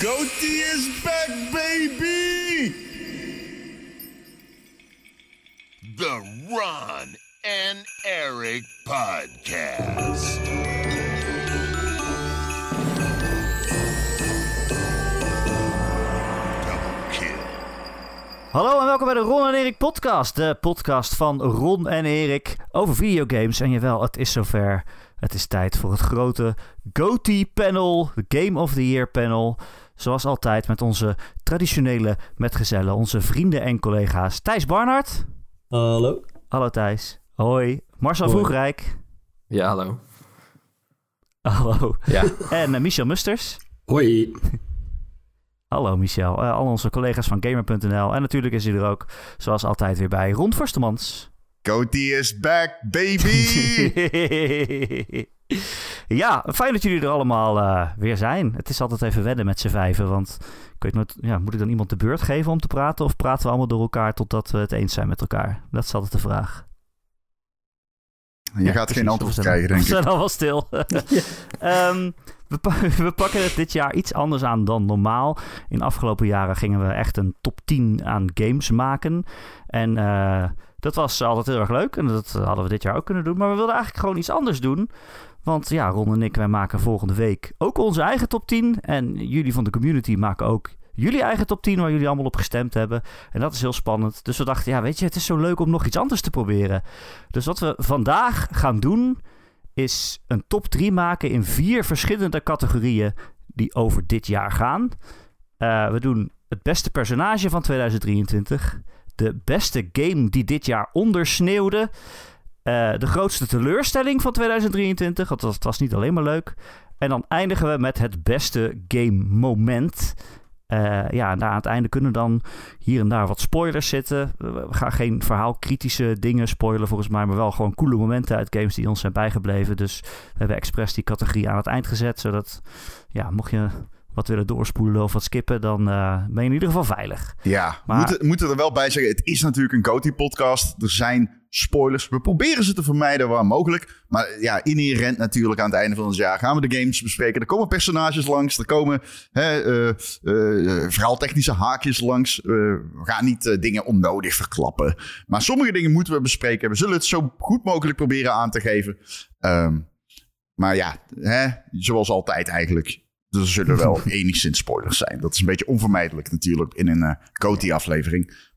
Goatee is back, baby! The Ron and Eric Podcast. Hallo en welkom bij de Ron en Erik podcast. De podcast van Ron en Erik over videogames. En jawel, het is zover. Het is tijd voor het grote GOTY panel, de Game of the Year panel. Zoals altijd met onze traditionele metgezellen, onze vrienden en collega's. Thijs Barnard. Hallo. Hallo Thijs. Hoi. Marcel Hoi. Vroegrijk. Ja, hallo. Hallo. Ja. En eh, Michel Musters. Hoi. Hallo Michel. Eh, al onze collega's van Gamer.nl. En natuurlijk is hij er ook, zoals altijd, weer bij Ron Forstemans. Goatee is back, baby! ja, fijn dat jullie er allemaal eh, weer zijn. Het is altijd even wennen met z'n vijven, want ik weet nooit, ja, moet ik dan iemand de beurt geven om te praten of praten we allemaal door elkaar totdat we het eens zijn met elkaar? Dat is altijd de vraag. Je Ja, gaat precies. geen antwoord We zijn- krijgen, denk We ik. zijn al wel stil. Ehm, we, pa- we pakken het dit jaar iets anders aan dan normaal. In de afgelopen jaren gingen we echt een top 10 aan games maken. En eh, dat was altijd heel erg leuk. En dat hadden we dit jaar ook kunnen doen. Maar we wilden eigenlijk gewoon iets anders doen. Want ja, Ron en ik, wij maken volgende week ook onze eigen top 10. En jullie van de community maken ook jullie eigen top 10 waar jullie allemaal op gestemd hebben. En dat is heel spannend. Dus we dachten, ja, weet je, het is zo leuk om nog iets anders te proberen. Dus wat we vandaag gaan doen, is een top 3 maken in vier verschillende categorieën die over dit jaar gaan. Eh, we doen het beste personage van 2023, de beste game die dit jaar ondersneeuwde, eh, de grootste teleurstelling van 2023, want dat was niet alleen maar leuk. En dan eindigen we met het beste game moment. Eh, ja, en daar aan het einde kunnen dan hier en daar wat spoilers zitten. We gaan geen verhaalkritische dingen spoilen volgens mij, maar wel gewoon coole momenten uit games die ons zijn bijgebleven. Dus we hebben expres die categorie aan het eind gezet, zodat ja, mocht je wat willen doorspoelen of wat skippen, dan eh, ben je in ieder geval veilig. Ja, Maar- moeten, moeten er wel bij zeggen, het is natuurlijk een Goatee-podcast. Er zijn spoilers. We proberen ze te vermijden waar mogelijk. Maar ja, inherent natuurlijk aan het einde van het jaar gaan we de games bespreken. Er komen personages langs, er komen hè, eh, eh, verhaaltechnische haakjes langs. Eh, we gaan niet eh, dingen onnodig verklappen. Maar sommige dingen moeten we bespreken. We zullen het zo goed mogelijk proberen aan te geven. Ehm, maar ja, hè, zoals altijd eigenlijk. Er zullen wel enigszins spoilers zijn. Dat is een beetje onvermijdelijk natuurlijk in een eh Goatee-aflevering.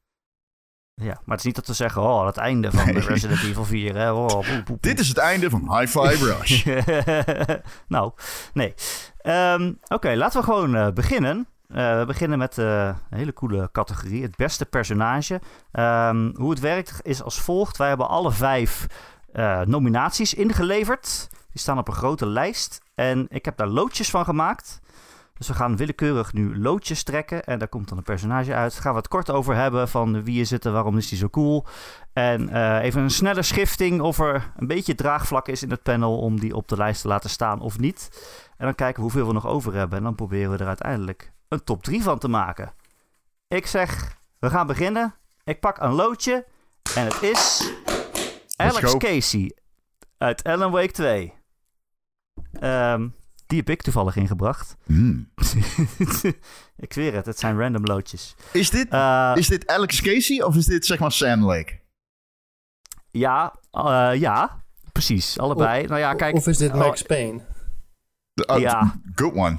Ja, maar het is niet dat we zeggen, oh, het einde van de Resident Evil 4, hè. Oh, poep, poep, poep. Dit is het einde van High Five Rush. nou, nee. Ehm, Oké, laten we gewoon eh, beginnen. Eh, we beginnen met eh, een hele coole categorie. Het beste personage. Ehm, hoe het werkt is als volgt. Wij hebben alle vijf nominaties ingeleverd. Die staan op een grote lijst. En ik heb daar loodjes van gemaakt. Dus we gaan willekeurig nu loodjes trekken. En daar komt dan een personage uit. Daar gaan we het kort over hebben van wie is het en waarom is die zo cool. En eh, even een snelle schifting of er een beetje draagvlak is in het panel om die op de lijst te laten staan of niet. En dan kijken we hoeveel we nog over hebben. En dan proberen we er uiteindelijk een top 3 van te maken. Ik zeg, we gaan beginnen. Ik pak een loodje. En het is Alex. Casey uit Alan Wake 2. Ehm, die heb ik toevallig ingebracht. Hmm. ik zweer het, het zijn random loodjes. Is, dit, Eh, is dit Alex Casey of is dit zeg maar Sam Lake? Ja, eh, ja, precies. Allebei. nou ja, kijk. Of is dit oh, Max Payne? De- oh, Ja. Good one.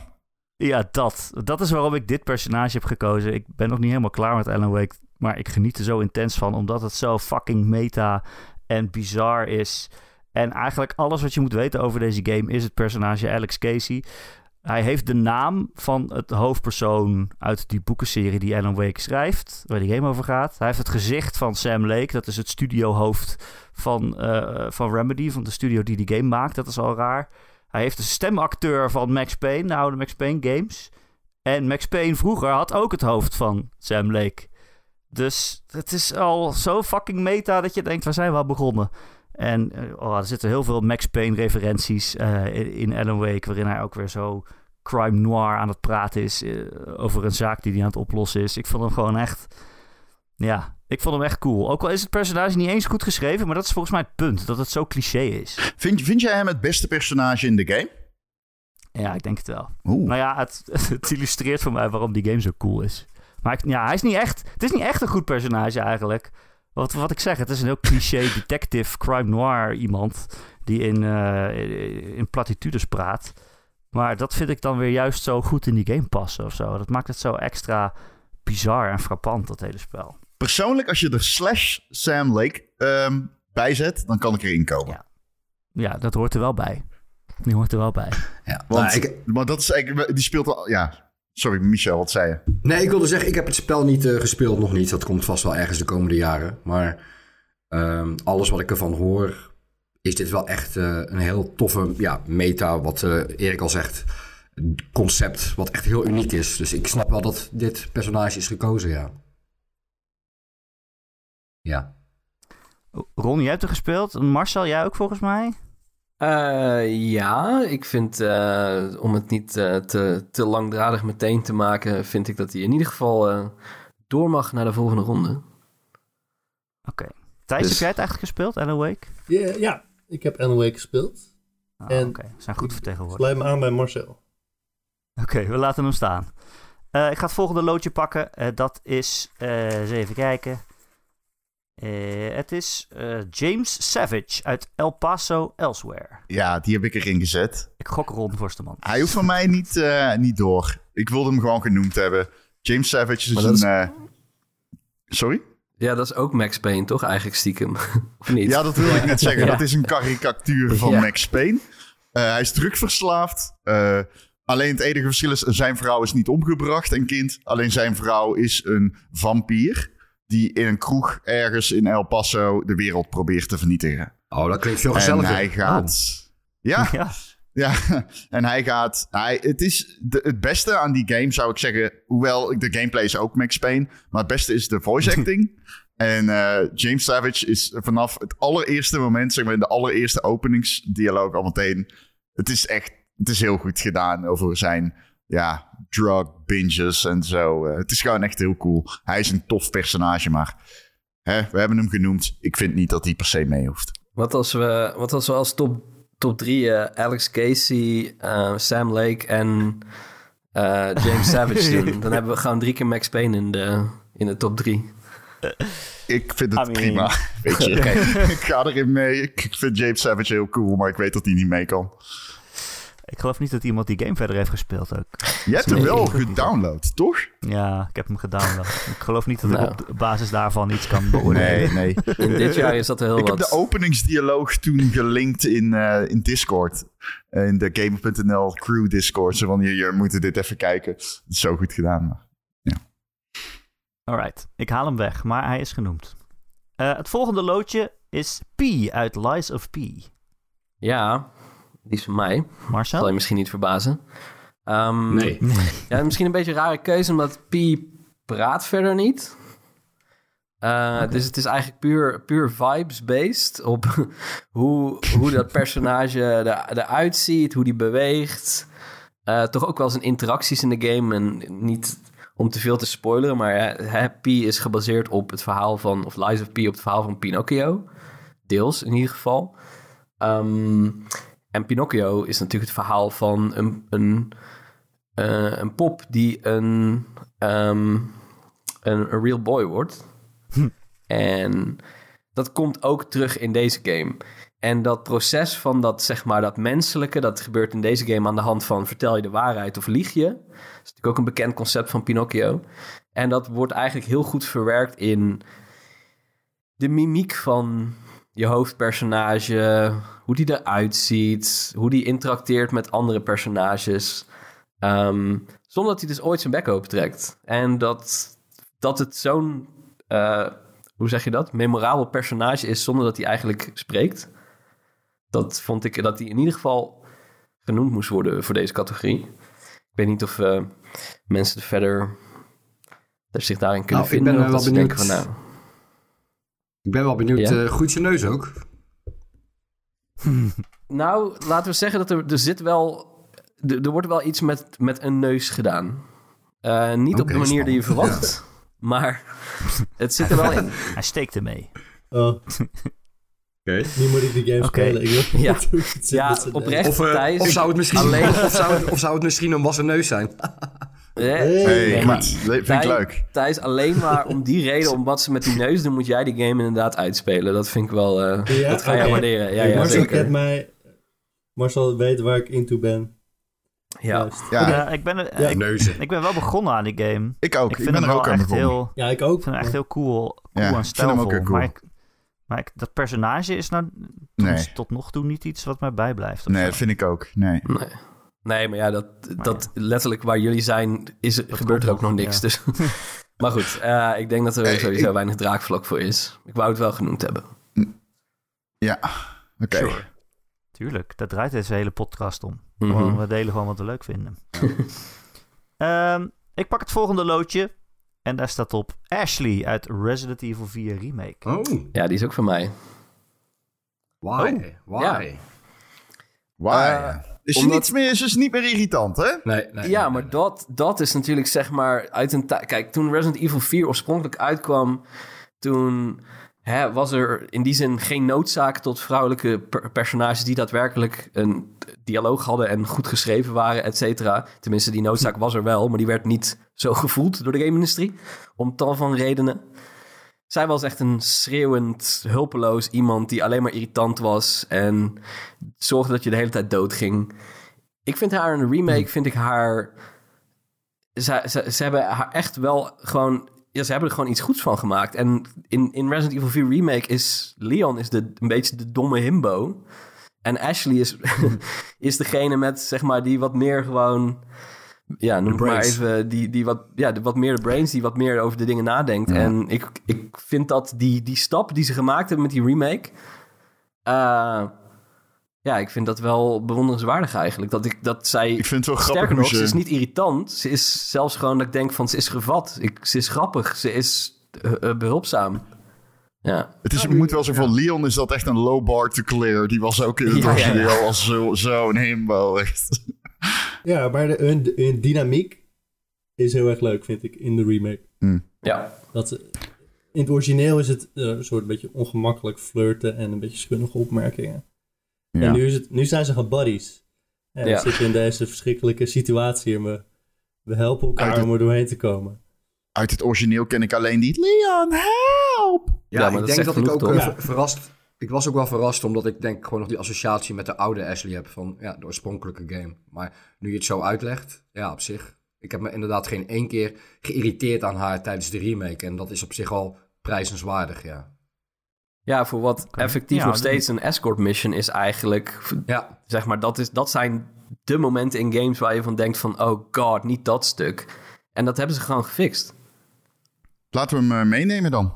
Ja, dat. Dat is waarom ik dit personage heb gekozen. Ik ben nog niet helemaal klaar met Alan Wake, maar ik geniet er zo intens van, omdat het zo fucking meta en bizar is. En eigenlijk alles wat je moet weten over deze game is het personage Alex Casey. Hij heeft de naam van het hoofdpersoon uit die boekenserie die Alan Wake schrijft, waar die game over gaat. Hij heeft het gezicht van Sam Lake, dat is het studiohoofd van, eh, van Remedy, van de studio die die game maakt. Dat is al raar. Hij heeft de stemacteur van Max Payne, de oude Max Payne games. En Max Payne vroeger had ook het hoofd van Sam Lake. Dus het is al zo fucking meta dat je denkt, waar zijn we al begonnen? En eh, oh, er zitten heel veel Max Payne referenties eh, in in Alan Wake, waarin hij ook weer zo crime noir aan het praten is eh, over een zaak die hij aan het oplossen is. Ik vond hem gewoon echt, ja, ik vond hem echt cool. Ook al is het personage niet eens goed geschreven, maar dat is volgens mij het punt, dat het zo cliché is. Vind, vind jij hem het beste personage in de game? Ja, ik denk het wel. Oeh. Nou ja, het, het illustreert voor mij waarom die game zo cool is. Maar ik- ja, hij is niet echt, het is niet echt een goed personage eigenlijk. Wat, wat ik zeg, het is een heel cliché detective, crime noir iemand die in, eh, in platitudes praat. Maar dat vind ik dan weer juist zo goed in die game passen of zo. Dat maakt het zo extra bizar en frappant, dat hele spel. Persoonlijk, als je er slash Sam Lake ehm, bij zet, dan kan ik erin komen. Ja. Ja, dat hoort er wel bij. Die hoort er wel bij. Ja. Want, Nou, ik, maar dat is eigenlijk, die speelt al, ja. Sorry, Michel, wat zei je? nee, ik wilde zeggen, ik heb het spel niet eh, gespeeld, nog niet. Dat komt vast wel ergens de komende jaren. Maar ehm, alles wat ik ervan hoor, is dit wel echt eh, een heel toffe ja, meta, wat eh, Erik al zegt. Concept wat echt heel uniek is. Dus ik snap wel dat dit personage is gekozen, ja. Ja. Ron, jij hebt er gespeeld. Marcel, jij ook volgens mij? Eh, ja, ik vind, eh, om het niet eh, te, te langdradig meteen te maken, vind ik dat hij in ieder geval eh, door mag naar de volgende ronde. Oké. Thijs, Dus- heb jij het eigenlijk gespeeld, Alan Wake? Ja, ja, ik heb Alan Wake gespeeld. Ah, En- Oké, we zijn goed vertegenwoordigd. Sluit me aan bij Marcel. Oké, we laten hem staan. Eh, ik ga het volgende loodje pakken. Eh, dat is, eh, eens even kijken. Eh, het is eh, James Savage uit El Paso, Elsewhere. Ja, die heb ik erin gezet. Ik gok Ron Forstemans. Hij hoeft van mij niet, eh, niet door. Ik wilde hem gewoon genoemd hebben. James Savage is een... is- eh, Sorry? Ja, dat is ook Max Payne, toch? Eigenlijk stiekem. of niet? Ja, dat wilde ik net zeggen. Ja. Dat is een karikatuur van Ja. Max Payne. Eh, hij is drugverslaafd. Eh, alleen het enige verschil is, zijn vrouw is niet omgebracht, een kind. Alleen zijn vrouw is een vampier die in een kroeg ergens in El Paso de wereld probeert te vernietigen. Oh, dat klinkt veel En gezelliger. hij gaat... Ja, Ja, ja, en hij gaat. Hij, het is de, het beste aan die game, zou ik zeggen. Hoewel de gameplay is ook Max Payne. Maar het beste is de voice acting. en eh, James Savage is vanaf het allereerste moment, zeg maar in de allereerste openingsdialoog al meteen. Het is echt. Het is heel goed gedaan over zijn. Ja, drug binges en zo. Eh, het is gewoon echt heel cool. Hij is een tof personage, maar. Hè, we hebben hem genoemd. Ik vind niet dat hij per se mee hoeft. Wat als we, wat als, we als top, top drie eh, Alex Casey, eh, Sam Lake en eh, James Savage doen? Dan hebben we gewoon drie keer Max Payne in de, in de top drie. Ik vind het I mean- prima. Weet je, ik ga erin mee. Ik vind James Savage heel cool, maar ik weet dat hij niet mee kan. Ik geloof niet dat iemand die game verder heeft gespeeld ook. Je hebt hem Nee, wel ik gedownload, toch? Ja, ik heb hem gedownload. ik geloof niet dat Nou. ik op basis daarvan iets kan beoordelen. nee. In dit jaar is dat er heel Ik wat. heb de openingsdialoog toen gelinkt in, eh, in Discord. Eh, in de Gamer.nl crew Discord. Zo van, je, moet dit even kijken. Is zo goed gedaan. maar- Alright, ik haal hem weg, maar hij is genoemd. Eh, het volgende loodje is P uit Lies of P. Ja, die is van mij. Zal je misschien niet verbazen. Ehm, Nee. Ja, misschien een beetje een rare keuze, omdat Pi praat verder niet. Eh, Dus het is eigenlijk puur, puur vibes-based op hoe, hoe dat personage er, eruit ziet, hoe die beweegt. Eh, toch ook wel zijn interacties in de game. En niet om te veel te spoileren, maar hè, Pi is gebaseerd op het verhaal van, of Lies of Pi op het verhaal van Pinocchio. Deels in ieder geval. Ehm, en Pinocchio is natuurlijk het verhaal van een, een, eh, een pop die een, ehm, een, een real boy wordt. En dat komt ook terug in deze game. En dat proces van dat, zeg maar, dat menselijke, dat gebeurt in deze game aan de hand van vertel je de waarheid of lieg je. Dat is natuurlijk ook een bekend concept van Pinocchio. En dat wordt eigenlijk heel goed verwerkt in de mimiek van je hoofdpersonage, hoe die eruit ziet, hoe die interacteert met andere personages. Ehm, zonder dat hij dus ooit zijn bek open trekt. En dat, dat het zo'n, eh, hoe zeg je dat, memorabel personage is zonder dat hij eigenlijk spreekt. Dat vond ik dat hij in ieder geval genoemd moest worden voor deze categorie. Ik weet niet of eh, mensen er verder er zich daarin kunnen Nou, ik vinden. ben of wel benieuwd. denken van, nou, Ik ben wel benieuwd. Ja? eh groeit zijn neus ook? Nou, laten we zeggen dat er, er zit wel. Er, er wordt wel iets met, met een neus gedaan. Eh, niet op de manier die je verwacht, maar het zit er wel in. Hij steekt ermee. Oh, Oké. Nu moet ik de game Oké. spelen. Ik Ja. oprecht. Of, eh, of, zou het misschien, alleen- of, zou het, of zou het misschien een wassen neus zijn? Hey. Hey, maar- goed. Vind ik Thijs- leuk. Thijs, alleen maar om die reden, om wat ze met die neus doen, moet jij die game inderdaad uitspelen. Dat vind ik wel, eh, Ja? dat ga jij Oké. waarderen. Ja, ja, Marcel kent mij. Marcel weet waar ik into ben. Ja. Juist. Ja, Ja, ik, ben, Ja. ik, Neuzen. ik ben wel begonnen aan die game. ik ook. Ik ben er ook wel aan begonnen. heel, Ja, ik ook. ik vind hem echt heel cool, cool Ja, en ik vind hem ook stijlvol. heel cool. Maar, ik, maar ik, dat personage is nou Nee. tot nog toe niet iets wat mij bijblijft. Nee, dat vind ik ook. Nee. Nee. Nee, maar ja, dat, dat letterlijk waar jullie zijn, is, gebeurt er ook nog niks. ja. Dus. maar goed, eh, ik denk dat er Hey, sowieso ik- weinig draakvlak voor is. Ik wou het wel genoemd hebben. Ja, oké. Sure. Tuurlijk, daar draait deze hele podcast om. Mhm. We delen gewoon wat we leuk vinden. Ehm, ik pak het volgende loodje. En daar staat op Ashley uit Resident Evil 4 Remake. Oh, Ja, die is ook van mij. why? Oh, Why? ja. Why? Eh, is ze omdat- niet meer, is niet meer irritant, hè? Nee, nee. Ja, nee, maar nee. dat, dat is natuurlijk zeg maar uit een tijd. Kijk, toen Resident Evil 4 oorspronkelijk uitkwam, toen hè, was er in die zin geen noodzaak tot vrouwelijke per- personages die daadwerkelijk een dialoog hadden en goed geschreven waren, et cetera. Tenminste, die noodzaak was er wel, maar die werd niet zo gevoeld door de game-industrie. Om tal van redenen. Zij was echt een schreeuwend, hulpeloos iemand die alleen maar irritant was en zorgde dat je de hele tijd doodging. Ik vind haar in een remake, vind ik haar... Ze, ze, ze hebben haar echt wel gewoon... Ja, ze hebben er gewoon iets goeds van gemaakt. En in, in Resident Evil 4 Remake is Leon is de, een beetje de domme himbo. En Ashley is, is degene met, zeg maar, die wat meer gewoon... Ja, noem het maar even, die, die wat, ja, de, wat meer de brains, die wat meer over de dingen nadenkt. En ik, ik vind dat die, die stap die ze gemaakt hebben met die remake... eh, ja, ik vind dat wel bewonderenswaardig eigenlijk. Dat, ik, dat zij... Ik vind het wel grappig Sterker nog, ze is niet irritant. Ze is zelfs gewoon dat ik denk van ze is gevat. Ik, ze is grappig. Ze is eh, eh, behulpzaam. Ja. Het is, je moet wel zeggen, van Leon is dat echt een low bar to clear. Die was ook in het Ja, origineel ja. als zo- zo'n himbo. Echt. Ja, maar de, hun, hun dynamiek is heel erg leuk, vind ik, in de remake. Ja. Dat, in het origineel is het eh, een soort beetje ongemakkelijk flirten en een beetje schunnige opmerkingen. En Ja. nu, is het, nu zijn ze gaan buddies. En Ja. zitten in deze verschrikkelijke situatie en we, we helpen elkaar het- om er doorheen te komen. Uit het origineel ken ik alleen die Leon, help! Ja, Ja, maar ik dat denk dat ik ook toch? eh, verrast... Ik was ook wel verrast, omdat ik denk gewoon nog die associatie met de oude Ashley heb van ja, de oorspronkelijke game. Maar nu je het zo uitlegt, ja, op zich. Ik heb me inderdaad geen één keer geïrriteerd aan haar tijdens de remake. En dat is op zich al prijzenswaardig, ja. Ja, voor wat effectief Ja, nog steeds een escort mission is eigenlijk... Ja, Zeg maar, dat, is, dat zijn de momenten in games waar je van denkt van... Oh god, niet dat stuk. En dat hebben ze gewoon gefixt. Laten we hem eh, meenemen dan.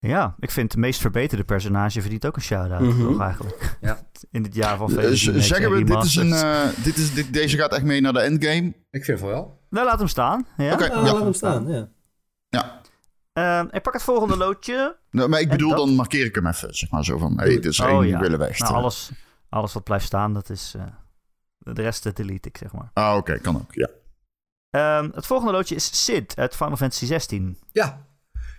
Ja, ik vind de meest verbeterde personage verdient ook een shout-out, toch eigenlijk? Ja. In dit jaar van Eh, z- remakes zeggen en we, dit is een, eh, dit is, dit, deze gaat echt mee naar de endgame. ik vind van wel. Nou, laat hem staan. Ja. Oké, ja. laat hem staan, ja. Ja. Ehm, ik pak het volgende loodje. Nou, maar ik bedoel, dat? dan markeer ik hem even. Zeg maar zo van, hey, dit is Oh, één die ja. willen weg. Nou, alles, alles wat blijft staan, dat is... eh, de rest eh, delete ik, zeg maar. Ah, oké, kan ook, ja. Ehm, het volgende loodje is Sid uit Final Fantasy 16. Ja,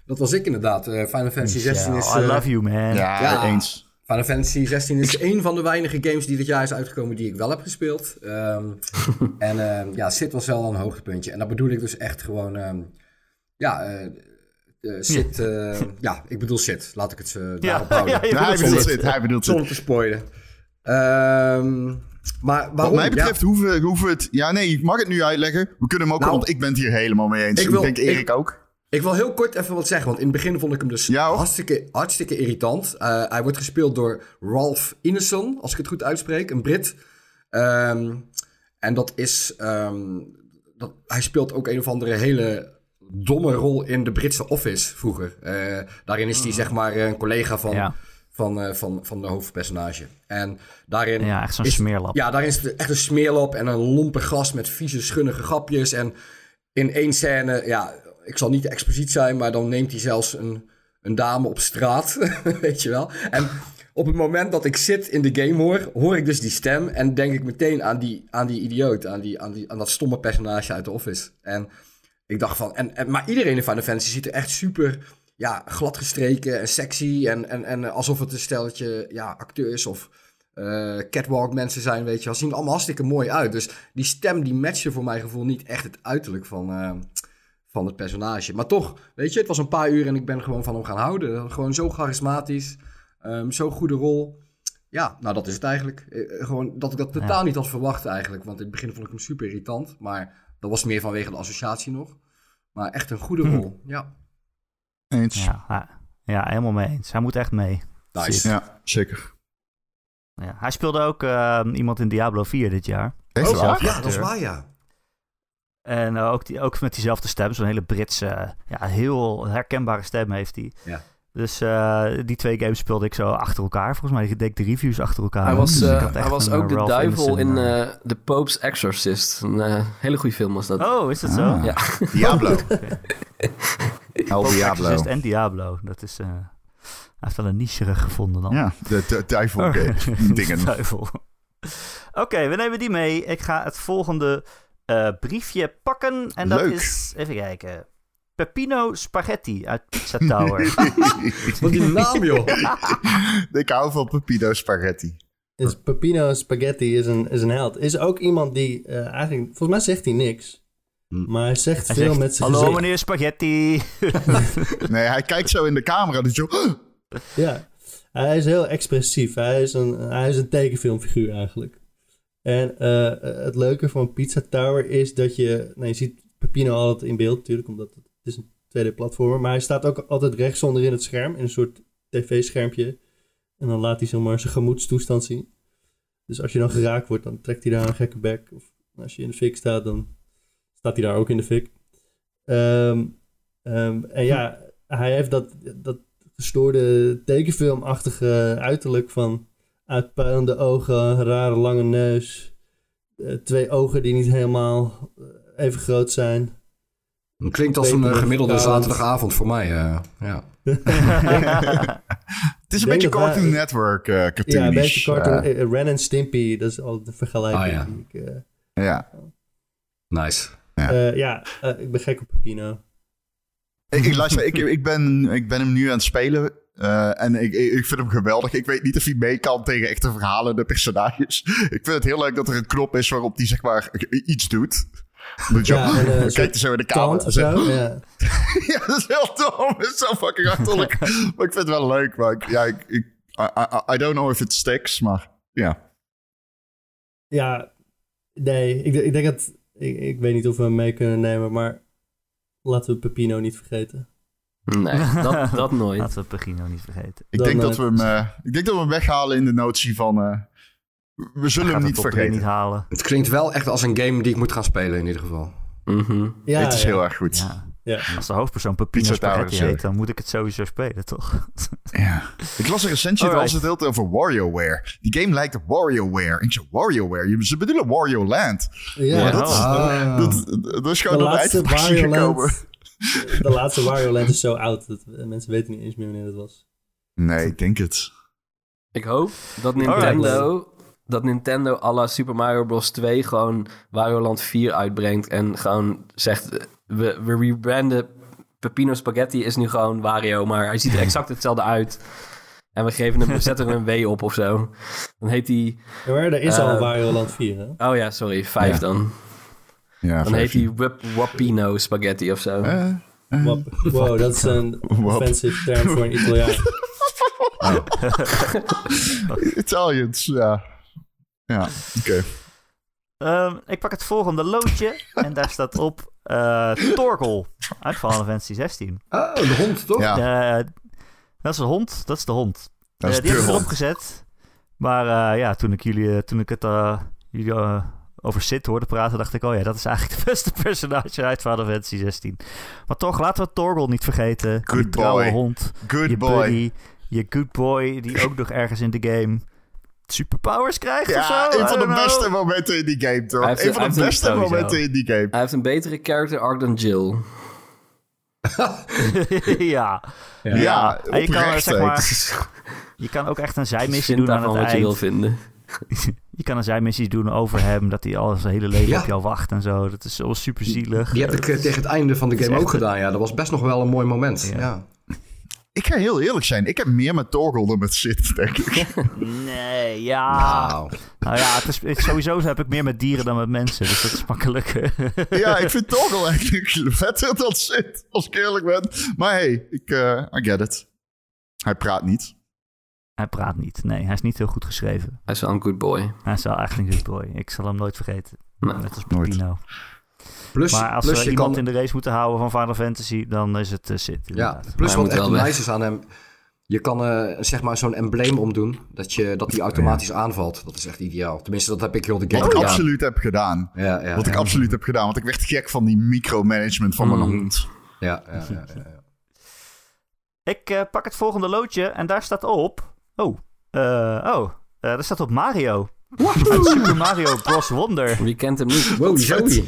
dat was ik inderdaad. Eh, Final Fantasy 16 is... I eh, love you, man. Ja, Ja. eens. Final Fantasy 16 is een van de weinige games die dit jaar is uitgekomen die ik wel heb gespeeld. Ehm, en ehm, ja, Sid was wel een hoogtepuntje. En dat bedoel ik dus echt gewoon... ehm, ja, eh eh, Sid... eh, ja, ik bedoel Sid. Laat ik het eh, daarop houden. ja, Nou, hij bedoelt Sid. hij bedoelt het. Zonder te spoilen. Ehm, maar waarom? Wat mij Ja, betreft hoeven, we- hoeven het... Ja, nee, ik mag het nu uitleggen. We kunnen hem ook, Nou, want ik ben het hier helemaal mee eens. ik denk Erik ik- ook. Ik wil heel kort even wat zeggen, want in het begin vond ik hem dus Ja, hartstikke, hartstikke irritant. Eh, hij wordt gespeeld door Ralph Ineson, als ik het goed uitspreek, een Brit. Ehm, en dat is, ehm, dat, hij speelt ook een of andere hele domme rol in de Britse Office vroeger. Eh, daarin is hij zeg maar een collega van, Ja. van, eh, van, van de hoofdpersonage. En daarin Ja, echt zo'n is- smeerlap. Ja, daar is het echt een smeerlap en een lompe gast met vieze, schunnige grapjes. En in één scène, ja, ik zal niet expliciet zijn, maar dan neemt hij zelfs een, een dame op straat, weet je wel. En op het moment dat ik zit in de game hoor, hoor ik dus die stem en denk ik meteen aan die, aan die idioot, aan, die, aan, die, aan dat stomme personage uit The Office. En ik dacht van, en, en, maar iedereen in Final Fantasy ziet er echt super ja, gladgestreken en sexy. En, en, en alsof het een stelletje ja, acteurs of eh, catwalk mensen zijn, weet je wel. Zien er allemaal hartstikke mooi uit. Dus die stem die matchte voor mijn gevoel niet echt het uiterlijk van, eh, van het personage. Maar toch, weet je, het was een paar uur en ik ben gewoon van hem gaan houden. Gewoon zo charismatisch, um, zo'n goede rol. Ja, nou dat is het eigenlijk. Eh, gewoon dat ik dat totaal Ja. niet had verwacht eigenlijk. Want in het begin vond ik hem super irritant. Maar dat was meer vanwege de associatie nog. Maar echt een goede Hm. rol, ja. Eens. Ja, Ja, hij- ja, helemaal mee eens. Hij moet echt mee. Nice. zeker. Ja. Hij speelde ook eh, iemand in Diablo 4 dit jaar. Echt Oh, waar? ja, dat is waar, ja. En eh, ook, die, ook met diezelfde stem, zo'n hele Britse, eh, ja, heel herkenbare stem heeft hij. Ja. Dus eh, die twee games speelde ik zo achter elkaar. Volgens mij deed ik de reviews achter elkaar. Hij was, Dus ik eh, had echt hij was ook de Ralph duivel in The Pope's Exorcist. Een hele goede film was dat. Oh, is dat zo? Ah. Ja. Diablo. El Pope Diablo. Exorcist en Diablo. Dat is... eh, hij heeft wel een niche gevonden dan. Ja, de, de duivel Oh. dingen. Duivel. Oké, we nemen die mee. Ik ga het volgende eh, briefje pakken. En dat Leuk. is, even kijken. Peppino Spaghetti uit Pizza Tower. Wat die naam, joh. ik hou van Pepino Spaghetti. Dus Peppino Spaghetti is een, is een held. Is ook iemand die eh, eigenlijk... Volgens mij zegt hij niks. Hm. Maar hij zegt Hij veel zegt, met zijn Hallo gezicht. meneer Spaghetti. Nee, hij kijkt zo in de camera. Dus zo, Ja, hij is heel expressief. Hij is een, hij is een tekenfilmfiguur eigenlijk. En eh, het leuke van Pizza Tower is dat je... Nou, je ziet Peppino altijd in beeld natuurlijk, omdat het, het is een 2D-platformer. Maar hij staat ook altijd rechtsonder in het scherm, in een soort tv-schermpje. En dan laat hij zomaar zijn gemoedstoestand zien. Dus als je dan geraakt wordt, dan trekt hij daar een gekke bek. Of als je in de fik staat, dan staat hij daar ook in de fik. Ehm, ehm, en ja, hij heeft dat, dat gestoorde tekenfilmachtige uiterlijk van uitpuilende ogen, rare lange neus, eh, twee ogen die niet helemaal eh, even groot zijn. Het klinkt als een eh, gemiddelde zaterdagavond voor mij, eh, ja. Het is een beetje dat hij- Cartoon Network uh, cartoonisch. ja, een beetje cartoon. Ren en Stimpy, dat is al de vergelijking ja. die ik... eh, ja. Nice. Ja. eh, ja, ik ben gek op Pepino. Ik, ik, luister, ik, ik, ben, ik ben hem nu aan het spelen. Eh, en ik, ik vind hem geweldig. Ik weet niet of hij mee kan tegen echte verhalen, de personages. Ik vind het heel leuk dat er een knop is waarop hij zeg maar iets doet. Ja, en, eh, kijkt zo in de of Zo. ja. ja, dat is heel dom. Dat is zo fucking achterlijk. maar ik vind het wel leuk. Maar ik, ja, ik, ik, I, I, I don't know if it sticks, maar ja. Ja, nee, ik, ik denk dat... Ik, ik weet niet of we hem mee kunnen nemen, maar laten we Pepino niet vergeten. Nee, dat, dat nooit. Laten we Pagino niet vergeten. Ik denk, eh, dat we hem, eh, ik denk dat we hem weghalen in de notie van... eh, we zullen hem niet vergeten. niet halen. Het klinkt wel echt als een game die ik moet gaan spelen in ieder geval. Mhm. Ja, het is ja. heel erg goed. Ja. Ja. Als de hoofdpersoon Pepino Spaghetti heet, dan moet ik het sowieso spelen, toch? Ja. Ik las een recensie, was het heel over WarioWare. Die game lijkt op WarioWare. Ik zeg, WarioWare? Je- Ze bedoelen Wario Land. Ja, Maar dat, is, Ah. dat, dat is gewoon De laatste Wario gekomen. De laatste Wario Land is zo oud. Dat mensen weten niet eens meer wanneer dat was. Nee, ik denk het. Ik hoop dat Alright. Nintendo, dat Nintendo à la Super Mario Bros. 2 gewoon Wario Land 4 uitbrengt. En gewoon zegt, we, we rebranden Peppino Spaghetti is nu gewoon Wario. Maar hij ziet er exact hetzelfde uit. En we, geven hem, we zetten er een W op of zo. Dan heet hij... Ja, maar er is al Eh, Wario Land 4, hè? Oh ja, sorry, 5 Ja. dan. Ja, Dan heet hij Wap- Wapino Spaghetti of zo. Eh, eh. Wow, dat is een offensive term voor een Italiaan. Italians, ja. Ja, oké. Ehm, ik pak het volgende loodje en daar staat op eh Torkel uit Final Fantasy 16. Oh, de hond, toch? Ja, dat is een hond, dat is de hond. dat is die heb ik de erop gezet. Maar eh, ja, toen ik, jullie, toen ik het eh, jullie over Sid hoorde praten, dacht ik, oh ja, dat is eigenlijk de beste personage uit Final Fantasy 16. Maar toch, laten we Torgal niet vergeten. Good die trouwe boy. hond, Good je boy. buddy, je good boy, die ook nog ergens in de game superpowers krijgt of zo. Ja, een van de know. beste momenten in die game, toch? Een van hij de beste sowieso. momenten in die game. Hij heeft een betere character arc dan Jill. ja. Ja, Ja, en je kan, zeg ook. maar, je kan ook echt een zijmissie doen aan het wat je wil eind. vinden. Je kan een zijmissies doen over hem, dat hij al zijn hele leven Ja. op jou wacht en zo. Dat is zo super zielig. Die heb ik eh, tegen het einde van de game ook gedaan, ja. Dat was best nog wel een mooi moment. Ja. Ja. Ik ga heel eerlijk zijn. Ik heb meer met Torgal dan met Sid, denk ik. Nee, ja. Nou, Nou ja, het is, het- sowieso heb ik meer met dieren dan met mensen. Dus dat is makkelijk. ja, ik vind Torgal eigenlijk vetter dan Sid, als ik eerlijk ben. Maar hey, ik, eh, I get it. Hij praat niet. Hij praat niet. Nee, hij is niet heel goed geschreven. Hij is wel een good boy. Hij is wel eigenlijk een good boy. Ik zal hem nooit vergeten. Nee. Net als Nooit. Pepino. plus, Maar als plus we je iemand kan... in de race moeten houden van Final Fantasy, dan is het uh, Sid. Ja, plus wat moet echt nice is aan hem... Je kan eh, zeg maar zo'n embleem omdoen, dat, je, dat die automatisch aanvalt. Dat is echt ideaal. Tenminste, dat heb ik heel de game Wat ik gedaan. absoluut heb gedaan. Ja, ja, Wat ik absoluut heb gedaan. Want ik werd gek van die micromanagement van mijn Mm. hond. Ja, ja, ja, ja, ja. Ik eh, pak het volgende loodje en daar staat op... Oh, eh, oh, eh, daar staat op Mario. Uit Super Mario Bros. Wonder. Wie kent hem niet? Wow. Zoe.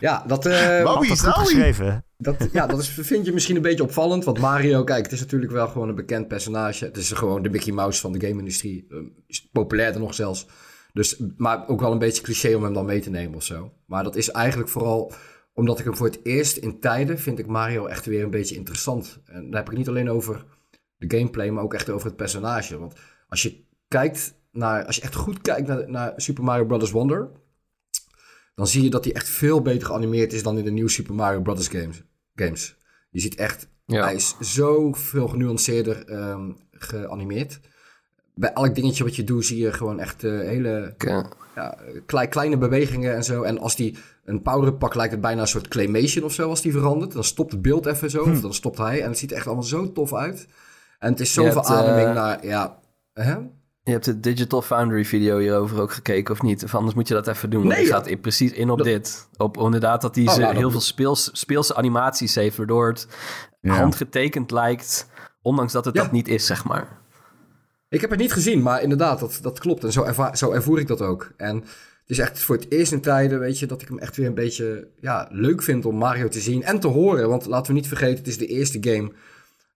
Ja, dat, eh, Wow. Had dat geschreven. dat, ja, dat is, vind je misschien een beetje opvallend. Want Mario, kijk, het is natuurlijk wel gewoon een bekend personage. Het is gewoon de Mickey Mouse van de game-industrie. Eh, is populairder nog zelfs. Dus, maar ook wel een beetje cliché om hem dan mee te nemen of zo. Maar dat is eigenlijk vooral omdat ik hem voor het eerst in tijden... vind ik Mario echt weer een beetje interessant. En daar heb ik het niet alleen over de gameplay, maar ook echt over het personage. Want als je kijkt naar... Als je echt goed kijkt naar, naar Super Mario Bros. Wonder... dan zie je dat hij echt veel beter geanimeerd is dan in de nieuwe Super Mario Bros. games. games. Je ziet echt... Ja. Hij is zo veel genuanceerder ehm, geanimeerd. Bij elk dingetje wat je doet zie je gewoon echt eh, hele ja, klei- kleine bewegingen en zo. En als die een power-up pakt, lijkt het bijna een soort claymation of zo als die verandert. Dan stopt het beeld even zo, of dan stopt hij. En het ziet er echt allemaal zo tof uit. En het is zoveel hebt, eh, naar, ja... Je hebt de Digital Foundry video hierover ook gekeken, of niet? Of anders moet je dat even doen. want Nee, die ja. staat in, precies in op Dat- dit. Op inderdaad dat hij Oh, ze nou, dat- heel veel speels, speelse animaties heeft, waardoor het Ja. handgetekend lijkt, ondanks dat het Ja. dat niet is, zeg maar. Ik heb het niet gezien, maar inderdaad, dat, dat klopt. En zo, erva- zo ervoer ik dat ook. En het is echt voor het eerst in tijden, weet je, dat ik hem echt weer een beetje ja, leuk vind om Mario te zien en te horen. Want laten we niet vergeten, het is de eerste game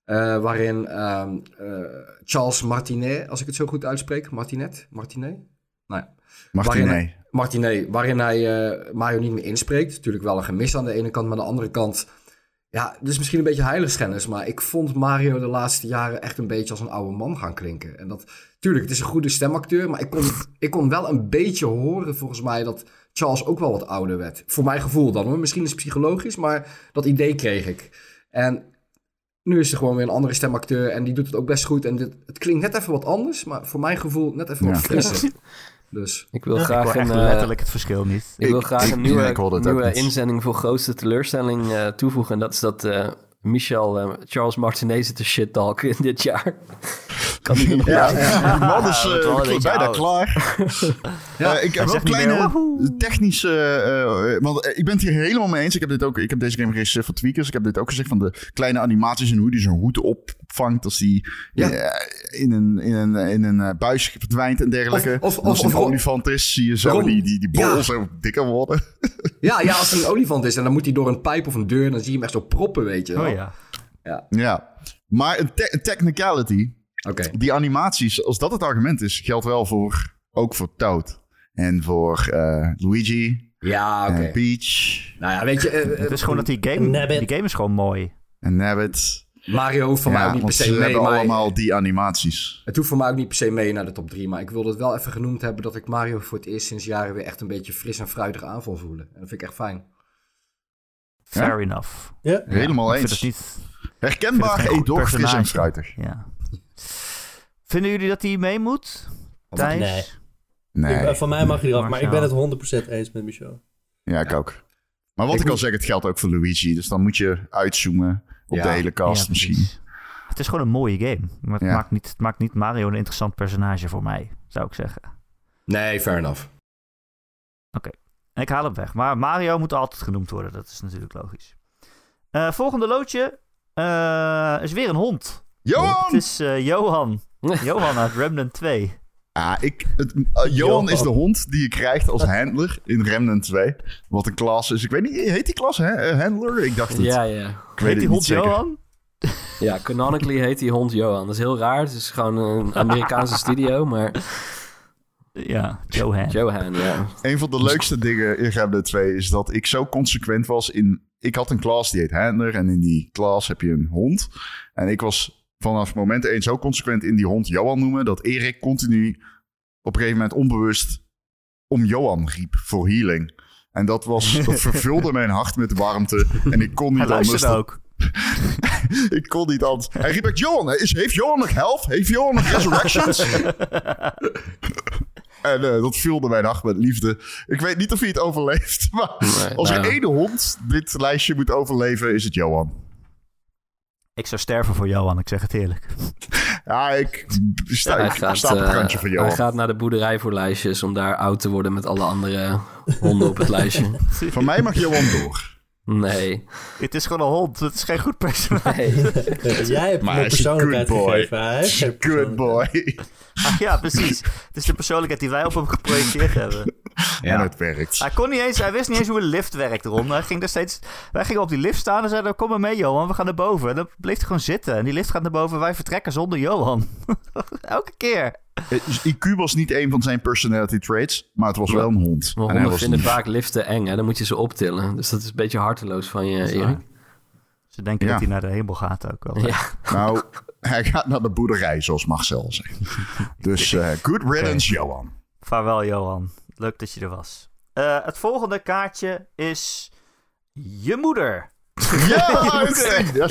eh, waarin ehm, eh, Charles Martinet, als ik het zo goed uitspreek, Martinet, Martinet? Nou ja. Martinet. Waarin, Martinet, waarin hij eh, Mario niet meer inspreekt. Natuurlijk wel een gemis aan de ene kant, maar aan de andere kant... Ja, dus misschien een beetje heiligschennis, maar ik vond Mario de laatste jaren echt een beetje als een oude man gaan klinken. En dat, tuurlijk, het is een goede stemacteur, maar ik kon, ik kon wel een beetje horen volgens mij dat Charles ook wel wat ouder werd. Voor mijn gevoel dan hoor, misschien is het psychologisch, maar dat idee kreeg ik. En nu is er gewoon weer een andere stemacteur en die doet het ook best goed. En dit, het klinkt net even wat anders, maar voor mijn gevoel net even Ja. wat frisser. Dus Ik wil Ik graag echt een, eh, letterlijk het verschil niet. ik wil Ik- graag ik- een nieuwe, ik nieuwe inzending voor grootste teleurstelling eh, toevoegen. En dat is dat eh, Michel eh, Charles Martinet zit te shit talken in dit jaar. kan niet nog Ja, ja. man is dat is eh, een bijna oud. klaar. Ja, Eh, ik heb wel meer, kleine technische... want ik ben het hier helemaal mee eens. Ik heb, dit ook, ik heb deze game geregisseerd voor Tweakers. Ik heb dit ook gezegd van de kleine animaties en hoe die zijn hoed opvangt als die Ja. in een, in een, in een buis verdwijnt en dergelijke. Of- of- En als of- het een of- olifant is, zie je zo Waarom? die, die, die bol Ja. zo dikker worden. Ja, ja, als er een olifant is en dan moet hij door een pijp of een deur... dan zie je hem echt zo proppen, weet je. Oh ja. ja. Maar een, te- een technicality, Oké. die animaties, als dat het argument is, geldt wel voor, ook voor Toad. En voor eh, Luigi Ja, oké. Peach Nou ja, weet je... eh, eh, Het is gewoon dat die game, Nabbit. die game is gewoon mooi. en Nabbit. Mario hoeft voor mij ook niet per se ze mee, hebben maar... allemaal die animaties. Het hoeft voor mij ook niet per se mee naar de top 3. Maar ik wilde het wel even genoemd hebben... dat ik Mario voor het eerst sinds jaren weer echt een beetje fris en fruitig aanval voelen. En dat vind ik echt fijn. Fair enough. Ja, Helemaal Ik vind eens. het niet... Herkenbaar, fris en fruitig. Ja. Vinden jullie dat hij mee moet? Thijs? nee. Nee, Ik- van mij mag hij eraf, maar ik ben het 100% eens met Michel. ja, ik ook. Maar wat Ik ik, al zeg, het geldt ook voor Luigi. Dus dan moet je uitzoomen op Ja. de hele cast Ja, misschien. Het is gewoon een mooie game. Maar het, Ja. maakt niet, het maakt niet Mario een interessant personage voor mij, zou ik zeggen. Nee, fair enough. Ik haal hem weg. Maar Mario moet altijd genoemd worden. Dat is natuurlijk logisch. Eh, volgende loodje eh, is weer een hond. Johan! Het is eh, Johan. Johan uit Remnant 2. Ah, ik, het, Johan Johan. is de hond die je krijgt als handler in Remnant 2. Wat een klas is. Ik weet niet, heet die klas hè? Handler? Ik dacht het. Ja, ja. ik weet Heet die niet hond. Johan? Ja, canonically heet die hond Johan. Dat is heel raar. Het is gewoon een Amerikaanse studio, maar Ja, Johan. Johan, ja. Een van de leukste dingen in Remnant 2 is dat ik zo consequent was in ik had een klas die heet Handler. En in die klas heb je een hond. En ik was vanaf moment één zo consequent in die hond Johan noemen... dat Erik continu op een gegeven moment onbewust om Johan riep voor healing. En dat, was, dat vervulde mijn hart met warmte. En ik kon niet Hij anders. ook. ik kon niet anders. Hij riep echt, Johan, is, heeft Johan nog health? Heeft Johan nog resurrections? en eh, dat vulde mijn hart met liefde. Ik weet niet of hij het overleeft. Maar Nee, als er nou. één hond dit lijstje moet overleven, is het Johan. Ik zou sterven voor Johan, ik zeg het eerlijk. Ja, ik sta, Hij ik gaat, sta op het eh, randje van hij Johan. gaat naar de boerderij voor lijstjes om daar oud te worden met alle andere honden op het lijstje. Van mij mag Johan door. Nee. Het is gewoon een hond, het is geen goed personage. nee. Jij hebt Maar hem een persoonlijkheid good boy. gegeven. Hij Good boy. Ah, ja, precies. Het is de persoonlijkheid die wij op hem geprojecteerd hebben. En het werkt. Hij, kon niet eens, hij wist niet eens hoe een lift werkt, Ron. Hij ging er steeds, wij gingen op die lift staan en zeiden, kom maar mee Johan, we gaan naar boven. En dan bleef hij gewoon zitten. En die lift gaat naar boven en wij vertrekken zonder Johan. Elke keer. Eh, dus IQ was niet een van zijn personality traits, maar het was wel een hond. Maar En hij honden vinden vaak liften eng, hè? Dan moet je ze optillen. Dus dat is een beetje harteloos van je, Erik. Ze denken Ja. dat hij naar de hemel gaat ook wel. Ja. Nou, hij gaat naar de boerderij, zoals Marcel zegt. Dus eh, good riddance, Johan. Vaarwel Johan, leuk dat je er was. Eh, het volgende kaartje is je moeder. Ja, ja.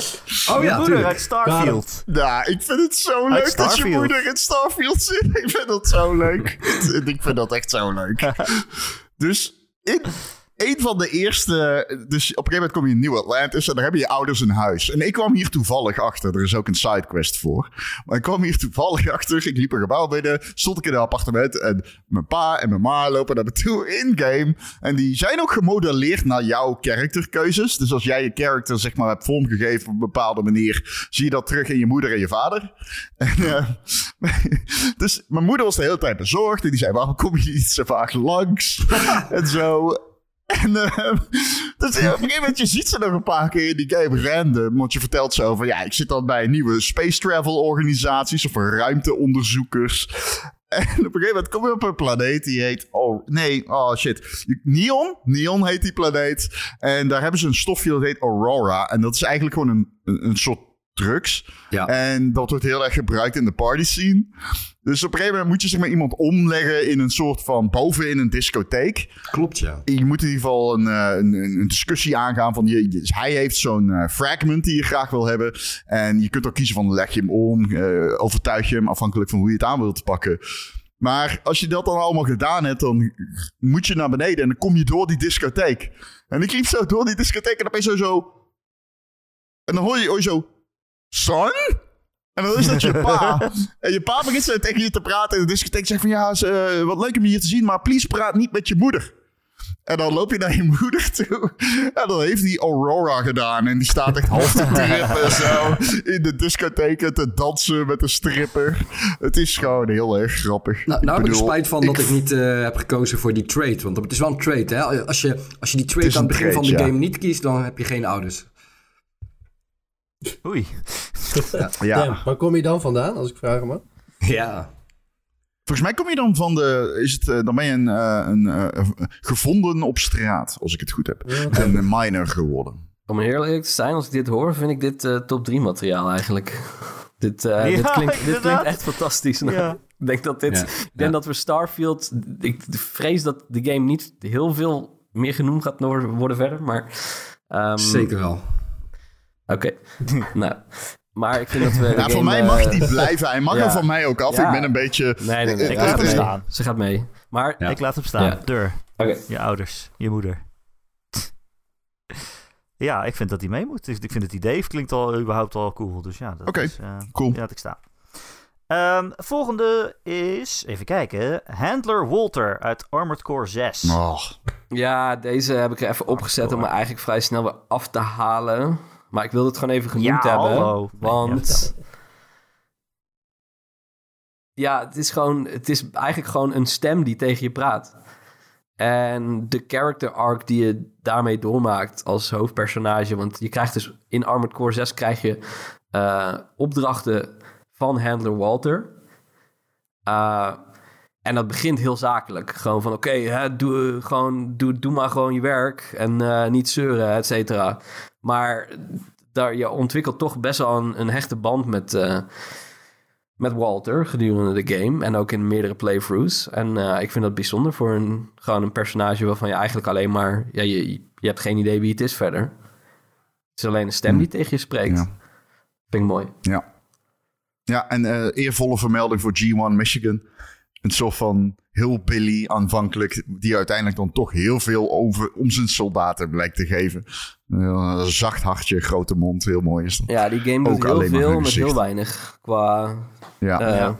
Oh je ja, moeder uit Starfield. Nou, ik vind het zo leuk dat je moeder in Starfield zit. Ik vind dat zo leuk. ik vind dat echt zo leuk. Dus in een van de eerste... Dus op een gegeven moment kom je in Nieuw Atlantis en daar hebben je ouders een huis. En ik kwam hier toevallig achter. Er is ook een sidequest voor. Maar ik kwam hier toevallig achter. Ik liep een gebouw binnen. Stond ik in een appartement. En mijn pa en mijn ma lopen naar me toe in-game. En die zijn ook gemodelleerd naar jouw karakterkeuzes. Dus als jij je character zeg maar hebt vormgegeven op een bepaalde manier... zie je dat terug in je moeder en je vader. En, eh, dus mijn moeder was de hele tijd bezorgd. En die zei, waarom kom je niet zo vaak langs? en zo... En eh, op een gegeven moment, je ziet ze nog een paar keer in die game random. Want je vertelt zo van, ja, ik zit dan bij nieuwe space travel organisaties of ruimteonderzoekers. En op een gegeven moment kom je op een planeet die heet, oh nee, oh shit. Neon, Neon heet die planeet. En daar hebben ze een stofje dat heet Aurora. En dat is eigenlijk gewoon een, een soort drugs. Ja. En dat wordt heel erg gebruikt in de party scene. Dus op een gegeven moment moet je zeg maar iemand omleggen in een soort van boven in een discotheek Klopt, ja. je moet in ieder geval een, eh, een, een een discussie aangaan van je, dus hij heeft zo'n eh, fragment die je graag wil hebben. En je kunt ook kiezen van leg je hem om, eh, overtuig je hem, afhankelijk van hoe je het aan wilt pakken. Maar als je dat dan allemaal gedaan hebt, dan moet je naar beneden en dan kom je door die discotheek. En ik liep zo door die discotheek en dan ben je zo zo... En dan hoor je, hoor je zo... Son? En dan is dat je pa. en je pa begint zo tegen je te praten in de discotheek. Zegt van ja, ze, eh, wat leuk om je hier te zien, maar please praat niet met je moeder. En dan loop je naar je moeder toe. En dan heeft hij Aurora gedaan. En die staat echt half te trippen zo. In de discotheken te dansen met een stripper. Het is gewoon heel erg grappig. Nou, nou heb ik spijt van dat ik niet eh, heb gekozen voor die trade. Want het is wel een trade, hè? Als je, als je die trade aan het begin van de ja. game niet kiest, dan heb je geen ouders. Oei. Ja. Damn, waar kom je dan vandaan, als ik vragen mag? Ja. Volgens mij kom je dan van de. Is het, eh, dan ben je een, eh, een, eh, gevonden op straat, als ik het goed heb. Ja, Een miner geworden. Om eerlijk te zijn, als ik dit hoor, vind ik dit eh, top 3 materiaal eigenlijk. dit, eh, Ja, dit, klinkt, dit klinkt echt fantastisch. Nou, Ja. Ik denk dat dit. Ja, Ik denk ja. dat we Starfield. Ik vrees dat de game niet heel veel meer genoemd gaat worden verder. Maar. ehm, Zeker wel. Oké. nou. Maar ik vind dat we. Ja, voor game, mij eh, mag die blijven. Hij mag ja. er van mij ook af. Ja. Ik ben een beetje. Nee, nee, nee. Ik Ja, laat hem nee. staan. Ze gaat mee. Maar. Ja. Ik laat hem staan. Ja. Deur. Oké. Je ouders. Je moeder. Ja, ik vind dat hij mee moet. Ik vind het idee klinkt al überhaupt al cool. Dus ja, dat Oké, is, eh, cool. die laat ik staan. Ehm, volgende is, even kijken, Handler Walter uit Armored Core 6. Oh, Ja, deze heb ik er even opgezet om me eigenlijk vrij snel weer af te halen. Maar ik wilde het gewoon even genoemd Ja, hebben. hallo. Want ja, het is gewoon, het is eigenlijk gewoon een stem die tegen je praat. En de character arc die je daarmee doormaakt als hoofdpersonage. Want je krijgt dus in Armored Core 6 krijg je eh, opdrachten van Handler Walter. Eh, En dat begint heel zakelijk. Gewoon van, oké, doe, gewoon, doe, doe maar gewoon je werk. En eh, niet zeuren, et cetera. Maar daar, je ontwikkelt toch best wel een, een hechte band met, eh, met Walter gedurende de game. En ook in meerdere playthroughs. En eh, ik vind dat bijzonder voor een, gewoon een personage waarvan je eigenlijk alleen maar... Ja, je, je hebt geen idee wie het is verder. Het is alleen een stem die tegen je spreekt. Ja. Vind ik mooi. Ja. Ja, en eh, eervolle vermelding voor G1 Michigan. Een soort van hillbilly aanvankelijk, die uiteindelijk dan toch heel veel over om zijn soldaten blijkt te geven. Een zacht hartje, grote mond, heel mooi is dat. Ja, die game doet Ook heel alleen maar veel met heel weinig qua Ja. eh, Ja.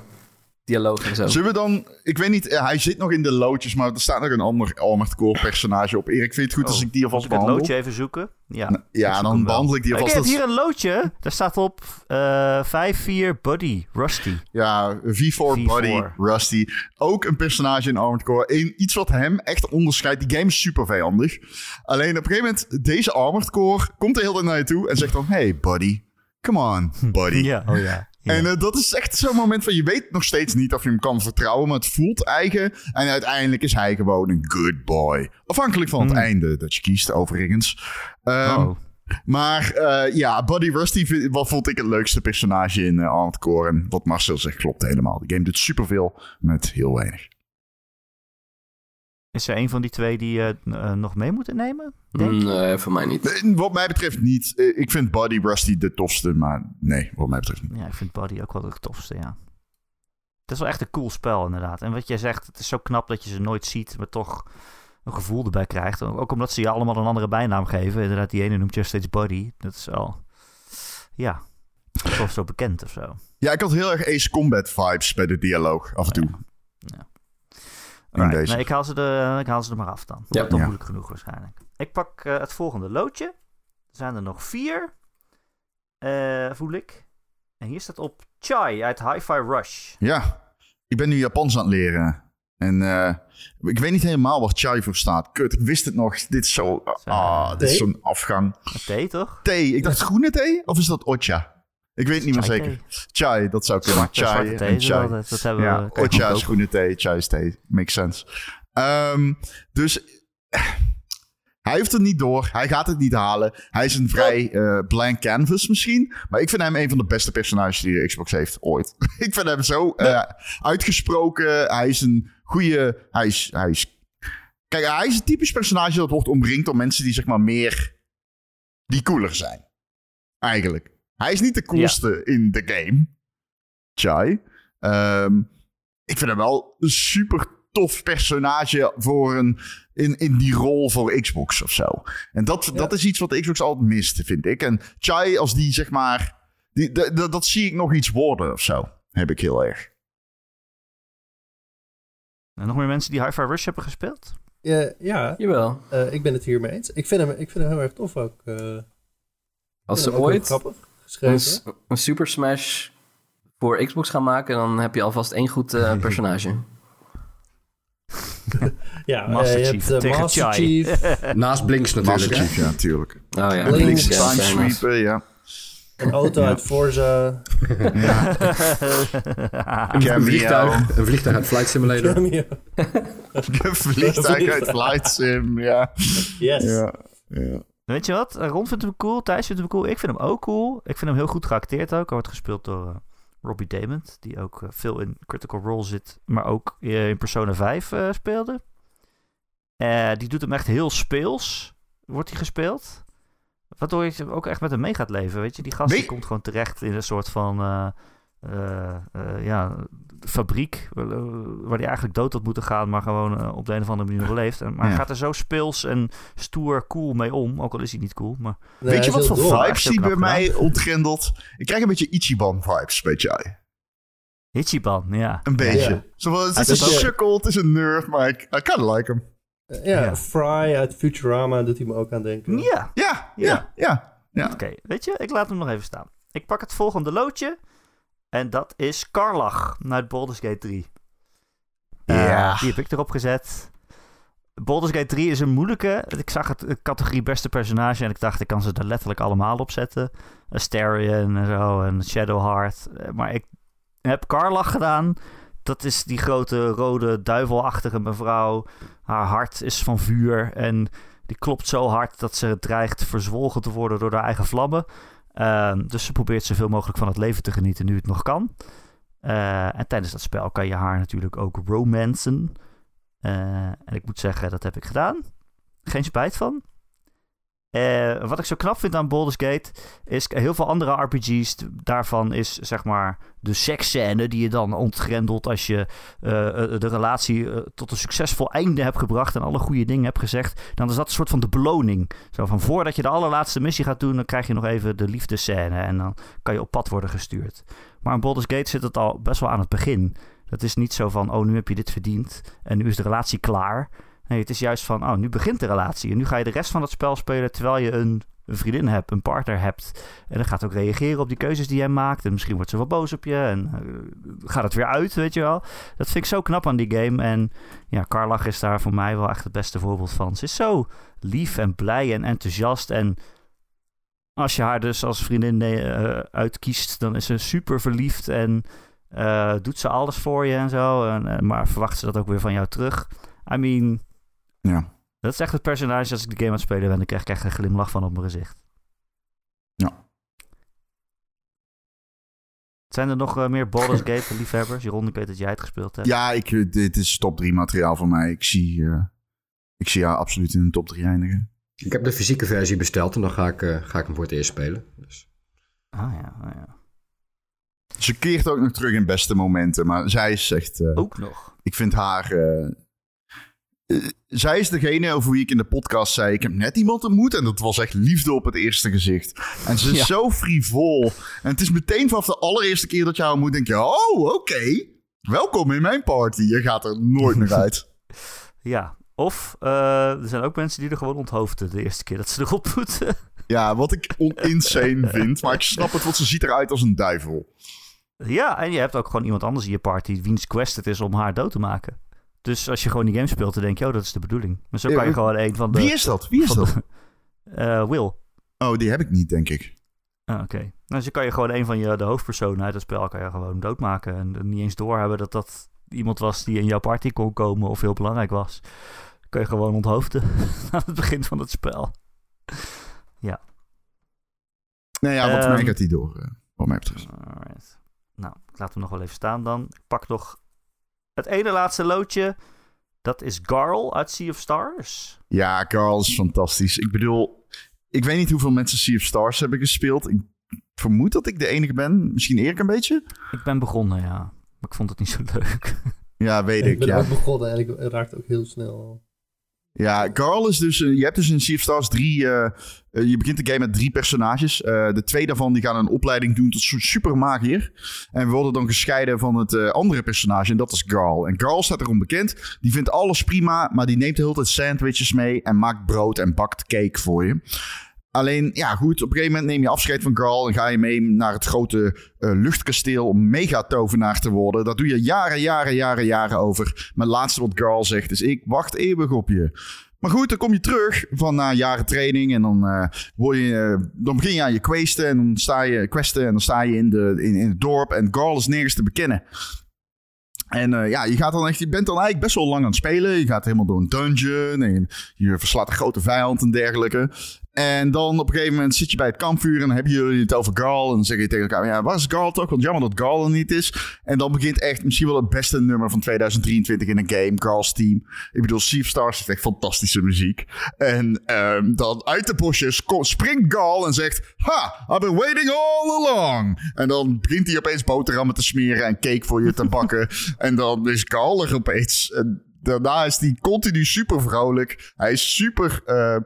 Dialoog en zo. Zullen we dan, ik weet niet, eh, hij zit nog in de loodjes, maar er staat nog een ander Armored Core personage op. Erik, vind je het goed als ik die Als alvast ik het behandel? loodje even zoeken. Ja, Nou, ja, ik dan behandel ik die Ik alvast. heb als- hier een loodje. Daar staat op eh 5-4 Buddy Rusty. Ja, V4 V4. Buddy, Rusty. Ook een personage in Armored Core. Iets wat hem echt onderscheidt. Die game is super vijandig. Alleen op een gegeven moment, deze Armored Core komt er heel erg naar je toe en zegt dan... Hey buddy, come on buddy. Ja, oh ja. Ja. En eh, dat is echt zo'n moment van je weet nog steeds niet of je hem kan vertrouwen, maar het voelt eigen. En uiteindelijk is hij gewoon een good boy. Afhankelijk van het Hmm. einde dat je kiest, overigens. Ehm, Oh. Maar eh, ja, Buddy Rusty wat vond ik het leukste personage in uh, Core. En wat Marcel zegt klopt helemaal. De game doet superveel met heel weinig. Is er een van die twee die je eh, nog mee moeten nemen? Denk? Nee, voor mij niet. Eh, Wat mij betreft niet. Eh, Ik vind Buddy Rusty de tofste, maar nee, wat mij betreft niet. Ja, ik vind Buddy ook wel het tofste, ja. Het is wel echt een cool spel, inderdaad. En wat jij zegt, het is zo knap dat je ze nooit ziet, maar toch een gevoel erbij krijgt. Ook omdat ze je allemaal een andere bijnaam geven. Inderdaad, die ene noemt je steeds Buddy. Dat is wel, ja, toch zo bekend of zo. Ja, ik had heel erg Ace Combat vibes bij de dialoog af en toe. In Alright, deze. nee, ik, haal ze de, ik haal ze er maar af dan. Ja. Toch Ja. moeilijk genoeg waarschijnlijk. Ik pak eh, het volgende loodje. Er zijn er nog vier. Eh, voel ik. En hier staat op Chai uit Hi-Fi Rush. Ja, ik ben nu Japans aan het leren. En eh, ik weet niet helemaal waar chai voor staat. Kut, ik wist het nog. Dit is zo... Ah, dit is zo'n afgang. Thee, toch? Thee. Ik dacht groene thee? Of is dat ocha? Ik weet het niet meer zeker. thee. Chai, dat zou kunnen. Chai en chai. dat, dat hebben Ja, we. ocha is groene thee, chai is thee. Makes sense. Ehm, dus eh, hij heeft het niet door. Hij gaat het niet halen. Hij is een vrij eh, blank canvas misschien. Maar ik vind hem een van de beste personages die de Xbox heeft ooit. ik vind hem zo eh, uitgesproken. Hij is een goede... Hij is, hij is... Kijk, hij is een typisch personage dat wordt omringd door mensen die zeg maar meer... Die cooler zijn. Eigenlijk. Hij is niet de coolste in de game. Chai. Ehm, ik vind hem wel een super tof personage voor een, in, in die rol voor Xbox of zo. En dat, dat is iets wat de Xbox altijd mist, vind ik. En Chai, als die zeg maar. Die, dat zie ik nog iets worden of zo. Heb ik heel erg. En nog meer mensen die Hi-Fi Rush hebben gespeeld? Ja, ja Jawel. eh, ik ben het hiermee eens. Ik vind hem, ik vind hem heel erg tof ook. eh, Als ze ooit een, geschreven. s- een Super Smash voor Xbox gaan maken, dan heb je alvast één goed eh, personage. Ja, eh, Master je Chief hebt eh, Master. Chief, Naast Blinks natuurlijk. Master? Chief, ja, natuurlijk. Oh ja, Blinks, Blinks, ja, ja. een auto Ja. uit Forza. Een vliegtuig, een vliegtuig uit Flight Simulator. Een vliegtuig uit Flight Sim, ja. Yes. ja. ja. Weet je wat? Ron vindt hem cool. Thijs vindt hem cool. Ik vind hem ook cool. Ik vind hem heel goed geacteerd ook. Hij wordt gespeeld door eh, Robbie Damon. Die ook eh, veel in Critical Role zit. Maar ook eh, in Persona 5 eh, speelde. Eh, die doet hem echt heel speels. Wordt hij gespeeld. Waardoor je ook echt met hem mee gaat leven. Weet je, die gast die komt gewoon terecht in een soort van. eh, eh, eh, ja, fabriek. eh, waar hij eigenlijk dood had moeten gaan. Maar gewoon eh, op de een of andere manier overleeft. En, maar Ja. gaat er zo speels en stoer, cool mee om. Ook al is hij niet cool. Maar Nee, Weet je wat voor vibes die bij mij ontgrendelt? Ik krijg een beetje Ichiban vibes bij Chai. Ichiban, ja. Een beetje. Ja. Zo van, het Hij is een sukkel, het is een nerd, maar ik I kinda like hem. Eh, Ja, Ja. Fry uit Futurama doet hij me ook aan denken. Ja, Ja, Ja. ja, ja. ja. oké. Weet je, ik laat hem nog even staan. Ik pak het volgende loodje. En dat is Karlach uit Baldur's Gate 3. Eh, Ja. Die heb ik erop gezet. Baldur's Gate 3 is een moeilijke. Ik zag het de categorie beste personage en ik dacht, ik kan ze er letterlijk allemaal op zetten. Astarion en zo en Shadowheart. Eh, Maar ik heb Karlach gedaan. dat is die grote rode duivelachtige mevrouw. Haar hart is van vuur en die klopt zo hard dat ze dreigt verzwolgen te worden door haar eigen vlammen. Ehm, dus ze probeert zoveel mogelijk van het leven te genieten nu het nog kan. Eh, en tijdens dat spel kan je haar natuurlijk ook romancen. Eh, en ik moet zeggen, dat heb ik gedaan. Geen spijt van. Eh, wat ik zo knap vind aan Baldur's Gate is heel veel andere RPG's. Daarvan is zeg maar de seksscène die je dan ontgrendelt als je eh, eh, de relatie tot een succesvol einde hebt gebracht en alle goede dingen hebt gezegd. Dan is dat een soort van de beloning. Zo van voordat je de allerlaatste missie gaat doen, dan krijg je nog even de liefdescène en dan kan je op pad worden gestuurd. Maar in Baldur's Gate zit het al best wel aan het begin. Het is niet zo van, oh nu heb je dit verdiend en nu is de relatie klaar. Nee, het is juist van, oh, nu begint de relatie. En nu ga je de rest van het spel spelen terwijl je een, vriendin hebt, een partner hebt. En dan gaat ook reageren op die keuzes die jij maakt. En misschien wordt ze wel boos op je. En uh, gaat het weer uit, weet je wel. Dat vind ik zo knap aan die game. En ja, Carlach is daar voor mij wel echt het beste voorbeeld van. Ze is zo lief en blij en enthousiast. En als je haar dus als vriendin uh, uitkiest, dan is ze super verliefd. En uh, doet ze alles voor je en zo. En, maar verwacht ze dat ook weer van jou terug. I mean, ja. Dat is echt het personage als ik de game aan het spelen ben. Dan krijg ik echt een glimlach van op mijn gezicht. Ja. Zijn er nog uh, meer Baldur's Gate liefhebbers? Jeroen, ik weet dat jij het gespeeld hebt. Ja, ik, dit is top 3 materiaal voor mij. Ik zie, uh, ik zie haar absoluut in de top 3 eindigen. Ik heb de fysieke versie besteld en dan ga ik, uh, ga ik hem voor het eerst spelen. Dus. Ah ja, ah, ja. Ze keert ook nog terug in beste momenten, maar zij is echt... ook nog? Ik vind haar zij is degene over wie ik in de podcast zei: Ik heb net iemand ontmoet. En dat was echt liefde op het eerste gezicht. En ze is ja. zo frivol. En het is meteen vanaf de allereerste keer dat je haar ontmoet, denk je: Oh, oké. Okay. Welkom in mijn party. Je gaat er nooit meer uit. ja, of uh, er zijn ook mensen die er gewoon onthoofden de eerste keer dat ze erop moeten. ja, wat ik insane vind. Maar ik snap het, want ze ziet eruit als een duivel. Ja, en je hebt ook gewoon iemand anders in je party wiens quest het is om haar dood te maken. Dus als je gewoon die game speelt, dan denk je, oh, dat is de bedoeling. Maar zo kan je gewoon een van de... Wie is dat? Wie is dat? uh, Will. Oh, die heb ik niet, denk ik. Ah, Oké. Okay. Nou, dus kan je gewoon een van je, de hoofdpersonen uit het spel kan je gewoon doodmaken. En niet eens doorhebben dat dat iemand was die in jouw party kon komen of heel belangrijk was. Kun je gewoon onthoofden aan het begin van het spel. ja. Nee, ja, wat um, mij gaat die door, uh, wat mij betreft. Alright. Nou, ik laat hem nog wel even staan dan. Ik pak nog het ene laatste loodje, dat is Garl uit Sea of Stars. Ja, Garl is fantastisch. Ik bedoel, ik weet niet hoeveel mensen Sea of Stars hebben gespeeld. Ik vermoed dat ik de enige ben. Misschien Erik een beetje? Ik ben begonnen, ja. Maar ik vond het niet zo leuk. Ja, weet ik. Ik ben ja. ook begonnen en ik raakte ook heel snel. Ja, Carl is dus... Uh, je hebt dus in Sea of Stars drie... Uh, uh, je begint de game met drie personages. de twee daarvan die gaan een opleiding doen tot super magier. En worden dan gescheiden van het andere personage. En dat is Garl. En Garl staat erom bekend. Die vindt alles prima, maar die neemt de hele tijd sandwiches mee. En maakt brood en bakt cake voor je. Alleen, ja goed, op een gegeven moment neem je afscheid van Garl en ga je mee naar het grote uh, luchtkasteel om megatovenaar te worden. Dat doe je jaren, jaren, jaren, jaren over. Het laatste wat Garl zegt is, ik wacht eeuwig op je. Maar goed, dan kom je terug van na jaren training en dan, word je, dan begin je aan je questen en dan sta je, questen en dan sta je in, de, in, in het dorp en Garl is nergens te bekennen. En ja, je, gaat dan echt, je bent dan eigenlijk best wel lang aan het spelen. Je gaat helemaal door een dungeon en je verslaat een grote vijand en dergelijke. En dan op een gegeven moment zit je bij het kampvuur en dan hebben jullie het over Garl. En dan zeg je tegen elkaar, ja, waar is Garl toch? Want jammer dat Garl er niet is. En dan begint echt misschien wel het beste nummer van 2023 in een game, Garl's Team. Ik bedoel, of Stars heeft echt fantastische muziek. En um, dan uit de bosjes springt Garl en zegt, ha, I've been waiting all along. En dan begint hij opeens boterhammen te smeren en cake voor je te bakken. en dan is Garl er opeens... En daarna is hij continu super vrolijk. Hij is super. Uh,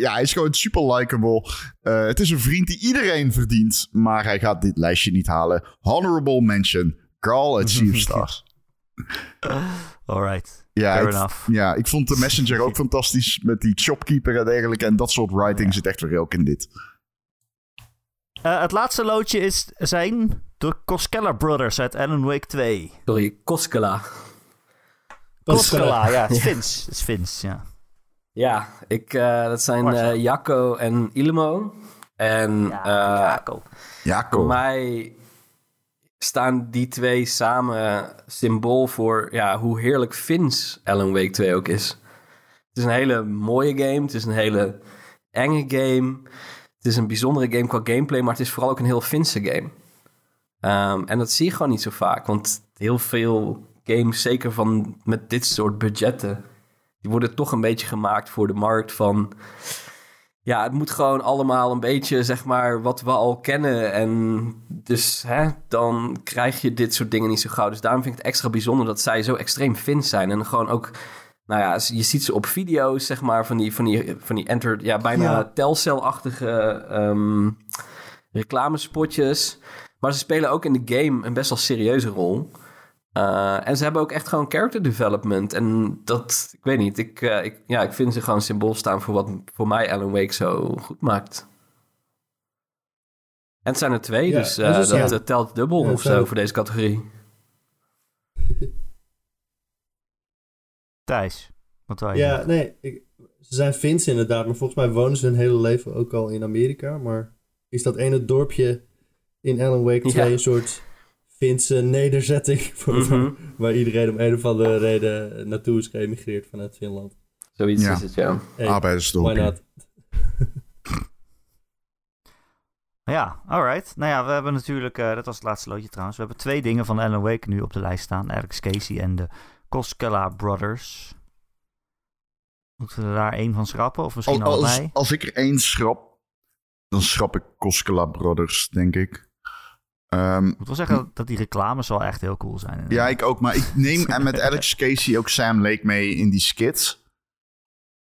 ja, hij is gewoon super likable. Uh, het is een vriend die iedereen verdient. Maar hij gaat dit lijstje niet halen. Honorable mention: Carl at Sea of Stars. Alright. Ja, Fair ik, enough. ja, ik vond de Messenger ook fantastisch. Met die shopkeeper en dergelijke. En dat soort writing Ja. zit echt weer ook in dit. Eh, het laatste loodje is, zijn de Koskela Brothers uit Alan Wake 2. Sorry, Koskela. Koskela, ja, het is Fins. Het is Fins, ja. Ja, ik, eh, dat zijn eh Jacco en Ilmo. En Ja, eh, Jaco. Ja, voor mij... staan die twee samen symbool voor ja, hoe heerlijk Fins Alan Wake 2 ook is. Het is een hele mooie game. Het is een hele enge game. Het is een bijzondere game qua gameplay, maar het is vooral ook een heel Finse game. Ehm, en dat zie je gewoon niet zo vaak, want heel veel games, zeker van met dit soort budgetten, die worden toch een beetje gemaakt voor de markt van ja, het moet gewoon allemaal een beetje, zeg maar, wat we al kennen. En dus hè, dan krijg je dit soort dingen niet zo gauw. Dus daarom vind ik het extra bijzonder dat zij zo extreem Fins zijn. En gewoon ook, nou ja, je ziet ze op video's, zeg maar, van die, van die, van die enter, ja, bijna Ja. telcel-achtige ehm, reclamespotjes. Maar ze spelen ook in de game een best wel serieuze rol. Uh, en ze hebben ook echt gewoon character development. En dat, ik weet niet, ik, uh, ik, ja, ik vind ze gewoon symbool staan voor wat voor mij Alan Wake zo goed maakt. En het zijn er twee, Ja, dus uh, dat is- dat ja. eh, telt dubbel Ja, of zo. zo voor deze categorie. Thijs, wat wil je? Ja, nee, ik- ze zijn Fins inderdaad, maar volgens mij wonen ze hun hele leven ook al in Amerika. Maar is dat ene dorpje in Alan Wake 2 Ja. een soort Finse nederzetting voor, Mhm. waar iedereen om een of andere reden naartoe is geëmigreerd vanuit Finland? Zoiets Ja. is het, ja. Hey, Arbeidersdorpje. why not? Ja, alright. Nou ja, we hebben natuurlijk, eh, dat was het laatste loodje trouwens. We hebben twee dingen van Alan Wake nu op de lijst staan. Alex Casey en de Koskela Brothers. Moeten we er daar één van schrappen? Of misschien Als, als, allebei? als ik er één schrap, dan schrap ik Koskela Brothers, denk ik. Ehm, Ik moet wel zeggen dat die reclames wel echt heel cool zijn. ja, ik ook. Maar ik neem en met Alex Casey ook Sam Lake mee in die skits.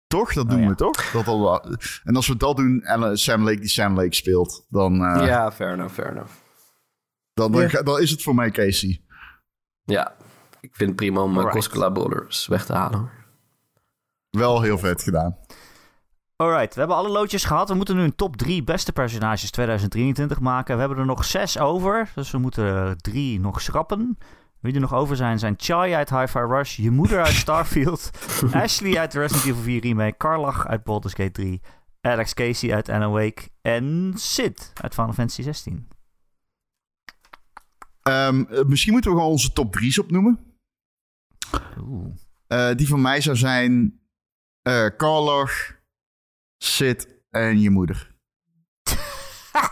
Toch? Dat Oh, doen ja. we toch? Dat al, en als we dat doen en Sam Lake die Sam Lake speelt, dan, eh, ja, fair enough, fair enough. dan, is het voor mij Casey. Ja, ik vind het prima om Alright. Koskela Brothers weg te halen. Wel heel vet gedaan. Alright, we hebben alle loodjes gehad. We moeten nu een top 3 beste personages 2023 maken. We hebben er nog zes over, dus we moeten er drie nog schrappen. Wie er nog over zijn, zijn Chai uit Hi-Fi Rush, je moeder uit Starfield, Ashley uit Resident Evil 4 Remake, Karlach uit Baldur's Gate 3, Alex Casey uit Alan Wake en Sid uit Final Fantasy 16. Ehm, eh, misschien moeten we gewoon onze top drie's opnoemen. Oeh. Eh, die van mij zou zijn eh Carloch, Sid en je moeder.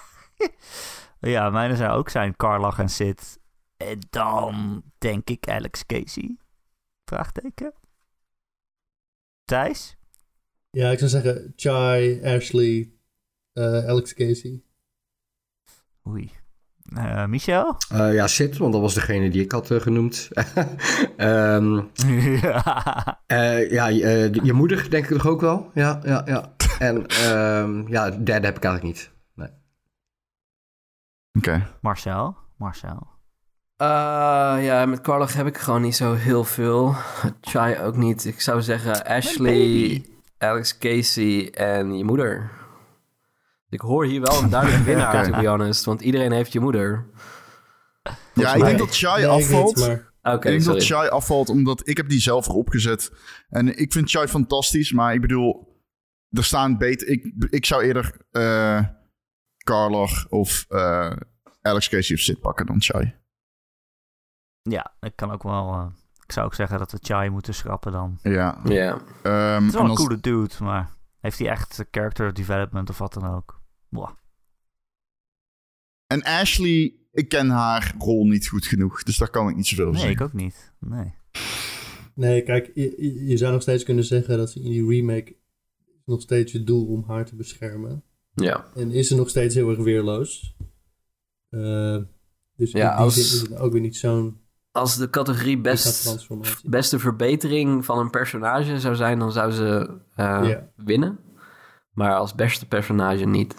Ja, mijne zou ook zijn Karlach en Sid. En dan denk ik Alex Casey. Vraagteken. Thijs? Ja, ik zou zeggen Chai, Ashley, eh, Alex Casey. Oei. Eh, Michel? Eh, ja, Sid, want dat was degene die ik had genoemd. Ehm, ja. eh, ja, eh, je moeder denk ik toch ook wel? Ja, ja, ja. En ehm, ja, de derde heb ik eigenlijk niet. Nee. Oké. Marcel? Marcel? Uh, ja, met Carlach heb ik gewoon niet zo heel veel. Chai ook niet. Ik zou zeggen Ashley, Alex Casey en je moeder. Ik hoor hier wel een duidelijke winnaar, to be honest. Want iedereen heeft je moeder. Ja, ik mij- denk dat Chai Nee, afvalt. niet, maar Oké, ik denk sorry. dat Chai afvalt omdat ik heb die zelf erop gezet. En ik vind Chai fantastisch, maar ik bedoel, er staan beter. Ik, ik zou eerder eh Carloch of eh, Alex Casey of Sid pakken dan Chai. Ja, ik kan ook wel... eh, ik zou ook zeggen dat we Chai moeten schrappen dan. Ja. Ja. Ehm, Het is wel en een als- coole dude, maar... Heeft hij echt character development of wat dan ook? Boah. En Ashley, ik ken haar rol niet goed genoeg, dus daar kan ik niet zoveel over Nee, ik zeggen. ook niet. Nee. nee, kijk, je, zou nog steeds kunnen zeggen dat ze in die remake nog steeds je doel om haar te beschermen. ja. En is ze nog steeds heel erg weerloos. Eh, dus Ja, in die als- zin is het ook weer niet zo'n Als de categorie best, beste verbetering van een personage zou zijn, dan zou ze eh, Ja. winnen. Maar als beste personage niet.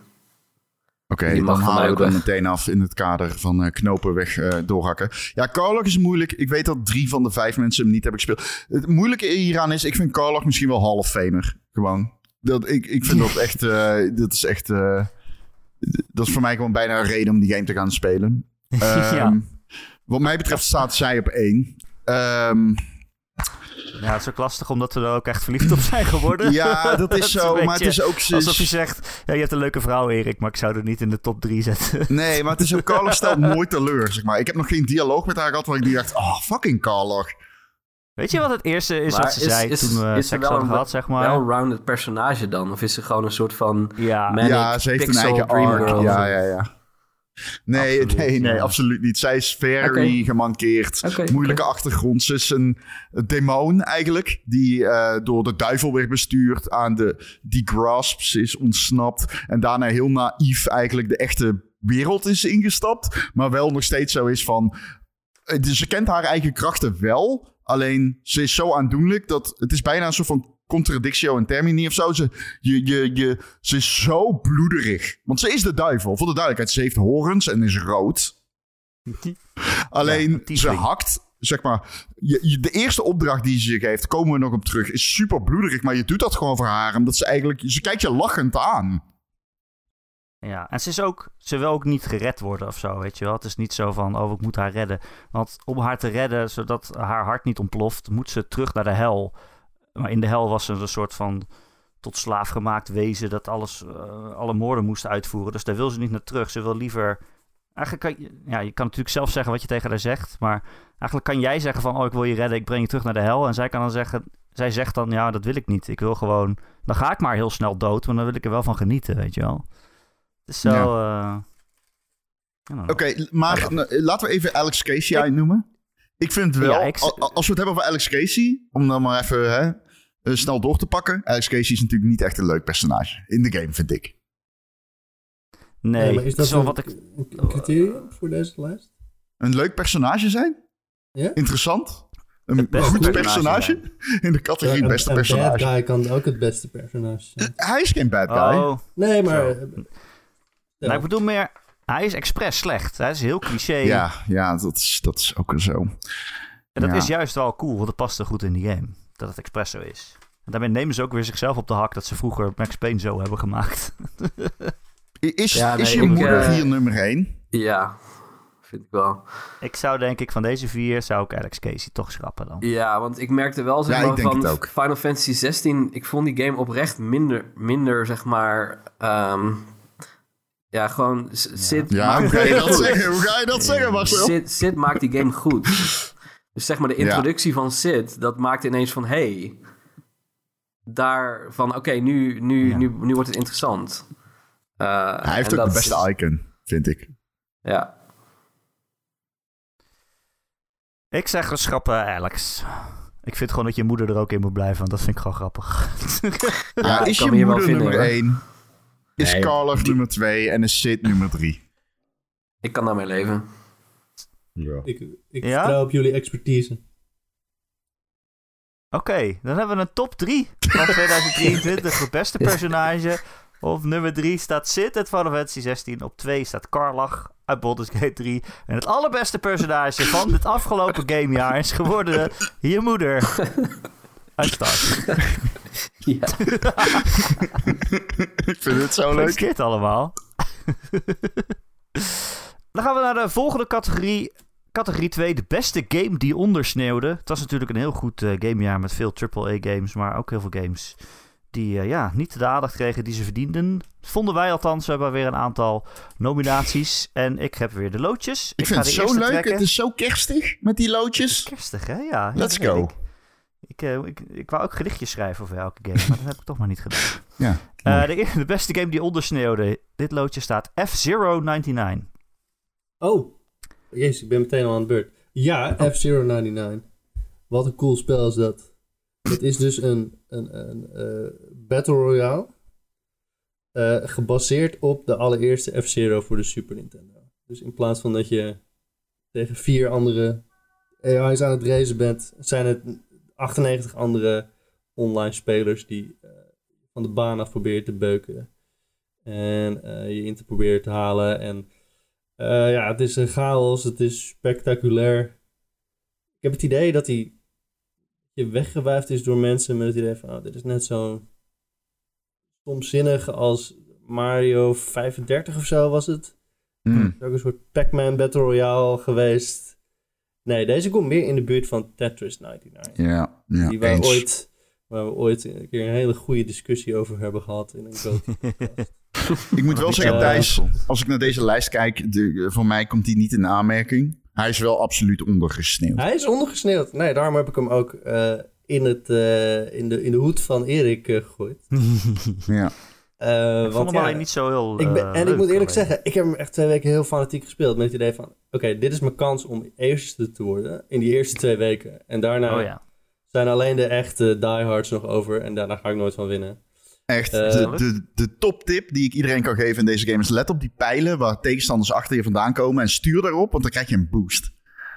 Oké, Die mag dan van mij halen we weg. meteen af in het kader van eh, knopen weg eh, doorhakken. Ja, Carloch is moeilijk. Ik weet dat drie van de vijf mensen hem niet hebben gespeeld. Het moeilijke hieraan is, ik vind Carloch misschien wel half famer. Gewoon. Dat, ik, ik vind dat echt, eh, dat is echt, eh, dat is voor mij gewoon bijna een reden om die game te gaan spelen. ja. Ehm, Wat mij betreft staat zij op één. Ehm, Ja, het is ook lastig omdat we er ook echt verliefd op zijn geworden. Ja, dat is zo, maar het is ook... Alsof je zegt, ja, je hebt een leuke vrouw, Erik, maar ik zou er niet in de top 3 zetten. Nee, maar het is ook stelt nooit teleur, zeg maar. Ik heb nog geen dialoog met haar gehad waar ik die dacht, oh, fucking Carla. Weet je wat het eerste is Maar wat ze zei toen we is seks er wel hadden een gehad, zeg maar? well-rounded personage dan? Of is ze gewoon een soort van Ja, manic ja, ze heeft een pixel eigen dream arc. girl? Ja, ja, ja. Nee, Absoluut, nee, nee, ja. absoluut niet. Zij is very gemankeerd. Moeilijke achtergrond. Ze is een demon eigenlijk, die eh, door de duivel werd bestuurd aan de die grasps is ontsnapt. En daarna heel naïef eigenlijk de echte wereld is ingestapt. Maar wel nog steeds zo is van... eh, Ze kent haar eigen krachten wel. Alleen ze is zo aandoenlijk dat het is bijna een soort van contradictio in termini of zo. Ze, je, je, je, ze is zo bloederig. Want ze is de duivel. Voor de duidelijkheid, ze heeft horens en is rood. Alleen Ja, ze hakt, zeg maar. Je, je- de eerste opdracht die ze je geeft, komen we nog op terug, is super bloederig. Maar je doet dat gewoon voor haar. Omdat ze eigenlijk. Ze kijkt je lachend aan. Ja, en ze, is ook, ze wil ook niet gered worden of zo, weet je wel. Het is niet zo van, oh, ik moet haar redden. Want om haar te redden, zodat haar hart niet ontploft, moet ze terug naar de hel. Maar in de hel was ze een soort van tot slaaf gemaakt wezen dat alles, eh, alle moorden moest uitvoeren. Dus daar wil ze niet naar terug. Ze wil liever... Eigenlijk kan ja, je kan natuurlijk zelf zeggen wat je tegen haar zegt, maar eigenlijk kan jij zeggen van, oh, ik wil je redden, ik breng je terug naar de hel. En zij kan dan zeggen, zij zegt dan, ja, dat wil ik niet. Ik wil gewoon, dan ga ik maar heel snel dood, maar dan wil ik er wel van genieten, weet je wel. Het is zo... eh, don't know. Oké, maar nou, laten we even Alex Casey uitnoemen. Ik vind wel, Ja, ik- a- a- als we het hebben over Alex Casey, om dan maar even hè, eh, snel door te pakken. Alex Casey is natuurlijk niet echt een leuk personage in de game, vind ik. Nee, Ja, maar is dat wel een, wat ik... een criterium voor deze lijst? Een leuk personage zijn? Ja? Interessant? Een goed personage personage? In de categorie een, beste een bad personage. guy kan ook het beste personage zijn. Hij is geen bad guy. Oh, Nee, maar... Zo. Nou, ik bedoel meer... Hij is expres slecht. Hij is heel cliché. Ja, ja dat, is, dat is ook zo. En dat ja. is juist wel cool, want dat past er goed in die game. Dat het expres zo is. En daarmee nemen ze ook weer zichzelf op de hak dat ze vroeger Max Payne zo hebben gemaakt. Is, Ja, is nee, je ik, moeder eh, hier nummer 1? Ja, vind ik wel. ik zou denk ik van deze vier, zou ik Alex Casey toch schrappen dan. Ja, want ik merkte wel zeg Ja, maar, ik denk van. Final Fantasy 16. Ik vond die game oprecht minder, minder zeg maar. ehm, ja, gewoon. Sid, Ja, maakt hoe ga die je game dat goed. zeggen? Hoe ga je dat zeggen, Marcel? Sid, Sid maakt die game goed. Dus zeg maar de Ja. introductie van Sid, dat maakt ineens van hey, daar van oké, nu, nu, Ja. nu, nu wordt het interessant. Uh, Hij heeft ook de beste icon, vind ik. Ja, Ik zeg schrappen Alex. Ik vind gewoon dat je moeder er ook in moet blijven, want dat vind ik gewoon grappig. Ja, ik is kan je me hier wel moeder vinden, nummer hoor. 1? Is Nee, nummer 2 en is Sid nummer 3? ik kan daarmee leven. Ja. Ik, ik Ja? vertrouw op jullie expertise. Oké, dan hebben we een top 3 van 2023. Het beste personage. Op nummer 3 staat Sid uit Final Fantasy 16. Op 2 staat Karlach uit Baldur's Gate 3. En het allerbeste personage van dit afgelopen gamejaar is geworden je moeder. Ja. ik vind het zo leuk. Gefeliciteerd allemaal. Dan gaan we naar de volgende categorie. Categorie 2, de beste game die ondersneeuwde. Het was natuurlijk een heel goed eh, gamejaar met veel AAA-games, maar ook heel veel games die eh, ja, niet de aandacht kregen die ze verdienden. Vonden wij althans. We hebben weer een aantal nominaties. En ik heb weer de loodjes. Ik ga vind het zo leuk. trekken. Het is zo kerstig met die loodjes. Kerstig, hè? Ja. Let's go. Ik. Ik, eh, ik, ik wou ook gedichtjes schrijven over elke game, maar dat heb ik toch maar niet gedaan. Ja. Eh, de, de beste game die ondersneeuwde. Dit loodje staat F-Zero 99. Oh, jezus, ik ben meteen al aan de beurt. Ja, F-Zero 99. Wat een cool spel is dat. Het is dus een, een, een eh, Battle Royale. eh, gebaseerd op de allereerste F-Zero voor de Super Nintendo. Dus in plaats van dat je tegen vier andere AI's aan het racen bent, zijn het 98 andere online spelers die eh, van de baan af proberen te beuken. En eh, je in te proberen te halen. En eh, ja, het is een chaos. Het is spectaculair. Ik heb het idee dat hij je weggewuifd is door mensen met het idee van... Oh, dit is net zo stomzinnig als Mario 35 of zo was het. Mm. Het is ook een soort Pac-Man Battle Royale geweest. Nee, deze komt meer in de buurt van Tetris 99. Ja, ja die waar, eens. ooit, waar we ooit een keer een hele goede discussie over hebben gehad in een GOTY. Ik moet wel zeggen, Thijs, als ik naar deze lijst kijk, de, voor mij komt hij niet in aanmerking. Hij is wel absoluut ondergesneeuwd. Hij is ondergesneeuwd. Nee, daarom heb ik hem ook eh, in, het, eh, in, de, in de hoed van Erik eh, gegooid. Ja. Eh, ik vond hem ja, alleen niet zo heel ik ben, eh, en ik moet eerlijk alleen. zeggen, ik heb hem echt twee weken heel fanatiek gespeeld. Met het idee van, oké, dit is mijn kans om eerste te worden in die eerste twee weken. En daarna Oh ja. zijn alleen de echte diehards nog over. En daarna ga ik nooit van winnen. Echt, Eh, de, de, de toptip die ik iedereen kan geven in deze game is let op die pijlen waar tegenstanders achter je vandaan komen en stuur daarop, want dan krijg je een boost.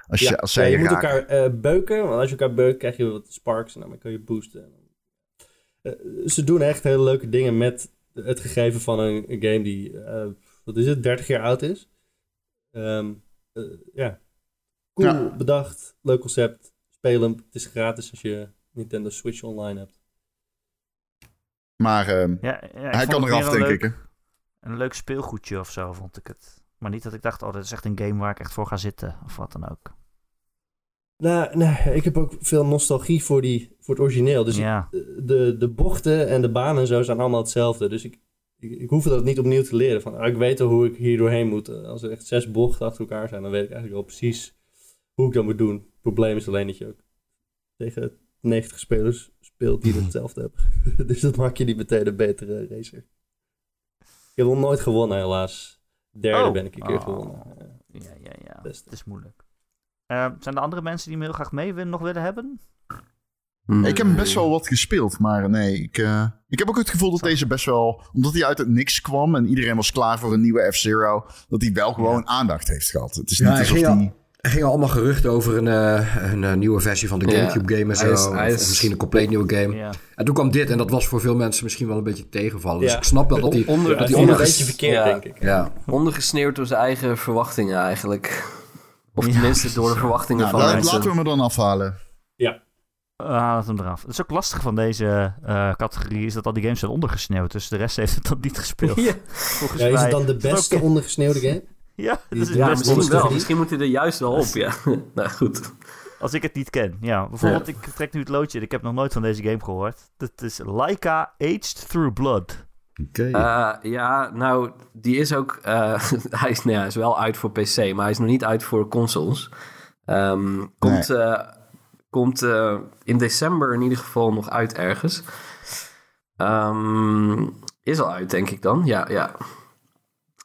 Als, je, Ja, als ja, zij je je moet elkaar eh, beuken. Want als je elkaar beukt, krijg je wat sparks. En daarmee kan je boosten. Eh, ze doen echt hele leuke dingen met het gegeven van een, een game die, eh, wat is het, 30 jaar oud is. Ehm, eh, ja, cool Ja. bedacht, leuk concept. Speel hem. Het is gratis als je Nintendo Switch online hebt. Maar ehm, Ja, ja, hij kan eraf, denk leuk, ik. hè. Een leuk speelgoedje of zo, vond ik het. Maar niet dat ik dacht, oh, dit is echt een game waar ik echt voor ga zitten. Of wat dan ook. Nou, nee, ik heb ook veel nostalgie voor, die, voor het origineel. Dus ja. de, de bochten en de banen en zo zijn allemaal hetzelfde. Dus ik, ik, ik hoef dat niet opnieuw te leren. Van, ah, ik weet al hoe ik hier doorheen moet. Als er echt zes bochten achter elkaar zijn, dan weet ik eigenlijk wel precies hoe ik dat moet doen. Het probleem is alleen dat je ook tegen 90 spelers speelt die hetzelfde hebben. dus dat maakt je niet meteen een betere racer. Ik heb nog nooit gewonnen, helaas. Derde Oh. ben ik een keer Oh. gewonnen. Ja, Ja, ja, ja. beste. Het is moeilijk. Eh, zijn er andere mensen die me heel graag mee willen, nog willen hebben? Ik heb best wel wat gespeeld, maar nee. Ik, eh, ik heb ook het gevoel dat deze best wel, omdat hij uit het niks kwam en iedereen was klaar voor een nieuwe F-Zero, dat hij wel gewoon aandacht heeft gehad. Het is Ja, niet hij alsof ging, al, hij... er gingen allemaal geruchten over een, eh, een nieuwe versie van de Ja. Gamecube game en zo. Hij is- hij of, is- misschien een compleet nieuwe game. Ja. En toen kwam dit en dat was voor veel mensen misschien wel een beetje tegenvallen. Dus Ja. ik snap wel dat hij... Onder, Ja, dat hij een beetje verkeerd, ja. denk ik. Ja, ondergesneeuwd door zijn eigen verwachtingen eigenlijk. Of Ja, tenminste door de verwachtingen Nou, van laat- mensen. laten we hem dan afhalen. Uh, haal het hem eraf. Het is ook lastig van deze eh, categorie, is dat al die games zijn ondergesneeuwd. Dus de rest heeft het dan niet gespeeld. Ja, Volgens Ja, is mij. het dan de ook- beste ondergesneeuwde game? Ja, dat is ja misschien wel. Misschien moet hij er juist wel op, ja. nou goed. Als ik het niet ken. Ja, bijvoorbeeld, ik trek nu het loodje. Ik heb nog nooit van deze game gehoord. Dat is Laika Aged Through Blood. Oké. Eh, ja, nou, die is ook... eh, hij, is, nou ja, is wel uit voor PC, maar hij is nog niet uit voor consoles. Ehm, komt eh, komt in december in ieder geval nog uit ergens. Ehm, is al uit, denk ik dan. Ja, ja.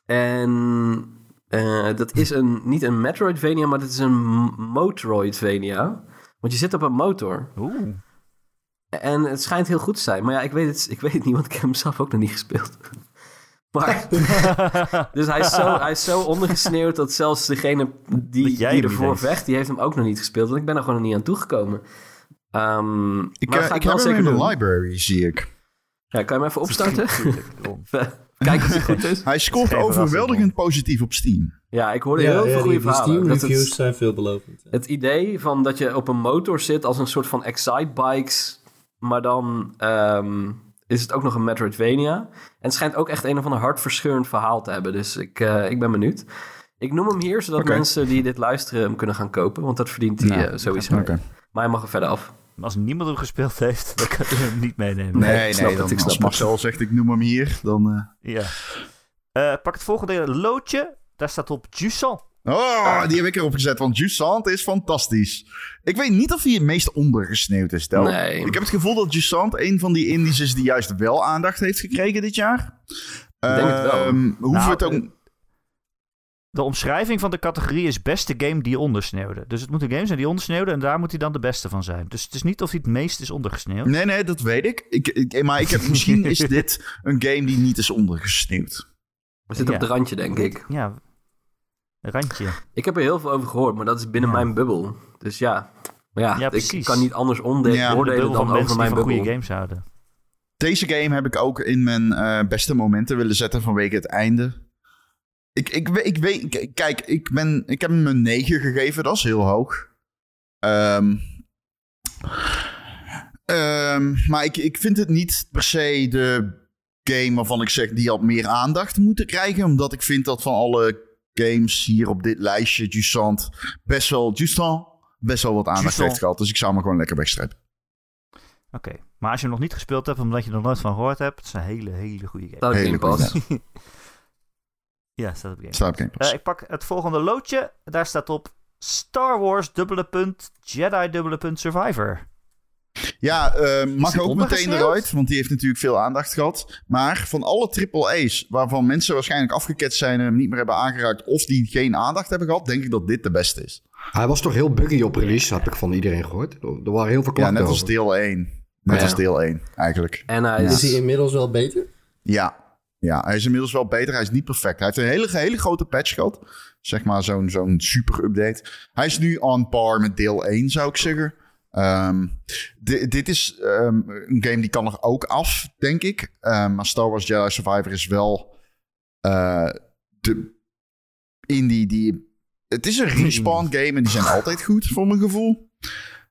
En dat is een, niet een Metroidvania, maar dat is een Motroidvania. Want je zit op een motor. Oeh. En het schijnt heel goed te zijn. Maar ja, ik weet het, ik weet het niet, want ik heb hem zelf ook nog niet gespeeld. Maar, dus hij is, zo, hij is zo ondergesneeuwd dat zelfs degene die, die ervoor vecht, die heeft hem ook nog niet gespeeld. Want ik ben er gewoon nog niet aan toegekomen. Ehm, Ik, maar eh, ga ik wel heb hem in de library, zie ik. Ja, kan je hem even opstarten? Kijken of hij goed is. Hij scoort overweldigend positief op Steam. Ja, ik hoorde heel veel goede die verhalen. Steam Dat het- reviews zijn veelbelovend. Het idee van dat je op een motor zit als een soort van Excite-bikes, maar dan ehm, is het ook nog een Metroidvania. En het schijnt ook echt een of ander hartverscheurend verhaal te hebben, dus ik, eh, ik ben benieuwd. Ik noem hem hier, zodat mensen die dit luisteren hem kunnen gaan kopen, want dat verdient hij Nou, sowieso. Oké. Maar hij mag er verder af. Als niemand hem gespeeld heeft, dan kan je hem niet meenemen. Nee, ik nee, snap het, dan, ik snap als het. Marcel zegt ik noem hem hier, dan... eh, Ja. Eh, pak het volgende loodje. Daar staat op Jusant. Oh, die heb ik erop gezet, want Jusant is fantastisch. Ik weet niet of hij het meest ondergesneeuwd is, Tel. Nee. Ik heb het gevoel dat Jusant een van die indies is die juist wel aandacht heeft gekregen dit jaar. Ik denk het wel. Nou, het ook... eh, De omschrijving van de categorie is beste game die ondersneeuwde. Dus het moet een game zijn die ondersneeuwde en daar moet hij dan de beste van zijn. Dus het is niet of hij het meest is ondergesneeuwd. Nee, nee, dat weet ik. ik, ik maar ik heb, misschien is dit een game die niet is ondergesneeuwd. We zitten op het randje, denk ik. Ja, randje. Ik heb er heel veel over gehoord, maar dat is binnen Ja. mijn bubbel. Dus ja, maar ja, Ja, ik kan niet anders oordelen dan over mijn bubbel. goede games houden. Deze game heb ik ook in mijn eh, beste momenten willen zetten vanwege het einde. Ik, ik, ik weet, kijk, ik, ben, ik heb hem een 9 gegeven, dat is heel hoog. Ehm, ehm, maar ik, ik vind het niet per se de game waarvan ik zeg die had meer aandacht moeten krijgen. Omdat ik vind dat van alle games hier op dit lijstje, Jusant, best wel Jusant, best wel wat aandacht al. heeft gehad. Dus ik zou hem gewoon lekker wegstrepen. Oké, maar als je hem nog niet gespeeld hebt, omdat je er nog nooit van gehoord hebt, het is een hele, hele goede game. Dat Hele Game Pass. goeie. Ja, staat op game. Staat op Game Pass. Eh, ik pak het volgende loodje. Daar staat op Star Wars dubbele punt, Jedi dubbele punt Survivor. Ja, eh, mag ook meteen eruit, want die heeft natuurlijk veel aandacht gehad. Maar van alle triple A's, waarvan mensen waarschijnlijk afgeketst zijn en hem niet meer hebben aangeraakt, of die geen aandacht hebben gehad, denk ik dat dit de beste is. Hij was toch heel buggy op release, heb ik van iedereen gehoord. Er waren heel veel Ja, klachten net als deel 1. Net Ja. als deel 1, eigenlijk. En Ja. Is hij is... inmiddels wel beter? Ja. ja, hij is inmiddels wel beter. Hij is niet perfect. Hij heeft een hele, hele grote patch gehad. Zeg maar zo'n zo'n super update. Hij is nu on par met deel 1, zou ik zeggen. Ehm, di- dit is ehm, een game die kan er ook af, denk ik. Ehm, maar Star Wars Jedi Survivor is wel eh, de indie die... Het is een respawn game en die zijn altijd goed, voor mijn gevoel.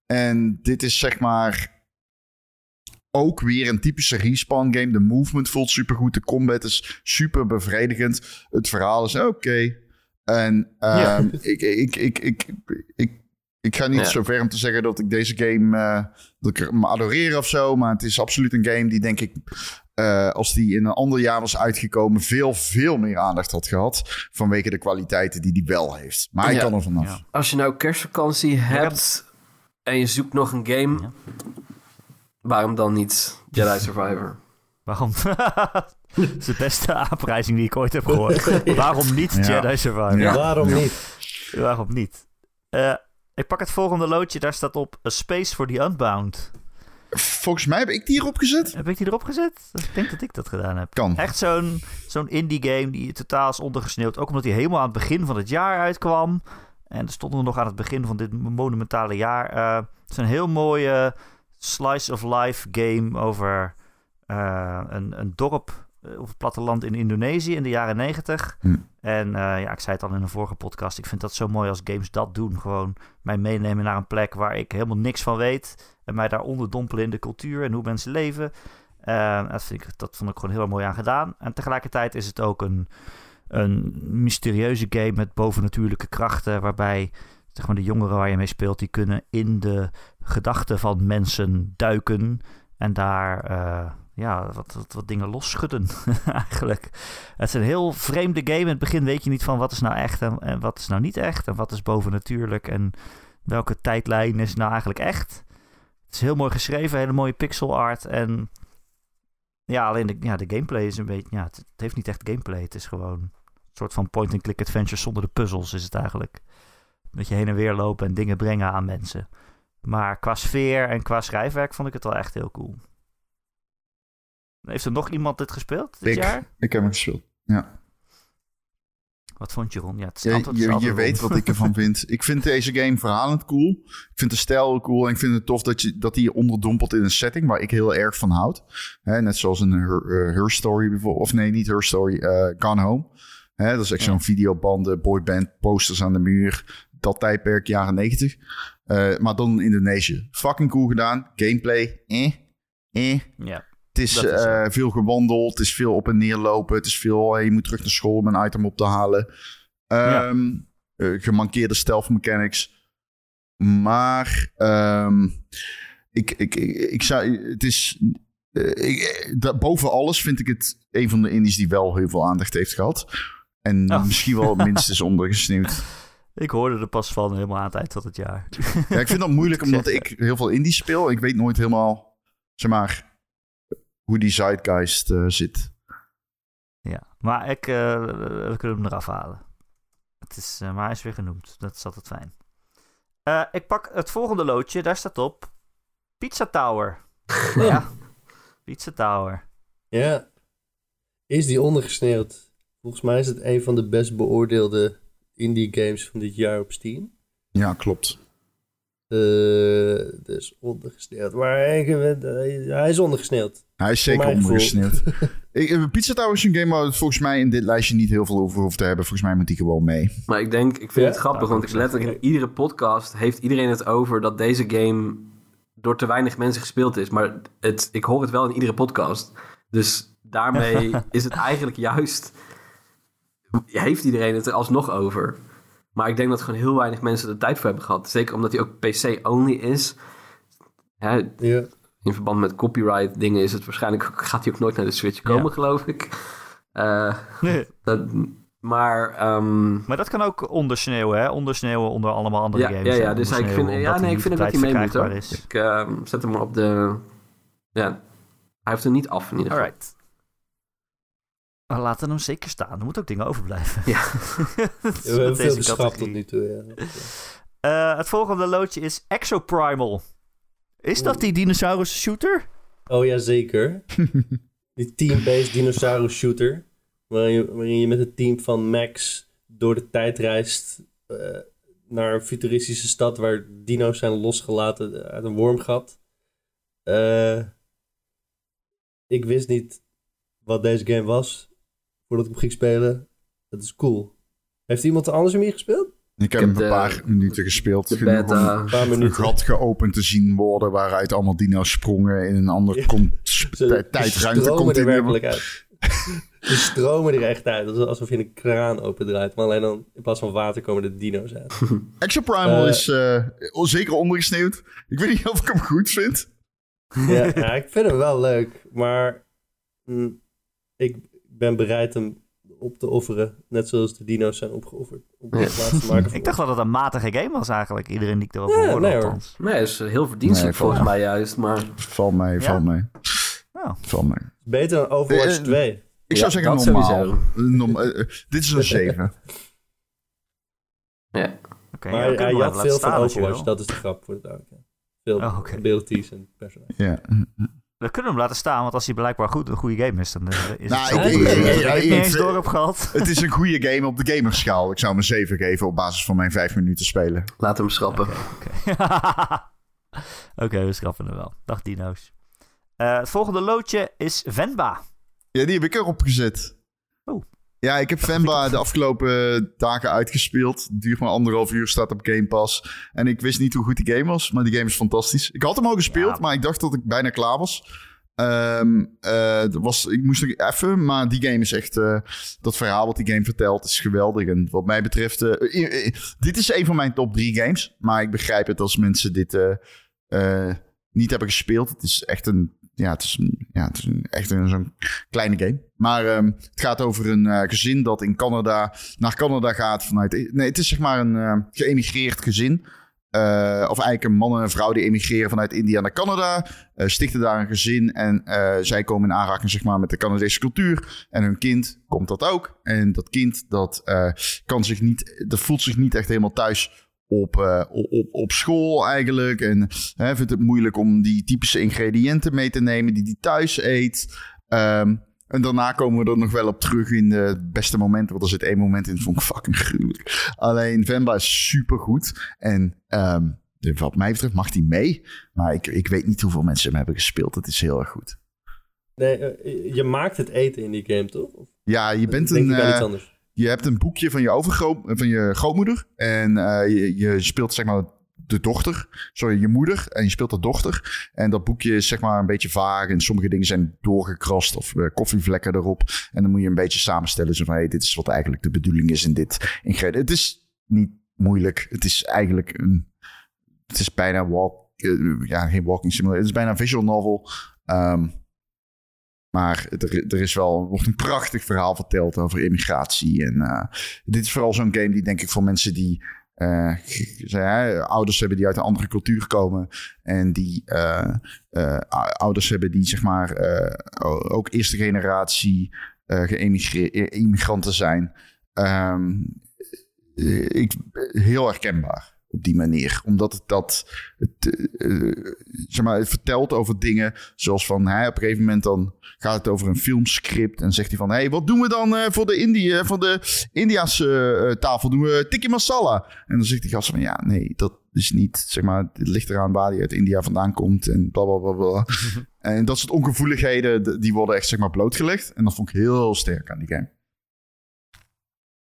En dit is zeg maar ook weer een typische respawn game. De movement voelt super goed. De combat is super bevredigend. Het verhaal is oké. En ik, ik, ik, ik, ik, ik ga niet Ja. zo ver om te zeggen dat ik deze game eh, dat ik hem adoreer of zo. Maar het is absoluut een game die denk ik, eh, als die in een ander jaar was uitgekomen, veel, veel meer aandacht had gehad. Vanwege de kwaliteiten die die wel heeft. Maar Ja. kan er vanaf. Ja. Als je nou kerstvakantie hebt en je zoekt nog een game, Ja. waarom dan niet Jedi Survivor? Waarom? dat is de beste aanprijzing die ik ooit heb gehoord. Waarom niet Ja. Jedi Survivor? Ja. Waarom Ja. niet? Waarom niet? Eh, ik pak het volgende loodje. Daar staat op A Space for the Unbound. Volgens mij heb ik die hierop gezet. Heb ik die erop gezet? Ik denk dat ik dat gedaan heb. Kan. Echt zo'n zo'n indie game die totaal is ondergesneeuwd. Ook omdat hij helemaal aan het begin van het jaar uitkwam. En er stonden we nog aan het begin van dit monumentale jaar. Eh, het is een heel mooie slice of life game over eh, een, een dorp op het platteland in Indonesië in de jaren negentig. Hm. En eh, ja, ik zei het al in een vorige podcast. Ik vind dat zo mooi als games dat doen. Gewoon mij meenemen naar een plek waar ik helemaal niks van weet. En mij daar onderdompelen in de cultuur en hoe mensen leven. Eh, dat, vind ik, dat vond ik gewoon heel erg mooi aan gedaan. En tegelijkertijd is het ook een, een mysterieuze game met bovennatuurlijke krachten. Waarbij zeg maar, de jongeren waar je mee speelt, die kunnen in de gedachten van mensen duiken. En daar eh, ja, wat, wat, dingen losschudden eigenlijk. Het is een heel vreemde game. In het begin weet je niet van wat is nou echt en, en wat is nou niet echt. En wat is bovennatuurlijk en welke tijdlijn is nou eigenlijk echt. Het is heel mooi geschreven, hele mooie pixel art. En ja, alleen de, ja, de gameplay is een beetje... Ja, het, het heeft niet echt gameplay. Het is gewoon een soort van point-and-click adventure zonder de puzzels is het eigenlijk. Dat je heen en weer lopen en dingen brengen aan mensen. Maar qua sfeer en qua schrijfwerk vond ik het wel echt heel cool. Heeft er nog iemand dit gespeeld dit Ik. jaar? Ik heb hem gespeeld. Ja. Wat vond je, Ron? Ja, het is Je, je, weet wat ik ervan vind. Ik vind deze game verhalend cool. Ik vind de stijl cool. En ik vind het tof dat, je, dat je onderdompelt in een setting waar ik heel erg van houd. Net zoals in Her, eh, Her Story bijvoorbeeld. Of nee, niet Her Story. eh, Gone Home. Dat is echt Ja. zo'n videobanden, boyband, posters aan de muur. Dat tijdperk, jaren negentig. Eh, maar dan in Indonesië. Fucking cool gedaan. Gameplay, eh, eh. Ja, Het is, eh, veel gewandeld, het is veel op en neer lopen. Het is veel, eh, je moet terug naar school om een item op te halen. Ehm eh, gemankeerde stealth mechanics. Maar ehm, ik, ik, ik, ik zou, het is, ik, boven alles vind ik het een van de indies die wel heel veel aandacht heeft gehad. En Oh. misschien wel minstens ondergesneeuwd. ik hoorde er pas van helemaal aan het eind van het jaar. Ja, ik vind dat moeilijk omdat ik heel veel indies speel. Ik weet nooit helemaal, zeg maar, hoe die zeitgeist eh, zit. Ja, maar ik, eh, we kunnen hem eraf halen. Het is, eh, maar hij is weer genoemd. Dat is altijd fijn. Eh, ik pak het volgende loodje. Daar staat op Pizza Tower. ja, Pizza Tower. Ja. Is die ondergesneeuwd? Volgens mij is het een van de best beoordeelde indie games van dit jaar op Steam. Ja, klopt. Eh, dus ondergesneeuwd. Maar hij, hij is ondergesneeuwd. Hij is zeker ondergesneeuwd. Ik, eh, Pizza Tower is een game waar het volgens mij in dit lijstje niet heel veel over hoeft te hebben. Volgens mij moet die gewoon mee. Maar ik denk, ik vind Ja? het grappig, want ik ik letterlijk in iedere podcast heeft iedereen het over dat deze game door te weinig mensen gespeeld is. Maar het, ik hoor het wel in iedere podcast. Dus daarmee is het eigenlijk juist, heeft iedereen het er alsnog over. Maar ik denk dat gewoon heel weinig mensen er tijd voor hebben gehad. Zeker omdat hij ook PC-only is. Hè, Ja. in verband met copyright dingen is het waarschijnlijk... gaat hij ook nooit naar de Switch komen, geloof ik. Eh, Nee. dat, maar... ehm, Maar dat kan ook ondersneeuwen, hè? Ondersneeuwen onder allemaal andere ja, games. ja, ja, dus ik vind, ja, nee, ik vind dat hij mee moet hoor. is. Ik ehm, zet hem maar op de... Ja, hij heeft er niet af in ieder geval. Alright. We laten hem zeker staan. Er moeten ook dingen overblijven. Ja. Dat We hebben veel deze geschrapt categorie. tot nu toe. Ja. Eh, het volgende loodje is Exoprimal. Is dat die dinosaurus shooter? Oh ja, zeker. Die team-based dinosaurus shooter. Waarin je, waarin je met het team van Max door de tijd reist eh, naar een futuristische stad waar dino's zijn losgelaten uit een wormgat. Eh, ik wist niet wat deze game was voordat ik hem ging spelen. Dat is cool. Heeft iemand anders hem hier gespeeld? Ik heb heb hem een de- paar minuten gespeeld. Om. Een paar een minuten. gat geopend te zien worden waaruit allemaal dino's sprongen in een ander Ja. Ze tijdruimte stromen er continu. werkelijk uit. Ze stromen er echt uit. Dat is alsof je een kraan opendraait. Maar alleen dan in plaats van water komen de dino's uit. Exoprimal Eh. is eh, zeker ondergesneeuwd. Ik weet niet of ik hem goed vind. ja, ja, ik vind hem wel leuk. Maar mm, ik ben bereid hem op te offeren. Net zoals de dino's zijn opgeofferd. Om Ja. het plaats te maken voor Ik dacht dat het een matige game was eigenlijk. Iedereen die ik erover Ja, hoorde nee, hoor. althans. Nee, is heel verdienstelijk Nee, volgens mij juist. Maar Val mee, Ja? val mee. Nou, Val mee. Beter dan Overwatch Eh, 2. Ik Ja, zou zeggen normaal. eh, eh, dit is een 7. ja, oké. maar ja, hij wel had veel van Overwatch. Dat is de grap voor het duidelijk. Veel Oh, abilities en personages. Ja. We kunnen hem laten staan, want als hij blijkbaar goed, een goede game is, dan eh, is Nou, het zo ik- niet eens door heb gehad. Het is een goede game op de gamerschaal. Ik zou hem een 7 geven op basis van mijn 5 minuten spelen. laat hem schrappen. Oké, we schrappen hem wel. Dag dino's. Eh, het volgende loodje is Venba. Ja, die heb ik erop gezet. Oh. Ja, ik heb Femba de afgelopen dagen uitgespeeld. Duurt maar anderhalf uur, staat op Game Pass. En ik wist niet hoe goed die game was, maar die game is fantastisch. Ik had hem al gespeeld, Ja. maar ik dacht dat ik bijna klaar was. Ehm, eh, was ik moest er even, maar die game is echt... eh, dat verhaal wat die game vertelt is geweldig. En wat mij betreft... eh, dit is een van mijn top drie games. Maar ik begrijp het als mensen dit niet hebben gespeeld. Het is echt een... Ja, het is, ja, het is echt zo'n kleine game. Maar ehm, het gaat over een eh, gezin dat in Canada naar Canada gaat vanuit. Nee, het is zeg maar een eh, geëmigreerd gezin. Eh, of eigenlijk een man en een vrouw die emigreren vanuit India naar Canada. eh, stichten daar een gezin. En zij komen in aanraking zeg maar, met de Canadese cultuur. En hun kind komt dat ook. En dat kind dat, kan zich niet, dat voelt zich niet echt helemaal thuis op, eh, op, op school eigenlijk. En hè, vindt het moeilijk om die typische ingrediënten mee te nemen die hij thuis eet. Ehm, en daarna komen we er nog wel op terug in de beste momenten. Want er zit één moment in, dat vond ik fucking gruwelijk. Alleen Venba is super goed. En de- wat mij betreft mag hij mee. Maar ik, ik weet niet hoeveel mensen hem hebben gespeeld. Het is heel erg goed. Nee, eh, je maakt het eten in die game, toch? Ja, je bent denk een... ik aan iets eh, anders? Je hebt een boekje van je, overgroot, van je grootmoeder. En eh, je, je speelt zeg maar de dochter. Sorry, je moeder. En je speelt de dochter. En dat boekje is zeg maar een beetje vaag. En sommige dingen zijn doorgekrast of eh, koffievlekken erop. En dan moet je een beetje samenstellen. Zo van, hey, dit is wat eigenlijk de bedoeling is in dit ingrediënt. Het is niet moeilijk. Het is eigenlijk een... Het is bijna walk... eh, ja, geen walking simulator. Het is bijna een visual novel. Ehm, maar er, er is wel, wordt een prachtig verhaal verteld over immigratie. En eh, dit is vooral zo'n game die denk ik voor mensen die eh, ouders hebben die uit een andere cultuur komen. En die eh, ou- ouders hebben die zeg maar ook eerste generatie geëmigreerde immigranten zijn. Eh, ik, heel herkenbaar op die manier. Omdat het dat het, eh, eh, zeg maar, het vertelt over dingen zoals van hij op een gegeven moment dan gaat het over een filmscript en zegt hij van hey, wat doen we dan eh, voor de Indië, voor de Indiaanse tafel? Doen we tikkie masala? En dan zegt die gast van ja, nee, dat is niet, zeg maar, het ligt eraan waar hij uit India vandaan komt en bla bla bla bla. en dat soort ongevoeligheden, die worden echt zeg maar blootgelegd. En dat vond ik heel sterk aan die game.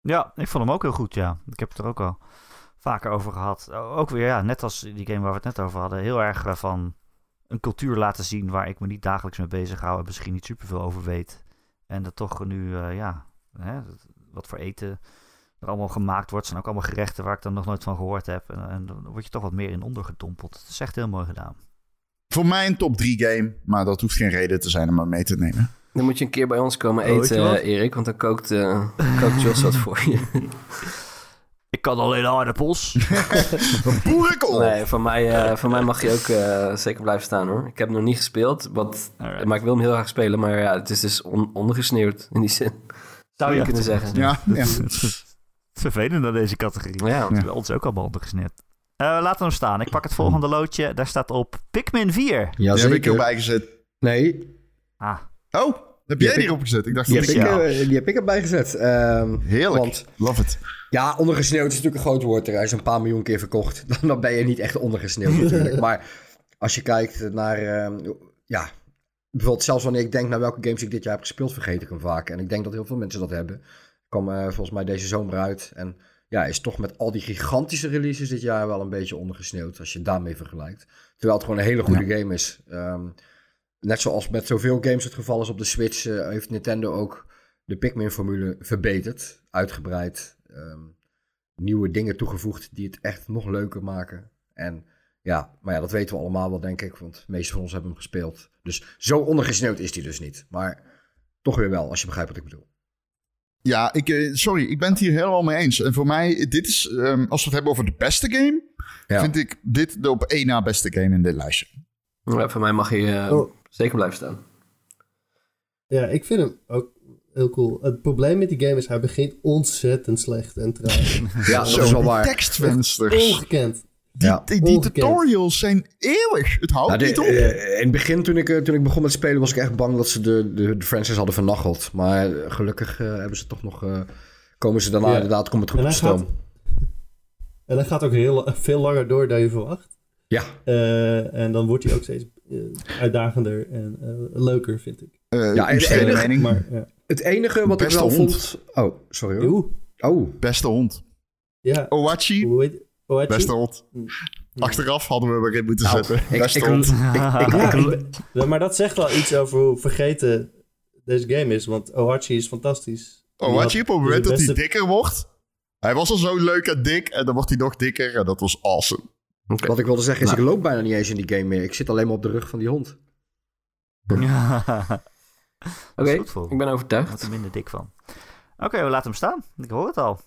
Ja, ik vond hem ook heel goed, ja. Ik heb het er ook al vaker over gehad. Ook weer, ja, net als die game waar we het net over hadden. Heel erg eh, van een cultuur laten zien waar ik me niet dagelijks mee bezig hou. En misschien niet superveel over weet. En dat toch nu, eh, ja, hè, wat voor eten er allemaal gemaakt wordt. zijn ook allemaal gerechten waar ik dan nog nooit van gehoord heb. En, en dan word je toch wat meer in ondergedompeld. Het is echt heel mooi gedaan. Voor mij een top 3 game, maar dat hoeft geen reden te zijn om hem mee te nemen. Dan moet je een keer bij ons komen Oh, eten, eh, Erik. Want dan kookt, eh kookt Jos wat voor je. Ik kan alleen aardappels. Boerenkool! Nee, van mij, eh, van mij mag je ook eh, zeker blijven staan hoor. Ik heb hem nog niet gespeeld, wat, Alright. maar ik wil hem heel graag spelen. Maar ja, het is dus on- ondergesneeuwd in die zin. Zou je Ja, kunnen zeggen. Ja, ja. Vervelend aan deze categorie. Ja, Het is bij ons ook allemaal ondergesned. Eh laten we hem staan. Ik pak het volgende loodje. Daar staat op Pikmin 4. Ja, Die heb ik zeker. erbij gezet. Nee, Ah, Oh, heb jij die gezet? Ik dacht die dat heb, ik... Ja. eh, die heb ik erbij gezet. Ehm, Heerlijk. Want Love it. ja, ondergesneeuwd is natuurlijk een groot woord. Hij is een paar miljoen keer verkocht. Dan, dan ben je niet echt ondergesneeuwd natuurlijk. maar als je kijkt naar... ehm, ja, bijvoorbeeld zelfs wanneer ik denk naar welke games ik dit jaar heb gespeeld, vergeet ik hem vaak. En ik denk dat heel veel mensen dat hebben. Kwam eh, volgens mij deze zomer uit. En ja, is toch met al die gigantische releases dit jaar wel een beetje ondergesneeuwd. Als je daarmee vergelijkt. Terwijl het gewoon een hele goede game is. Ehm, net zoals met zoveel games het geval is op de Switch, eh, heeft Nintendo ook de Pikmin-formule verbeterd, uitgebreid, ehm, nieuwe dingen toegevoegd die het echt nog leuker maken. En ja, maar ja, dat weten we allemaal wel, denk ik, want de meeste van ons hebben hem gespeeld. Dus zo ondergesneeuwd is hij dus niet. Maar toch weer wel, als je begrijpt wat ik bedoel. Ja, ik, eh, sorry, ik ben het hier helemaal mee eens. En voor mij, dit is, ehm, als we het hebben over de beste game, Ja. vind ik dit de op één na beste game in dit lijstje. Ja, voor mij mag je eh, Oh. Zeker blijven staan. Ja, ik vind hem ook heel cool. Het probleem met die game is, hij begint ontzettend slecht en traag. Ja, dat Zo, is wel waar. tekstvensters, Ongekend. die, Ja. die, tutorials zijn eeuwig. Het houdt Nou, de- niet op. eh, in het begin, toen ik, eh, toen ik begon met spelen, was ik echt bang dat ze de, de, de franchise hadden vernacheld. Maar eh, gelukkig hebben ze toch nog, eh, komen ze daarna Ja. inderdaad, komt het goed En op. En dat gaat ook heel, veel langer door dan je verwacht. Ja, Eh, en dan wordt hij ook steeds uitdagender en eh, leuker, vind ik. Eh, Ja, en de enige- mening. Maar ja. het enige wat Beste ik wel hond. vond... Oh, sorry hoor. Oeh, Oh, Beste hond. ja. Owachi, beste hond. Mm. Achteraf hadden we erin moeten Nou, zetten. ik, Beste ik, hond. ik, ik, Ja, ben- maar dat zegt wel iets over hoe vergeten deze game is. Want Ohachi is fantastisch. Owachi, op het moment dat hij dikker wordt. Hij was al zo leuk en dik en dan wordt hij nog dikker en dat was awesome. Wat ik wilde zeggen is, Nou. ik loop bijna niet eens in die game meer. Ik zit alleen maar op de rug van die hond. Oké, ik ben overtuigd. wordt er minder dik van. Oké, we laten hem staan. Ik hoor het al.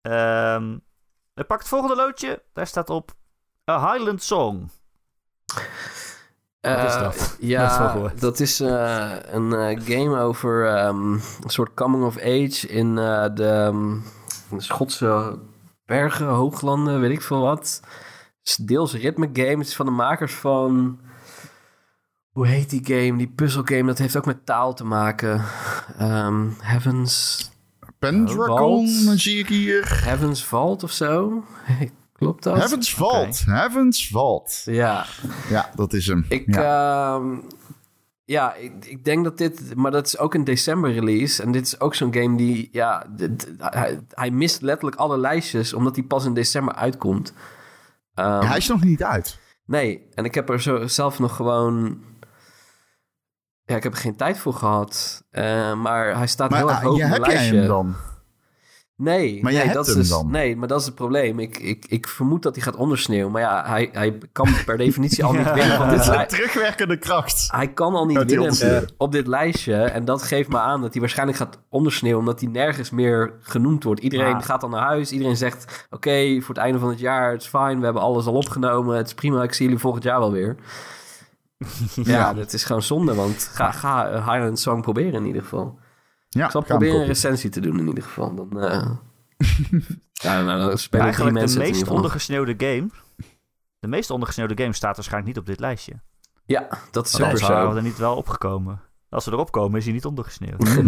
Ehm ik pak het volgende loodje. Daar staat op A Highland Song. Wat is Eh, dat? Ja, dat is eh, een eh, game over ehm, een soort coming of age in eh, de ehm, Schotse bergen, hooglanden, weet ik veel wat. Deels ritme game. Het is van de makers van... Hoe heet die game? Die puzzelgame, dat heeft ook met taal te maken. Ehm, Heavens... Pendragon Vault. zie ik hier. Heavens Vault of zo? Klopt dat? Heaven's Vault. Heaven's Vault. Ja, Ja, dat is hem. Ik, ja. ehm, ja, ik, ik denk dat dit... Maar dat is ook een december release. En dit is ook zo'n game die... Ja, dit- hij, hij mist letterlijk alle lijstjes... omdat hij pas in december uitkomt. Ehm, hij is nog niet uit. Nee, en ik heb er zo zelf nog gewoon... Ja, ik heb er geen tijd voor gehad. Eh, maar hij staat heel erg Maar hoog op mijn heb jij lijstje. hem dan? Nee, Maar jij nee, hebt dat is hem dan? Nee, maar dat is het probleem. Ik, ik, ik vermoed dat hij gaat ondersneeuwen. Maar ja, hij, hij kan per definitie al niet winnen van dit is een terugwerkende kracht. Hij kan al niet winnen op dit lijstje. En dat geeft me aan dat hij waarschijnlijk gaat ondersneeuwen... omdat hij nergens meer genoemd wordt. Iedereen gaat dan naar huis. Iedereen zegt... oké, voor het einde van het jaar, het is fijn. We hebben alles al opgenomen. Het is prima, ik zie jullie volgend jaar wel weer. ja, dat is gewoon zonde. Want ga, ga Highland Song proberen in ieder geval. Ja, Ik zal proberen een recensie te doen in ieder geval. Dan, eh ja, nou, dan spelen Eigenlijk de meest ondergesneeuwde game. De meest ondergesneeuwde game staat waarschijnlijk niet op dit lijstje. Ja, dat is anders weer waren we zo. er niet wel opgekomen. Als we erop komen, is hij niet ondergesneeuwd.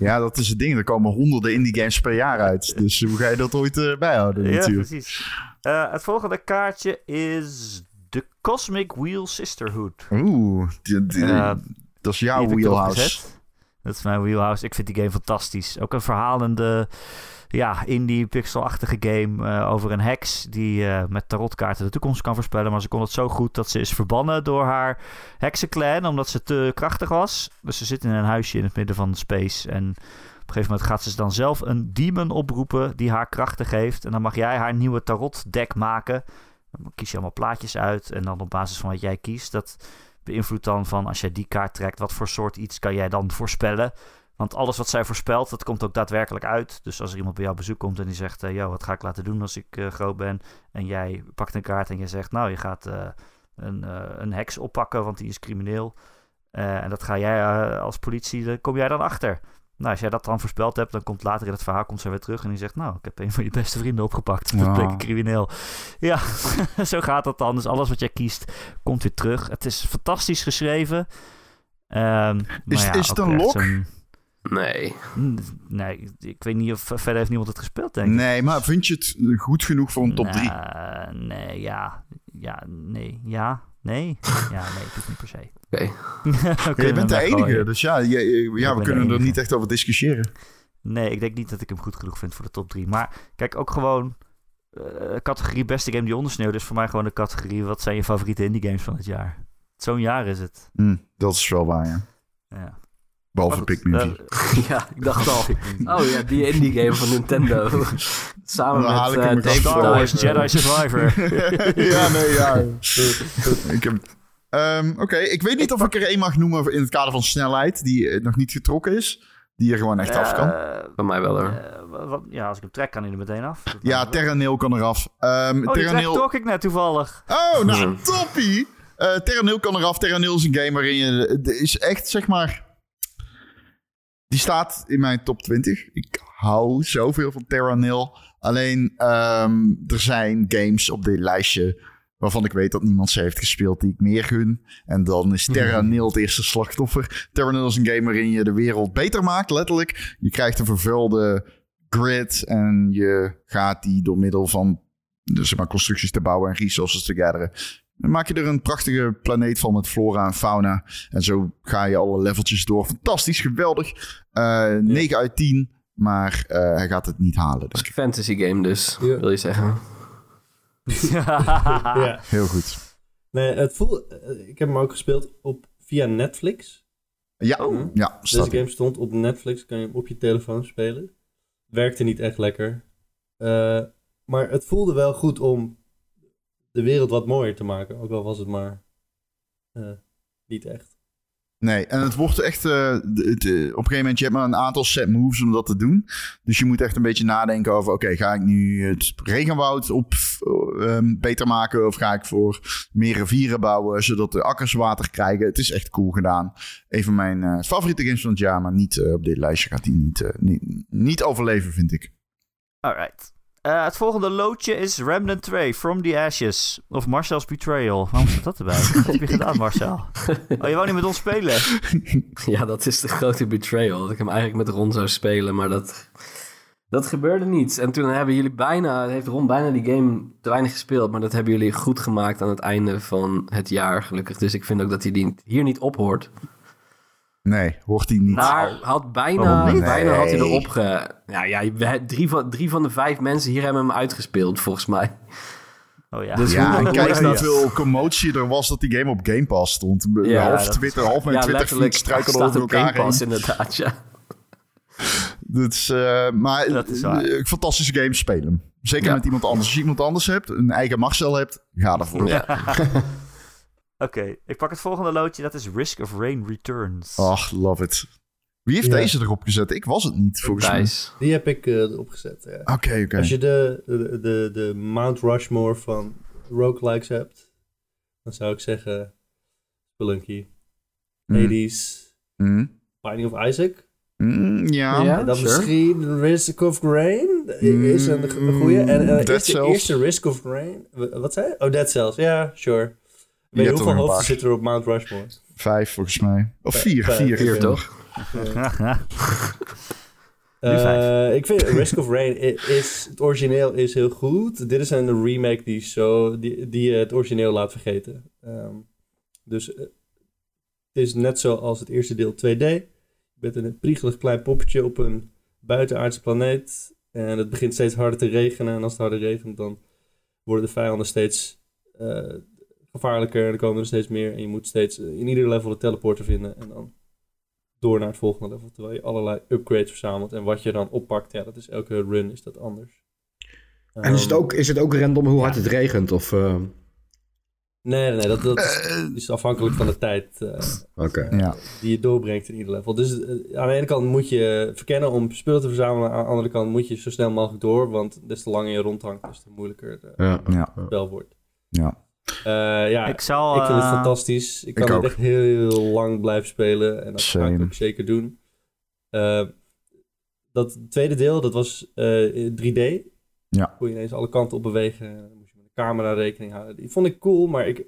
Ja, dat is het ding. Er komen honderden indie games per jaar uit. Dus hoe ga je dat ooit eh, bijhouden ja, natuurlijk? precies. Eh, het volgende kaartje is The Cosmic Wheel Sisterhood. Oeh, die- die- Eh, dat is jouw wheelhouse. Dat is mijn wheelhouse. Ik vind die game fantastisch. Ook een verhalende, ja, indie pixelachtige game eh, over een heks die eh, met tarotkaarten de toekomst kan voorspellen. Maar ze kon het zo goed dat ze is verbannen door haar heksenclan omdat ze te krachtig was. Dus ze zit in een huisje in het midden van space en een gegeven moment gaat ze dan zelf een demon oproepen die haar krachten geeft. En dan mag jij haar nieuwe tarot deck maken. Dan kies je allemaal plaatjes uit. En dan op basis van wat jij kiest, dat beïnvloedt dan van als jij die kaart trekt, wat voor soort iets kan jij dan voorspellen. Want alles wat zij voorspelt, dat komt ook daadwerkelijk uit. Dus als er iemand bij jou bezoek komt en die zegt... eh yo, wat ga ik laten doen als ik eh, groot ben? En jij pakt een kaart en je zegt... nou, je gaat eh, een, eh, een heks oppakken, want die is crimineel. Eh, en dat ga jij eh, als politie... daar kom jij dan achter. Nou, als jij dat dan voorspeld hebt... dan komt later in het verhaal komt ze weer terug... en die zegt... nou, ik heb een van je beste vrienden opgepakt. Dat Ja. bleek crimineel. Ja, zo gaat dat dan. Dus alles wat jij kiest, komt weer terug. Het is fantastisch geschreven. Ehm, Is- maar ja, is het een lok? Nee. Nee, ik weet niet of verder heeft niemand het gespeeld, denk ik. Nee, maar vind je het goed genoeg voor een top 3? Nou, nee, ja. Ja, nee, ja, nee. Ja, nee, niet per se. Oké. je bent de enige, dus ja, je- je- ja we kunnen er niet echt over discussiëren. Nee, ik denk niet dat ik hem goed genoeg vind voor de top 3. Maar kijk, ook gewoon... eh, categorie beste game die ondersneeuwt is voor mij gewoon de categorie... wat zijn je favoriete indie games van het jaar? Zo'n jaar is het. Hm, dat is wel waar, ja. Ja. Behalve goed, Pikmin 4. Ja, ik dacht al. Oh ja, die indie game van Nintendo. Samen met er Dave Star Wars. Jedi Survivor. ja, nee, ja. ik heb... Ehm, Oké, ik weet niet of ik er één mag noemen in het kader van snelheid... die eh, nog niet getrokken is. Die er gewoon echt af kan. Eh, Bij mij wel hoor. eh, wat- ja, als ik hem trek, kan hij er meteen af. Dat Ja. Terranil kan eraf. Ehm Oh, trek trok ik net toevallig. Oh, nou, toppie! Eh Terranil kan eraf. Terranil is een game waarin je... Is echt, zeg maar... Die staat in mijn top 20. Ik hou zoveel van Terranil. Alleen, ehm, er zijn games op dit lijstje... waarvan ik weet dat niemand ze heeft gespeeld die ik meer gun. En dan is Terranil het eerste slachtoffer. Terranil is een game waarin je de wereld beter maakt, letterlijk. Je krijgt een vervulde grid en je gaat die door middel van dus zeg maar, constructies te bouwen en resources te gatheren. Dan maak je er een prachtige planeet van met flora en fauna. En zo ga je alle leveltjes door. Fantastisch, geweldig. Eh 9 uit 10, maar eh, hij gaat het niet halen. Dus Fantasy game dus, Ja. wil je zeggen. ja. heel goed. Nee, het voel, eh, ik heb hem ook gespeeld op, via Netflix. Ja, Oh. ja Deze game stond op Netflix, kan je hem op je telefoon spelen. Werkte niet echt lekker. Eh, maar het voelde wel goed om de wereld wat mooier te maken. Ook al was het maar eh, niet echt. Nee, en het wordt echt... eh, op een gegeven moment, je hebt maar een aantal set moves om dat te doen. Dus je moet echt een beetje nadenken over... Oké, ga ik nu het regenwoud op ehm, beter maken? Of ga ik voor meer rivieren bouwen, zodat de akkers water krijgen? Het is echt cool gedaan. Een van mijn eh, favoriete games van het jaar, maar niet eh, op dit lijstje gaat die niet, niet, niet overleven, vind ik. Alright. Eh, het volgende loodje is Remnant 2, From the Ashes. Of Marcel's Betrayal. Waarom staat dat erbij? Wat heb je gedaan, Marcel? Oh, je wou niet met ons spelen? Ja, dat is de grote betrayal. Dat ik hem eigenlijk met Ron zou spelen, maar dat, dat gebeurde niet. En toen hebben jullie bijna, heeft Ron bijna die game te weinig gespeeld. Maar dat hebben jullie goed gemaakt aan het einde van het jaar, gelukkig. Dus ik vind ook dat hij hier niet ophoort. Nee, hoort die niet. Maar had bijna, niet? bijna had hij erop ge... Nou ja, we- drie van, drie van de vijf mensen hier hebben hem uitgespeeld, volgens mij. Oh ja. Dus ja, hoe- en hoe kijk dat? hoeveel commotie er was dat die game op Game Pass stond. Ja, half dat- Twitter, half mijn ja, Twitter struikelde over op Game elkaar heen. Pass inderdaad, ja. Dus, eh, maar Dat is waar. eh, fantastische game, speel hem. Zeker Ja. met iemand anders. Als je iemand anders hebt, een eigen Marcel hebt, ga ervoor. ja. Oké, ik pak het volgende loodje. Dat is Risk of Rain Returns. Ach, love it. Wie heeft Ja. deze erop gezet? Ik was het niet, volgens mij. Die heb ik eh, erop gezet. Ja. Oké, oké. Als je de, de, de, de Mount Rushmore van roguelikes hebt, dan zou ik zeggen Spelunky, Mm. Hades, Mm. Binding of Isaac. Mm, ja. Ja. en dan sure. misschien Risk of Rain is een, een goede. En uh, Dead eerste, Cells. eerste Risk of Rain. Wat zei je? Oh, Dead Cells. Ja, sure. Hoeveel een hoofden paar. zitten er op Mount Rushmore? Vijf, volgens mij. Of Vijf, vier, vijf, vier. Vier, toch? Eh, ik vind Risk of Rain is, het origineel is heel goed. Dit is een remake die, zo, die, die je het origineel laat vergeten. Ehm, dus eh, het is net zoals het eerste deel 2D. Je bent een priegelig klein poppetje op een buitenaardse planeet. En het begint steeds harder te regenen. En als het harder regent, dan worden de vijanden steeds eh, gevaarlijker. En er komen er steeds meer. En je moet steeds eh, in ieder level een teleporter vinden. En dan door naar het volgende level. Terwijl je allerlei upgrades verzamelt. En wat je dan oppakt, ja, dat is elke run is dat anders. En is het Ehm, ook, is het ook random hoe hard het regent? Of, eh, Nee, nee, nee dat, dat is, Eh, is afhankelijk van de tijd eh, Oké. ja. die je doorbrengt in ieder level. Dus aan de ene kant moet je verkennen om spullen te verzamelen. Aan de andere kant moet je zo snel mogelijk door. Want des te langer je rondhangt, des te moeilijker het Ja. Ja. spel wordt. Ja. Eh, ja, Ik zal... ik vind het eh, fantastisch. Ik kan ik het ook. echt heel lang blijven spelen. En dat ga ik ook zeker doen. Eh, dat tweede deel, dat was eh, 3D. Ja. Kon je ineens alle kanten op bewegen. Dan moest je met de camera rekening houden. Die vond ik cool, maar ik ik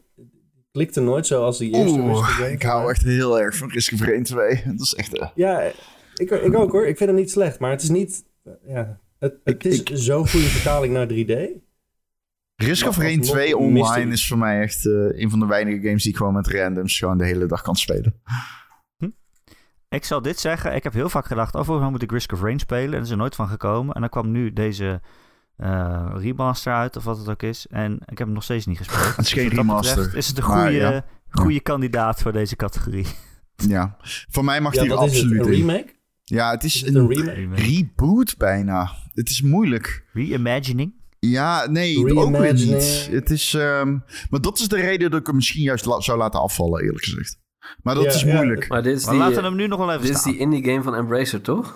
klikte nooit zo als die eerste. Risk of Oeh, ik hou echt heel erg van Risk of Rain 2. Dat is echt... Ja, ik, ik ook hoor. Ik vind het niet slecht, maar het is niet... ja, het, het Ik- is ik- zo'n goede vertaling naar 3D. Risk of Rain alsnog 2 mist online is voor mij echt eh, een van de weinige games die ik gewoon met randoms gewoon de hele dag kan spelen. Ik zal dit zeggen. Ik heb heel vaak gedacht, oh, mij moet ik Risk of Rain spelen. En er is er nooit van gekomen. En dan kwam nu deze eh, remaster uit, of wat het ook is. En ik heb hem nog steeds niet gespeeld. Het is geen Dus dat remaster. betreft Is het een goede, ja. goede kandidaat voor deze categorie? Ja, voor mij mag Ja, die er is het? absoluut Een in. remake? Ja, het is, Is het een, een reboot bijna. Het is moeilijk. Reimagining? Ja, nee, ook weer niet. Het is, ehm, maar dat is de reden dat ik hem misschien juist la- zou laten afvallen, eerlijk gezegd. Maar dat Ja, is ja, moeilijk. Maar dit is Maar die, laten we hem nu nog wel even dit is staan. die indie game van Embracer, toch?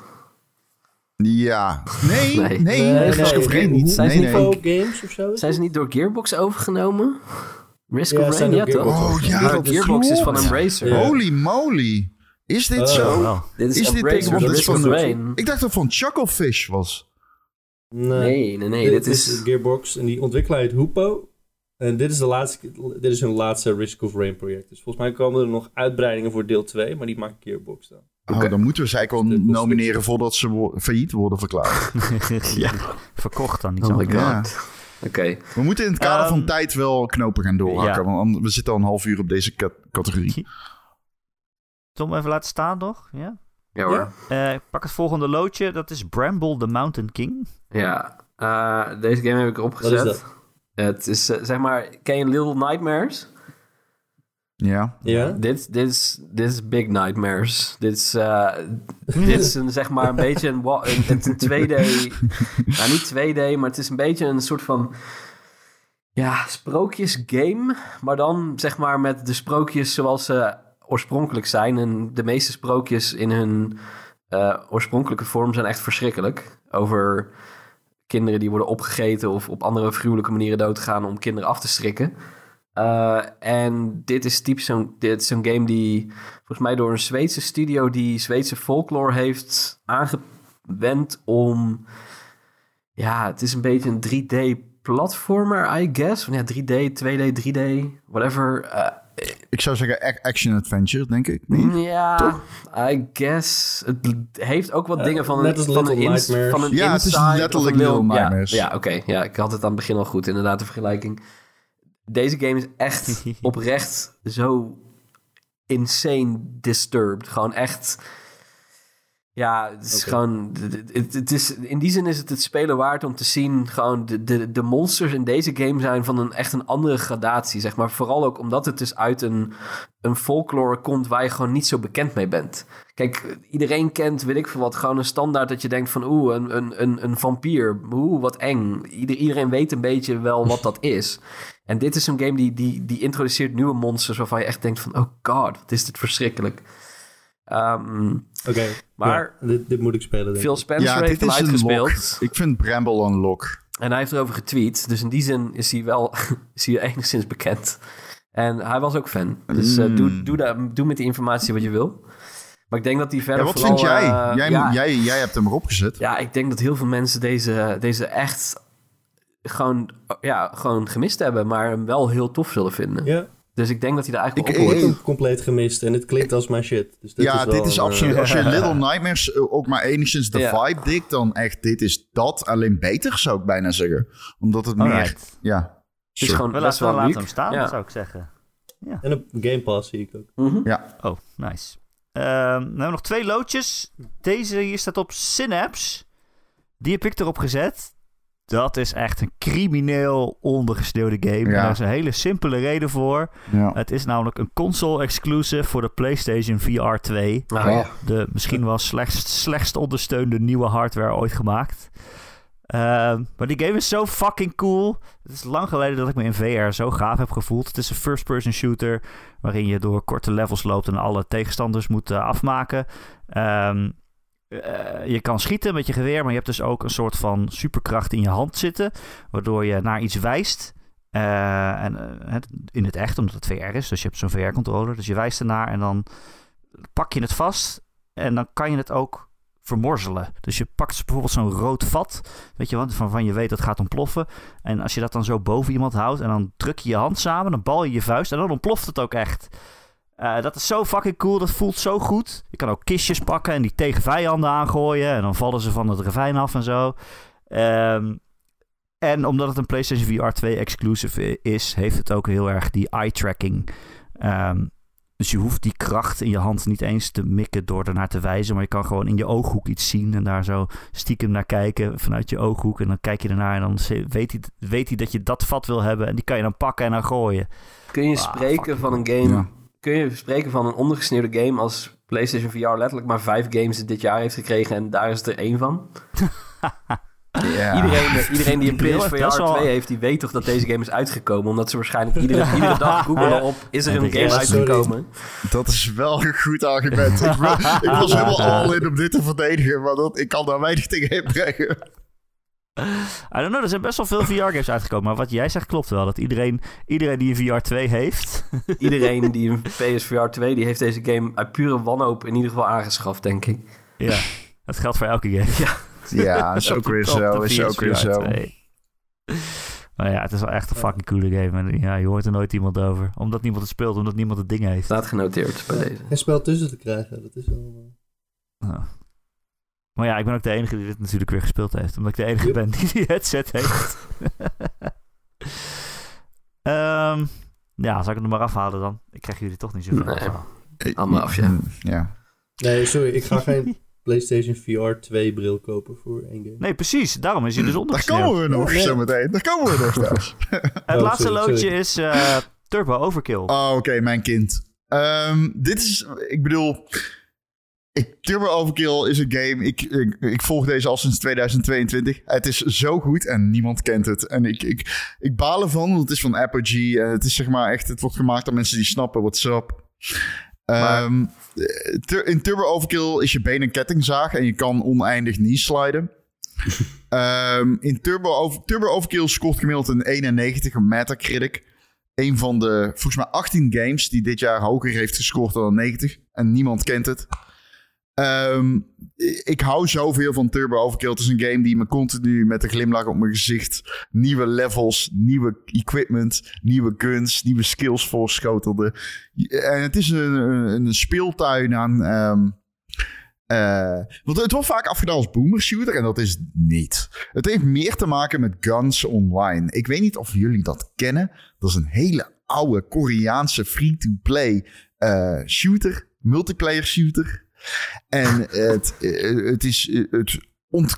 Ja. Nee, nee, Nee. Nee, Risk nee, of Rain niet. Zijn Nee, ze nee. Info Games of zo? is Zijn ze niet door Gearbox overgenomen? Risk Ja, of Rain, ja toch? Gearbox Oh ja, dat Gearbox is van. Embracer. Ja. Holy moly. Is dit Oh. zo? Dit is, Is dit Embracer, Risk of Rain. Ik dacht dat het van Chucklefish was. Nee, Nee, nee, nee. Dit is... Gearbox en die ontwikkelaar heet Hupo. En dit is, de laatste, dit is hun laatste Risk of Rain project. Dus volgens mij komen er nog uitbreidingen voor deel 2, maar die maakt Gearbox dan. Oh, dan moeten we ze eigenlijk wel Dit was nomineren voordat ze wo- failliet worden verklaard. ja. Verkocht dan niet Oh zo. Ja. Oké. We moeten in het kader van Ehm, tijd wel knopen gaan doorhakken. ja. Want we zitten al een half uur op deze cat- categorie. Tom even laten staan nog. Ja. Ja hoor. Eh, ik pak het volgende loodje. Dat is Bramble the Mountain King. Ja. Eh, deze game heb ik opgezet. Wat is dat? Het is, eh, zeg maar, ken je Little Nightmares? Ja. Ja? Dit, dit, is, dit is Big Nightmares. Dit is, eh, dit is een, zeg maar een beetje een, een, een 2D... nou, niet 2D, maar het is een beetje een soort van... Ja, sprookjesgame. Maar dan zeg maar met de sprookjes zoals ze oorspronkelijk zijn. En de meeste sprookjes in hun eh, oorspronkelijke vorm zijn echt verschrikkelijk. Over kinderen die worden opgegeten of op andere gruwelijke manieren doodgaan om kinderen af te strikken. Eh, en dit is typisch zo'n zo'n game die volgens mij door een Zweedse studio die Zweedse folklore heeft aangewend om. Ja, het is een beetje een 3D platformer, I guess. Van ja, 3D, 2D, 3D, whatever. Eh, Ik zou zeggen ac- action adventure, denk ik. Nee? ja, I guess. Het heeft ook wat Eh, dingen van, net als een, van, een, ins- van een Ja, het is letterlijk Little ja, Nightmares. Ja, oké. Ja, ik had het aan het begin al goed, inderdaad, de vergelijking. Deze game is echt oprecht zo insane disturbed. Gewoon echt... Ja, het is gewoon... Het, het- het is, in die zin is het het spelen waard om te zien... gewoon de, de, de monsters in deze game zijn van een echt een andere gradatie, zeg maar. Vooral ook omdat het dus uit een, een folklore komt... waar je gewoon niet zo bekend mee bent. Kijk, iedereen kent, weet ik veel wat, gewoon een standaard dat je denkt van... oeh, een, een, een, een vampier, oeh, wat eng. Ieder, iedereen weet een beetje wel wat dat is. En dit is een game die, die, die introduceert nieuwe monsters... waarvan je echt denkt van, oh god, wat is dit verschrikkelijk. Ehm, Oké. Maar- Ja, dit, dit moet ik spelen, denk. Phil Spencer Ja, heeft dit hem is een lock. uitgespeeld. Ik vind Bramble een lock. En hij heeft erover getweet. Dus in die zin is hij wel is hij enigszins bekend. En hij was ook fan. Dus eh, Mm. doe, doe, daar, doe met die informatie wat je wil. Maar ik denk dat hij Ja, verder wat vooral, vind jij? eh, jij, ja, jij? Jij hebt hem erop gezet. ja, ik denk dat heel veel mensen deze, deze echt gewoon, ja, gewoon gemist hebben. Maar hem wel heel tof zullen vinden. Ja, Dus ik denk dat hij er eigenlijk Ik- op ik heb hoort. hem compleet gemist en het klinkt als mijn shit. Dus dit ja, is wel dit is absoluut. eh, Als je Little Nightmares eh, ook maar enigszins de Ja. vibe dikt, dan echt, dit is dat. Alleen beter, zou ik bijna zeggen. Omdat het meer. Ja. Het is gewoon We best laten, wel we laten hem staan, Ja. zou ik zeggen. En op Game Pass zie ik ook. Mhm. Ja. Oh, nice. Ehm, dan hebben we nog twee loodjes. Deze hier staat op Synapse. Die heb ik erop gezet. Dat is echt een crimineel ondergesneeuwde game. Ja. En daar is een hele simpele reden voor. Ja. Het is namelijk een console-exclusive voor de PlayStation VR 2. Nou ja. De misschien wel slechtst, slechtst ondersteunde nieuwe hardware ooit gemaakt. Ehm, maar die game is zo fucking cool. Het is lang geleden dat ik me in VR zo gaaf heb gevoeld. Het is een first-person shooter waarin je door korte levels loopt en alle tegenstanders moet eh, afmaken. Ehm, eh, je kan schieten met je geweer, maar je hebt dus ook een soort van superkracht in je hand zitten, waardoor je naar iets wijst. Eh, en eh, in het echt, omdat het VR is, dus je hebt zo'n VR-controller. Dus je wijst ernaar en dan pak je het vast en dan kan je het ook vermorzelen. Dus je pakt bijvoorbeeld zo'n rood vat, weet je wat, waarvan je weet dat het gaat ontploffen. En als je dat dan zo boven iemand houdt en dan druk je je hand samen, dan bal je je vuist en dan ontploft het ook echt. Eh, dat is zo fucking cool, dat voelt zo goed. Je kan ook kistjes pakken en die tegen vijanden aangooien en dan vallen ze van het ravijn af en zo. Ehm, en omdat het een PlayStation VR 2 exclusive is, heeft het ook heel erg die eye tracking. Ehm, dus je hoeft die kracht in je hand niet eens te mikken door ernaar te wijzen. Maar je kan gewoon in je ooghoek iets zien. En daar zo stiekem naar kijken vanuit je ooghoek. En dan kijk je ernaar en dan weet hij, weet hij dat je dat vat wil hebben. En die kan je dan pakken en dan gooien. Kun je Ah, spreken van een game... Ja. Kun je spreken van een ondergesneeuwde game als PlayStation VR letterlijk maar vijf games dit jaar heeft gekregen en daar is het er één van? Ja. Iedereen, iedereen die een PSVR heeft best 2 wel- heeft, die weet toch dat deze game is uitgekomen. Omdat ze waarschijnlijk iedere, iedere dag googelen op, is er een game uitgekomen? Dat is wel een goed argument. ik, was helemaal al in om dit te verdedigen, maar dat, ik kan daar weinig tegen inbrengen. I don't know, er zijn best wel veel VR-games uitgekomen. Maar wat jij zegt klopt wel. Dat iedereen, iedereen die een VR 2 heeft... Iedereen die een PSVR 2, die heeft deze game uit pure wanhoop in ieder geval aangeschaft, denk ik. ja, dat geldt voor elke game. Ja, is ook weer zo. Is ook weer zo. 2. Maar ja, het is wel echt een fucking coole game. En ja, je hoort er nooit iemand over. Omdat niemand het speelt, omdat niemand het ding heeft. Staat genoteerd bij deze. Geen spel tussen te krijgen, dat is wel... eh, Ja. Maar ja, ik ben ook de enige die dit natuurlijk weer gespeeld heeft. Omdat ik de enige ben die die headset heeft. Ehm, ja, zal ik het er maar afhalen dan? Ik krijg jullie toch niet zoveel Nee. Allemaal af, ja. Mm, ja. Nee, sorry, ik ga geen PlayStation VR 2 bril kopen voor één game. Nee, precies. Daarom is hij dus Daar ondergesneeuwd. komen we nog Nee. zo meteen. Daar komen we nog trouwens. Het Oh, laatste sorry, loodje sorry. is eh, Turbo Overkill. Oh, oké, mijn kind. Ehm, dit is, ik bedoel, ik, Turbo Overkill is een game. Ik, ik, ik volg deze al sinds 2022. Het is zo goed en niemand kent het. En ik, ik, ik baal ervan, want het is van Apogee. En het is zeg maar echt, het wordt gemaakt door mensen die snappen what's up. Ehm, tur- in Turbo Overkill is je been een kettingzaag en je kan oneindig knee sliden. Ehm, in Turbo, Over- Turbo Overkill scoort gemiddeld een 91 op Metacritic. Een van de, volgens mij 18 games die dit jaar hoger heeft gescoord dan een 90. En niemand kent het. Ehm, ik hou zoveel van Turbo Overkill. Het is een game die me continu met een glimlach op mijn gezicht... nieuwe levels, nieuwe equipment, nieuwe guns, nieuwe skills voorschotelde. En het is een, een, een speeltuin aan... ehm, eh, want het wordt vaak afgedaan als boomer shooter en dat is niet. Het heeft meer te maken met guns online. Ik weet niet of jullie dat kennen. Dat is een hele oude Koreaanse free-to-play eh, shooter, multiplayer shooter. En het, het, is, het,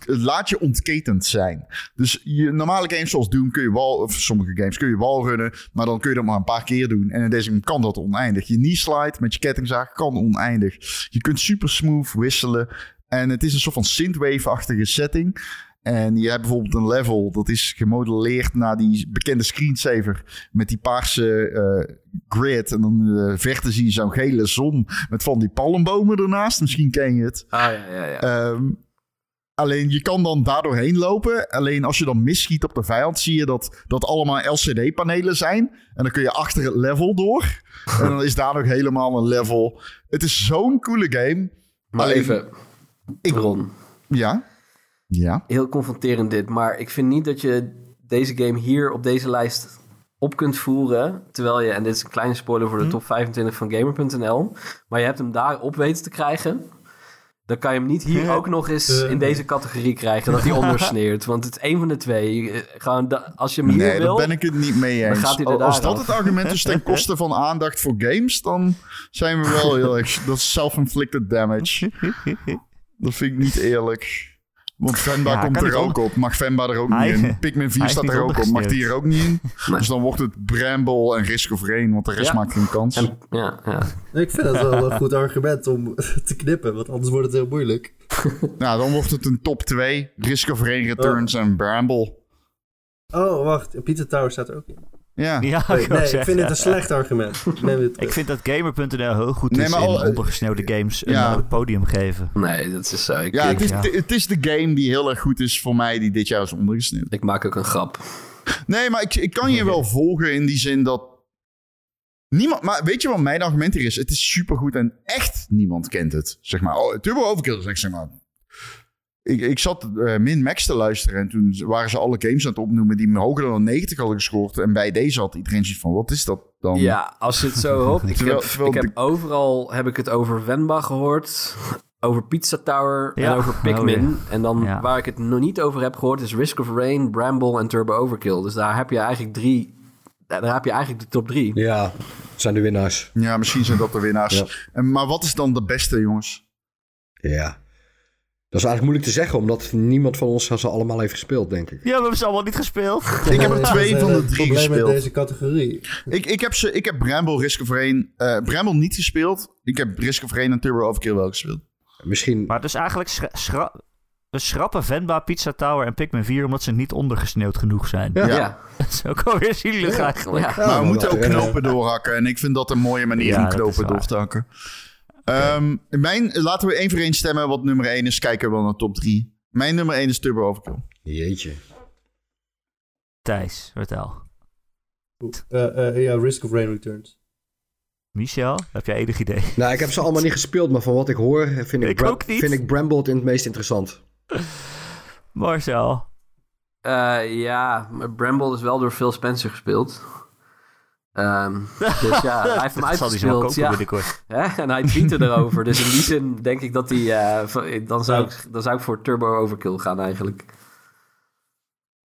laat je ontketend zijn. Dus je, normale games zoals Doom kun je wal, of sommige games kun je walrunnen, maar dan kun je dat maar een paar keer doen. En in deze game kan dat oneindig. Je knee slide met je kettingzaag kan oneindig. Je kunt super smooth wisselen. En het is een soort van synthwave-achtige setting. En je hebt bijvoorbeeld een level dat is gemodelleerd naar die bekende screensaver met die paarse eh, grid. En dan de verte zie je zo'n gele zon met van die palmbomen ernaast. Misschien ken je het. Ah ja, ja, ja. Ehm, alleen je kan dan daardoor heen lopen. Alleen als je dan misschiet op de vijand, zie je dat dat allemaal LCD-panelen zijn. En dan kun je achter het level door. en dan is daar nog helemaal een level. Het is zo'n coole game. maar alleen- even, Ik- Ron, Ja. Ja. heel confronterend dit, maar ik vind niet dat je deze game hier op deze lijst op kunt voeren, terwijl je, en dit is een kleine spoiler voor de top 25 van Gamer.nl, maar je hebt hem daar op weten te krijgen, dan kan je hem niet hier ook nog eens Eh. in deze categorie krijgen, dat hij ondersneert. Want het is één van de twee. Eh, Gewoon als je hem hier Nee, wil, daar ben ik het niet mee eens. gaat hij er Als dat af. het argument is ten koste van aandacht voor games, dan zijn we wel heel erg... Dat is self-inflicted damage. Dat vind ik niet eerlijk. Want Venba Ja, komt er ook op. Mag Venba er ook Hij- niet in? Pikmin 4 hij is staat er ook op. Mag die er ook niet in? Nee. Dus dan wordt het Bramble en Risk of Rain. Want de rest Ja. maakt geen kans. En, ja, ja. Ik vind dat wel een goed argument om te knippen, want anders wordt het heel moeilijk. Nou, dan wordt het een top 2. Risk of Rain Returns en Bramble. Oh, wacht. Pizza Tower staat er ook in. Ja. Ja, Nee, ik, nee, vind het een slecht argument. Ik vind dat Gamer.nl heel goed Nee, is maar in ondergesneeuwde games een Ja. eh, podium geven. Nee, dat is zo. Ik, Ja, het is, Ja. het is de game die heel erg goed is voor mij, die dit jaar is ondergesneeuwd. ik maak ook een grap. Nee, maar ik, ik kan je wel volgen in die zin dat. Niemand, maar weet je wat mijn argument hier is? Het is supergoed en echt niemand kent het. Zeg maar, oh, Turbo Overkill is echt, zeg maar. Ik, ik zat eh, Min Max te luisteren en toen waren ze alle games aan het opnoemen die hoger dan 90 hadden gescoord. En bij deze had iedereen zoiets van: wat is dat dan? Ja, als je het zo hoopt. Ik, Terwijl- heb, terwijl ik heb overal heb ik het over Venba gehoord. Over Pizza Tower Ja. en over Pikmin. Oh, ja. En dan Ja. waar ik het nog niet over heb gehoord is Risk of Rain, Bramble en Turbo Overkill. Dus daar heb je eigenlijk drie... Daar heb je eigenlijk de top drie. Ja, het zijn de winnaars. Ja, misschien zijn dat de winnaars. Ja. En, maar wat is dan de beste, jongens? Ja. Dat is eigenlijk moeilijk te zeggen, omdat niemand van ons ze allemaal heeft gespeeld, denk ik. Ja, we hebben ze allemaal niet gespeeld. Ik heb er twee is, van de het drie probleem gespeeld. met deze categorie. Ik, ik, heb ze, ik heb Bramble, Risk of Rain. eh Bramble niet gespeeld. Ik heb Risk of Rain en Turbo Overkill wel gespeeld. Misschien... Maar dus eigenlijk schra schra- we schrappen Venba, Pizza Tower en Pikmin 4 omdat ze niet ondergesneeuwd genoeg zijn. Ja. Ja. Dat is ook alweer zielig eigenlijk. Ja. maar we moeten ook knopen doorhakken. En ik vind dat een mooie manier Ja, om is knopen door te hakken. Ehm, mijn, laten we één voor één stemmen wat nummer 1 is. Kijken we wel naar top 3. Mijn nummer 1 is Turbo Overkill. Jeetje. Thijs, vertel. Eh, eh, ja, Risk of Rain Returns. Michel, heb jij enig idee? Nou, ik heb ze allemaal niet gespeeld, maar van wat ik hoor vind ik, Ik Bra- ook niet. Vind ik Bramble het in het meest interessant. Marcel. Eh, ja, maar Bramble is wel door Phil Spencer gespeeld. Ehm, dus ja, hij heeft hem Dat zal hij zo wel uitgespeeld. kopen Ja, binnenkort. Hè? En hij tweette erover. Dus in die zin denk ik dat hij... eh, dan, zou ik, dan zou ik voor Turbo Overkill gaan eigenlijk.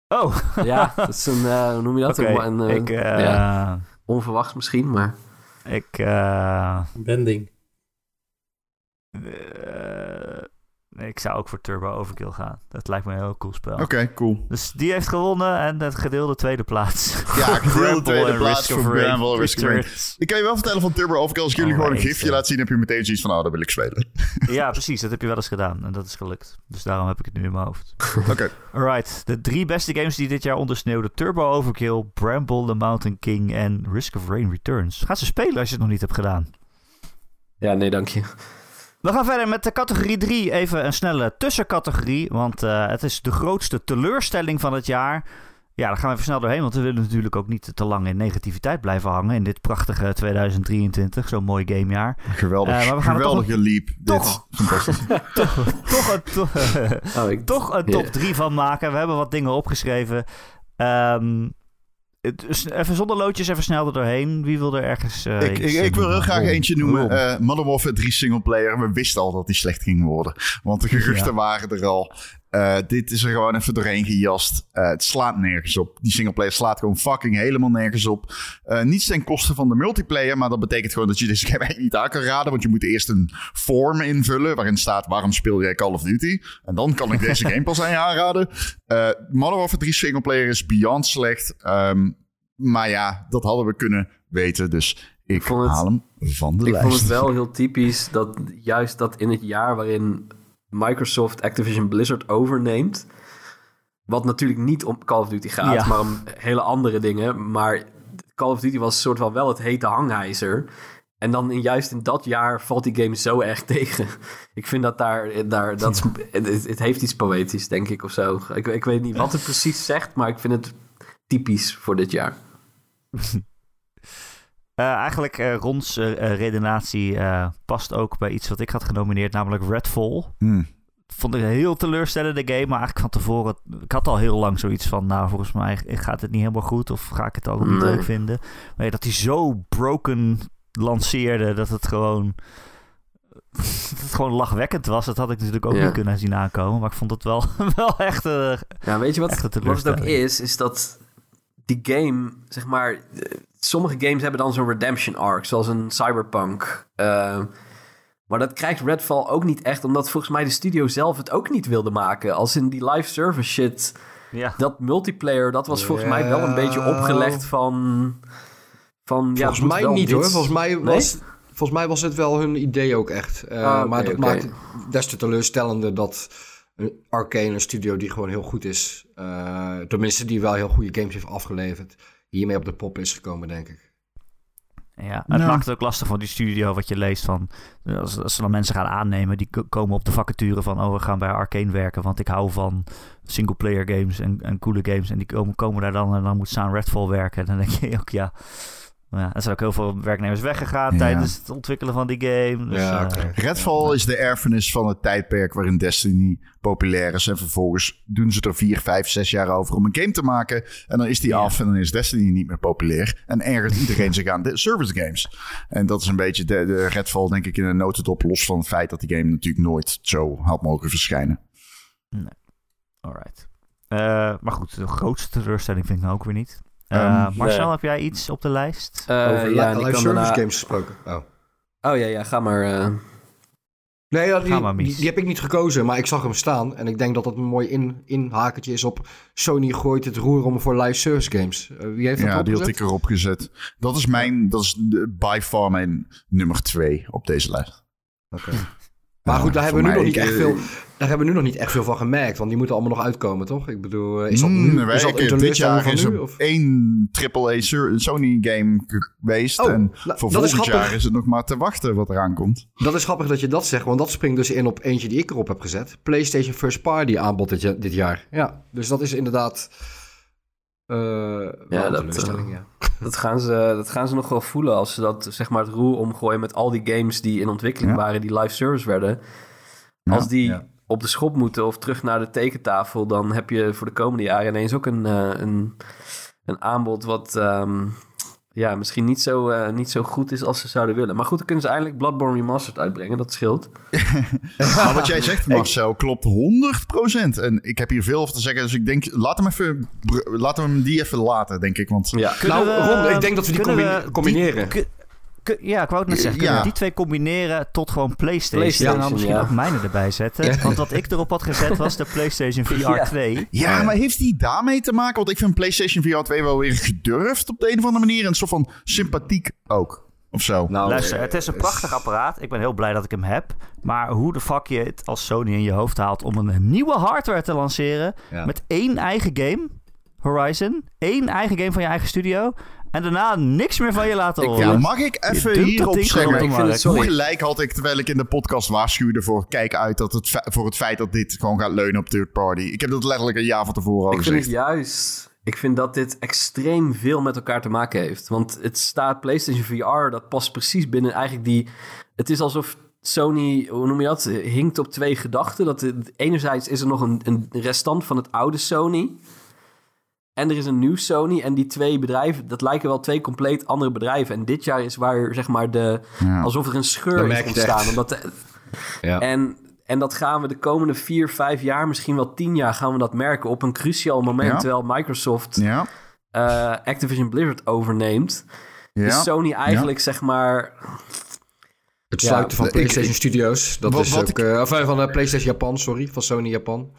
Oh, Ja, dat is een... eh, hoe noem je dat? oké. Een, een, eh, ik, ja, onverwachts misschien, maar... ik, eh, Bending. Ik zou ook voor Turbo Overkill gaan. Dat lijkt me een heel cool spel. Oké, cool. Dus die heeft gewonnen en het gedeelde tweede plaats. Ja, gedeelde tweede en plaats Risk of voor Bramble, Risk of Rain. Returns. Ik kan je wel vertellen van Turbo Overkill. Als ik jullie Oh, gewoon een gifje laat zien, heb je meteen zoiets van... Oh, dat wil ik spelen. Ja, precies. Dat heb je wel eens gedaan. En dat is gelukt. Dus daarom heb ik het nu in mijn hoofd. Oké. Alright. De drie beste games die dit jaar ondersneeuwden. Turbo Overkill, Bramble the Mountain King en Risk of Rain Returns. Ga ze spelen als je het nog niet hebt gedaan. Ja, nee, dank je. We gaan verder met de categorie 3. Even een snelle tussencategorie. Want eh, het is de grootste teleurstelling van het jaar. Ja, daar gaan we even snel doorheen. Want we willen natuurlijk ook niet te lang in negativiteit blijven hangen. In dit prachtige 2023. Zo'n mooi gamejaar. Geweldig, Eh, maar we gaan het toch geweldige leap. toch- toch een, to- Oh, ik, toch een top Ja. 3 van maken. We hebben wat dingen opgeschreven. Ehm, is- even zonder loodjes, even snel er doorheen. Wie wil er ergens... eh, ik, ik, ik wil heel graag eentje noemen. Eh Modern Warfare 3 singleplayer. We wisten al dat die slecht ging worden. Want de geruchten Ja. waren er al. Eh, dit is er gewoon even doorheen gejast. Eh, het slaat nergens op. Die singleplayer slaat gewoon fucking helemaal nergens op. Eh niets ten koste van de multiplayer. Maar dat betekent gewoon dat je deze game eigenlijk niet aan kan raden. Want je moet eerst een form invullen. Waarin staat waarom speel jij Call of Duty. En dan kan ik deze game pas aan je aanraden. Eh Modern Warfare 3 singleplayer is beyond slecht. Ehm, maar ja, dat hadden we kunnen weten. Dus ik het- haal hem van de ik lijst. vond het wel heel typisch dat juist dat in het jaar waarin Microsoft Activision Blizzard overneemt... Wat natuurlijk niet om Call of Duty gaat, Ja. maar om hele andere dingen. Maar Call of Duty was een soort van wel het hete hangijzer. En dan in, juist in dat jaar valt die game zo erg tegen. Ik vind dat daar, daar dat is- het, het heeft iets poëtisch, denk ik, of zo. Ik, ik weet niet wat het precies zegt, maar ik vind het typisch voor dit jaar. Eh, eigenlijk, eh Rons eh, redenatie eh, past ook bij iets wat ik had genomineerd, namelijk Redfall. Hmm. Vond ik een heel teleurstellende game, maar eigenlijk van tevoren... Ik had al heel lang zoiets van, nou, volgens mij gaat het niet helemaal goed... of ga ik het al niet Nee. leuk vinden. Maar ja, dat hij zo broken lanceerde, dat het gewoon... dat het gewoon lachwekkend was. Dat had ik natuurlijk ook Ja. niet kunnen zien aankomen. Maar ik vond het wel, wel echt... Ja, weet je wat, wat het ook is? Is dat die game, zeg maar... Sommige games hebben dan zo'n redemption arc, zoals een Cyberpunk. Eh, Maar dat krijgt Redfall ook niet echt, omdat volgens mij de studio zelf het ook niet wilde maken. Als in die live service shit, Ja. dat multiplayer, dat was volgens mij wel een beetje opgelegd van... van ja, Volgens mij niet dit- hoor. Volgens mij, Nee? was, volgens mij was het wel hun idee ook echt. Eh, Ah, maar dat maakt het des te teleurstellender dat Arcane, een studio die gewoon heel goed is, eh, tenminste die wel heel goede games heeft afgeleverd, hiermee op de pop is gekomen, denk ik. Ja, het Ja. maakt het ook lastig voor die studio wat je leest van... eh, Als, als ze dan mensen gaan aannemen, die komen op de vacature van... Oh, we gaan bij Arcane werken, want ik hou van single-player games en, en coole games. En die komen, komen daar dan en dan moet ze aan Redfall werken. En dan denk je ook, ja... Ja, er zijn ook heel veel werknemers weggegaan Ja. tijdens het ontwikkelen van die game. Dus, Ja, eh. Redfall is de erfenis van het tijdperk waarin Destiny populair is. En vervolgens doen ze er vier, vijf, zes jaar over om een game te maken. En dan is die af en dan is Destiny niet meer populair. En ergert iedereen zich aan de service games. En dat is een beetje de, de Redfall, denk ik, in een notendop. Los van het feit dat die game natuurlijk nooit zo had mogen verschijnen. Alright. Eh, maar goed, de grootste teleurstelling vind ik nou ook weer niet. Eh, Ehm, Marcel, nee. heb jij iets op de lijst? Eh, Over ja, live service daarna- games gesproken. Oh. Oh ja, ja, ga maar. eh. Nee, ja, Ga die, maar, Mies. die, die heb ik niet gekozen, maar ik zag hem staan. En ik denk dat dat een mooi in, inhakertje is op Sony gooit het roer om voor live service games. Eh, wie heeft dat Ja, die had opgezet? ik erop gezet. Dat is mijn, dat is de- by far mijn nummer twee op deze lijst. Oké. Maar goed, daar hebben, we nu nog niet echt veel, daar hebben we nu nog niet echt veel van gemerkt. Want die moeten allemaal nog uitkomen, toch? Ik bedoel, eh, is dat, Mm, nu, is dat een dit jaar van is nu? er Of? één AAA Sony game geweest. Oh, en voor volgend jaar is het nog maar te wachten wat eraan komt. Dat is grappig dat je dat zegt, want dat springt dus in op eentje die ik erop heb gezet. PlayStation First Party aanbod dit, ja- dit jaar. Ja, dus dat is inderdaad eh wel Ja, een dat, eh, ja. Dat gaan, ze, dat gaan ze nog wel voelen als ze dat, zeg maar, het roer omgooien met al die games die in ontwikkeling Ja. waren, die live service werden. Ja, als die ja. Op de schop moeten of terug naar de tekentafel, dan heb je voor de komende jaren ineens ook een, eh, een, een aanbod wat ehm, ja, misschien niet zo, eh, niet zo goed is als ze zouden willen. Maar goed, dan kunnen ze eindelijk Bloodborne Remastered uitbrengen, dat scheelt. Maar wat jij zegt, Marcel, klopt 100%. En ik heb hier veel over te zeggen, dus ik denk, laten we, even, laten we hem die even laten, denk ik. Want Ja, Nou, we, Ron, ik denk dat we die kunnen combi- we combineren. die- ja, ik wou het net zeggen. Kunnen Ja. we die twee combineren tot gewoon PlayStation? PlayStation, en dan misschien ja. ook mijne erbij zetten. Want wat ik erop had gezet was de PlayStation VR Ja. 2. ja, maar heeft die daarmee te maken? Want ik vind PlayStation VR 2 wel weer gedurfd op de een of andere manier. Een soort van sympathiek ook, of zo. Nou, Luister, eh, het is een prachtig apparaat. Ik ben heel blij dat ik hem heb. Maar hoe de fuck je het als Sony in je hoofd haalt om een nieuwe hardware te lanceren Ja. met één eigen game, Horizon, één eigen game van je eigen studio, en daarna niks meer van je laten Ik- horen. Ja, mag ik even hierop zeggen? Ik vind het. Hoe gelijk had ik, terwijl ik in de podcast waarschuwde voor kijk uit dat het, voor het feit dat dit gewoon gaat leunen op third party. Ik heb dat letterlijk een jaar van tevoren al Ik vind gezegd. het juist. Ik vind dat dit extreem veel met elkaar te maken heeft. Want het staat PlayStation VR, dat past precies binnen eigenlijk die. Het is alsof Sony, hoe noem je dat? Hinkt op twee gedachten. Dat het, enerzijds is er nog een, een restant van het oude Sony. En er is een nieuw Sony. En die twee bedrijven, dat lijken wel twee compleet andere bedrijven. En dit jaar is waar, zeg maar, de. Ja. Alsof er een scheur Dat is ontstaan. Omdat de, ja. en, en dat gaan we de komende vier, vijf jaar, misschien wel tien jaar, gaan we dat merken op een cruciaal moment. Ja. Terwijl Microsoft Ja, eh, Activision Blizzard overneemt. ja. Is Sony eigenlijk, zeg maar. Het Ja, sluiten van PlayStation ik- Studios. Dat Wat- is wat ook... ik- eh, of eh, van eh, PlayStation Japan, sorry. Van Sony Japan.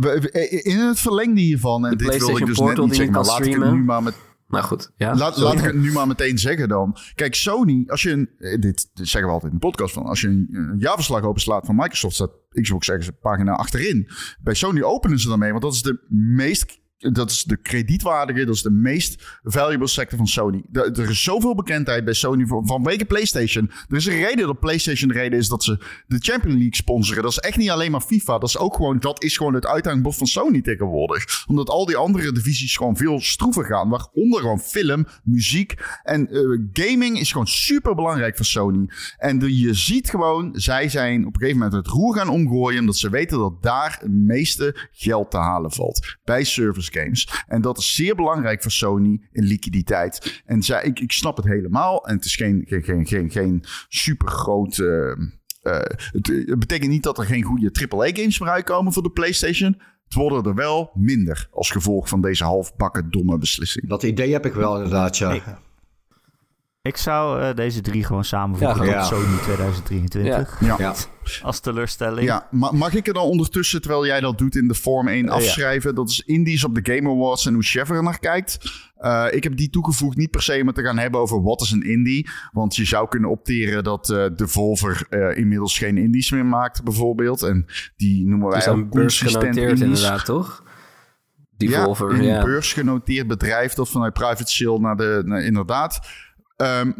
We- In het verlengde hiervan, en De dit wilde ik dus net niet zeggen, maar laat ik het nu maar met Nou goed, ja. Laat, ik het nu maar meteen zeggen dan. Kijk, Sony, als je een, eh, dit, dit zeggen we altijd in de podcast van, als je een, een jaarverslag openslaat van Microsoft, staat Xbox ergens pagina achterin. Bij Sony openen ze daarmee, want dat is de meest, dat is de kredietwaardige, dat is de meest valuable sector van Sony. Er is zoveel bekendheid bij Sony van, vanwege PlayStation. Er is een reden dat PlayStation de reden is dat ze de Champions League sponsoren. Dat is echt niet alleen maar FIFA, dat is ook gewoon, dat is gewoon het uithangbod van Sony tegenwoordig. Omdat al die andere divisies gewoon veel stroever gaan, waaronder gewoon film, muziek en eh, gaming is gewoon super belangrijk voor Sony. En je ziet gewoon, zij zijn op een gegeven moment het roer gaan omgooien, omdat ze weten dat daar het meeste geld te halen valt bij service games. En dat is zeer belangrijk voor Sony in liquiditeit. En zij, ik, ik snap het helemaal. En het is geen, geen, geen, geen, geen super groot. het, het betekent niet dat er geen goede AAA-games meer uitkomen voor de PlayStation. Het worden er wel minder als gevolg van deze halfbakken domme beslissing. Dat idee heb ik wel inderdaad, ja. Ik zou eh, deze drie gewoon samenvoegen Ja, gewoon. Sony 2023 Ja. Ja. als teleurstelling. Ja, ma- mag ik er dan ondertussen, terwijl jij dat doet in de Vorm 1, ja. afschrijven? Dat is Indies op de Game Awards en hoe Chef er naar kijkt. Eh, ik heb die toegevoegd niet per se om het te gaan hebben over wat is een indie. Want je zou kunnen opteren dat eh Devolver eh, inmiddels geen indies meer maakt, bijvoorbeeld. En die noemen Die wij zijn ook consistent indies. inderdaad, toch? Devolver, ja, ja. een beursgenoteerd bedrijf dat vanuit private sale naar de... naar- inderdaad. Ehm,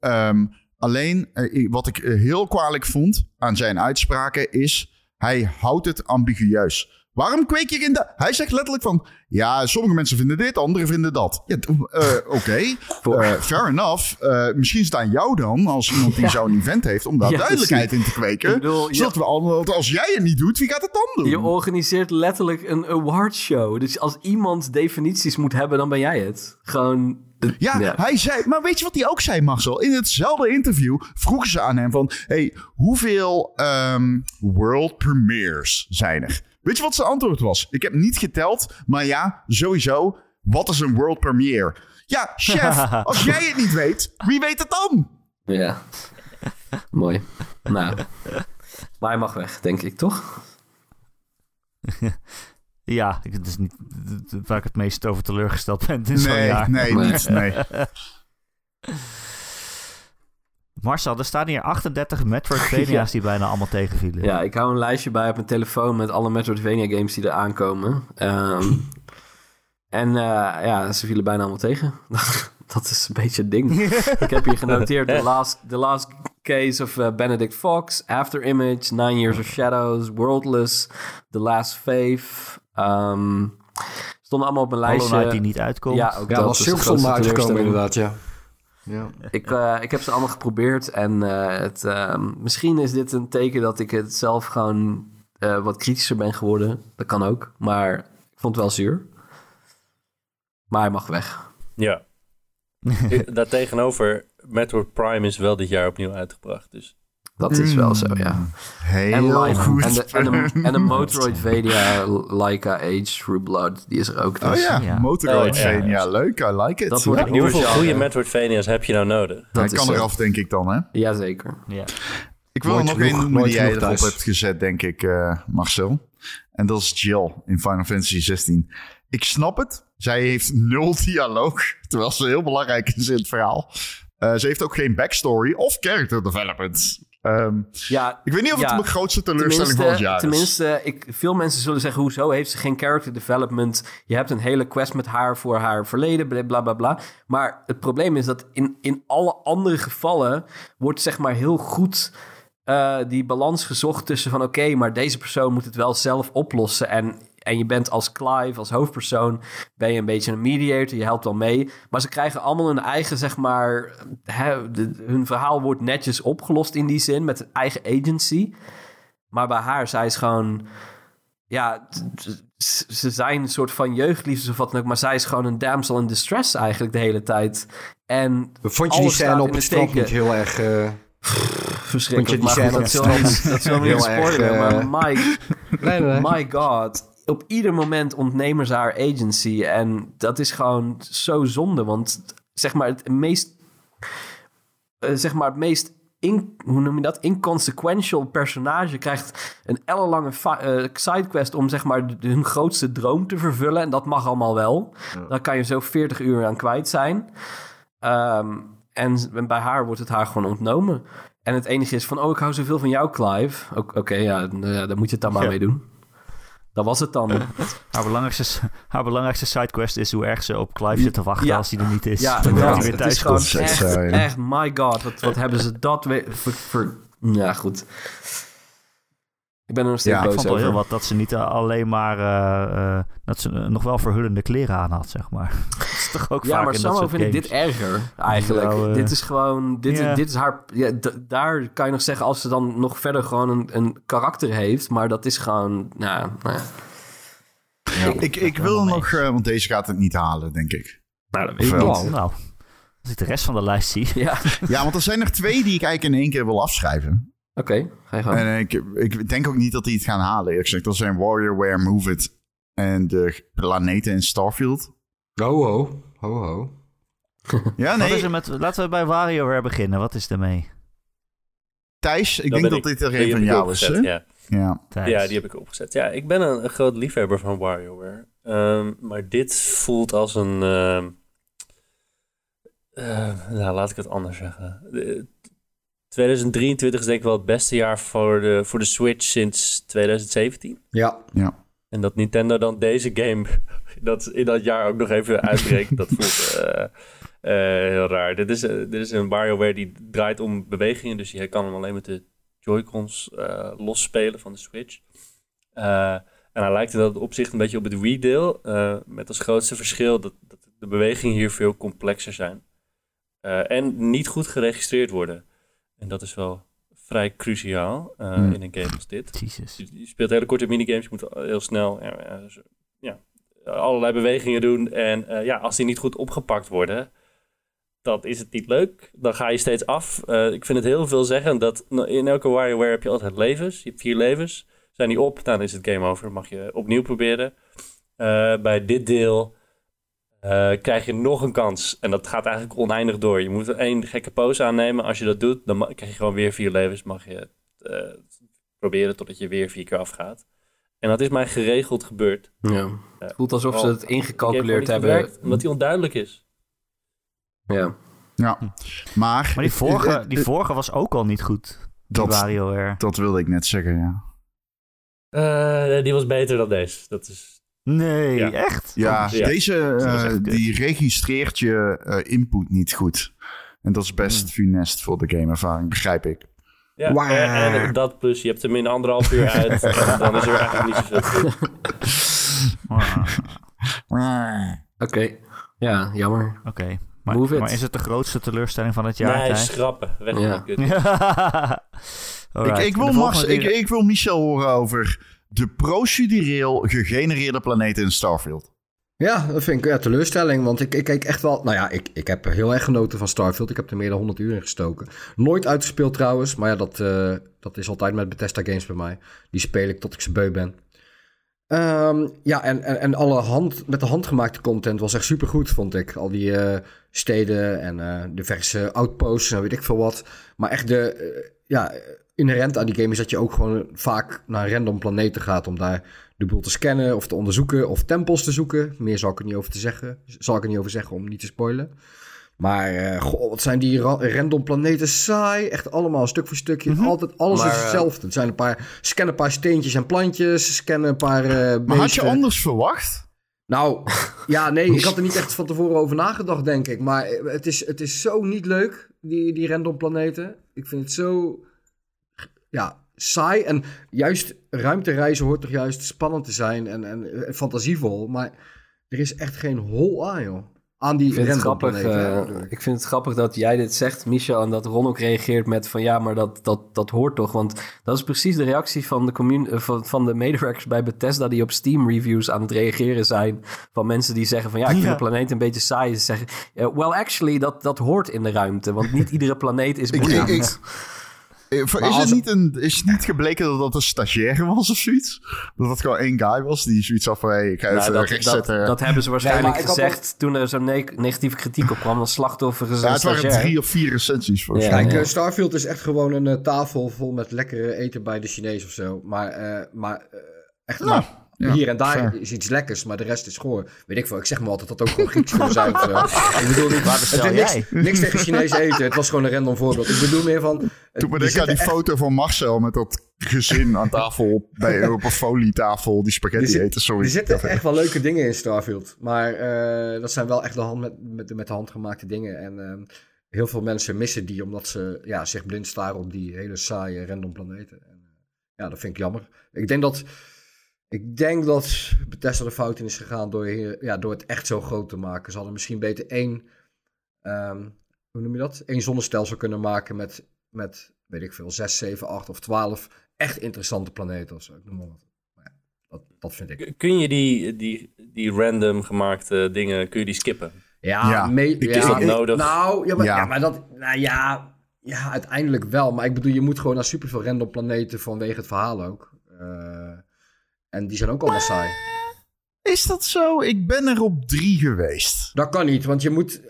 ehm, alleen, wat ik eh, heel kwalijk vond aan zijn uitspraken is... hij houdt het ambigueus. Waarom kweek je in de... Hij zegt letterlijk van... Ja, sommige mensen vinden dit, anderen vinden dat. Ja, eh, Oké, eh, fair enough. Eh, misschien staan jou dan, als iemand die zo'n event heeft... om daar Ja, duidelijkheid in te kweken. Bedoel, zodat we allemaal... Als jij het niet doet, wie gaat het dan doen? Je organiseert letterlijk een awardshow. Dus als iemand definities moet hebben, dan ben jij het. Gewoon... de- Ja, hij zei, maar weet je wat hij ook zei, Marcel? In hetzelfde interview vroegen ze aan hem van... hey, hoeveel ehm, world premieres zijn er? Weet je wat zijn antwoord was? Ik heb niet geteld, maar ja, sowieso. Wat is een world premiere? Ja, chef, als jij het niet weet, wie weet het dan? Ja. Mooi. Nou. Maar hij mag weg, denk ik, toch? Ja, ik- het is niet waar ik het meest over teleurgesteld ben zo'n Nee, jaar. nee, Nee. niet, nee. Marcel, er staan hier 38 Metroidvania's die bijna allemaal tegenvielen. Ja, ik hou een lijstje bij op mijn telefoon met alle Metroidvania games die er aankomen. Ehm, en eh, ja, ze vielen bijna allemaal tegen. Dat is een beetje het ding. ik heb hier genoteerd The Last, the last Case of eh, Benedict Fox, After Image, Nine Years of Shadows, Worldless, The Last Faith. ehm, stonden allemaal op mijn Hollow lijstje. Knight die niet uitkomt. Ja, ook Ja, dat was Silkstorm uitgekomen inderdaad, ja. ja. Ik, eh, ik heb ze allemaal geprobeerd en eh, het, ehm, misschien is dit een teken dat ik het zelf gewoon eh, wat kritischer ben geworden. Dat kan ook, maar ik vond het wel zuur. Maar hij mag weg. Ja. Daartegenover, Metroid Prime is wel dit jaar opnieuw uitgebracht. Dus Dat is wel zo, ja. Heel En, goed. en, de, en, de, en de Laika Age Through Blood, die is er ook. Oh Dus ja, Ja. Motorroad Oh, ja. Ja, leuk. I like it. Dat wordt Ja. hoeveel goede Metroidvania's heb je nou nodig? dat Hij kan zo. eraf, denk ik dan, hè? Jazeker. Ja. Ik wil er nog één noemen die jij erop thuis. hebt gezet, denk ik, eh, Marcel. En dat is Jill in Final Fantasy 16. Ik snap het. Zij heeft nul dialoog, terwijl ze heel belangrijk is in het verhaal. Eh, ze heeft ook geen backstory of character development. Ehm, Ja, ik weet niet of Ja, het de grootste teleurstelling van het jaar is. tenminste ik, veel mensen zullen zeggen, hoezo heeft ze geen character development? Je hebt een hele quest met haar voor haar verleden, bla bla bla. bla. Maar het probleem is dat in, in alle andere gevallen wordt zeg maar heel goed eh, die balans gezocht tussen van oké, maar deze persoon moet het wel zelf oplossen. En, en je bent als Clive, als hoofdpersoon, ben je een beetje een mediator, je helpt wel mee. Maar ze krijgen allemaal hun eigen, zeg maar, hè, de- hun verhaal wordt netjes opgelost in die zin, met een eigen agency. Maar bij haar, zij is gewoon... Ja, ze zijn een soort van jeugdliefdes of wat dan ook... maar zij is gewoon een damsel in distress eigenlijk de hele tijd. En Vond je die scène op het het strand niet heel erg... eh, verschrikkelijk. Vond je die scène dat op niet- dat zullen we niet Heel erg, spoileren. eh, Maar my, Nee, nee, nee. my god, op ieder moment ontnemen ze haar agency. En dat is gewoon zo zonde. Want zeg maar het meest... eh, zeg maar het meest... In, hoe noem je dat? Inconsequential personage krijgt een ellenlange eh, sidequest om zeg maar hun grootste droom te vervullen. En dat mag allemaal wel. Dan kan je zo 40 uur aan kwijt zijn. Ehm, en bij haar wordt het haar gewoon ontnomen. En het enige is van, oh, ik hou zoveel van jou, Clive. Oké, ja, ja, daar moet je het dan maar Ja. mee doen. Dat was het dan. Haar, belangrijkste, haar belangrijkste sidequest is hoe erg ze op Clive zit te wachten Ja. als hij er niet is. Ja, hij weer Het thuis komt. echt, my god, wat, wat hebben ze dat weer Ja, goed. Ik ben er nog steeds Ja, Ik vond wel over. heel wat dat ze niet alleen maar... eh, eh, dat ze nog wel verhullende kleren aan had, zeg maar. dat is toch ook Ja, vaak maar in dat somehow soort vind ik dit erger, eigenlijk. Nou, eh, dit is gewoon... Dit, ja. dit is haar... Ja, daar kan je nog zeggen als ze dan nog verder gewoon een, een karakter heeft. Maar dat is gewoon... Nou, nou ja. Ik, ik wil nog, eh, want deze gaat het niet halen, denk ik. Nou, dat weet ik niet. Nou, als ik de rest van de lijst zie... Ja, Ja, want er zijn er twee die ik eigenlijk in één keer wil afschrijven. Oké. Ga je gang. En ik, ik denk ook niet dat die het gaan halen. eerlijk gezegd. dat zijn WarriorWare Move It en de planeten in Starfield. Ho, ho. Ho, ho. Ja, Wat is nee, er met, laten we bij WarioWare beginnen. Wat is ermee? Thijs, ik denk dat ik- dit er een van ik jou is, Ja. Ja. Thijs? ja, die heb ik opgezet. Ja, ik ben een, een groot liefhebber van WarioWare. Ehm, maar dit voelt als een... ehm, eh, nou, laat ik het anders zeggen. De- 2023 is denk ik wel het beste jaar voor de, voor de Switch sinds 2017. Ja, En dat Nintendo dan deze game dat in dat jaar ook nog even uitbreekt, dat voelt eh, eh, heel raar. Dit is, eh, dit is een WarioWare die draait om bewegingen, dus je kan hem alleen met de Joy-Cons eh losspelen van de Switch. Eh, en hij lijkt in dat opzicht een beetje op het Wii-deel, eh, met als grootste verschil dat, dat de bewegingen hier veel complexer zijn. Eh, en niet goed geregistreerd worden. En dat is wel vrij cruciaal eh, Hmm. in een game als dit. Jezus. Je, je speelt hele korte minigames, je moet heel snel ja, allerlei bewegingen doen. En eh, ja, als die niet goed opgepakt worden, dan is het niet leuk. Dan ga je steeds af. Eh, ik vind het heel veel zeggen dat in elke WarioWare heb je altijd levens. Je hebt vier levens. Zijn die op, dan is het game over. Dan mag je opnieuw proberen. Bij dit deel krijg je nog een kans. En dat gaat eigenlijk oneindig door. Je moet één gekke pose aannemen. Als je dat doet, dan krijg je gewoon weer vier levens. Mag je eh, proberen totdat je weer vier keer afgaat. En dat is mij geregeld gebeurd. Ja. Het voelt alsof ze het ingecalculeerd hebben. gewerkt, omdat die onduidelijk is. Ja. Ja. Maar, Maar die vorige, eh, die eh, vorige was ook al niet goed. Dat, dat wilde ik net zeggen, ja. Eh, die was beter dan deze. Dat is... Nee, Ja. echt? Ja, Ja. deze eh, echt die registreert je eh, input niet goed. En dat is best funest voor de gameervaring, begrijp ik. Ja, en, en dat plus, je hebt hem in anderhalf uur uit. en dan is er eigenlijk niet zoveel Oké. Ja, jammer. Oké. Maar, maar is het de grootste teleurstelling van het jaar? Nee, Thijs? schrappen. Weg Ja. met. Ik, ik, wil Max, ik wil Michel horen over de procedureel gegenereerde planeten in Starfield. Ja, dat vind ik ja, teleurstelling. Want ik, ik keek echt wel. Nou ja, ik, ik heb heel erg genoten van Starfield. Ik heb er meer dan 100 uur in gestoken. Nooit uitgespeeld trouwens. Maar ja, dat, eh, dat is altijd met Bethesda Games bij mij. Die speel ik tot ik ze beu ben. Ehm, ja, en, en, en alle hand, met de handgemaakte content was echt supergoed, vond ik. Al die eh, steden en eh, diverse outposts en weet ik veel wat. Maar echt de, ja, inherent aan die game is dat je ook gewoon vaak naar random planeten gaat om daar de boel te scannen of te onderzoeken of tempels te zoeken. Meer zal ik er niet over te zeggen. Zal ik er niet over zeggen om niet te spoilen. Maar goh, wat zijn die ra- random planeten saai. Echt allemaal stuk voor stukje. Altijd alles Maar, is eh, hetzelfde. Het zijn een paar, scannen een paar steentjes en plantjes. Scannen een paar eh Maar had je anders verwacht? Nou, ja, nee, ik had er niet echt van tevoren over nagedacht, denk ik. Maar het is, het is zo niet leuk, die, die random planeten. Ik vind het zo, ja, saai. En juist ruimtereizen hoort toch juist spannend te zijn en, en, en fantasievol. Maar er is echt geen hol aan, joh. Aan die Ik vind, het grappig, eh, ik. vind het grappig dat jij dit zegt, Michel, en dat Ron ook reageert met van ja, maar dat, dat, dat hoort toch. Want dat is precies de reactie van de, commun- eh, van, van de medewerkers bij Bethesda die op Steam reviews aan het reageren zijn. Van mensen die zeggen van ja, ik vind Ja. de planeet een beetje saai. Ze zeggen, eh, well actually, dat, dat hoort in de ruimte. Want niet iedere planeet is Ik- boeiend. Eh, Is, het niet een, is het niet gebleken dat dat een stagiaire was of zoiets? Dat dat gewoon één guy was die zoiets af van... Hey, ik ga Nou, even dat, dat, zetten. dat hebben ze waarschijnlijk had gezegd toen er zo'n ne- negatieve kritiek op kwam. Dat slachtoffer is ja, een het waren stagiair. drie of vier recensies volgens Ja. Kijk, eh, Starfield is echt gewoon een eh, tafel vol met lekkere eten bij de Chinees of zo. Maar, eh, maar echt Nou, maar ja, hier en daar fair. is iets lekkers, maar de rest is goor. Weet ik veel. Ik zeg maar altijd dat dat ook gewoon Grieks kunnen zijn of zo. Ik bedoel niet, Waar het niks, jij? niks tegen Chinees eten. Het was gewoon een random voorbeeld. Ik bedoel meer van... Toen ben ik aan die echt- foto van Marcel met dat gezin aan tafel bij, op een folietafel die spaghetti zit- eten. Sorry. er zitten echt wel leuke dingen in Starfield. Maar eh, dat zijn wel echt de hand met, met, de- met de hand gemaakte dingen. En ehm, heel veel mensen missen die omdat ze ja, zich blind staren op die hele saaie random planeten. En, eh, ja, dat vind ik jammer. Ik denk dat, ik denk dat Bethesda de fout in is gegaan door, hier- ja, door het echt zo groot te maken. Ze hadden misschien beter één, ehm, hoe noem je dat? Eén zonnestelsel kunnen maken met, met, weet ik veel, 6, 7, 8 of 12 echt interessante planeten of zo. Ik noem maar wat. Maar ja, dat, dat vind ik. Kun je die, die, die random gemaakte dingen, kun je die skippen? Ja, Ja, me- ik- ja, is dat nodig? Nou, ja maar, Ja. ja. maar dat, nou ja, ja, uiteindelijk wel. Maar ik bedoel, je moet gewoon naar superveel random planeten vanwege het verhaal ook. Eh, en die zijn ook allemaal saai. Is dat zo? Ik ben er op drie geweest. Dat kan niet, want je moet, eh,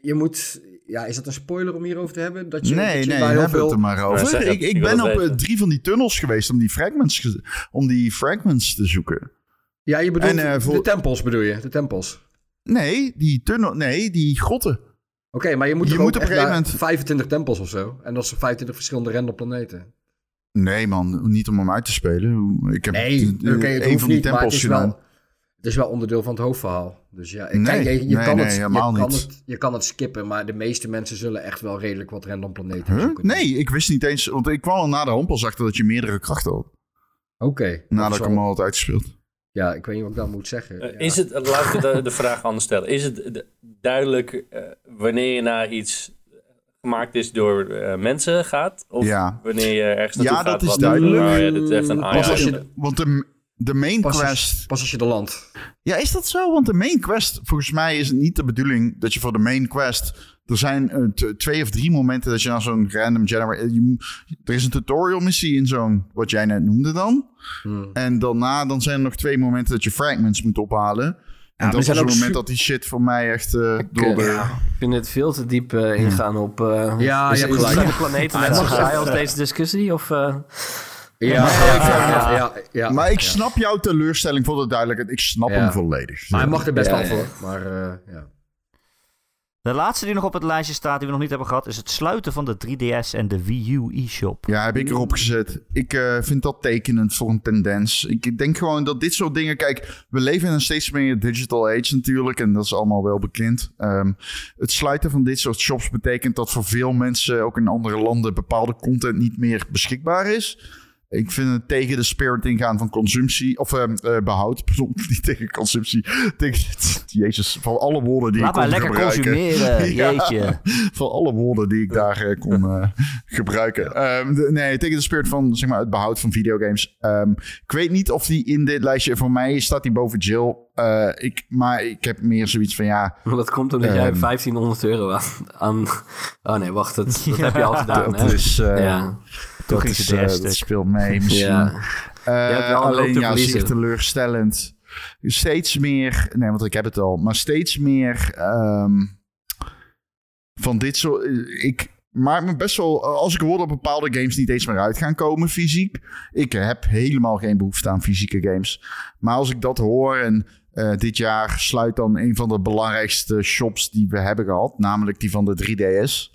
je moet... Ja, is dat een spoiler om hierover te hebben? Dat je, nee, dat je nee, bij heel hebben veel... het er maar over. Ja, ik, ik ben op eh, weten. drie van die tunnels geweest om die fragments, om die fragments te zoeken. Ja, je bedoelt En, eh, voor- de tempels bedoel je? De tempels. Nee, die tunnel, nee, die grotten. Oké, maar je moet, Je moet op een gegeven moment- 25 tempels of zo. En dat zijn 25 verschillende random planeten. Nee, man, niet om hem uit te spelen. Ik heb Nee, eh, het een van die niet, tempels is, gedaan. wel, het is wel onderdeel van het hoofdverhaal. Dus ja, ik- Nee, kijk, je, je nee, kan, nee, het, je, helemaal kan niet. het, je kan het skippen, maar de meeste mensen zullen echt wel redelijk wat random planeten Huh? zoeken. Nee, ik wist niet eens, want ik kwam al na de pas achter dat je meerdere krachten had. Oké. dat Nadat ik hem al had uitgespeeld. Ja, ik weet niet wat ik dan moet zeggen. Eh, Ja. Is het, laat ik de, de vraag anders stellen. Is het duidelijk eh, wanneer je naar iets gemaakt is door eh, mensen gaat? Of Ja. wanneer je ergens naartoe Ja, gaat? dat is wat- duidelijk. Oh, ja, dit is een Pas Want, als je de- want de, de main Pas quest... als, pas als je er landt. Ja, is dat zo? Want de main quest, volgens mij is het niet de bedoeling dat je voor de main quest... Er zijn eh, twee of drie momenten dat je naar zo'n random generator... moet- Er is een tutorial missie in zo'n, wat jij net noemde dan. Hmm. En daarna dan zijn er nog twee momenten dat je fragments moet ophalen. En dat was zijn het moment dat die shit voor mij echt eh, door de... Ik vind het veel te diep eh, ingaan op... eh Ja, is, je hebt is- gelijk. zijn de planeten net zo saai als deze discussie? Of, eh, Ja, ja, ja, ja, ja. Maar ik snap jouw teleurstelling voor de duidelijkheid. Ik snap Ja. hem volledig. Maar hij mag er best wel ja. voor. Maar eh, ja. De laatste die nog op het lijstje staat, die we nog niet hebben gehad, is het sluiten van de 3DS en de Wii U eShop. Ja, heb ik erop gezet. Ik eh, vind dat tekenend voor een tendens. Ik denk gewoon dat dit soort dingen... Kijk, we leven in een steeds meer digital age natuurlijk. En dat is allemaal wel bekend. Ehm, het sluiten van dit soort shops betekent dat voor veel mensen... ook in andere landen bepaalde content niet meer beschikbaar is. Ik vind het tegen de spirit ingaan van consumptie... of ehm, eh, behoud. Pardon, niet tegen consumptie. Tegen, jezus, van alle woorden die Laat ik maar kon lekker gebruiken. consumeren, Ja. jeetje. van alle woorden die ik daar eh, kon eh, gebruiken. Ehm, de- nee, tegen de spirit van zeg maar, het behoud van videogames. Ehm, ik weet niet of die in dit lijstje... Voor mij staat die boven Jill. Eh, ik, maar ik heb meer zoiets van ja... maar dat komt omdat jij Ehm. 1500 euro aan, aan... Oh nee, wacht. Dat, dat Ja, heb je al gedaan, dat hè? is... eh, ja. Dat, ging is ze eh, dat stuk. speelt mee misschien. Ja. Eh, alleen ja, zeer teleurstellend. Steeds meer... Nee, want ik heb het al. Maar steeds meer... ehm, van dit soort... Ik maak me best wel... Als ik hoor dat bepaalde games niet eens meer uit gaan komen fysiek... Ik heb helemaal geen behoefte aan fysieke games. Maar als ik dat hoor en... eh, dit jaar sluit dan een van de belangrijkste shops die we hebben gehad, namelijk die van de 3DS.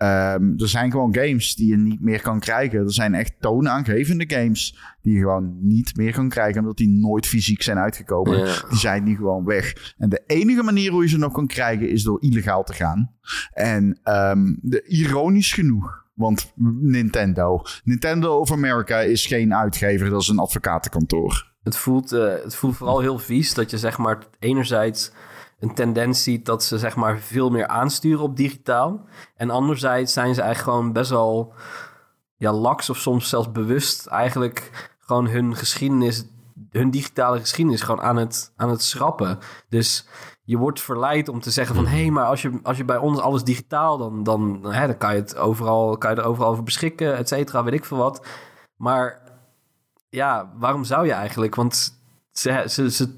Ehm, er zijn gewoon games die je niet meer kan krijgen. Er zijn echt toonaangevende games die je gewoon niet meer kan krijgen, omdat die nooit fysiek zijn uitgekomen. Ja. Die zijn nu gewoon weg. En de enige manier hoe je ze nog kan krijgen is door illegaal te gaan. En ehm, de, ironisch genoeg, want Nintendo. Nintendo of America is geen uitgever, dat is een advocatenkantoor. Het voelt, eh, het voelt vooral heel vies dat je zeg maar enerzijds een tendens ziet dat ze zeg maar veel meer aansturen op digitaal. En anderzijds zijn ze eigenlijk gewoon best wel ja, laks of soms zelfs bewust eigenlijk gewoon hun geschiedenis, hun digitale geschiedenis gewoon aan het, aan het schrappen. Dus je wordt verleid om te zeggen van... hé, hey, maar als je, als je bij ons alles digitaal... dan, dan, hè, dan kan, je het overal, kan je er overal over beschikken, et cetera, weet ik veel wat. Maar ja, waarom zou je eigenlijk? Want ze, ze, ze,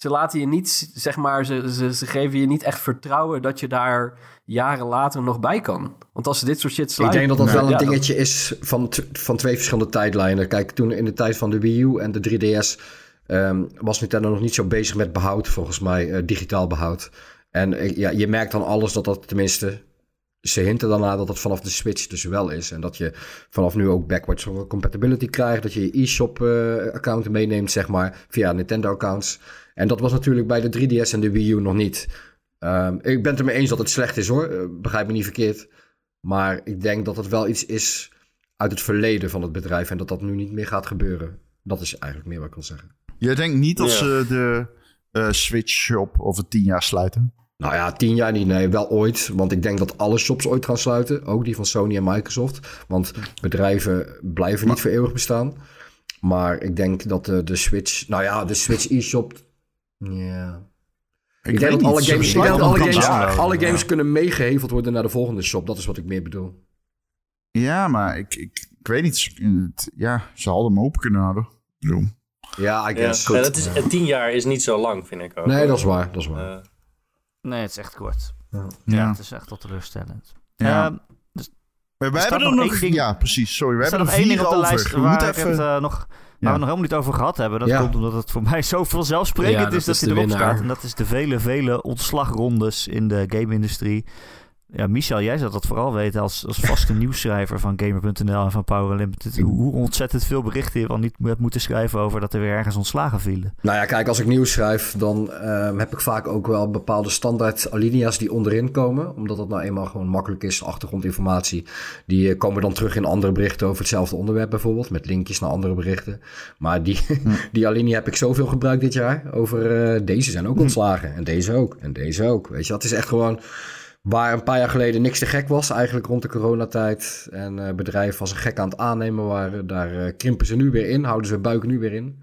ze laten je niet, zeg maar, ze, ze, ze geven je niet echt vertrouwen dat je daar jaren later nog bij kan. Want als ze dit soort shit Ik sluiten... denk dat dat wel een Ja, dingetje is van, van twee verschillende tijdlijnen. Kijk, toen in de tijd van de Wii U en de 3DS ehm, was Nintendo nog niet zo bezig met behoud, volgens mij, eh, digitaal behoud. En eh, ja, je merkt dan alles dat dat tenminste. Ze hinten daarna dat het vanaf de Switch dus wel is. En dat je vanaf nu ook backwards compatibility krijgt. Dat je je e-shop-account meeneemt, zeg maar, via Nintendo-accounts. En dat was natuurlijk bij de 3DS en de Wii U nog niet. Ehm, ik ben het ermee eens dat het slecht is hoor. Eh, begrijp me niet verkeerd. Maar ik denk dat het wel iets is uit het verleden van het bedrijf. En dat dat nu niet meer gaat gebeuren. Dat is eigenlijk meer wat ik wil zeggen. Je denkt niet dat Ja. ze de eh, Switch shop over tien jaar sluiten? Nou ja, tien jaar niet. Nee, wel ooit. Want ik denk dat alle shops ooit gaan sluiten. Ook die van Sony en Microsoft. Want bedrijven blijven niet voor eeuwig bestaan. Maar ik denk dat de, de Switch... Nou ja, de Switch e-shop... Ja... Ik, denk dat alle games, ik denk dat alle games, alle games kunnen meegeheveld worden naar de volgende shop. Dat is wat ik meer bedoel. Ja, maar ik, ik, ik weet niet. Het- Ja, ze hadden hem open kunnen houden. Ik bedoel, Ja, I Ja. guess. Ja, dat is, en tien jaar is niet zo lang, vind ik ook. Nee, dat is waar. Dat is waar. Eh, Nee, het is echt kort. Ja, Ja. het is echt wel teleurstellend. Ja. Ehm, We, we hebben er nog nog... ding- Ja, precies. Sorry, we er hebben nog er één vier ding op de over. lijst We waar, moeten ik even... het, eh, nog, waar we nog helemaal niet over gehad hebben. Dat komt omdat het voor mij zo vanzelfsprekend is dat dat is hij de erop winnaar. staat. En dat is de vele, vele ontslagrondes in de game-industrie. Ja, Michel, jij zou dat vooral weten als, als vaste nieuwsschrijver van Gamer.nl en van Power Limited. Hoe, ontzettend veel berichten je wel niet hebt moeten schrijven over dat er weer ergens ontslagen vielen. Nou ja, kijk, als ik nieuws schrijf, dan ehm, heb ik vaak ook wel bepaalde standaard alinea's die onderin komen. Omdat dat nou eenmaal gewoon makkelijk is, achtergrondinformatie. Die eh, komen dan terug in andere berichten over hetzelfde onderwerp bijvoorbeeld, met linkjes naar andere berichten. Maar die, die alinea heb ik zoveel gebruikt dit jaar. Over eh, deze zijn ook ontslagen, en deze ook, en deze ook. Weet je, dat is echt gewoon... Waar een paar jaar geleden niks te gek was, eigenlijk rond de coronatijd. En eh, bedrijven als een gek aan het aannemen waren. Daar eh, krimpen ze nu weer in, houden ze hun buik nu weer in.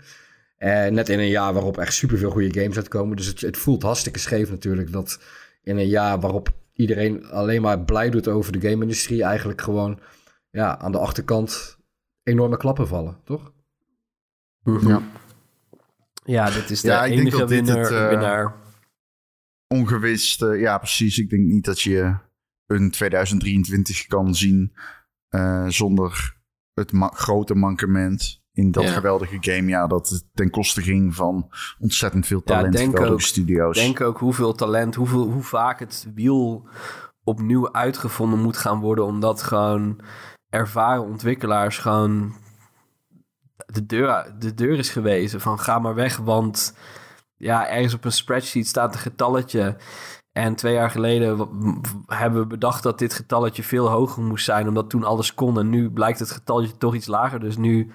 En net in een jaar waarop echt superveel goede games uitkomen. Dus het, het voelt hartstikke scheef natuurlijk dat in een jaar waarop iedereen alleen maar blij doet over de game-industrie, eigenlijk gewoon ja, aan de achterkant enorme klappen vallen, toch? Ja. Ja, dit is de Ja, ik denk enige dat dit winnaar. het, eh, winnaar. Ongewist. eh, ja, precies. Ik denk niet dat je een 2023 kan zien eh, zonder het ma- grote mankement in dat Ja. geweldige game. Ja, dat het ten koste ging van ontzettend veel Ja, talent denk geweldige ook. studio's. Denk ook hoeveel talent, hoeveel, hoe vaak het wiel opnieuw uitgevonden moet gaan worden. Omdat gewoon ervaren ontwikkelaars gewoon de deur, de deur is gewezen. Van ga maar weg, want ja, ergens op een spreadsheet staat een getalletje. En twee jaar geleden hebben we bedacht dat dit getalletje veel hoger moest zijn. Omdat toen alles kon. En nu blijkt het getalletje toch iets lager. Dus nu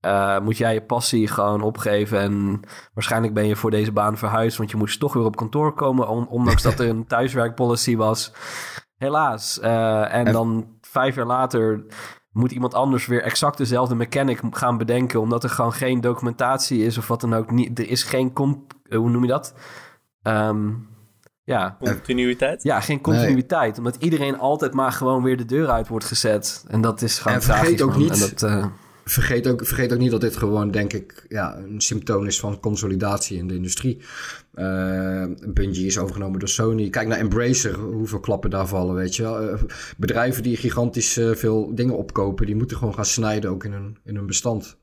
eh, moet jij je passie gewoon opgeven. En waarschijnlijk ben je voor deze baan verhuisd. Want je moest toch weer op kantoor komen. on- ondanks dat er een thuiswerkpolicy was. Helaas. Eh, en En- dan vijf jaar later moet iemand anders weer exact dezelfde mechanic gaan bedenken. Omdat er gewoon geen documentatie is of wat dan ook. Niet, er is geen... eh, hoe noem je dat? Ehm, ja, Continuïteit. ja, geen continuïteit. Omdat iedereen altijd maar gewoon weer de deur uit wordt gezet. En dat is gewoon En vergeet tragisch, ook man. niet- En dat, eh, Vergeet ook, vergeet ook niet dat dit gewoon, denk ik, ja, een symptoom is van consolidatie in de industrie. Eh Bungie is overgenomen door Sony. Kijk naar Embracer, hoeveel klappen daar vallen, weet je wel. Eh, bedrijven die gigantisch eh, veel dingen opkopen, die moeten gewoon gaan snijden ook in hun, in hun bestand.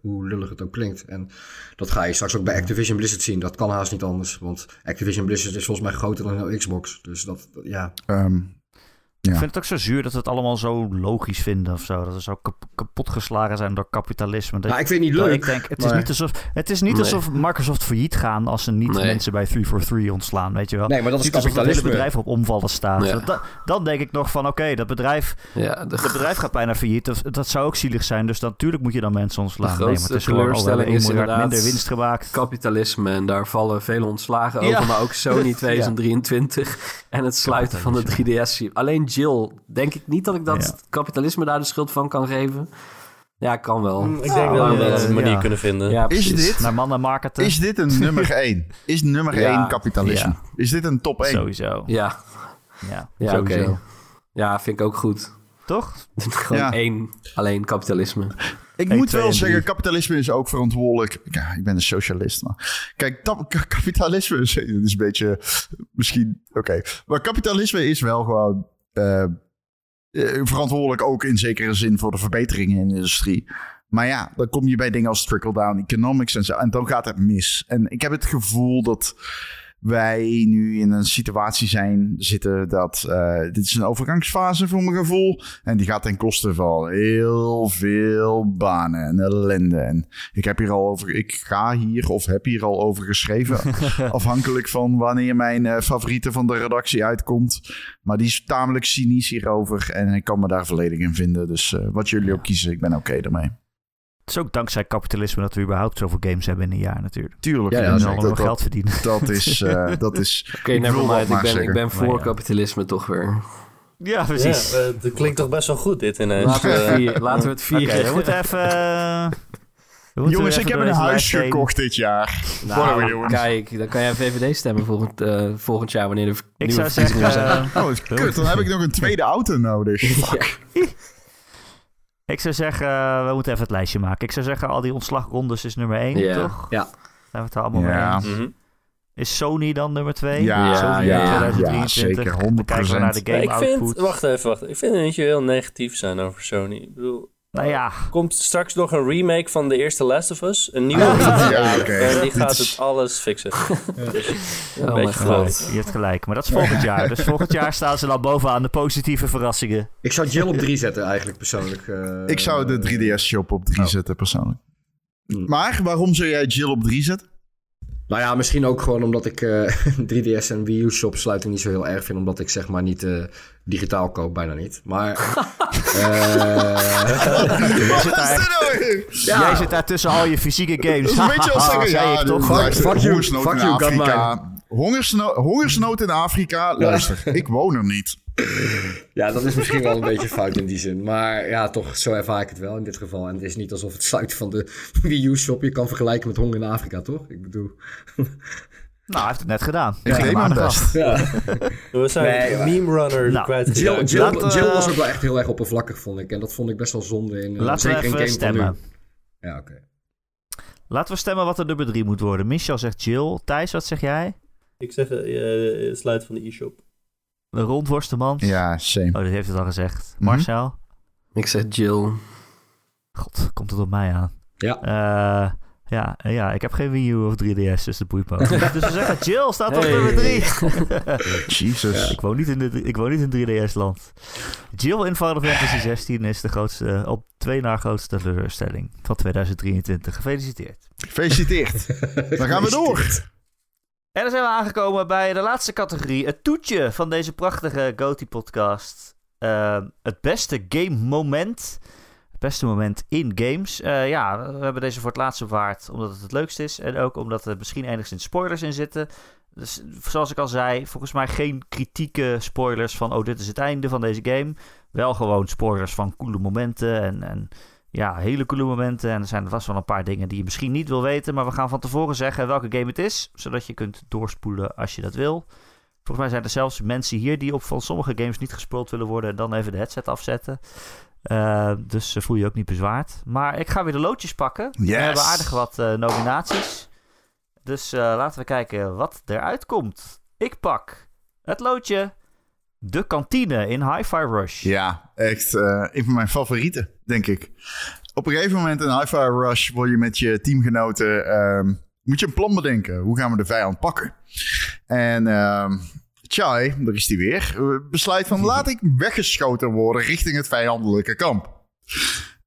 Hoe lullig het ook klinkt. En dat ga je straks ook bij Activision Blizzard zien. Dat kan haast niet anders. Want Activision Blizzard is volgens mij groter dan heel Xbox. Dus dat, dat- ja. Ehm, Ja. Ik vind het ook zo zuur dat we het allemaal zo logisch vinden of zo. Dat we zo kap- kapotgeslagen zijn door kapitalisme. Dat, Maar ik vind het niet leuk. ik denk, het is niet, alsof, het is niet Nee. alsof Microsoft failliet gaan als ze niet Nee. mensen bij 343 ontslaan, weet je wel. Nee, maar dat is niet alsof het hele bedrijf op omvallen staat. Ja. Dat- dan denk ik nog van, oké, dat bedrijf, ja, de, dat bedrijf gaat bijna failliet. Dat, dat zou ook zielig zijn, dus natuurlijk moet je dan mensen ontslaan. De nee, maar het is gewoon, oh, we hebben 1 teleurstelling is miljard inderdaad- minder winst gemaakt. kapitalisme. En daar vallen vele ontslagen Ja. over. Maar ook Sony 2023. En het sluiten van de 3DS. Alleen Jill. Denk ik niet dat ik dat Ja. kapitalisme daar de schuld van kan geven. Ja, kan wel. Mm, ik denk Ja, dat we wel een manier ja. kunnen vinden. Ja, is dit, Naar mannen marketen. is dit een nummer 1? Is nummer Ja. 1 kapitalisme? Ja. Is dit een top 1? Sowieso. Ja, Ja, ja oké. sowieso. Ja, vind ik ook goed. Toch? Gewoon Ja. één, alleen kapitalisme. Ik moet wel en zeggen, kapitalisme is ook verantwoordelijk. Ja, ik ben een socialist, maar... Kijk, kapitalisme is, het is een beetje... Misschien... Oké. Maar kapitalisme is wel gewoon... eh, eh, verantwoordelijk ook in zekere zin voor de verbeteringen in de industrie. Maar ja, dan kom je bij dingen als trickle-down economics en zo. En dan gaat het mis. En ik heb het gevoel dat wij nu in een situatie zijn zitten dat eh, dit is een overgangsfase voor mijn gevoel. En die gaat ten koste van heel veel banen en ellende. En ik heb hier al over, ik ga hier of heb hier al over geschreven. afhankelijk van wanneer mijn eh, favoriete van de redactie uitkomt. Maar die is tamelijk cynisch hierover. En ik kan me daar volledig in vinden. Dus eh, wat jullie ook kiezen, ik ben oké ermee. Het is ook dankzij kapitalisme dat we überhaupt zoveel games hebben in een jaar natuurlijk. Tuurlijk. Ja, ja, en allemaal dat, geld verdienen. dat is, eh, dat is Oké, mind. Ik ben, ik ben voor ja. kapitalisme toch weer. Ja, Ja, eh, dat klinkt toch best wel goed. Dit ineens. Laten we het, Eh, vier- laten we het vieren. we moeten even... we moeten Jongens, even ik heb een deze huis lijst heen. gekocht dit jaar. Nou, we kijk, dan kan jij VVD stemmen volgend, eh, volgend jaar wanneer de Ik nieuwe zou verkiezingen zeggen... zijn. Oh, kut. Dan heb ik nog een tweede auto nodig. Fuck. Ik zou zeggen, eh, we moeten even het lijstje maken. Ik zou zeggen, al die ontslagrondes is nummer 1, Ja. toch? Ja. Zijn we het er allemaal Ja. mee eens? mhm. Is Sony dan nummer 2? Ja, Sony ja, in ja, 2023. zeker, Dan kijken we naar de 100%. Ja, game ik vind, output. wacht even, wacht. Ik vind het niet heel negatief zijn over Sony. Ik bedoel, Nou ja, komt straks nog een remake van de eerste Last of Us? Een nieuwe Ja, oké. En die gaat het alles fixen. Dus, een Oh beetje groot. god. je hebt gelijk. Maar dat is volgend jaar. Dus volgend jaar staan ze dan bovenaan de positieve verrassingen. Ik zou Jill op 3 zetten eigenlijk persoonlijk. eh, Ik zou de 3DS-shop op 3 Oh. zetten, persoonlijk. Hmm. Maar waarom zou jij Jill op 3 zetten? Nou ja, misschien ook gewoon omdat ik eh 3DS en Wii U shop sluiting niet zo heel erg vind. Omdat ik zeg maar niet eh, digitaal koop, bijna niet. Maar... eh, Jij zit, daar, nou weer? jij zit daar tussen al je fysieke games. Dat is een beetje als zeggen, Zei ja, toch? Fuck- fuck you, hongersnood fuck in you, got Afrika. Hongersno hongersnood in Afrika, luister, ik woon er niet. ja, dat is misschien wel een beetje fout in die zin. Maar ja, toch, zo ervaar ik het wel in dit geval. En het is niet alsof het sluiten van de Wii U shop je kan vergelijken met honger in Afrika, toch? Ik bedoel... Nou, hij heeft het net gedaan. Ik Ging hem best. Ja. We zijn Nee, Meme Runner Nou, kwijtgeraakt. Jill, Jill, Laat, Jill eh, was ook wel echt heel erg oppervlakkig, vond ik. En dat vond ik best wel zonde in eh, Laten we in even game stemmen. Ja, oké. Laten we stemmen wat de nummer 3 moet worden. Michel zegt Jill. Thijs, wat zeg jij? Ik zeg eh, sluit van de e-shop. De rondworstemans? Ja, same. Oh, die heeft het al gezegd. Mhm. Marcel? Ik zeg Jill. God, komt het op mij aan? Ja. Eh, ja, eh, ja, ik heb geen Wii U of 3DS, dus dat boeit me ook niet. Dus we zeggen Jill staat op Hey. nummer 3. Jesus. ik, woon niet in de, ik woon niet in 3DS-land. Jill in Final Fantasy 16 is de grootste, op twee na grootste teleurstelling van 2023. Gefeliciteerd. Gefeliciteerd. Dan gaan we door. En dan zijn we aangekomen bij de laatste categorie. Het toetje van deze prachtige GOTY-podcast. Eh, het beste game moment. Beste moment in games. Eh, ja, we hebben deze voor het laatst bewaard omdat het het leukst is. En ook omdat er misschien enigszins spoilers in zitten. Dus zoals ik al zei, volgens mij geen kritieke spoilers van... oh, dit is het einde van deze game. Wel gewoon spoilers van coole momenten en... en ja, hele coole momenten. En er zijn vast wel een paar dingen die je misschien niet wil weten. Maar we gaan van tevoren zeggen welke game het is. Zodat je kunt doorspoelen als je dat wil. Volgens mij zijn er zelfs mensen hier die op van sommige games niet gespoeld willen worden. En dan even de headset afzetten. Eh, dus eh, voel je ook niet bezwaard. Maar ik ga weer de loodjes pakken. We Yes. hebben aardig wat eh, nominaties. Dus laten we kijken wat eruit komt. Ik pak het loodje. De kantine in Hi-Fi Rush. Ja, echt een van mijn favorieten, denk ik. Op een gegeven moment in Hi-Fi Rush word je met je teamgenoten... ehm, moet je een plan bedenken. Hoe gaan we de vijand pakken? En ehm Chai, daar is hij weer, eh, besluit van... laat ik weggeschoten worden richting het vijandelijke kamp.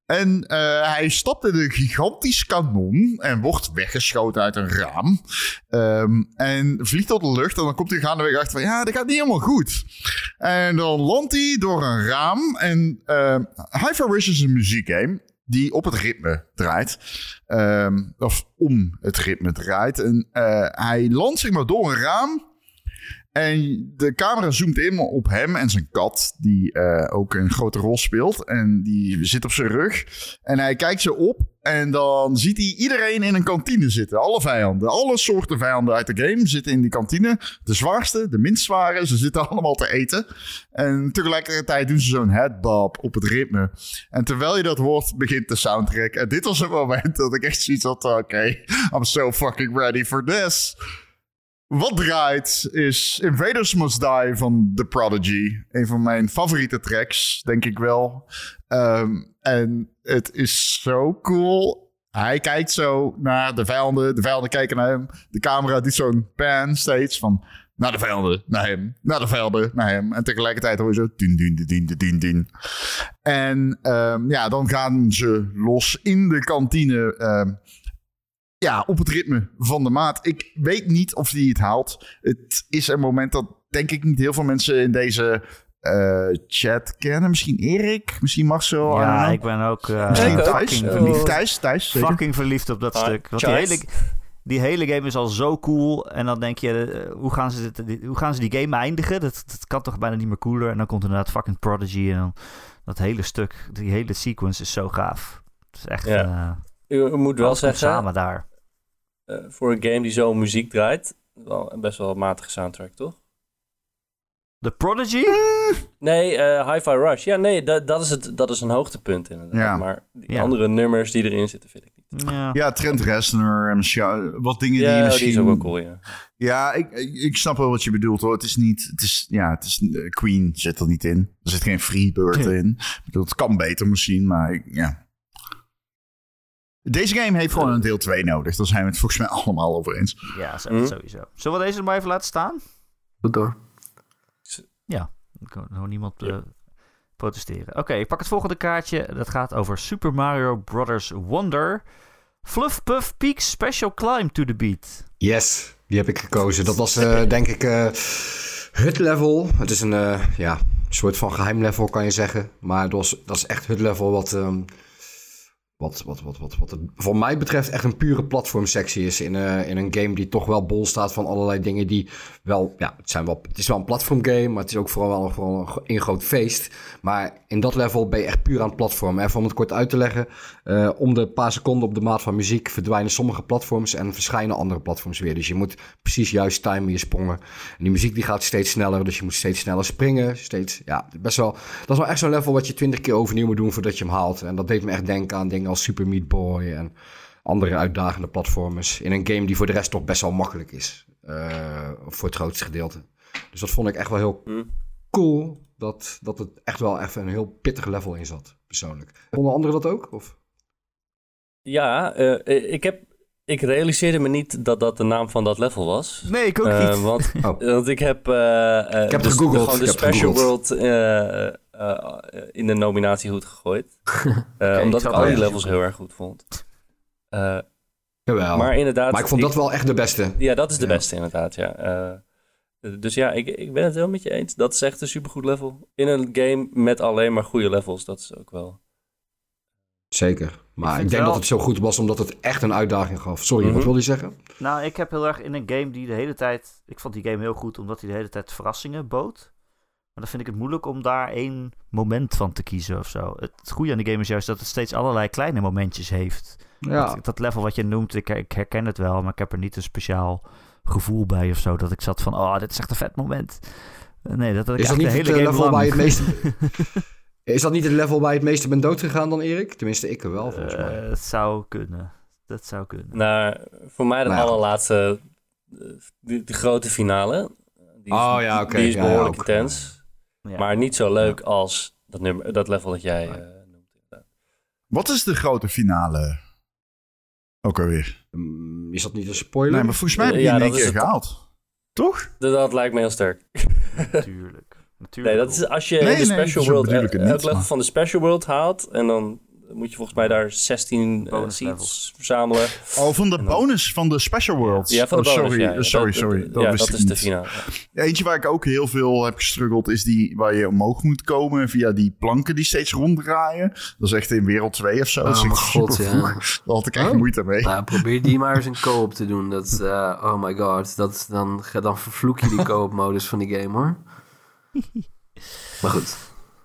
En eh, hij stapt in een gigantisch kanon en wordt weggeschoten uit een raam. Ehm, en vliegt door de lucht en dan komt hij gaandeweg achter van... ja, dat gaat niet helemaal goed. En dan landt hij door een raam. En uh, Hi-Fi Rush is een muziekgame die op het ritme draait. Ehm, of om het ritme draait. En eh, hij landt zeg maar door een raam. En de camera zoomt in op hem en zijn kat, die eh, ook een grote rol speelt. En die zit op zijn rug. En hij kijkt ze op en dan ziet hij iedereen in een kantine zitten. Alle vijanden, alle soorten vijanden uit de game zitten in die kantine. De zwaarste, de minst zware, ze zitten allemaal te eten. En tegelijkertijd doen ze zo'n headbob op het ritme. En terwijl je dat hoort, begint de soundtrack. En dit was het moment dat ik echt zoiets had, oké, I'm so fucking ready for this. Wat draait is Invaders Must Die van The Prodigy. Een van mijn favoriete tracks, denk ik wel. Ehm, en het is zo cool. Hij kijkt zo naar de vijanden. De vijanden kijken naar hem. De camera doet zo'n pan steeds van... Naar de vijanden, naar hem. Naar de vijanden, naar hem. En tegelijkertijd hoor je zo... Dien, dien, dien, dien, dien. En ehm, ja, dan gaan ze los in de kantine... ehm, ja, op het ritme van de maat. Ik weet niet of hij het haalt. Het is een moment dat denk ik niet heel veel mensen in deze eh, chat kennen. Misschien Erik, misschien Marcel. Ja, ik ben ook eh, Misschien. Thijs. verliefd. Thijs, Thijs, zeker. Fucking verliefd op dat Ah, stuk. Want die hele, die hele game is al zo cool. En dan denk je, eh, hoe, gaan ze dit, die- hoe gaan ze die game eindigen? Dat, dat kan toch bijna niet meer cooler. En dan komt inderdaad fucking Prodigy. En dan dat hele stuk, die hele sequence is zo gaaf. Het is echt... Ja. eh, U, u moet wel zeggen, samen daar. Eh, voor een game die zo muziek draait, wel, een best wel een matige soundtrack, toch? De Prodigy? Nee, eh Hi-Fi Rush. Ja, nee, dat, dat, is het, dat is een hoogtepunt inderdaad. Ja. Maar die Ja. andere nummers die erin zitten, vind ik niet. Ja. Ja, Trent Reznor en wat dingen die Ja, je die misschien... is ook wel cool, ja. Ja, ik, ik, ik snap wel wat je bedoelt hoor. Het is niet, het is, ja, het is, eh, Queen zit er niet in. Er zit geen Freebird in. Ik bedoel, het kan beter misschien, maar ik- ja. Deze game heeft gewoon een deel 2 nodig. Daar zijn we het volgens mij allemaal over eens. Ja, zo- Hm? sowieso. Zullen we deze er maar even laten staan? Goed door. Dan kan nog niemand eh, protesteren. Oké, ik pak het volgende kaartje. Dat gaat over Super Mario Brothers Wonder. Fluff Puff Peaks Special Climb to the Beat. Yes, die heb ik gekozen. Dat was eh, denk ik eh, het level. Het is een eh, ja, soort van geheim level kan je zeggen. Maar dat, was, dat is echt het level wat, ehm, wat, wat, wat, wat, wat het, voor mij betreft echt een pure platformsectie is. In, eh, in een game die toch wel bol staat van allerlei dingen die wel... Ja, het, zijn wel, het is wel een platformgame, maar het is ook vooral wel vooral een, een groot feest. Maar in dat level ben je echt puur aan het platformen. Even om het kort uit te leggen. eh, om de paar seconden op de maat van muziek verdwijnen sommige platforms en verschijnen andere platforms weer. Dus je moet precies juist timen je sprongen. En die muziek die gaat steeds sneller, dus je moet steeds sneller springen. Steeds, ja, best wel, dat is wel echt zo'n level wat je twintig keer overnieuw moet doen voordat je hem haalt. En dat deed me echt denken aan dingen als Super Meat Boy en andere uitdagende platformers. In een game die voor de rest toch best wel makkelijk is. eh, voor het grootste gedeelte. Dus dat vond ik echt wel heel Hm. cool. Dat, dat het echt wel even een heel pittig level in zat, persoonlijk. Vonden anderen dat ook? Of? Ja, eh, ik heb... Ik realiseerde me niet dat dat de naam van dat level was. Nee, ik ook Eh, niet. want, Oh. want ik heb... eh, eh, Ik heb dus gegoogeld, Gewoon de ik heb Special gegoogeld. World eh, eh, in de nominatiehoed gegooid. Eh, ik omdat ik het al die levels zoeken. heel erg goed vond. Eh, Jawel. maar inderdaad... Maar ik vond dat wel echt de beste. Ja, dat is de Ja. beste inderdaad, ja. Eh, dus ja, ik, ik ben het wel met je eens. Dat is echt een supergoed level. In een game met alleen maar goede levels. Dat is ook wel... Zeker. Maar ik, denk wel- dat het zo goed was omdat het echt een uitdaging gaf. Sorry, Mhm. wat wil je zeggen? Nou, ik heb heel erg in een game die de hele tijd... Ik vond die game heel goed omdat hij de hele tijd verrassingen bood. Maar dan vind ik het moeilijk om daar één moment van te kiezen of zo. Het goede aan de game is juist dat het steeds allerlei kleine momentjes heeft. Ja, Dat, dat level wat je noemt, ik, ik herken het wel, maar ik heb er niet een speciaal gevoel bij of zo. Dat ik zat van, oh, dit is echt een vet moment. Eh, Nee, dat had ik Is dat echt niet de het, hele eh, game level lang. waar je het is dat niet het level waar je het meeste bent doodgegaan dan Erik? Tenminste, ik er wel volgens mij. Eh, Het zou kunnen. Dat zou kunnen. Nou, voor mij de Nou ja. allerlaatste... eh, Die, die grote finale. Die is, Oh, ja, oké. Die is Ja, ja, behoorlijk ook. intens. Ja. Maar niet zo leuk als dat, nummer, dat level dat jij eh, noemt. Wat is de grote finale? Ook alweer. Mm, Is dat niet een spoiler? Nee, maar volgens mij heb je Ja, die in één keer gehaald. Toch? Dat, dat lijkt me heel sterk. Natuurlijk. Natuurlijk. Nee, dat is als je Nee, in de Special World het elk level maar- van de Special World haalt en dan moet je volgens mij daar 16 eh, Bonus seats verzamelen. Oh, van de dan- bonus van de Special Worlds. Ja, van de oh, bonus, sorry, ja, ja. sorry, Dat- sorry. dat- Dat ja, dat is de niet. finale. Ja, Eentje waar ik ook heel veel heb gestruggeld is die waar je omhoog moet komen via die planken die steeds ronddraaien. Dat is echt in wereld 2 of zo. dat is Oh echt mijn god, ja. Daar had ik echt Oh. moeite mee. Nou, probeer die maar eens in co-op te doen. Dat, eh, oh my god, dat, dan, dan vervloek je die co-op modus van die game hoor. Maar goed.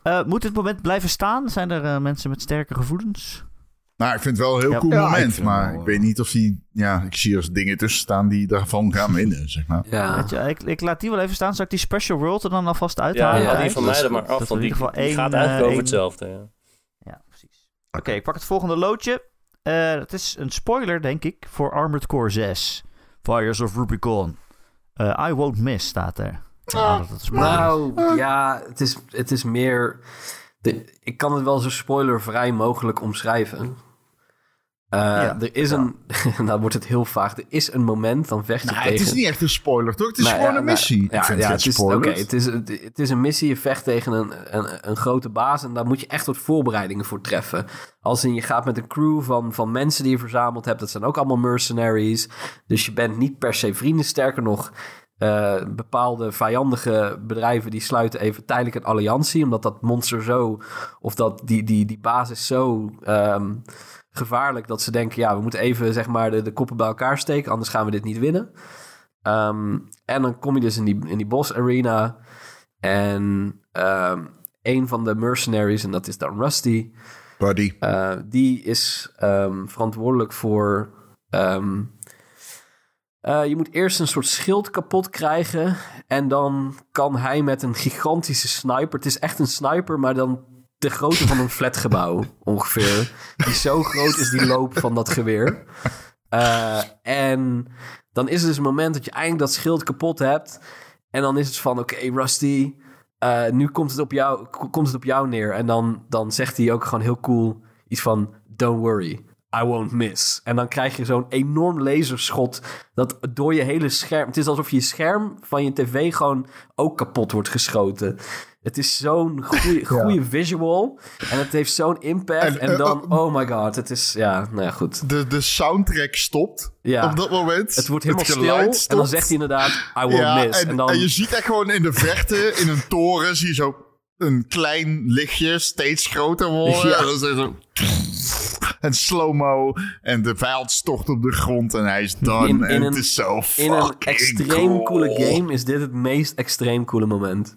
Eh, moet dit moment blijven staan? Zijn er eh, mensen met sterke gevoelens? Nou, ik vind het wel een heel Ja. cool Ja, moment. Maar wel, ik weet niet of die... Ja, ik zie er dingen tussen staan die daarvan gaan winnen, zeg maar. Ja, Weet je, ik, ik laat die wel even staan. Zal ik die Special World er dan alvast Ja, uithalen? ja, die dat van mij er goed. maar Dat af, want in die, ieder geval die één, gaat eigenlijk eh, over één- hetzelfde. Ja. Ja, precies. Oké, ik pak het volgende loodje. Eh, het is een spoiler, denk ik, voor Armored Core 6. Fires of Rubicon. Eh, I won't miss staat er. Dat spoiler is. nou ja, het is, het is meer... De, ik kan het wel zo spoilervrij mogelijk omschrijven. Eh, Ja, er is een... nou wordt het heel vaag. Er is een moment, dan vecht je Nou, tegen... het is niet echt een spoiler, toch? Het is Nou, gewoon ja, een nou, missie. Ja, ja, het is, oké, het, is, het is een missie, je vecht tegen een, een, een grote baas en daar moet je echt wat voorbereidingen voor treffen. Als in je gaat met een crew van, van mensen die je verzameld hebt, dat zijn ook allemaal mercenaries. Dus je bent niet per se vrienden, sterker nog, eh, bepaalde vijandige bedrijven die sluiten even tijdelijk een alliantie, omdat dat monster zo, of dat die, die, die basis zo ehm, gevaarlijk dat ze denken, ja, we moeten even zeg maar de, de koppen bij elkaar steken, anders gaan we dit niet winnen. Ehm, en dan kom je dus in die, in die boss arena. En ehm, een van de mercenaries, en dat is dan Rusty, Buddy. eh, die is verantwoordelijk voor. Eh, je moet eerst een soort schild kapot krijgen. En dan kan hij met een gigantische sniper. Het is echt een sniper, maar dan de grootte van een flatgebouw ongeveer. Die zo groot is die loop van dat geweer. Eh, en dan is er dus een moment dat je eindelijk dat schild kapot hebt. En dan is het van, oké Rusty, eh, nu komt het, op jou, komt het op jou neer. En dan, dan zegt hij ook gewoon heel cool iets van, don't worry. I won't miss. En dan krijg je zo'n enorm laserschot dat door je hele scherm... Het is alsof je scherm van je tv gewoon ook kapot wordt geschoten. Het is zo'n goede, goede visual. En het heeft zo'n impact. En, En, eh, dan, eh, oh my god, het is... Ja, nou ja, goed. De, de soundtrack stopt Ja. op dat moment. Het wordt helemaal stil. En dan zegt hij inderdaad, I won't ja, miss. En, En, dan... en je ziet echt gewoon in de verte, in een toren, zie je zo een klein lichtje steeds groter worden. Ja. En dan is zo... En slow-mo. En de vijand stort op de grond en hij is done. In- in en een- het is zo In een extreem cool. coole game is dit het meest extreem coole moment.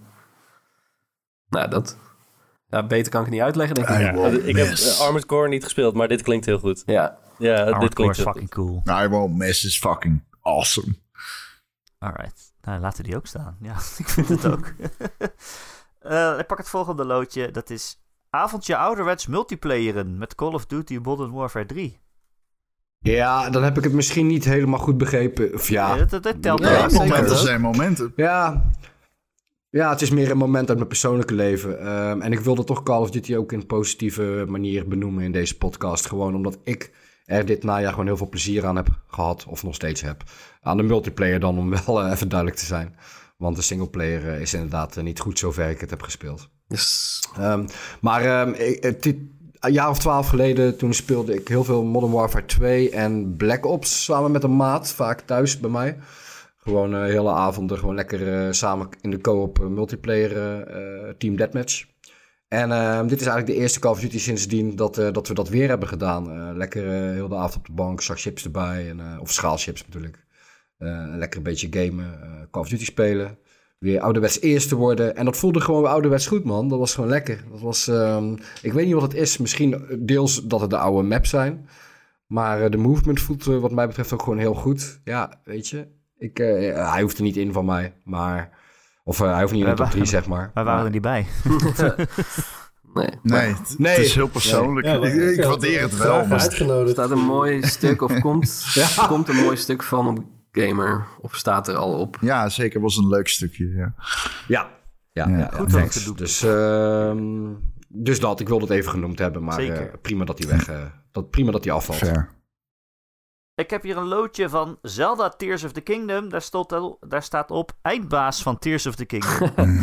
Nou, dat... Ja, beter kan ik het niet uitleggen, denk ik. Ja, ik heb eh, Armored Core niet gespeeld, maar dit klinkt heel goed. Ja. Ja, dit klinkt is fucking cool. I won't miss is fucking awesome. Alright. Nou, laten we die ook staan. Ja, ik vind het ook. Eh, ik pak het volgende loodje. Dat is avondje ouderwets multiplayeren met Call of Duty Modern Warfare 3. Ja, dan heb ik het misschien niet helemaal goed begrepen. Of ja, Ja, dat, dat, dat telt Nee, wel. momenten zijn momenten. Ja, ja, het is meer een moment uit mijn persoonlijke leven. Ehm, en ik wilde toch Call of Duty ook in een positieve manier benoemen in deze podcast. Gewoon omdat ik er dit najaar gewoon heel veel plezier aan heb gehad. Of nog steeds heb. Aan de multiplayer dan, om wel eh, even duidelijk te zijn. Want de singleplayer eh, is inderdaad eh, niet goed zover ik het heb gespeeld. Dus, Ehm, maar ehm, ik, het- dit- een jaar of twaalf geleden, toen speelde ik heel veel Modern Warfare 2 en Black Ops samen met een maat, vaak thuis bij mij. Gewoon eh hele avonden, gewoon lekker eh, samen in de co-op eh, multiplayer eh, eh, Team Deathmatch. En ehm, dit is eigenlijk de eerste Call of Duty sindsdien dat, eh, dat we dat weer hebben gedaan. Eh, lekker eh, heel de avond op de bank, zak chips erbij, en, eh, of schaalchips natuurlijk. Eh, lekker een beetje gamen, eh, Call of Duty spelen weer ouderwets eerste worden. En dat voelde gewoon ouderwets goed, man. Dat was gewoon lekker. Dat was, ehm, ik weet niet wat het is. Misschien deels dat het de oude maps zijn. Maar eh, de movement voelt eh, wat mij betreft ook gewoon heel goed. Ja, weet je. Ik, eh, hij hoeft er niet in van mij. Maar... Of eh, hij hoeft niet in de top 3, waren- zeg maar. Wij waren er niet bij. nee. Nee, het, Nee. het is heel persoonlijk. Ja, ik, ik waardeer het wel. Maar Er uitgenodigd. staat een mooi stuk, of komt, Ja. komt een mooi stuk van op Gamer. Of staat er al op. ja, zeker was een leuk stukje. Ja. Ja. Ja, Ja. ja, Goed ja, te doen. Dus, ehm, dus dat. Ik wilde het even genoemd hebben. Maar Zeker. eh, prima dat hij weg... eh, dat, prima dat hij afvalt. Fair. Ik heb hier een loodje van Zelda Tears of the Kingdom. Daar, stond al- daar staat op eindbaas van Tears of the Kingdom.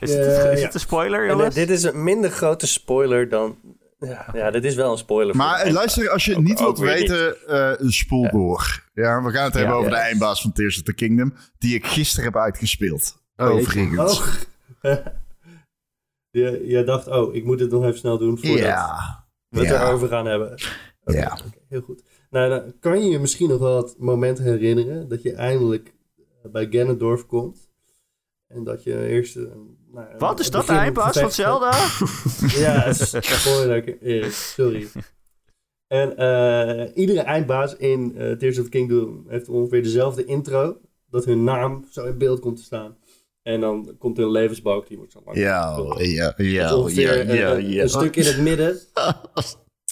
is, het, Ja, is ja. het een spoiler, En, eh, jongens? dit is een minder grote spoiler dan... Ja, ja dit is wel een spoiler. voor Maar eh, luister, als je het niet ook wilt weten, eh, spoel door. Ja, we gaan het hebben Ja, over ja. de eindbaas van Tears of the Kingdom. Die ik gisteren heb uitgespeeld. Oh. Overigens. Oh. je, je dacht, oh, ik moet het nog even snel doen voordat ja. we het Ja. erover gaan hebben. Ja. heel goed. Nou, dan kan je je misschien nog wel het moment herinneren dat je eindelijk eh, bij Ganondorf komt. En dat je eerst... eh, nou, Wat, is dat de eindbaas van Zelda? Ja, spoiler, Erik, sorry. En eh, iedere eindbaas in eh, Tears of the Kingdom heeft ongeveer dezelfde intro. Dat hun naam zo in beeld komt te staan. En dan komt er een levensbalk, die wordt zo lang. Ja, ja, ja, ja, een- ja, een, ja. een stuk in het midden.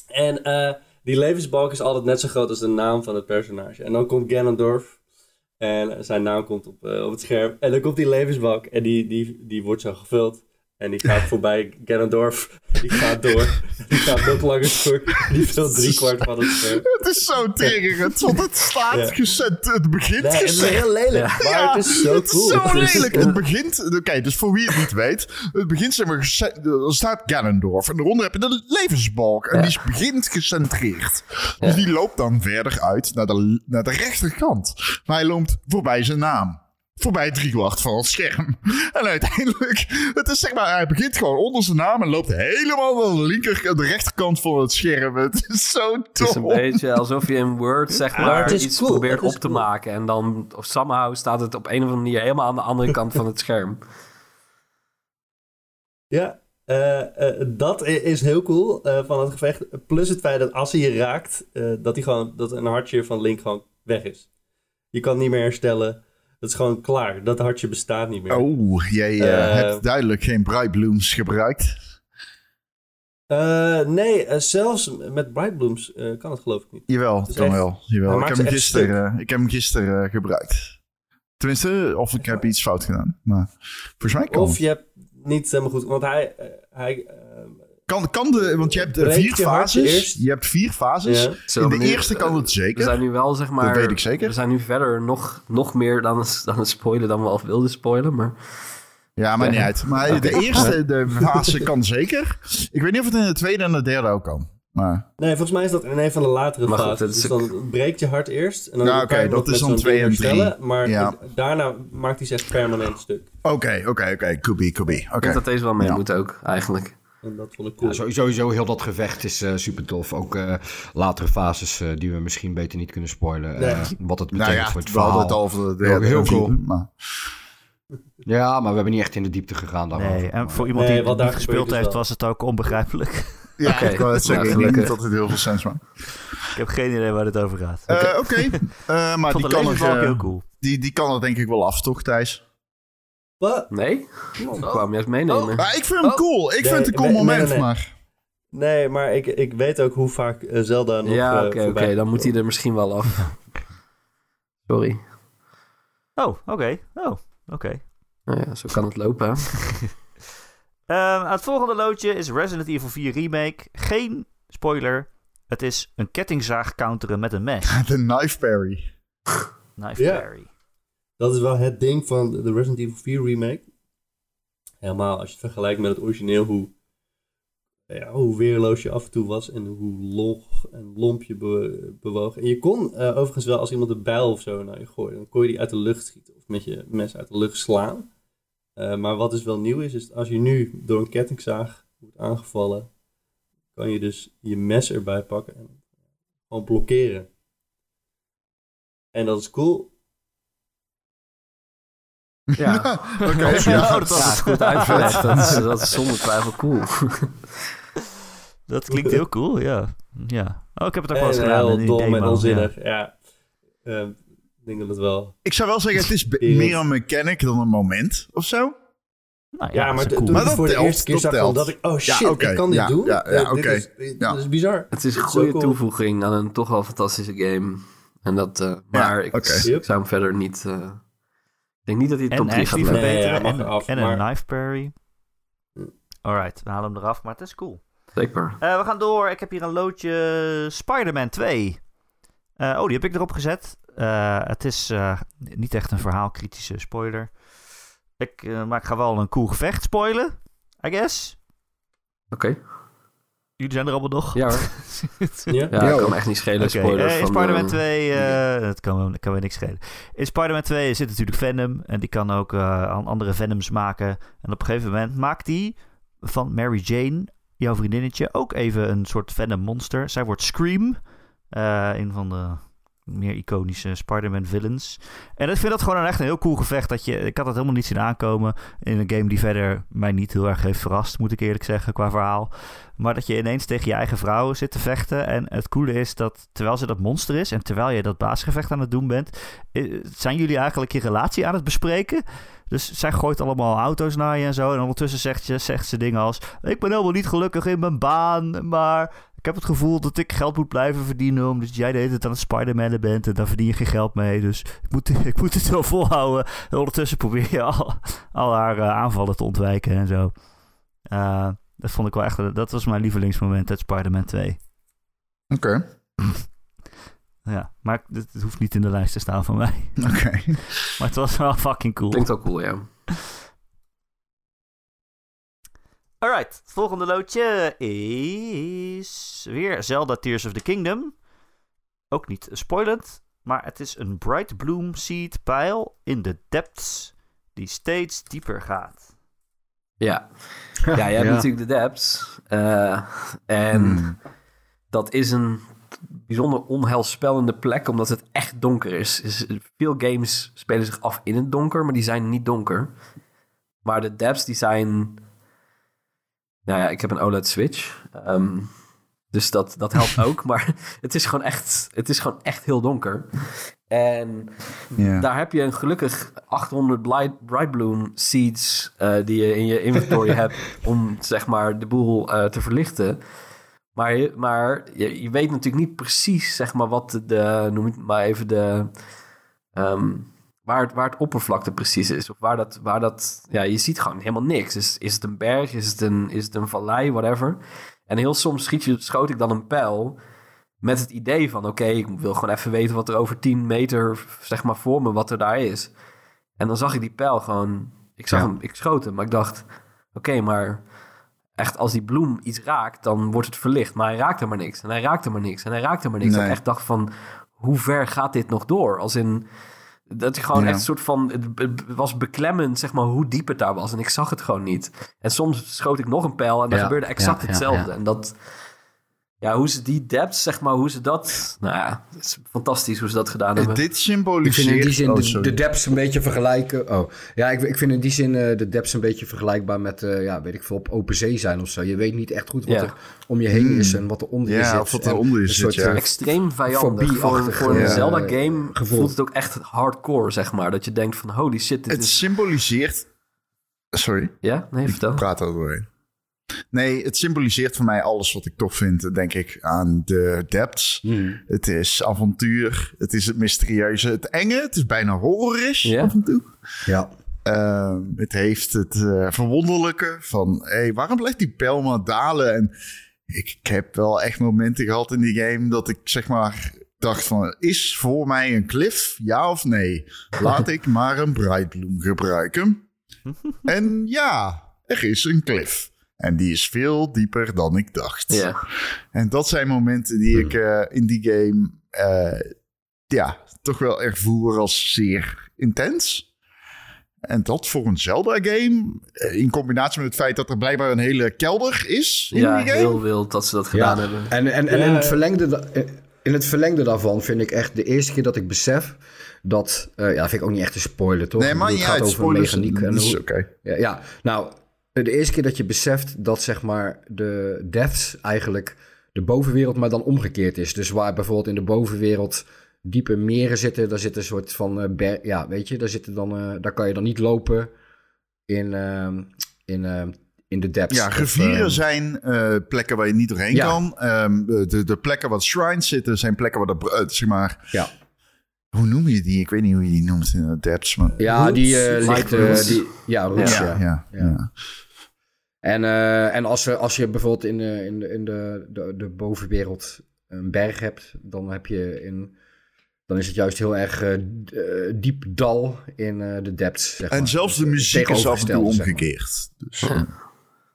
En eh, die levensbalk is altijd net zo groot als de naam van het personage. En dan komt Ganondorf. En zijn naam komt op, eh, op het scherm. En dan komt die levensbalk. En die, die, die wordt zo gevuld. En die gaat voorbij Ganondorf. Die gaat door. Die gaat nog langer door. Die vult driekwart van het scherm. Het is zo triggerend, want het staat Ja. gezet. Het begint Nee, het is heel lelijk. Maar het is zo het cool. is zo Het is- lelijk. Het begint... Oké, dus voor wie het niet weet. Het begint zeg maar... Er staat Ganondorf. En daaronder heb je de levensbalk. En die is begint gecentreerd. Dus die loopt dan verder uit naar de, naar de rechterkant. Maar hij loopt voorbij zijn naam. Voorbij driekwart van het scherm. En uiteindelijk... Het is zeg maar... Hij begint gewoon onder zijn naam. En loopt helemaal naar de linker... De rechterkant van het scherm. Het is zo Het is een tof. beetje alsof je in Word zeg Maar iets cool, probeert op te maken. En dan of somehow staat het op een of andere manier helemaal aan de andere kant van het scherm. Ja, eh, eh, dat is heel cool eh, van het gevecht. Plus het feit dat als hij je raakt, eh, dat, hij gewoon, dat een hartje van Link gewoon weg is. Je kan het niet meer herstellen. Dat is gewoon klaar. Dat hartje bestaat niet meer. Oh, jij eh, Eh, hebt duidelijk geen Bright Blooms gebruikt. Eh, nee, zelfs met Bright Blooms eh, kan het geloof ik niet. Jawel, is kan echt- wel. Jawel. Ik heb, hem gisteren, ik heb hem gisteren gebruikt. Tenminste, of ik heb iets fout gedaan. Maar volgens mij kan Of je hebt niet helemaal goed, want hij... hij Kan, kan de, want je hebt vier je fases. eerst? Je hebt vier fases. ja. Zo, In de maar nu- eerste kan het We zeker. zijn nu wel, zeg maar... weet ik zeker. We zijn nu verder nog, nog meer dan het, dan het spoilen dan we al wilden spoilen, maar... Ja, maakt niet uit. Maar de eerste de fase kan zeker. Ik weet niet of het in de tweede en de derde ook kan. Maar Nee, volgens mij is dat in een van de latere Maar fases. Dus dan breekt je hart eerst. En dan kan oké, dat is dan zo'n twee ding en drie. herstellen, Maar Ja. daarna maakt hij zich permanent stuk. oké, oké, oké. Could be, could be. Oké. Ik denk dat deze wel mee Ja. moet ook, eigenlijk. En dat vond ik cool. Ja, sowieso heel dat gevecht is eh, super tof. Ook eh, latere fases eh, die we misschien beter niet kunnen spoilen. eh, Nee. wat het betekent Nou ja, voor het we hadden verhaal. het over de Heel- derde heel cool. Maar, Ja, maar we hebben niet echt in de diepte gegaan daarover. Nee, en voor iemand Nee, die wat het daar gespeeld heeft, was het ook onbegrijpelijk. ja, ik wou het zeggen. Ja, ik denk dat het heel veel sens maakt. Ik heb geen idee waar dit over gaat. Eh, Oké, Eh, maar die kan, er, heel cool. die, die kan er denk ik wel af, toch Thijs? Wat? Nee? Ik kwam juist meenemen. Maar ik vind hem Oh. cool. Ik Nee, vind het een cool nee, moment, nee. maar... Nee, maar ik, ik weet ook hoe vaak eh, Zelda nog ja, eh, oké. Dan moet hij er misschien wel af. Sorry. Oh, oké. Oh, oké. Nou ja, zo kan het lopen. hè. Ehm, het volgende loodje is Resident Evil 4 Remake. Geen spoiler. Het is een kettingzaag counteren met een mes. De knife parry. Knife parry. Dat is wel het ding van de Resident Evil 4 remake. Helemaal als je het vergelijkt met het origineel, hoe, ja, hoe weerloos je af en toe was en hoe log en lomp je be- bewoog. En je kon eh, overigens wel, als iemand een bijl of zo naar je gooide, dan kon je die uit de lucht schieten of met je mes uit de lucht slaan. Eh, maar wat dus wel nieuw is, is als je nu door een kettingzaag wordt aangevallen, kan je dus je mes erbij pakken en gewoon blokkeren. En dat is cool. Ja, Oké, Ja, ja. dat ja het. goed uitgelegd. Dat is, dat is zonder twijfel cool. Dat klinkt heel cool, ja. ja. Oh, ik heb het ook wel eens En gedaan. in heel dom en onzinnig, ja. Ik denk dat het wel... Ik zou wel zeggen, het is meer een mechanic dan een moment of zo. Nou, Ja, dat maar is to- cool. toen Maar ik dat voor de telt, eerste keer dat zag, telt. dacht ik... Oh Ja, shit, oké, ik kan dit ja, doen? ja, ja, Eh, dit oké. is- dit Ja. is bizar. Het is een is goede cool. toevoeging aan een toch wel fantastische game. En dat, eh, maar ik, zou hem verder niet... eh, denk niet dat hij en top 3 gaat. Nee, ja, en, een knife parry. Alright, we halen hem eraf, maar het is cool. Zeker. Eh, we gaan door. Ik heb hier een loodje Spider-Man 2. Eh, oh, die heb ik erop gezet. Eh, het is eh, niet echt een verhaalkritische spoiler. Ik, eh, maar ik ga wel een cool gevecht spoilen, I guess. Oké. Jullie zijn er allemaal nog. Ja hoor. Ja? Ja, Ja, kan me echt niet schelen. Oké, spoiler eh, in Spider-Man eh, 2, eh dat kan me, kan me niks schelen. In Spider-Man 2 zit natuurlijk Venom en die kan ook eh, aan andere Venoms maken. En op een gegeven moment maakt hij van Mary Jane, jouw vriendinnetje, ook even een soort Venom monster. Zij wordt Scream, eh, een van de meer iconische Spider-Man villains. En ik vind dat gewoon een echt een heel cool gevecht. Dat je, ik had het helemaal niet zien aankomen in een game die verder mij niet heel erg heeft verrast, moet ik eerlijk zeggen, qua verhaal. Maar dat je ineens tegen je eigen vrouw zit te vechten. En het coole is dat terwijl ze dat monster is en terwijl je dat baasgevecht aan het doen bent, eh, zijn jullie eigenlijk je relatie aan het bespreken. Dus zij gooit allemaal auto's naar je en zo. En ondertussen zegt, je, zegt ze dingen als: Ik ben helemaal niet gelukkig in mijn baan, maar ik heb het gevoel dat ik geld moet blijven verdienen. Omdat jij de hele tijd aan het Spider-Man bent en daar verdien je geen geld mee. Dus ik moet, ik moet het wel volhouden. En ondertussen probeer je al, al haar eh, aanvallen te ontwijken en zo. Eh, dat vond ik wel echt, dat was mijn lievelingsmoment uit Spider-Man 2. Oké, Ja, maar het, het hoeft niet in de lijst te staan van mij. oké. Maar het was wel fucking cool. Klinkt wel cool, ja. Alright, het volgende loodje is weer Zelda Tears of the Kingdom. Ook niet spoilend, maar het is een Bright Bloom Seed pijl in de depths die steeds dieper gaat. Ja. Ja, jij hebt Ja. natuurlijk de depths. eh, en Hmm. dat is een bijzonder onheilspellende plek, omdat het echt donker is. is. Veel games spelen zich af in het donker, maar die zijn niet donker. Maar de depths, die zijn... Nou ja, ik heb een OLED Switch. ehm, dus dat, dat helpt ook. Maar het is, gewoon echt, het is gewoon echt heel donker. En daar heb je een gelukkig 800 Blight, Bright Bloom seeds eh, die je in je inventory hebt om zeg maar de boel eh, te verlichten. Maar, je, maar je, je weet natuurlijk niet precies zeg maar wat de, noem het maar even de ehm, waar, het, waar het oppervlakte precies is of waar dat waar dat ja je ziet gewoon helemaal niks. Is, is het een berg? Is het een is het een vallei? Whatever. En heel soms schiet je, schoot ik dan een pijl met het idee van... oké, ik wil gewoon even weten wat er over 10 meter... zeg maar voor me, wat er daar is. En dan zag ik die pijl gewoon... Ik zag Ja. hem, ik schoot hem, maar ik dacht... oké, maar echt als die bloem iets raakt... dan wordt het verlicht. Maar hij raakte maar niks. En hij raakte maar niks. En hij raakte maar niks. Nee. En ik echt dacht van... hoe ver gaat dit nog door? Als in... Dat je gewoon Ja. echt een soort van... Het was beklemmend, zeg maar, hoe diep het daar was. En ik zag het gewoon niet. En soms schoot ik nog een pijl en dan Ja, gebeurde exact ja, hetzelfde. En dat... Ja, hoe ze die depths, zeg maar, hoe ze dat... Nou ja, het is fantastisch hoe ze dat gedaan hebben. Dit Ik symboliseert... vind in die zin oh, de, de depths een beetje vergelijken. Oh, ja, ik, ik vind in die zin eh, de depths een beetje vergelijkbaar met, eh, ja, weet ik veel, op open zee zijn of zo. Je weet niet echt goed wat Ja. er om je heen is en wat er onder je Ja, zit. of wat En eronder je een zit, soort, ja. eh, Extreem vijandig. Voor, voor een ja, Zelda-game gevoel. voelt het ook echt hardcore, zeg maar. Dat je denkt van, holy shit, dit Het is... symboliseert... Sorry, Ja? Nee, vertel. ik praat er doorheen. Nee, het symboliseert voor mij alles wat ik tof vind, denk ik, aan de depths. Hmm. Het is avontuur, het is het mysterieuze, het enge. Het is bijna horrorisch af en toe. Ja. Ehm, het heeft het eh, verwonderlijke van... Hey, waarom blijft die pijl maar dalen? En ik, ik heb wel echt momenten gehad in die game... dat ik zeg maar dacht van... is voor mij een cliff, ja of nee? Laat ik maar een Brightbloom gebruiken. en ja, er is een cliff. En die is veel dieper dan ik dacht. Ja. En dat zijn momenten die ik eh, in die game... eh, ja, toch wel ervoer als zeer intens. En dat voor een Zelda-game, eh, in combinatie met het feit dat er blijkbaar een hele kelder is in Ja, die game. heel wild dat ze dat gedaan Ja. hebben. En, en, en Ja. in, het verlengde, in het verlengde daarvan vind ik echt de eerste keer dat ik besef dat... eh, ja, dat vind ik ook niet echt een spoiler, toch? Nee, maar niet het gaat uit, over spoilers. mechaniek. En is hoe- oké. Ja, ja, nou, de eerste keer dat je beseft dat zeg maar de deaths eigenlijk de bovenwereld maar dan omgekeerd is. Dus waar bijvoorbeeld in de bovenwereld diepe meren zitten, daar zit een soort van eh, ber- ja, weet je, daar zitten dan, eh, daar kan je dan niet lopen in, ehm, in, ehm, in de depths. Ja, rivieren ehm, zijn eh, plekken waar je niet doorheen Ja. kan. Ehm, de, de plekken waar shrines zitten zijn plekken waar de, eh, zeg maar... Ja. Hoe noem je die? Ik weet niet hoe je die noemt in de depths, maar... Ja, die eh Roots? ligt, eh, die, ja, roots, ja, ja. ja, Ja. ja. En, eh, en als, er, als je bijvoorbeeld in, de, in, de, in de, de, de bovenwereld een berg hebt, dan heb je in. Dan is het juist heel erg eh, eh, diep dal in eh, de depths. Zeg En maar. zelfs de Dus, eh, muziek is af en toe tegenovergestelde, zeg maar. omgekeerd. Dus, eh,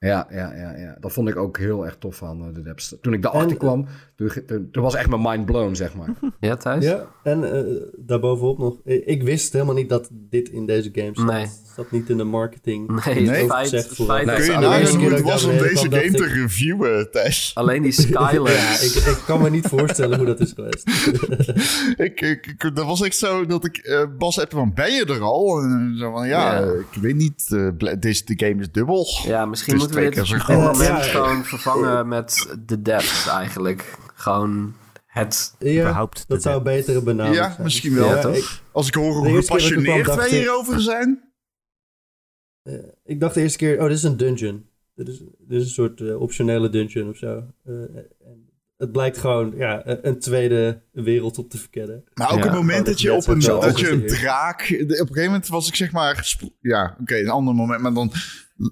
Ja, ja, ja, ja, dat vond ik ook heel erg tof aan eh, de depths. Toen ik daarachter En- kwam, toen, toen, toen was echt mijn mind blown, zeg maar. Ja, Thijs? Ja, en eh daarbovenop nog. Ik ik wist helemaal niet dat dit in deze game zat. Nee. zat niet in de marketing. Nee, Nee. feit, voor- Nee, kun je nagaan hoe het was om daar deze game te reviewen, Thijs? alleen die Skylands. Ja, ik, ik kan me niet voorstellen hoe dat is geweest. ik, ik, ik- dat was echt zo dat ik eh, Bas appte van, ben je er al? En zo van, ja, Ja. ik weet niet, eh, deze de game is dubbel. Ja, misschien Het groot. moment Ja. gewoon vervangen met de depths eigenlijk. Gewoon het... Ja, Überhaupt dat zou een betere benaming Ja, zijn. misschien wel. Ja, toch? ik, Als ik hoor hoe er gepassioneerd dacht wij ik- hierover zijn. eh, ik dacht de eerste keer, oh, dit is een dungeon. Dit is, dit is een soort eh, optionele dungeon of zo. Eh, en het blijkt gewoon ja, een een tweede wereld op te verkennen. Maar ook Ja. het moment Oh, dat je dat op een, zo dat je een draak... de- Op een gegeven moment was ik zeg maar... Ja, oké, een ander moment. Maar dan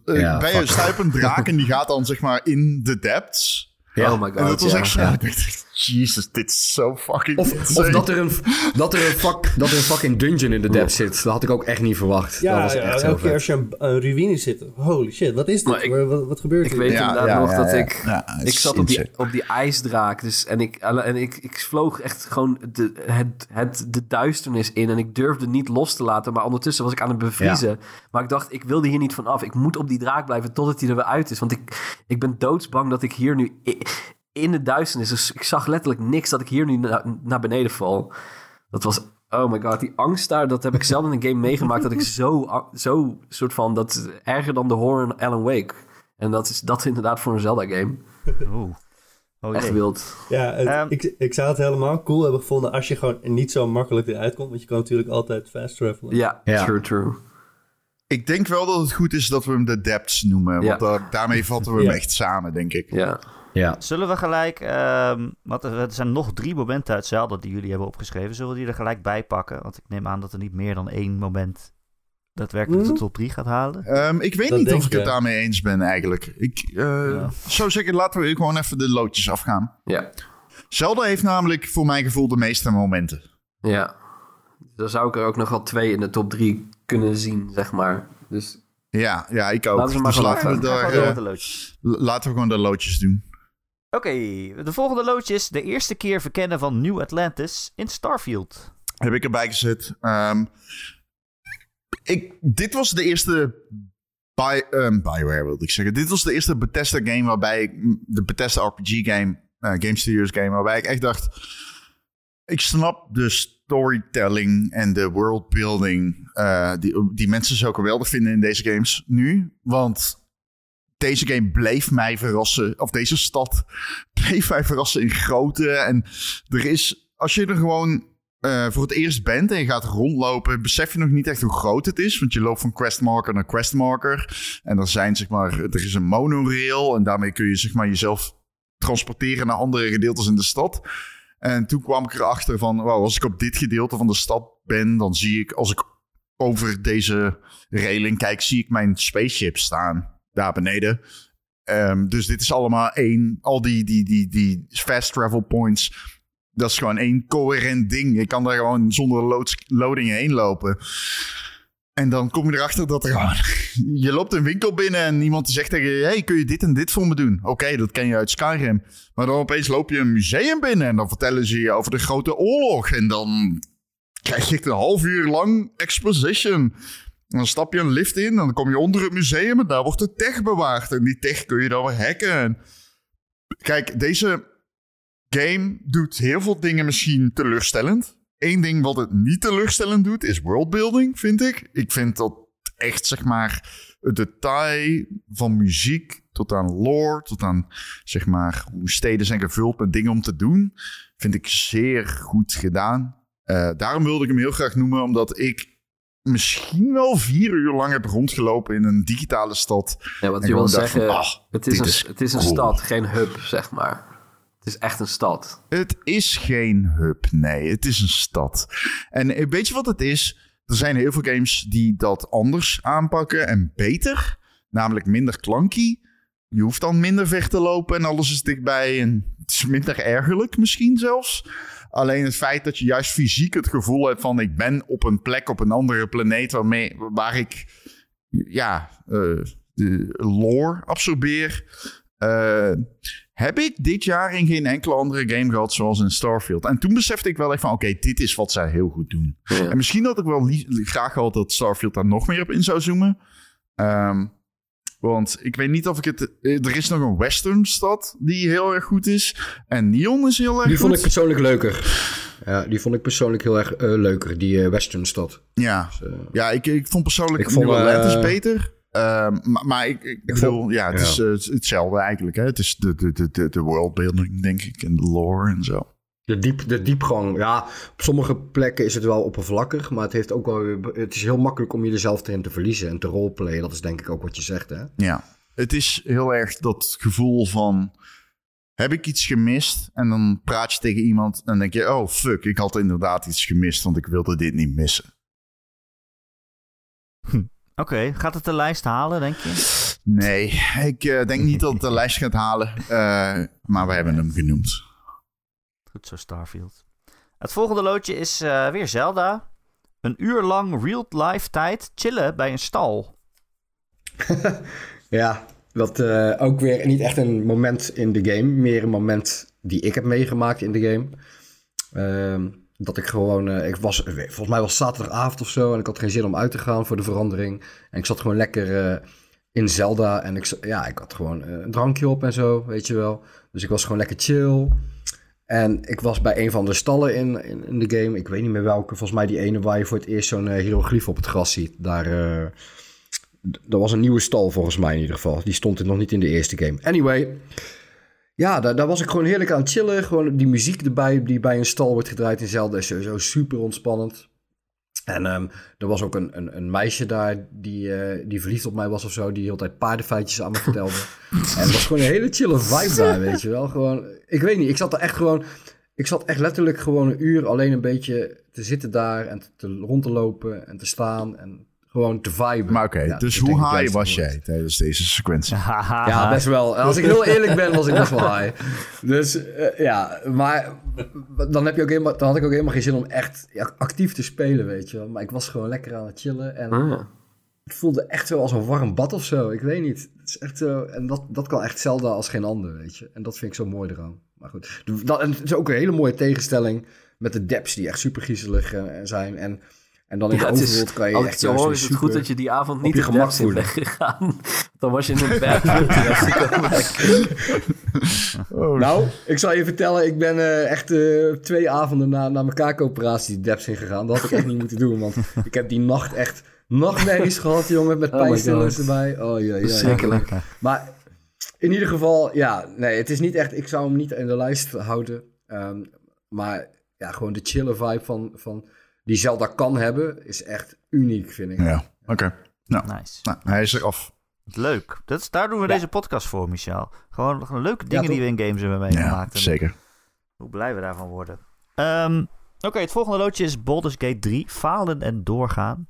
Ja, ben je fuck. sta je op een draak en die gaat dan zeg maar in de depths. Ja. Oh my god, En dat was ja. echt ja. Ik Jesus, dit is zo fucking Of, insane. of dat, er een, dat, er een fuck, dat er een fucking dungeon in de depths zit. Dat had ik ook echt niet verwacht. dat Ja, was ja echt heel elke keer als je een, een ruïne zit. Holy shit, wat is dit? Ik- Wat- wat, gebeurt Ik hier? weet Ja, inderdaad ja, nog ja, dat ja. ik... Ik zat op die, op die ijsdraak dus, en, ik, en ik, ik vloog echt gewoon de, het, het, de duisternis in. En ik durfde niet los te laten. Maar ondertussen was ik aan het bevriezen. Maar ik dacht, ik wilde hier niet van af. Ik moet op die draak blijven totdat hij er weer uit is. Want ik, ik ben doodsbang dat ik hier nu in de duisternis... Dus ik zag letterlijk niks dat ik hier nu na- naar beneden val. Dat was... Oh my god, die angst daar, dat heb ik zelden in een game meegemaakt. Dat ik zo, zo soort van, dat is erger dan de horror in Alan Wake. En dat is dat is inderdaad voor een Zelda-game. Oeh. Oh, Echt wild. Ja, het- Ehm. ik, ik zou het helemaal cool hebben gevonden als je gewoon niet zo makkelijk eruit komt. Want je kan natuurlijk altijd fast travelen. Ja, true, true. Ik denk wel dat het goed is dat we hem de depths noemen. Ja. Want da- daarmee vatten we hem echt samen, denk ik. Ja. Ja. Zullen we gelijk, ehm, want er zijn nog drie momenten uit Zelda die jullie hebben opgeschreven. Zullen we die er gelijk bij pakken? Want ik neem aan dat er niet meer dan één moment daadwerkelijk de top 3 gaat halen. Ehm, ik weet Dat niet of ik het daarmee eens ben eigenlijk. Ik eh, Ja. zou zeggen, laten we gewoon even de loodjes afgaan. Ja. Zelda heeft namelijk voor mijn gevoel de meeste momenten. Ja. Dan zou ik er ook nog wel twee in de top drie kunnen zien, zeg maar. Dus Ja, ja ik ook. Laten we maar Dus laten, we daar, eh, met de loodjes. laten we gewoon de loodjes doen. Oké, de volgende loodje is de eerste keer verkennen van New Atlantis in Starfield. Heb ik erbij gezet. Ehm, ik, dit was de eerste Bi ehm, Bioware, wilde ik zeggen. Dit was de eerste Bethesda game waarbij ik... De Bethesda RPG game, eh, Game Studios game, waarbij ik echt dacht... Ik snap de storytelling en de worldbuilding die, die mensen zo geweldig vinden in deze games nu. Want deze game bleef mij verrassen. Of deze stad bleef mij verrassen in grootte. En er is, als je er gewoon eh, voor het eerst bent en je gaat rondlopen, besef je nog niet echt hoe groot het is. Want je loopt van questmarker naar questmarker. En er zijn, zeg maar, er is een monorail. En daarmee kun je, zeg maar, jezelf transporteren naar andere gedeeltes in de stad. En toen kwam ik erachter van, wow, als ik op dit gedeelte van de stad ben, dan zie ik, als ik over deze railing kijk, zie ik mijn spaceship staan. Daar beneden. Ehm, dus dit is allemaal één. Al die, die, die, die fast travel points. Dat is gewoon één coherent ding. Je kan daar gewoon zonder loading heen lopen. En dan kom je erachter dat er gewoon... Je loopt een winkel binnen en iemand zegt tegen je... Hey, kun je dit en dit voor me doen? Oké, dat ken je uit Skyrim. Maar dan opeens loop je een museum binnen... en dan vertellen ze je over de grote oorlog. En dan krijg je een half uur lang exposition. Dan stap je een lift in en dan kom je onder het museum... en daar wordt de tech bewaard. En die tech kun je dan hacken. En Kijk, deze game doet heel veel dingen misschien teleurstellend. Eén ding wat het niet teleurstellend doet, is worldbuilding, vind ik. Ik vind dat echt, zeg maar, het detail van muziek tot aan lore, tot aan, zeg maar, hoe steden zijn gevuld met dingen om te doen, vind ik zeer goed gedaan. Eh, daarom wilde ik hem heel graag noemen, omdat ik misschien wel vier uur lang heb rondgelopen in een digitale stad. ja, wat je wil van, zeggen, ah, het is een, is het is een cool. stad, geen hub, zeg maar. Het is echt een stad. Het is geen hub, nee. Het is een stad. En eh, weet je wat het is? Er zijn heel veel games die dat anders aanpakken en beter. Namelijk minder klanky. Je hoeft dan minder ver te lopen en alles is dichtbij. En het is minder ergerlijk misschien zelfs. Alleen het feit dat je juist fysiek het gevoel hebt van... ik ben op een plek, op een andere planeet... Waarmee, waar ik ja, eh, de lore absorbeer... eh, heb ik dit jaar in geen enkele andere game gehad zoals in Starfield. En toen besefte ik wel echt van, oké, dit is wat zij heel goed doen. Ja. En misschien had ik wel graag gehad dat Starfield daar nog meer op in zou zoomen. Ehm, want ik weet niet of ik het... eh, Er is nog een western stad die heel erg goed is. En Neon is heel erg Die goed. vond ik persoonlijk leuker. Ja, die vond ik persoonlijk heel erg eh, leuker, die eh, westernstad. Ja, Dus, ja ik, ik vond persoonlijk Ik vond, Atlantis beter. Ehm, maar, maar ik, ik, bedoel, vond- ja, het ja. is hetzelfde eigenlijk. Hè? Het is de, de, de, de, de worldbuilding, denk ik. En de lore en zo. De, diep, de diepgang, ja, op sommige plekken is het wel oppervlakkig, maar het, heeft ook wel, weer- het is heel makkelijk om jezelf erin te verliezen en te roleplayen. Dat is denk ik ook wat je zegt, hè? Ja, het is heel erg dat gevoel van... Heb ik iets gemist? En dan praat je tegen iemand en denk je... Oh, fuck, ik had inderdaad iets gemist, want ik wilde dit niet missen. Oké, gaat het de lijst halen, denk je? Nee, ik eh, denk niet dat het de lijst gaat halen. eh, maar we hebben hem genoemd. Goed zo, Starfield. Het volgende loodje is eh, weer Zelda. Een uur lang real-life tijd chillen bij een stal. Ja, wat eh, ook weer niet echt een moment in de game, meer een moment die ik heb meegemaakt in de game. Ehm, dat ik gewoon, eh, ik was, volgens mij was zaterdagavond of zo en ik had geen zin om uit te gaan voor de verandering. En ik zat gewoon lekker in Zelda en ik, ja, ik had gewoon een drankje op en zo, weet je wel. Dus ik was gewoon lekker chill. En ik was bij een van de stallen in, in, de game. Ik weet niet meer welke. Volgens mij die ene waar je voor het eerst zo'n eh, hieroglyf op het gras ziet. Daar, eh, dat was een nieuwe stal volgens mij in ieder geval. Die stond er nog niet in de eerste game. Anyway. ja, daar, daar was ik gewoon heerlijk aan chillen. Gewoon die muziek erbij die bij een stal wordt gedraaid in Zelda is sowieso super ontspannend. En ehm, er was ook een, een, een meisje daar die, eh, die verliefd op mij was of zo. Die altijd paardenfeitjes aan me vertelde. en het was gewoon een hele chille vibe daar, weet je wel. Gewoon, ik weet niet, ik zat er echt gewoon... Ik zat echt letterlijk gewoon een uur alleen een beetje te zitten daar en te, rond te lopen en te staan en gewoon te viben. Maar oké, Ja, dus hoe high was jij tijdens deze sequentie? Ja, best wel. Als ik heel eerlijk ben, was ik best wel high. Dus eh, ja, maar dan, heb je ook helemaal, dan had ik ook helemaal geen zin om echt ja, actief te spelen, weet je wel. Maar ik was gewoon lekker aan het chillen en Ah, het voelde echt zo als een warm bad of zo. Ik weet niet. Het is echt zo, en dat, dat kan echt Zelda als geen ander, weet je. En dat vind ik zo mooi eraan. Maar goed, dat, en het is ook een hele mooie tegenstelling met de depths die echt super griezelig eh, zijn. En, en dan in Ja, de het is- kan je Als echt hoor, is het goed dat je die avond niet gemak in voelen. bent gegaan. Dan was je in een bad week. Nou, ik zal je vertellen, ik ben eh, echt eh, twee avonden na, na mijn kaakoperatie de depths ingegaan. Dat had ik echt niet moeten doen, want ik heb die nacht echt nachtmerries gehad, jongen, met Oh pijnstillers erbij. Oh ja, ja. Verschrikkelijk. Maar in ieder geval, ja, nee, het is niet echt, ik zou hem niet in de lijst houden. Ehm, maar ja, gewoon de chille vibe van, van die Zelda kan hebben, is echt uniek, vind ik. Ja, oké. Nou, Nice. nou, hij is er af. Leuk. Dat is, daar doen we Ja. deze podcast voor, Michel. Gewoon, gewoon leuke dingen die we in games hebben Ja, meegemaakt. En zeker. Hoe blij we daarvan worden. Ehm, Oké, het volgende loodje is Baldur's Gate 3. Falen en doorgaan.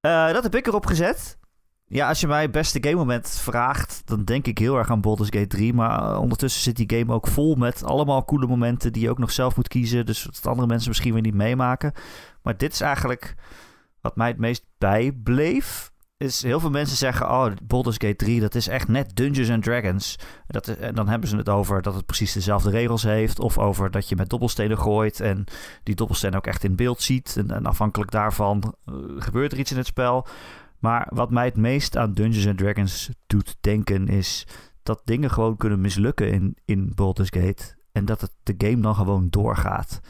Eh, dat heb ik erop gezet. Ja, als je mij beste game moment vraagt, dan denk ik heel erg aan Baldur's Gate 3. Maar eh, ondertussen zit die game ook vol met allemaal coole momenten die je ook nog zelf moet kiezen. Dus wat andere mensen misschien weer niet meemaken. Maar dit is eigenlijk wat mij het meest bijbleef. Is heel veel mensen zeggen, oh, Baldur's Gate 3, dat is echt net Dungeons and Dragons. Dat, is- en dan hebben ze het over dat het precies dezelfde regels heeft. Of over dat je met dobbelstenen gooit en die dobbelstenen ook echt in beeld ziet. En, en afhankelijk daarvan eh, gebeurt er iets in het spel. Maar wat mij het meest aan Dungeons Dragons doet denken is dat dingen gewoon kunnen mislukken in, in Baldur's Gate. En dat het de game dan gewoon doorgaat.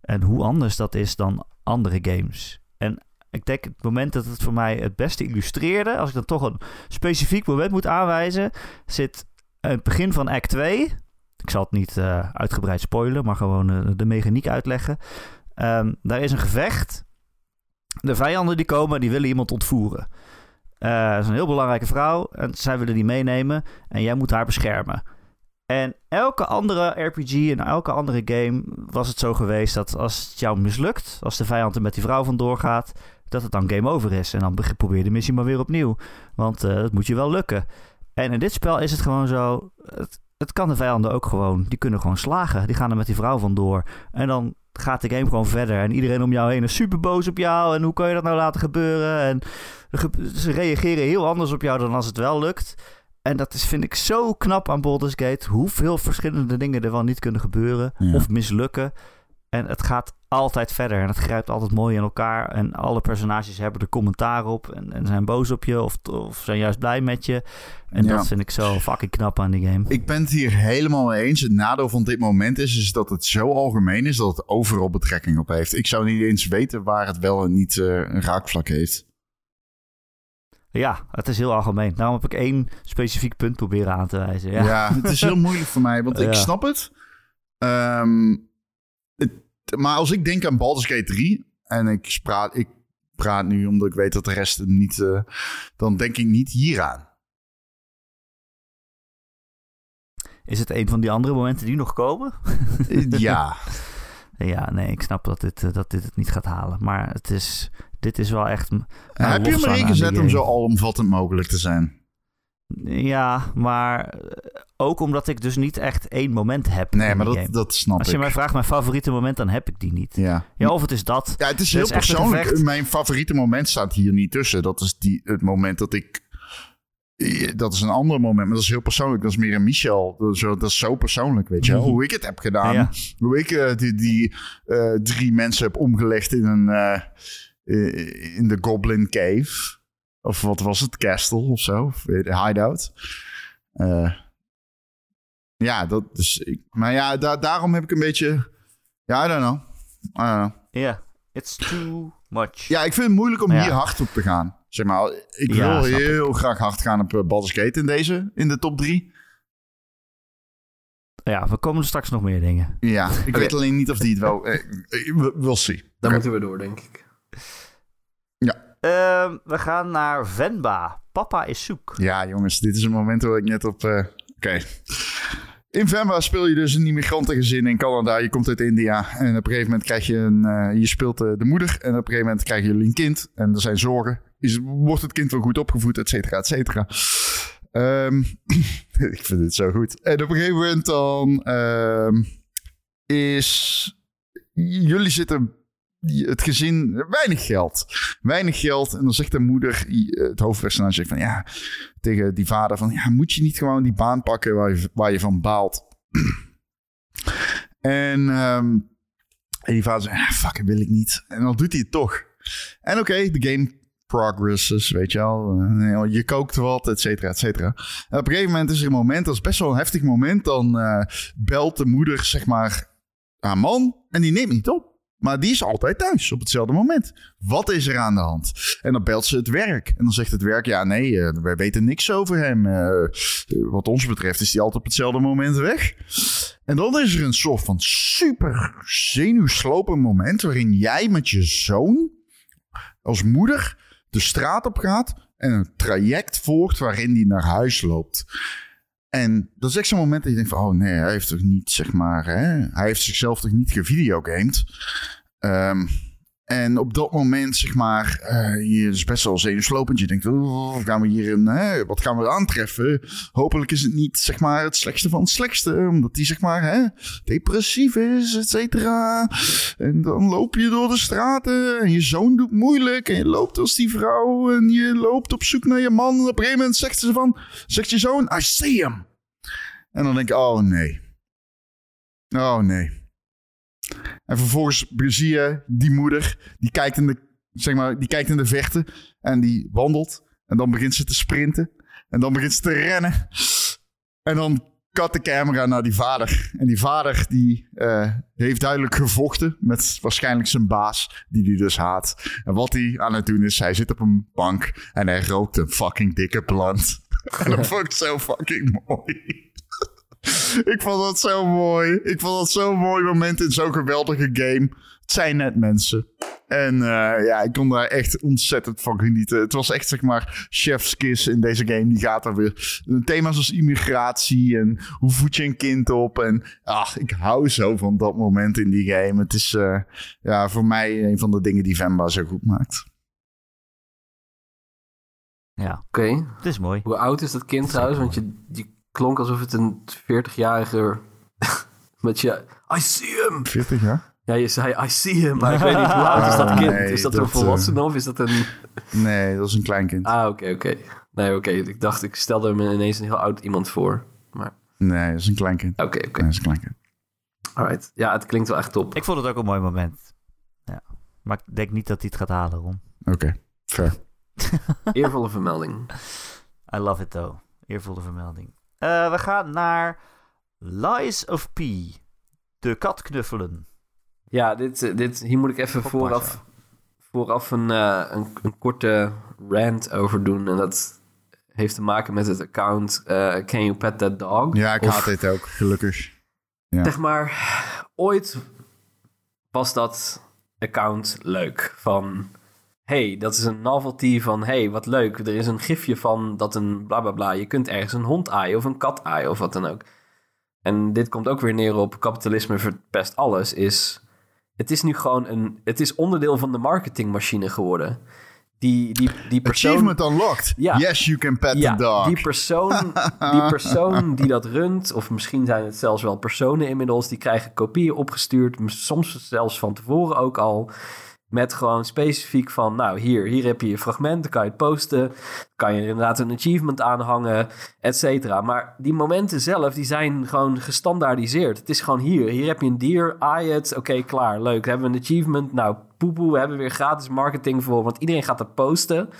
En hoe anders dat is dan andere games. En ik denk het moment dat het voor mij het beste illustreerde, als ik dan toch een specifiek moment moet aanwijzen, zit het begin van act 2. Ik zal het niet eh, uitgebreid spoilen, maar gewoon eh, de mechaniek uitleggen. Ehm, daar is een gevecht. De vijanden die komen, die willen iemand ontvoeren. Eh, dat is een heel belangrijke vrouw en zij willen die meenemen en jij moet haar beschermen. En elke andere RPG en elke andere game was het zo geweest dat als het jou mislukt, als de vijand er met die vrouw vandoor gaat, dat het dan game over is. En dan probeer je de missie maar weer opnieuw. Want eh dat moet je wel lukken. En in dit spel is het gewoon zo. Het kan de vijanden ook gewoon. Die kunnen gewoon slagen. Die gaan er met die vrouw vandoor. En dan gaat de game gewoon verder. En iedereen om jou heen is super boos op jou. En hoe kan je dat nou laten gebeuren? En ze reageren heel anders op jou dan als het wel lukt. En dat is, vind ik zo knap aan Baldur's Gate. Hoeveel verschillende dingen er wel niet kunnen gebeuren. Ja. Of mislukken. En het gaat altijd verder. En het grijpt altijd mooi in elkaar. En alle personages hebben er commentaar op. En, en zijn boos op je. Of, of zijn juist blij met je. En Ja. dat vind ik zo fucking knap aan die game. Ik ben het hier helemaal mee eens. Het nadeel van dit moment is, is dat het zo algemeen is dat het overal betrekking op heeft. Ik zou niet eens weten waar het wel en niet eh, een raakvlak heeft. Ja, het is heel algemeen. Daarom heb ik één specifiek punt proberen aan te wijzen. Ja, Ja, het is heel moeilijk voor mij, want ik snap het. Ehm, het. Maar als ik denk aan Baldur's Gate 3, en ik praat, ik praat nu omdat ik weet dat de rest niet, eh, dan denk ik niet hieraan. Is het een van die andere momenten die nog komen? ja, Ja, nee, ik snap dat dit, eh, dat dit het niet gaat halen. Maar het is, dit is wel echt... heb je hem erin gezet om zo alomvattend mogelijk te zijn? Ja, maar eh, ook omdat ik dus niet echt één moment heb. Nee, maar dat, game. dat snap Als ik. je mij vraagt mijn favoriete moment, dan heb ik die niet. Ja. Ja, of het is dat. Ja, het is heel is persoonlijk. Mijn favoriete moment staat hier niet tussen. Dat is die, het moment dat ik... Dat is een ander moment, maar dat is heel persoonlijk. Dat is meer een Michel. Dat is zo, dat is zo persoonlijk, weet je wel. Hoe ik het heb gedaan. Ja. Hoe ik eh, die, die eh, drie mensen heb omgelegd in een... in de Goblin Cave. Of wat was het? Castle of zo. Of, eh, hideout. Eh, ja, dat dus... Ik, maar ja, da- daarom heb ik een beetje... Ja, I don't know. I don't know. Ja, it's too much. Ja, ik vind het moeilijk om Ja. hier hard op te gaan. Zeg maar, ik wil heel graag hard gaan op uh, Baldur's Gate in deze, in de top drie. Ja, we komen er straks nog meer dingen. Ja, ik weet alleen niet of die het wel... eh, eh, we- we'll see. Daar moeten we door, denk ik. Ehm, we gaan naar Venba. Papa is zoek. Ja, jongens, dit is een moment waar ik net op... eh, Oké. In Venba speel je dus een immigrantengezin in Canada. Je komt uit India. En op een gegeven moment krijg je een... eh, je speelt eh, de moeder. En op een gegeven moment krijgen jullie een kind. En er zijn zorgen. Is, wordt het kind wel goed opgevoed, et cetera, et cetera. Ehm, ik vind het zo goed. En op een gegeven moment dan... ehm, is... Jullie zitten... Het gezin... Weinig geld. Weinig geld. En dan zegt de moeder... Het hoofdpersonage van... Ja, tegen die vader van... Ja, moet je niet gewoon die baan pakken waar je, waar je van baalt? en, ehm, en die vader zegt... Ja, fuck, dat wil ik niet. En dan doet hij het toch. En oké, de game progresses, weet je wel. Eh, Je kookt wat, et cetera, et cetera. En op een gegeven moment is er een moment... Dat is best wel een heftig moment. Dan eh, belt de moeder, zeg maar... Haar man. En die neemt niet op. Maar die is altijd thuis op hetzelfde moment. Wat is er aan de hand? En dan belt ze het werk. En dan zegt het werk: Ja, nee, eh, wij weten niks over hem. Eh, wat ons betreft is hij altijd op hetzelfde moment weg. En dan is er een soort van super zenuwslopend moment. waarin jij met je zoon als moeder de straat op gaat. en een traject volgt waarin hij naar huis loopt. En dat is echt zo'n moment dat je denkt van... oh nee, hij heeft toch niet, zeg maar... Hè, hij heeft zichzelf toch niet gevideogamed. Ehm en op dat moment, zeg maar... eh, je is best wel zenuwslopend. Je denkt, oh, gaan we hier hè, wat gaan we aantreffen? Hopelijk is het niet, zeg maar, het slechtste van het slechtste. Omdat die, zeg maar, hè, depressief is, et cetera. En dan loop je door de straten en je zoon doet moeilijk. En je loopt als die vrouw en je loopt op zoek naar je man. En op een gegeven moment zegt ze van, zegt je zoon, I see him. En dan denk ik, oh nee. Oh nee. En vervolgens zie je die moeder, die kijkt in de, zeg maar, die kijkt in de vechten en die wandelt. En dan begint ze te sprinten. En dan begint ze te rennen. En dan kat de camera naar die vader. En die vader die eh, heeft duidelijk gevochten met waarschijnlijk zijn baas, die hij dus haat. En wat hij aan het doen is, hij zit op een bank en hij rookt een fucking dikke plant. en dat vond ik zo fucking mooi. Ik vond dat zo mooi. Ik vond dat zo'n mooi moment in zo'n geweldige game. Het zijn net mensen. En eh, ja, ik kon daar echt ontzettend van genieten. Het was echt, zeg maar, chef's kiss in deze game. Die gaat er weer. Thema's als immigratie en hoe voed je een kind op. En ach, ik hou zo van dat moment in die game. Het is eh, ja, voor mij een van de dingen die Venba zo goed maakt. Ja, Oké. het is mooi. Hoe oud is dat kind trouwens? Want je, je klonk alsof het een 40-jarige... met je... I see him! 40 jaar? Ja, je zei I see him, maar ik weet niet hoe oud is dat Ah, kind? nee, is dat, dat, een volwassene of is dat een... Nee, dat is een kleinkind. Ah, oké, oké. Nee, oké. Ik dacht, ik stelde me ineens een heel oud iemand voor. Maar Nee, dat is een kleinkind. oké, oké. Nee, dat is een kleinkind. Alright. Ja, het klinkt wel echt top. Ik vond het ook een mooi moment. Ja. Maar ik denk niet dat hij het gaat halen, Ron. Oké, fair. Eervolle vermelding. I love it though. Eervolle vermelding. Eh, we gaan naar Lies of P. De kat knuffelen. Ja, dit, eh, dit, hier moet ik even vooraf, vooraf een, eh, een, een korte rant over doen. En dat heeft te maken met het account eh, Can You Pet That Dog? Ja, ik Of- haat dit ook, gelukkig. Ja. Zeg maar, ooit was dat account leuk. Van, hey, dat is een novelty van, hey, wat leuk. Er is een gifje van dat een bla bla bla. Je kunt ergens een hond aaien of een kat aaien of wat dan ook. En dit komt ook weer neer op kapitalisme verpest alles. Is, het is nu gewoon een, het is onderdeel van de marketingmachine geworden. Die, die, die persoon... Achievement unlocked. Ja. Yes, you can pet Ja, the dog. die persoon, die persoon die dat runt, of misschien zijn het zelfs wel personen inmiddels, die krijgen kopieën opgestuurd, soms zelfs van tevoren ook al, met gewoon specifiek van, nou hier, hier heb je je fragment, dan kan je het posten, kan je er inderdaad een achievement aanhangen, et cetera. Maar die momenten zelf, die zijn gewoon gestandaardiseerd. Het is gewoon hier, hier heb je een dier, aai het, oké, klaar, leuk, hebben we een achievement, nou poepoe, we hebben weer gratis marketing voor, want iedereen gaat dat posten.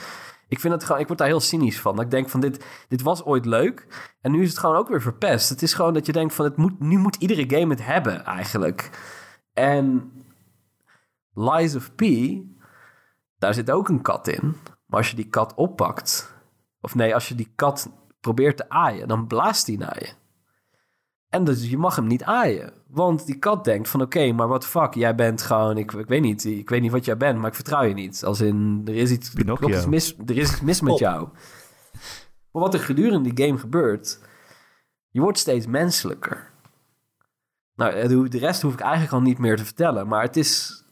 Ik vind het gewoon, ik word daar heel cynisch van. Ik denk van dit, dit was ooit leuk. En nu is het gewoon ook weer verpest. Het is gewoon dat je denkt van het moet, nu moet iedere game het hebben eigenlijk. En Lies of P, daar zit ook een kat in. Maar als je die kat oppakt, of nee, als je die kat probeert te aaien, dan blaast die naar je. En dus je mag hem niet aaien. Want die kat denkt van oké, maar wat fuck, jij bent gewoon, ik, ik weet niet, ik weet niet wat jij bent, maar ik vertrouw je niet. Als in, er is iets, mis, er is iets mis met jou. Maar wat er gedurende die game gebeurt, je wordt steeds menselijker. Nou, eh, de rest hoef ik eigenlijk al niet meer te vertellen, maar het is,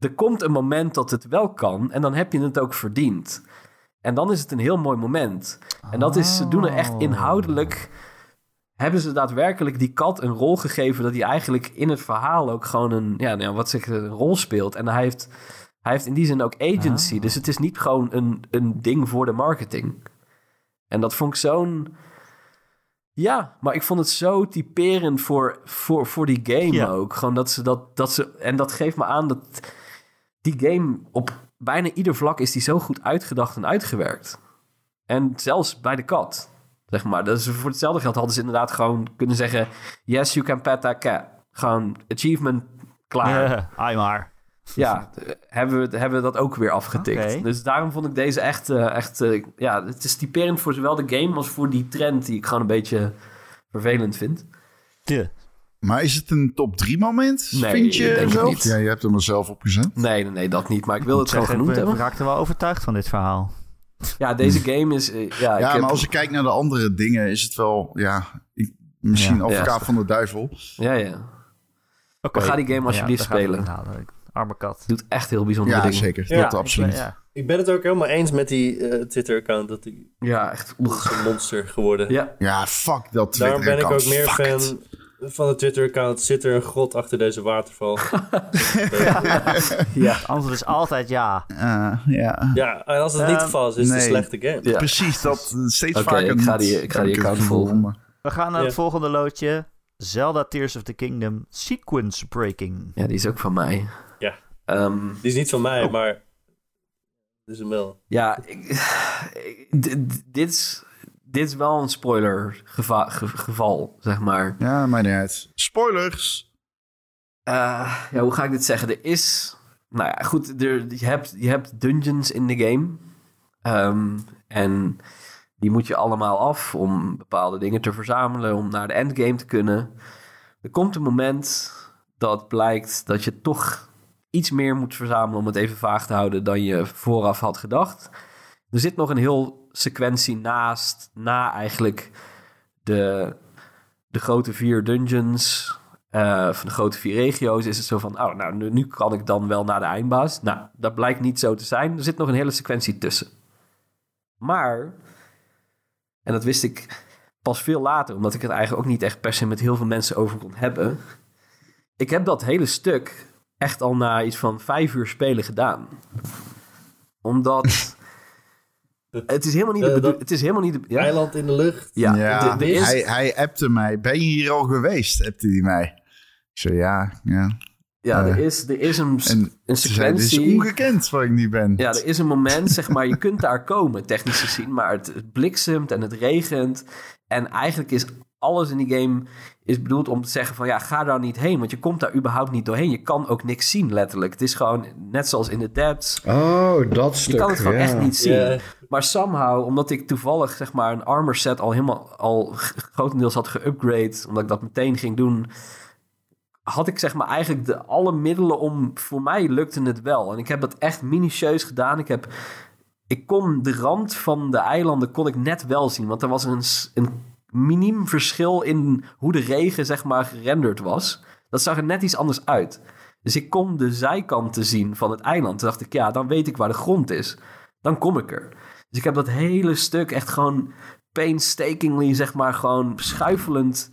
er komt een moment dat het wel kan en dan heb je het ook verdiend. En dan is het een heel mooi moment. En dat is, ze doen er echt inhoudelijk hebben ze daadwerkelijk die kat een rol gegeven dat hij eigenlijk in het verhaal ook gewoon een, ja, nou, wat zeg een rol speelt. En hij heeft, hij heeft in die zin ook agency. Ah. Dus het is niet gewoon een, een ding voor de marketing. En dat vond ik zo'n. Ja, maar ik vond het zo typerend voor, voor, voor die game Ja. ook. Gewoon dat ze dat, dat ze. En dat geeft me aan dat die game op bijna ieder vlak is die zo goed uitgedacht en uitgewerkt. En zelfs bij de kat. Zeg maar. Dus voor hetzelfde geld hadden ze inderdaad gewoon kunnen zeggen: Yes, you can pet that cat. Gewoon achievement klaar. Maar. Ja, hebben we, hebben we dat ook weer afgetikt. Dus daarom vond ik deze echt, eh, echt eh, ja, het is typerend voor zowel de game als voor die trend die ik gewoon een beetje vervelend vind. Maar is het een top 3 moment? Nee, vind je denk ik zelf? niet. Ja, je hebt hem er zelf op gezet. Nee, nee, nee, dat niet. Maar ik wil het gewoon Zeg, genoemd ik hebben. raakte wel overtuigd van dit verhaal. Ja, deze game is, eh, ja, ik Ja, heb, maar als ik kijk naar de andere dingen, is het wel, ja, ik, misschien Ja. advocaat Ja. van de duivel. ja, ja, Oké. Maar ga die game alsjeblieft ik spelen. Arme kat. doet echt heel bijzondere Ja, dingen. zeker. Ja, dat absoluut. Ja, Ik ben het ook helemaal eens met die eh, Twitter-account. Dat die Ja, echt. een monster geworden. Ja, Ja, fuck dat Daarom ben ik ook meer Fuck fan it. Van de Twitter-account. Zit er een god achter deze waterval? ja. Het antwoord is altijd ja. Ah, ja. ja, en als het niet het Ehm, geval is, is het een slechte game. Ja. Precies, dat eh, steeds Oké, vaker ik ga die- ik ga die account volgen. We gaan naar Ja. het volgende loodje. Zelda Tears of the Kingdom Sequence Breaking. ja, die is ook van mij. Ja. Ehm, Die is niet van mij, Oh. maar... Dit is een wel. Ja, ik, ik- dit, dit, is, dit is wel een spoiler geva- ge- geval, zeg maar. Ja, maar niet uit. Spoilers. Eh, ja, hoe ga ik dit zeggen? Er is... Nou ja, goed, er, je, hebt, je hebt dungeons in de game. Ehm, en die moet je allemaal af om bepaalde dingen te verzamelen, om naar de endgame te kunnen. Er komt een moment dat blijkt dat je toch iets meer moet verzamelen, om het even vaag te houden, dan je vooraf had gedacht. Er zit nog een heel sequentie naast, na eigenlijk de, de grote vier dungeons eh, van de grote vier regio's is het zo van, oh, nou, nu, nu kan ik dan wel naar de eindbaas. Nou, dat blijkt niet zo te zijn. Er zit nog een hele sequentie tussen. Maar, en dat wist ik pas veel later, omdat ik het eigenlijk ook niet echt per se met heel veel mensen over kon hebben. Ik heb dat hele stuk echt al na iets van vijf uur spelen gedaan. Omdat het is helemaal niet de Eh, bedoel- dat- Het is helemaal niet de, ja? Eiland in de lucht. Ja, Ja, is- hij, hij appte mij. Ben je hier al geweest? Appte hij mij. Ik zei ja, ja. ja, er eh, is, er is een, En een zei, dit is sequentie. ongekend waar ik niet ben. Ja, er is een moment, zeg maar, je kunt daar komen, technisch gezien, maar het, het bliksemt en het regent. En eigenlijk is alles in die game is bedoeld om te zeggen van, ja, ga daar niet heen, want je komt daar überhaupt niet doorheen. Je kan ook niks zien, letterlijk. Het is gewoon, net zoals in de depths, Oh, dat stuk. je kan het gewoon echt niet zien. Maar somehow, omdat ik toevallig zeg maar een armor set al helemaal al grotendeels had geupgrade, omdat ik dat meteen ging doen, had ik zeg maar eigenlijk de alle middelen om voor mij lukte het wel. En ik heb dat echt minutieus gedaan. Ik heb ik kon de rand van de eilanden kon ik net wel zien, want er was een, een miniem verschil in hoe de regen zeg maar gerenderd was. Dat zag er net iets anders uit. Dus ik kon de zijkanten zien van het eiland. Toen dacht ik, ja, dan weet ik waar de grond is. Dan kom ik er. Dus ik heb dat hele stuk echt gewoon painstakingly, zeg maar, gewoon schuifelend.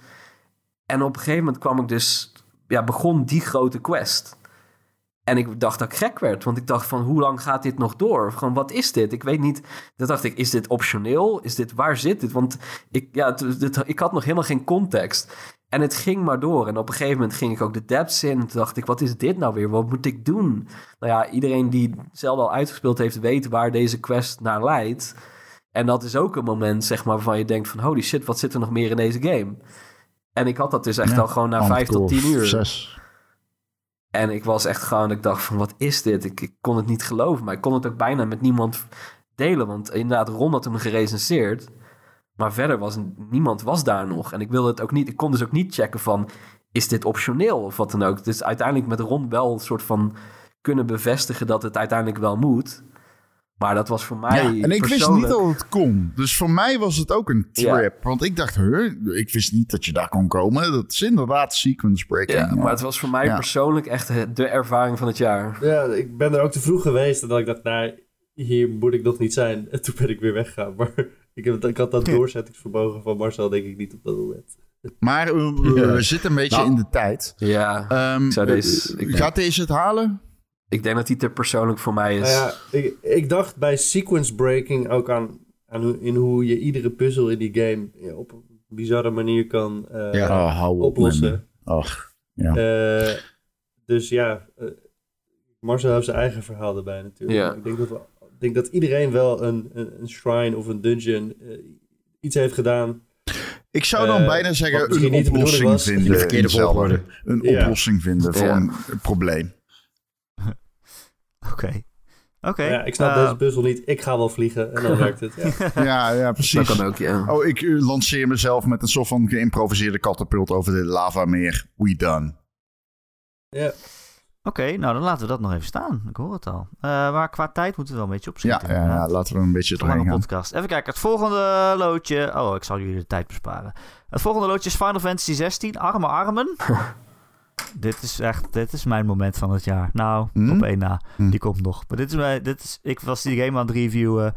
En op een gegeven moment kwam ik dus, ja, begon die grote quest. En ik dacht dat ik gek werd, want ik dacht van hoe lang gaat dit nog door? Of gewoon wat is dit? Ik weet niet. Dan dacht ik, is dit optioneel? Is dit, waar zit dit? Want ik, ja, ik had nog helemaal geen context. En het ging maar door. En op een gegeven moment ging ik ook de depths in. En toen dacht ik, wat is dit nou weer? Wat moet ik doen? Nou ja, iedereen die zelf al uitgespeeld heeft, weet waar deze quest naar leidt. En dat is ook een moment, zeg maar, waarvan je denkt van... holy shit, wat zit er nog meer in deze game? En ik had dat dus echt Ja, al gewoon na vijf tot tien uur. Zes. En ik was echt gewoon, ik dacht van, wat is dit? Ik, kon het niet geloven, maar ik kon het ook bijna met niemand delen. Want inderdaad, Ron had hem gerecenseerd. Maar verder was niemand was daar nog. En ik wilde het ook niet. Ik kon dus ook niet checken van is dit optioneel of wat dan ook. Dus uiteindelijk met Ron wel een soort van kunnen bevestigen dat het uiteindelijk wel moet. Maar dat was voor mij. Ja, en ik wist niet dat het kon. Dus voor mij was het ook een Ja. trip. Want ik dacht, huh, ik wist niet dat je daar kon komen. Dat is inderdaad sequence breaking. Ja, maar het was voor mij Ja. persoonlijk echt eh, de ervaring van het jaar. Ja, ik ben er ook te vroeg geweest en dat ik dacht, nou, hier moet ik nog niet zijn. En toen ben ik weer weggegaan. Maar ik, heb, ik had dat doorzettingsvermogen van Marcel denk ik niet op dat moment. Maar uh, we, zitten een beetje Nou. in de tijd. Ja, Ehm, zou deze- ik denk- gaat deze het halen? Ik denk dat die te persoonlijk voor mij is. Nou ja, ik, ik dacht bij sequence breaking ook aan, aan hoe, in hoe je iedere puzzel in die game ja, op een bizarre manier kan eh, Ja. Oh, hou op. man. oplossen. Ach, Eh, dus ja, eh, Marcel heeft zijn eigen verhaal erbij natuurlijk. Ja. Ik denk dat, we, ik denk dat iedereen wel een, een, een shrine of een dungeon iets heeft gedaan. ik zou dan bijna zeggen een oplossing was. In de vinden. verkeerde in Zelda. volgorde. Een Ja. oplossing vinden voor Ja. een probleem. Oké. Oké. Ja, ik snap eh, deze puzzel niet. Ik ga wel vliegen en dan werkt het. Ja. Ja, ja, dat precies. kan ook, ja. Oh, ik uh, lanceer mezelf met een soort van geïmproviseerde katapult over de lavameer. We done. Ja. Oké, nou dan laten we dat nog even staan. Ik hoor het al. Eh, maar qua tijd moeten we wel een beetje opschieten. ja, ja, laten we een beetje doorheen gaan. podcast. Even kijken, het volgende loodje. Oh, ik zal jullie de tijd besparen. Het volgende loodje is Final Fantasy 16. Arme armen. dit is echt, dit is mijn moment van het jaar. Nou, Hmm? op één na. Hmm. Die komt nog. Maar dit is, mijn, dit is, ik was die game aan het reviewen.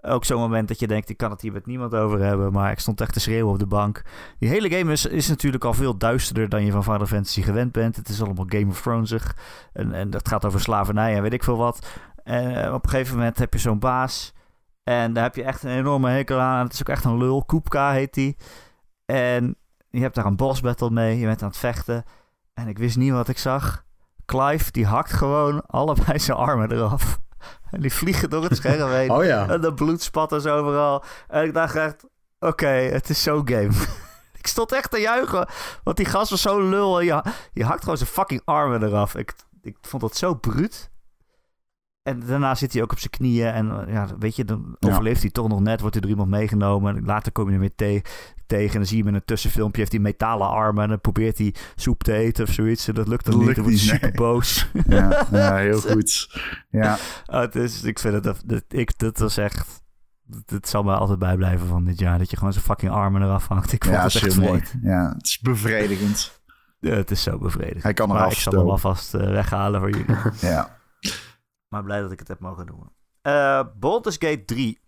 Ook zo'n moment dat je denkt, ik kan het hier met niemand over hebben. Maar ik stond echt te schreeuwen op de bank. Die hele game is, is natuurlijk al veel duisterder dan je van Final Fantasy gewend bent. Het is allemaal Game of Thronesig. En, en dat gaat over slavernij en weet ik veel wat. En eh, op een gegeven moment heb je zo'n baas. En daar heb je echt een enorme hekel aan. Het is ook echt een lul. Koepka heet die. En je hebt daar een boss battle mee. Je bent aan het vechten. En ik wist niet wat ik zag. Clive, die hakt gewoon allebei zijn armen eraf. En die vliegen door het scherm heen. Oh ja. En de bloed spat dus overal. En ik dacht echt, oké, het is zo'n game. ik stond echt te juichen. Want die gast was zo lul. En je, je hakt gewoon zijn fucking armen eraf. Ik, ik vond dat zo bruut. En daarna zit hij ook op zijn knieën. En eh, ja, weet je, dan Ja. overleeft hij toch nog net. Wordt hij door iemand meegenomen. En later kom je hem weer te- tegen. En dan zie je hem in een tussenfilmpje. Heeft hij metalen armen. En dan probeert hij soep te eten of zoiets. En dat lukt dan Dat niet. Dan wordt hij super boos. Ja, ja, heel goed. Ja, het is, ik vind het, dat, dat- ik, dat was echt, het zal me altijd bijblijven van dit jaar. Dat je gewoon zijn fucking armen eraf hangt. Ik vond ja het echt mooi. Ja, het is bevredigend. Ja, het is zo bevredigend. Hij kan maar eraf ik zal hem alvast eh, weghalen voor jullie. Ja. Maar blij dat ik het heb mogen doen. Eh Baldur's Gate 3.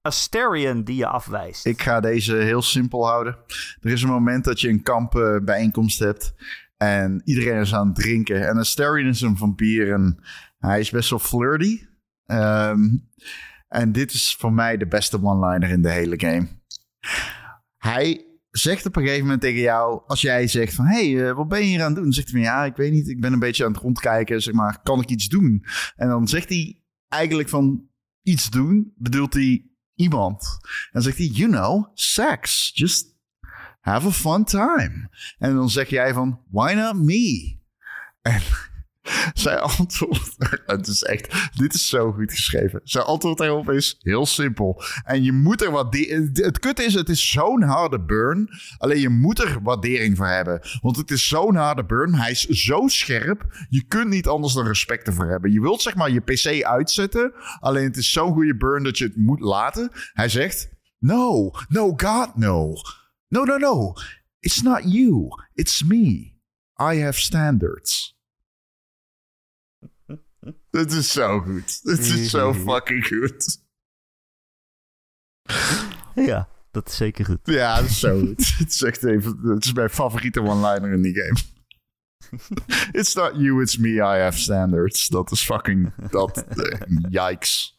Asterion die je afwijst. Ik ga deze heel simpel houden. Er is een moment dat je een kampbijeenkomst hebt. En iedereen is aan het drinken. En Asterion is een vampier. En hij is best wel flirty. Ehm, en dit is voor mij de beste one-liner in de hele game. Hij zegt op een gegeven moment tegen jou... Als jij zegt van... Hé, hey, eh, wat ben je hier aan het doen? Dan zegt hij van... Ja, ik weet niet. Ik ben een beetje aan het rondkijken. Zeg maar, kan ik iets doen? En dan zegt hij eigenlijk van... Iets doen bedoelt hij iemand. En dan zegt hij, you know, sex. Just have a fun time. En dan zeg jij van, why not me? En zij antwoordt, het is echt, dit is zo goed geschreven. Zijn antwoord daarop is heel simpel. En je moet er wat, het kut is, het is zo'n harde burn. Alleen je moet er waardering voor hebben. Want het is zo'n harde burn. Hij is zo scherp. Je kunt niet anders dan respect ervoor hebben. Je wilt zeg maar je PC uitzetten. Alleen het is zo'n goede burn dat je het moet laten. Hij zegt, no, no, God, no. No, no, no. It's not you. It's me. I have standards. Het is zo goed. Het is zo fucking goed. Ja, dat is zeker goed. Ja, dat is zo goed. Het is echt even... Het is mijn favoriete one-liner in die game. It's not you, it's me, I have standards. Dat is fucking... Dat, yikes.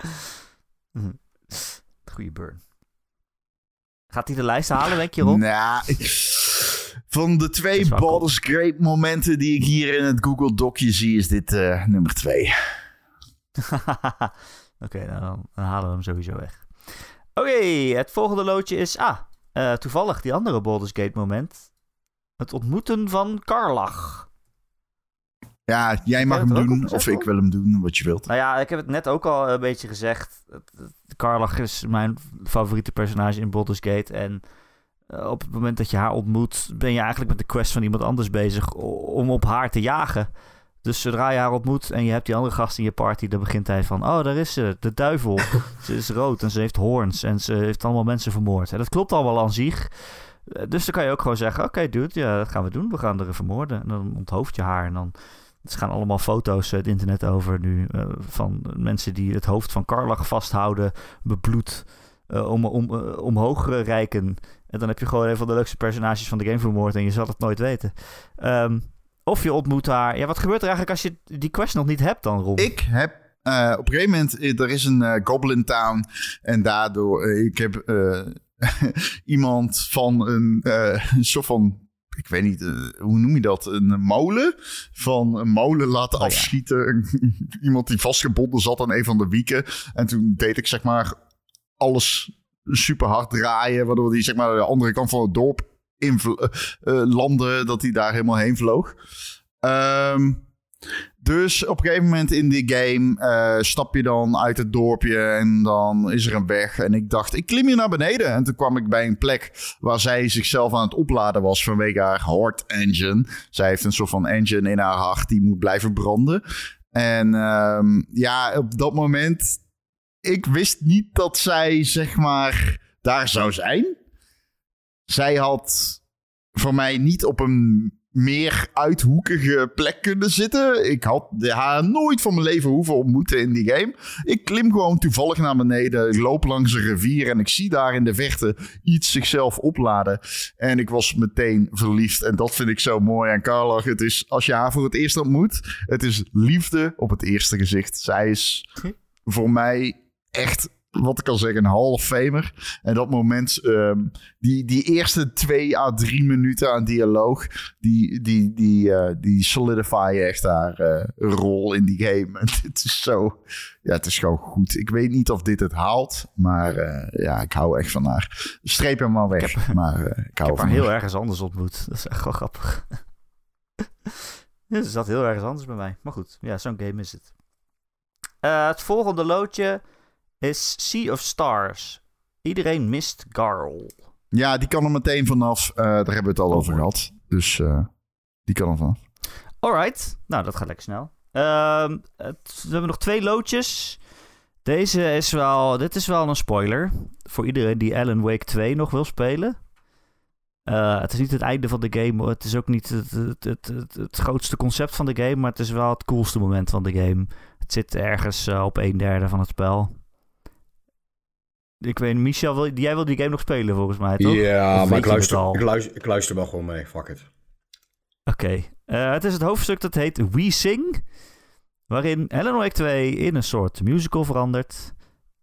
Goeie burn. Gaat hij de lijst halen, denk je, Rob? Nou, ik- van de twee. Baldur's Great momenten die ik hier in het Google Docje zie, is dit eh, nummer twee. Oké, nou, dan, dan halen we hem sowieso weg. Oké, het volgende loodje is... Ah, eh, toevallig die andere Baldur's Gate moment. Het ontmoeten van Karlach. Ja, jij mag hem doen of ik wil hem doen, wat je wilt. Nou ja, ik heb het net ook al een beetje gezegd. Karlach is mijn favoriete personage in Baldur's Gate. En eh, op het moment dat je haar ontmoet, ben je eigenlijk met de quest van iemand anders bezig om op haar te jagen. Dus zodra je haar ontmoet en je hebt die andere gast in je party, dan begint hij van: Oh, daar is ze, de duivel. ze is rood en ze heeft hoorns en ze heeft allemaal mensen vermoord. En dat klopt allemaal aan zich. Eh, Dus dan kan je ook gewoon zeggen: Oké, dude, ja, dat gaan we doen. We gaan er vermoorden. En dan onthoofd je haar. En dan er gaan allemaal foto's het internet over nu. eh, van mensen die het hoofd van Karlach vasthouden, bebloed, eh, om, om, eh, omhoog reiken. En dan heb je gewoon een van de leukste personages van de game vermoord en je zal het nooit weten. Ehm, of je ontmoet haar. Ja, wat gebeurt er eigenlijk als je die quest nog niet hebt dan, Ron? Ik heb eh, op een gegeven moment, eh, er is een eh, Goblin Town. En daardoor, eh, ik heb iemand van een, een soort van, ik weet niet, hoe noem je dat? Een molen? Van een molen laten Oh, ja. afschieten. iemand die vastgebonden zat aan een van de wieken. En toen deed ik zeg maar alles super hard draaien. Waardoor die zeg maar de andere kant van het dorp in landde. Dat hij daar helemaal heen vloog. Ehm, dus op een gegeven moment in die game eh, stap je dan uit het dorpje en dan is er een weg. En ik dacht, ik klim hier naar beneden. En toen kwam ik bij een plek waar zij zichzelf aan het opladen was vanwege haar heart engine. Zij heeft een soort van engine in haar hart die moet blijven branden. En ehm, ja, op dat moment, ik wist niet dat zij zeg maar daar zou zijn. Zij had voor mij niet op een meer uithoekige plek kunnen zitten. Ik had haar nooit van mijn leven hoeven ontmoeten in die game. Ik klim gewoon toevallig naar beneden. Ik loop langs een rivier en ik zie daar in de verte iets zichzelf opladen. En ik was meteen verliefd. En dat vind ik zo mooi aan Carla. Het is, als je haar voor het eerst ontmoet, het is liefde op het eerste gezicht. Zij is voor mij echt wat ik kan zeggen, een half famer. En dat moment, ehm, die, die eerste twee à drie minuten aan dialoog, die, die, die, eh, die solidify echt haar eh, rol in die game. En het is zo, ja, het is gewoon goed. Ik weet niet of dit het haalt, maar eh, ja, ik hou echt van haar. Streep hem maar weg, maar ik hou Ik heb van haar heel haar. ergens anders ontmoet. Dat is echt wel grappig. ze zat heel ergens anders bij mij. Maar goed, ja, zo'n game is het. Het volgende loodje is Sea of Stars. Iedereen mist Garl. Ja, die kan er meteen vanaf. Eh, daar hebben we het al Oh, over gehad. Dus eh, die kan er vanaf. Alright, nou dat gaat lekker snel. Ehm, het- we hebben nog twee loodjes. Deze is wel, dit is wel een spoiler. Voor iedereen die Alan Wake 2 nog wil spelen. Eh, het is niet het einde van de game. Het is ook niet het, het, het, het, grootste concept van de game. Maar het is wel het coolste moment van de game. Het zit ergens op een derde van het spel. Ik weet, Michel, wil, jij wil die game nog spelen volgens mij, toch? Ja, maar ik luister, al? ik, luister, ik luister wel gewoon mee. Fuck it. Oké. Eh, het is het hoofdstuk dat heet We Sing. Waarin Alan Wake 2 in een soort musical verandert.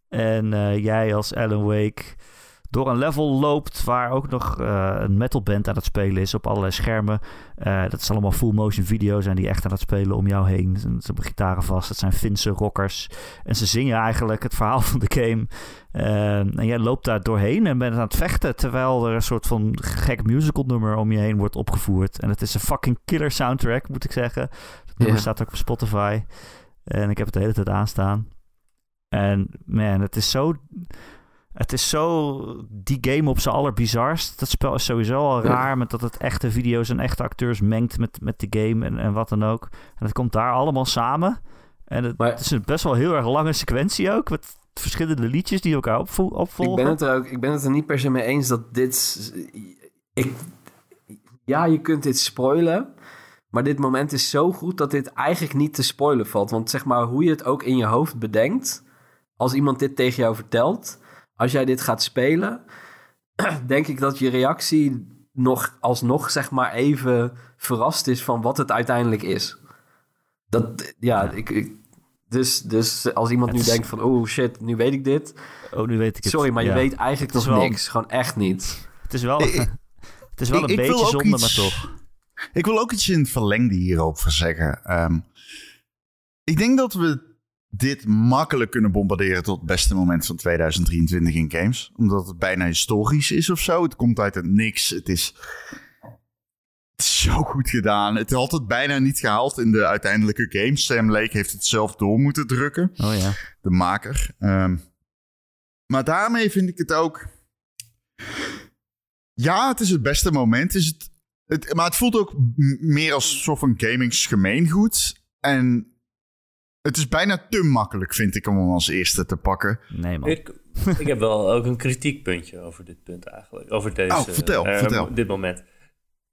En eh, jij als Alan Wake door een level loopt waar ook nog eh, een metalband aan het spelen is op allerlei schermen. Eh, dat is allemaal full motion video's en die echt aan het spelen om jou heen. Ze hebben gitaren vast, het zijn Finse rockers. En ze zingen eigenlijk het verhaal van de game. Eh, en jij loopt daar doorheen en bent aan het vechten terwijl er een soort van gek musical nummer om je heen wordt opgevoerd. En het is een fucking killer soundtrack, moet ik zeggen. Het nummer staat ook op Spotify. En ik heb het de hele tijd aanstaan. En man, het is zo... Het is zo die game op zijn allerbizarst. Dat spel is sowieso al raar met dat het echte video's en echte acteurs mengt met, met de game en, en wat dan ook. En het komt daar allemaal samen. En het, Maar- het is een best wel heel erg lange sequentie ook. Met verschillende liedjes die elkaar opvo- opvolgen. Ik ben, het er ook, ik ben het er niet per se mee eens dat dit... Ik, ja, je kunt dit spoilen. Maar dit moment is zo goed dat dit eigenlijk niet te spoilen valt. Want zeg maar, hoe je het ook in je hoofd bedenkt... als iemand dit tegen jou vertelt... als jij dit gaat spelen... denk ik dat je reactie nog alsnog zeg maar even verrast is... van wat het uiteindelijk is. Dat, ja, Ik, ik, dus, dus als iemand Het nu is- denkt van... oh shit, nu weet ik dit... Oh, nu weet ik het. Sorry, maar je weet eigenlijk Het is nog wel- niks. Gewoon echt niet. Het is wel, Ik- het is wel ik- een ik beetje zonde, iets- maar toch. Ik wil ook iets in het verlengde hierover zeggen. Ehm, ik denk dat we dit makkelijk kunnen bombarderen tot het beste moment van 2023 in games. Omdat het bijna historisch is of zo. Het komt uit het niks. Het is, het is zo goed gedaan. Het had het bijna niet gehaald in de uiteindelijke game. Sam Lake heeft het zelf door moeten drukken Oh ja. de maker. Ehm, Maar daarmee vind ik het ook... Ja, het is het beste moment. Is het, het, maar het voelt ook meer als een soort van gamingsgemeengoed. En het is bijna te makkelijk, vind ik, om hem als eerste te pakken. Nee, man. Ik, ik heb wel ook een kritiekpuntje over dit punt eigenlijk. Over deze, Oh, vertel, eh, vertel. dit moment.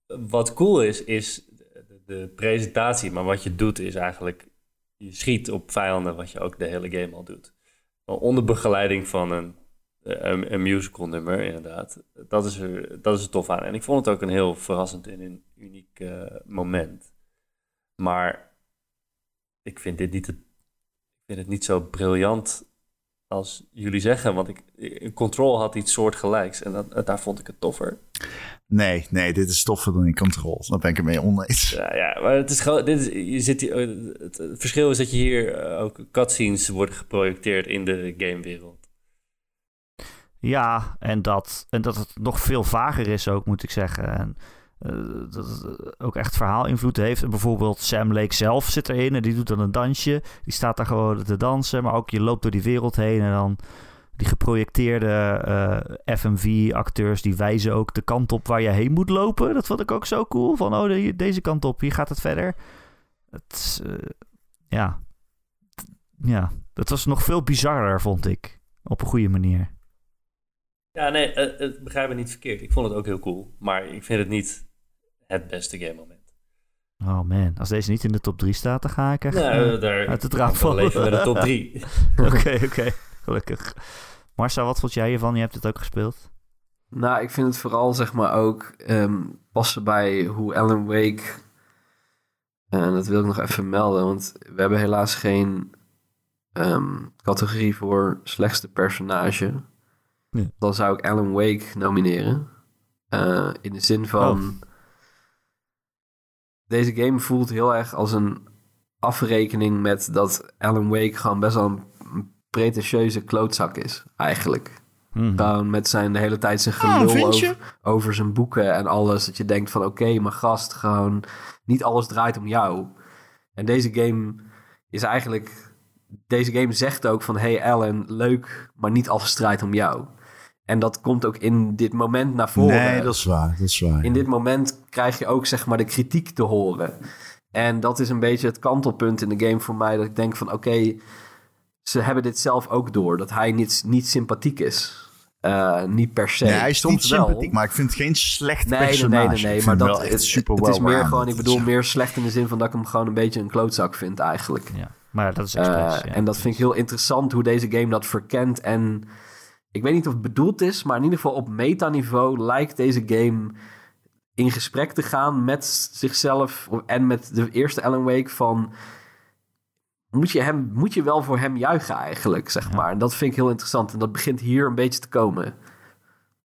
Wat cool is, is de, de presentatie. Maar wat je doet is eigenlijk... Je schiet op vijanden, wat je ook de hele game al doet. Onder begeleiding van een, een, een musical nummer, inderdaad. Dat is, er, dat is er tof aan. En ik vond het ook een heel verrassend en een uniek eh, moment. Maar ik vind dit niet, het, ik vind het niet zo briljant als jullie zeggen. Want ik, Control had iets soortgelijks en dat, daar vond ik het toffer. Nee, nee, dit is toffer dan in Control. Daar ben ik het mee oneens. Ja, ja maar het is gewoon. Dit is, je zit hier, het, het verschil is dat je hier eh, ook cutscenes worden geprojecteerd in de gamewereld. Ja, en dat, en dat het nog veel vager is ook, moet ik zeggen. En eh, dat het ook echt verhaalinvloed heeft. Bijvoorbeeld Sam Lake zelf zit erin en die doet dan een dansje. Die staat daar gewoon te dansen. Maar ook je loopt door die wereld heen en dan die geprojecteerde eh, FMV-acteurs... die wijzen ook de kant op waar je heen moet lopen. Dat vond ik ook zo cool. Van, oh, de- deze kant op, hier gaat het verder. Het, eh, ja. ja, dat was nog veel bizarrer, vond ik. Op een goede manier. Ja, nee, eh, eh, begrijp me niet verkeerd. Ik vond het ook heel cool. Maar ik vind het niet het beste game moment. Oh man, als deze niet in de top 3 staat, dan ga ik echt Nou, eh, daar uit het raam vallen. leven een top 3. Oké, oké. Gelukkig. Marcel, wat vond jij hiervan? Je hebt het ook gespeeld. Nou, ik vind het vooral zeg maar ook ehm, passen bij hoe Alan Wake. En dat wil ik nog even melden, want we hebben helaas geen ehm, categorie voor slechtste personage. Ja. Dan zou ik Alan Wake nomineren. Eh, in de zin van. Deze game voelt heel erg als een afrekening met dat Alan Wake gewoon best wel een pretentieuze klootzak is, eigenlijk. Gewoon met zijn de hele tijd zijn gelul over, over zijn boeken en alles. Dat je denkt van oké, maar gast, gewoon niet alles draait om jou. En deze game is eigenlijk... Deze game zegt ook van hey Alan, leuk, maar niet alles draait om jou. En dat komt ook in dit moment naar voren. Nee, dat is waar. Dat is waar. In dit moment krijg je ook zeg maar de kritiek te horen. En dat is een beetje het kantelpunt in de game voor mij. Dat ik denk van oké, ze hebben dit zelf ook door. Dat hij niet, niet sympathiek is. Eh, niet per se. Nee, hij is Soms niet wel. sympathiek, maar ik vind het geen slecht Nee, nee, personage. nee, nee, nee. Ik Maar dat, wel echt het, super het is meer gewoon, ik bedoel, Ja. meer slecht in de zin van dat ik hem gewoon een beetje een klootzak vind eigenlijk. Ja, maar dat is expres. ja. En dat vind ik heel interessant hoe deze game dat verkent. En ik weet niet of het bedoeld is, maar in ieder geval op metaniveau lijkt deze game in gesprek te gaan met zichzelf en met de eerste Alan Wake van... Moet je, hem, moet je wel voor hem juichen eigenlijk, zeg maar. En dat vind ik heel interessant. En dat begint hier een beetje te komen.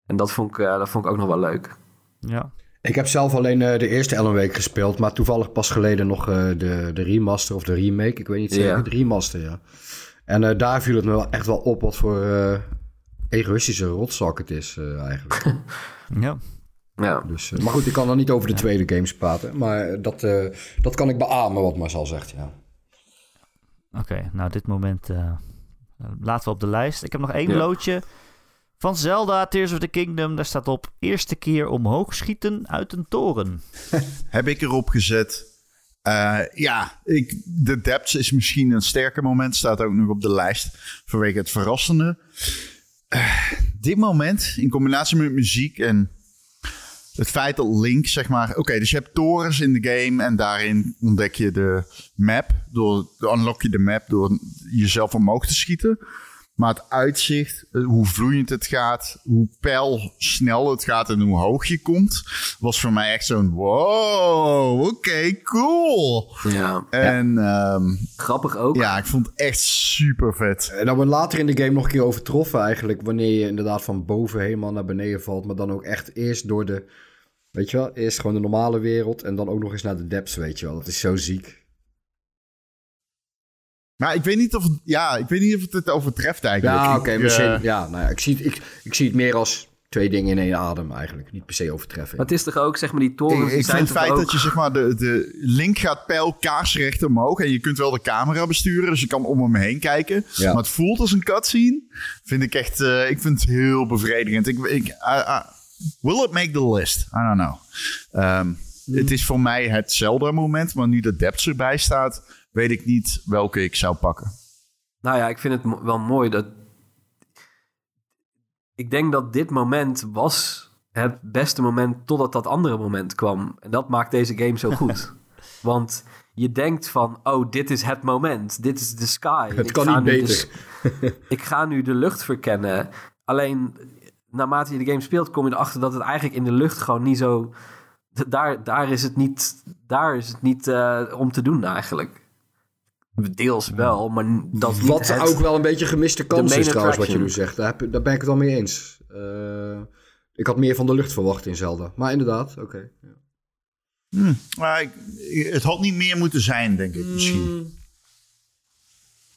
En dat vond ik, eh, dat vond ik ook nog wel leuk. Ja. Ik heb zelf alleen eh, de eerste Alan Wake gespeeld, maar toevallig pas geleden nog eh, de, de remaster of de remake. Ik weet niet zeker, Ja. de remaster, ja. En eh, daar viel het me wel echt wel op wat voor eh, egoïstische rotzak het is eh, eigenlijk. ja. Ja. dus, eh, maar goed, ik kan dan niet over de tweede games praten, maar dat, eh, dat kan ik beamen wat Marcel zegt, ja. Oké, nou dit moment eh, laten we op de lijst. Ik heb nog één Ja. loodje van Zelda Tears of the Kingdom. Daar staat op eerste keer omhoog schieten uit een toren. Heb ik erop gezet. Eh, ja, ik, de depths is misschien een sterker moment. Staat ook nog op de lijst vanwege het verrassende. Eh, dit moment, in combinatie met muziek en het feit dat Link, zeg maar... Oké, dus je hebt torens in de game en daarin ontdek je de map. Door, unlock je de map door jezelf omhoog te schieten. Maar het uitzicht, eh, hoe vloeiend het gaat, hoe pijlsnel het gaat en hoe hoog je komt, was voor mij echt zo'n wow, oké, cool. ja. En ehm, Grappig ook. ja, ik vond het echt super vet. En dat wordt later in de game nog een keer overtroffen eigenlijk, wanneer je inderdaad van boven helemaal naar beneden valt, maar dan ook echt eerst door de, weet je wel, eerst gewoon de normale wereld en dan ook nog eens naar de depths, weet je wel. Dat is zo ziek. Maar ik weet niet of het, ja, ik weet niet of het het overtreft eigenlijk. Ja, Ik, oké, eh, misschien. Ja, nou ja, ik zie, het, ik, ik zie het meer als twee dingen in één adem eigenlijk. Niet per se overtreffen. Maar het is toch ook, zeg maar, die torens... Ik, die ik vind het feit ook... dat je zeg maar de, de link gaat pijl kaarsrecht omhoog en je kunt wel de camera besturen, dus je kan om hem heen kijken. Ja. Maar het voelt als een cutscene. Vind ik echt, eh, ik vind het heel bevredigend. Ik, ik, will it make the list? I don't know. Ehm, Het is voor mij het Zelda-moment, maar nu de depths erbij staat, weet ik niet welke ik zou pakken. Nou ja, ik vind het wel mooi dat... Ik denk dat dit moment was het beste moment totdat dat andere moment kwam. En dat maakt deze game zo goed. Want je denkt van, oh, dit is het moment. Dit is de sky. Het ik kan ga niet nu beter. de- ik ga nu de lucht verkennen. Alleen, naarmate je de game speelt, kom je erachter dat het eigenlijk in de lucht gewoon niet zo... Daar, daar is het niet, daar is het niet eh, om te doen eigenlijk. Deels wel, maar dat niet Wat het- ook wel een beetje gemiste kans is trouwens, wat je nu zegt. Daar, heb- daar ben ik het al mee eens. Eh, ik had meer van de lucht verwacht in Zelda. Maar inderdaad, oké. ja. Maar ik, het had niet meer moeten zijn, denk ik misschien.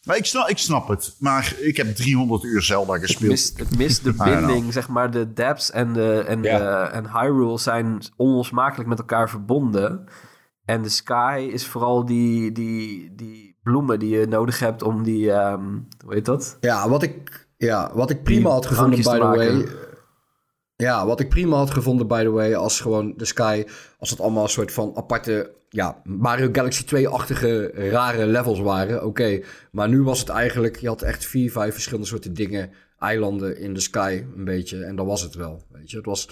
Maar ik snap, ik snap het. Maar ik heb 300 uur Zelda Het gespeeld. mist, het mist de binding, zeg maar. De depths en, de, en, Ja. de, en Hyrule zijn onlosmakelijk met elkaar verbonden. En de sky is vooral die, die, die bloemen die je nodig hebt om die... ehm hoe heet dat? Ja, wat ik, ja, wat ik prima Die had gevonden, by the way. Ja, wat ik prima had gevonden, by the way, als gewoon de Sky, als het allemaal een soort van aparte, ja, Mario Galaxy 2-achtige rare levels waren, oké. Maar nu was het eigenlijk, je had echt vier, vijf verschillende soorten dingen, eilanden in de Sky, een beetje. En dat was het wel, weet je. Het was,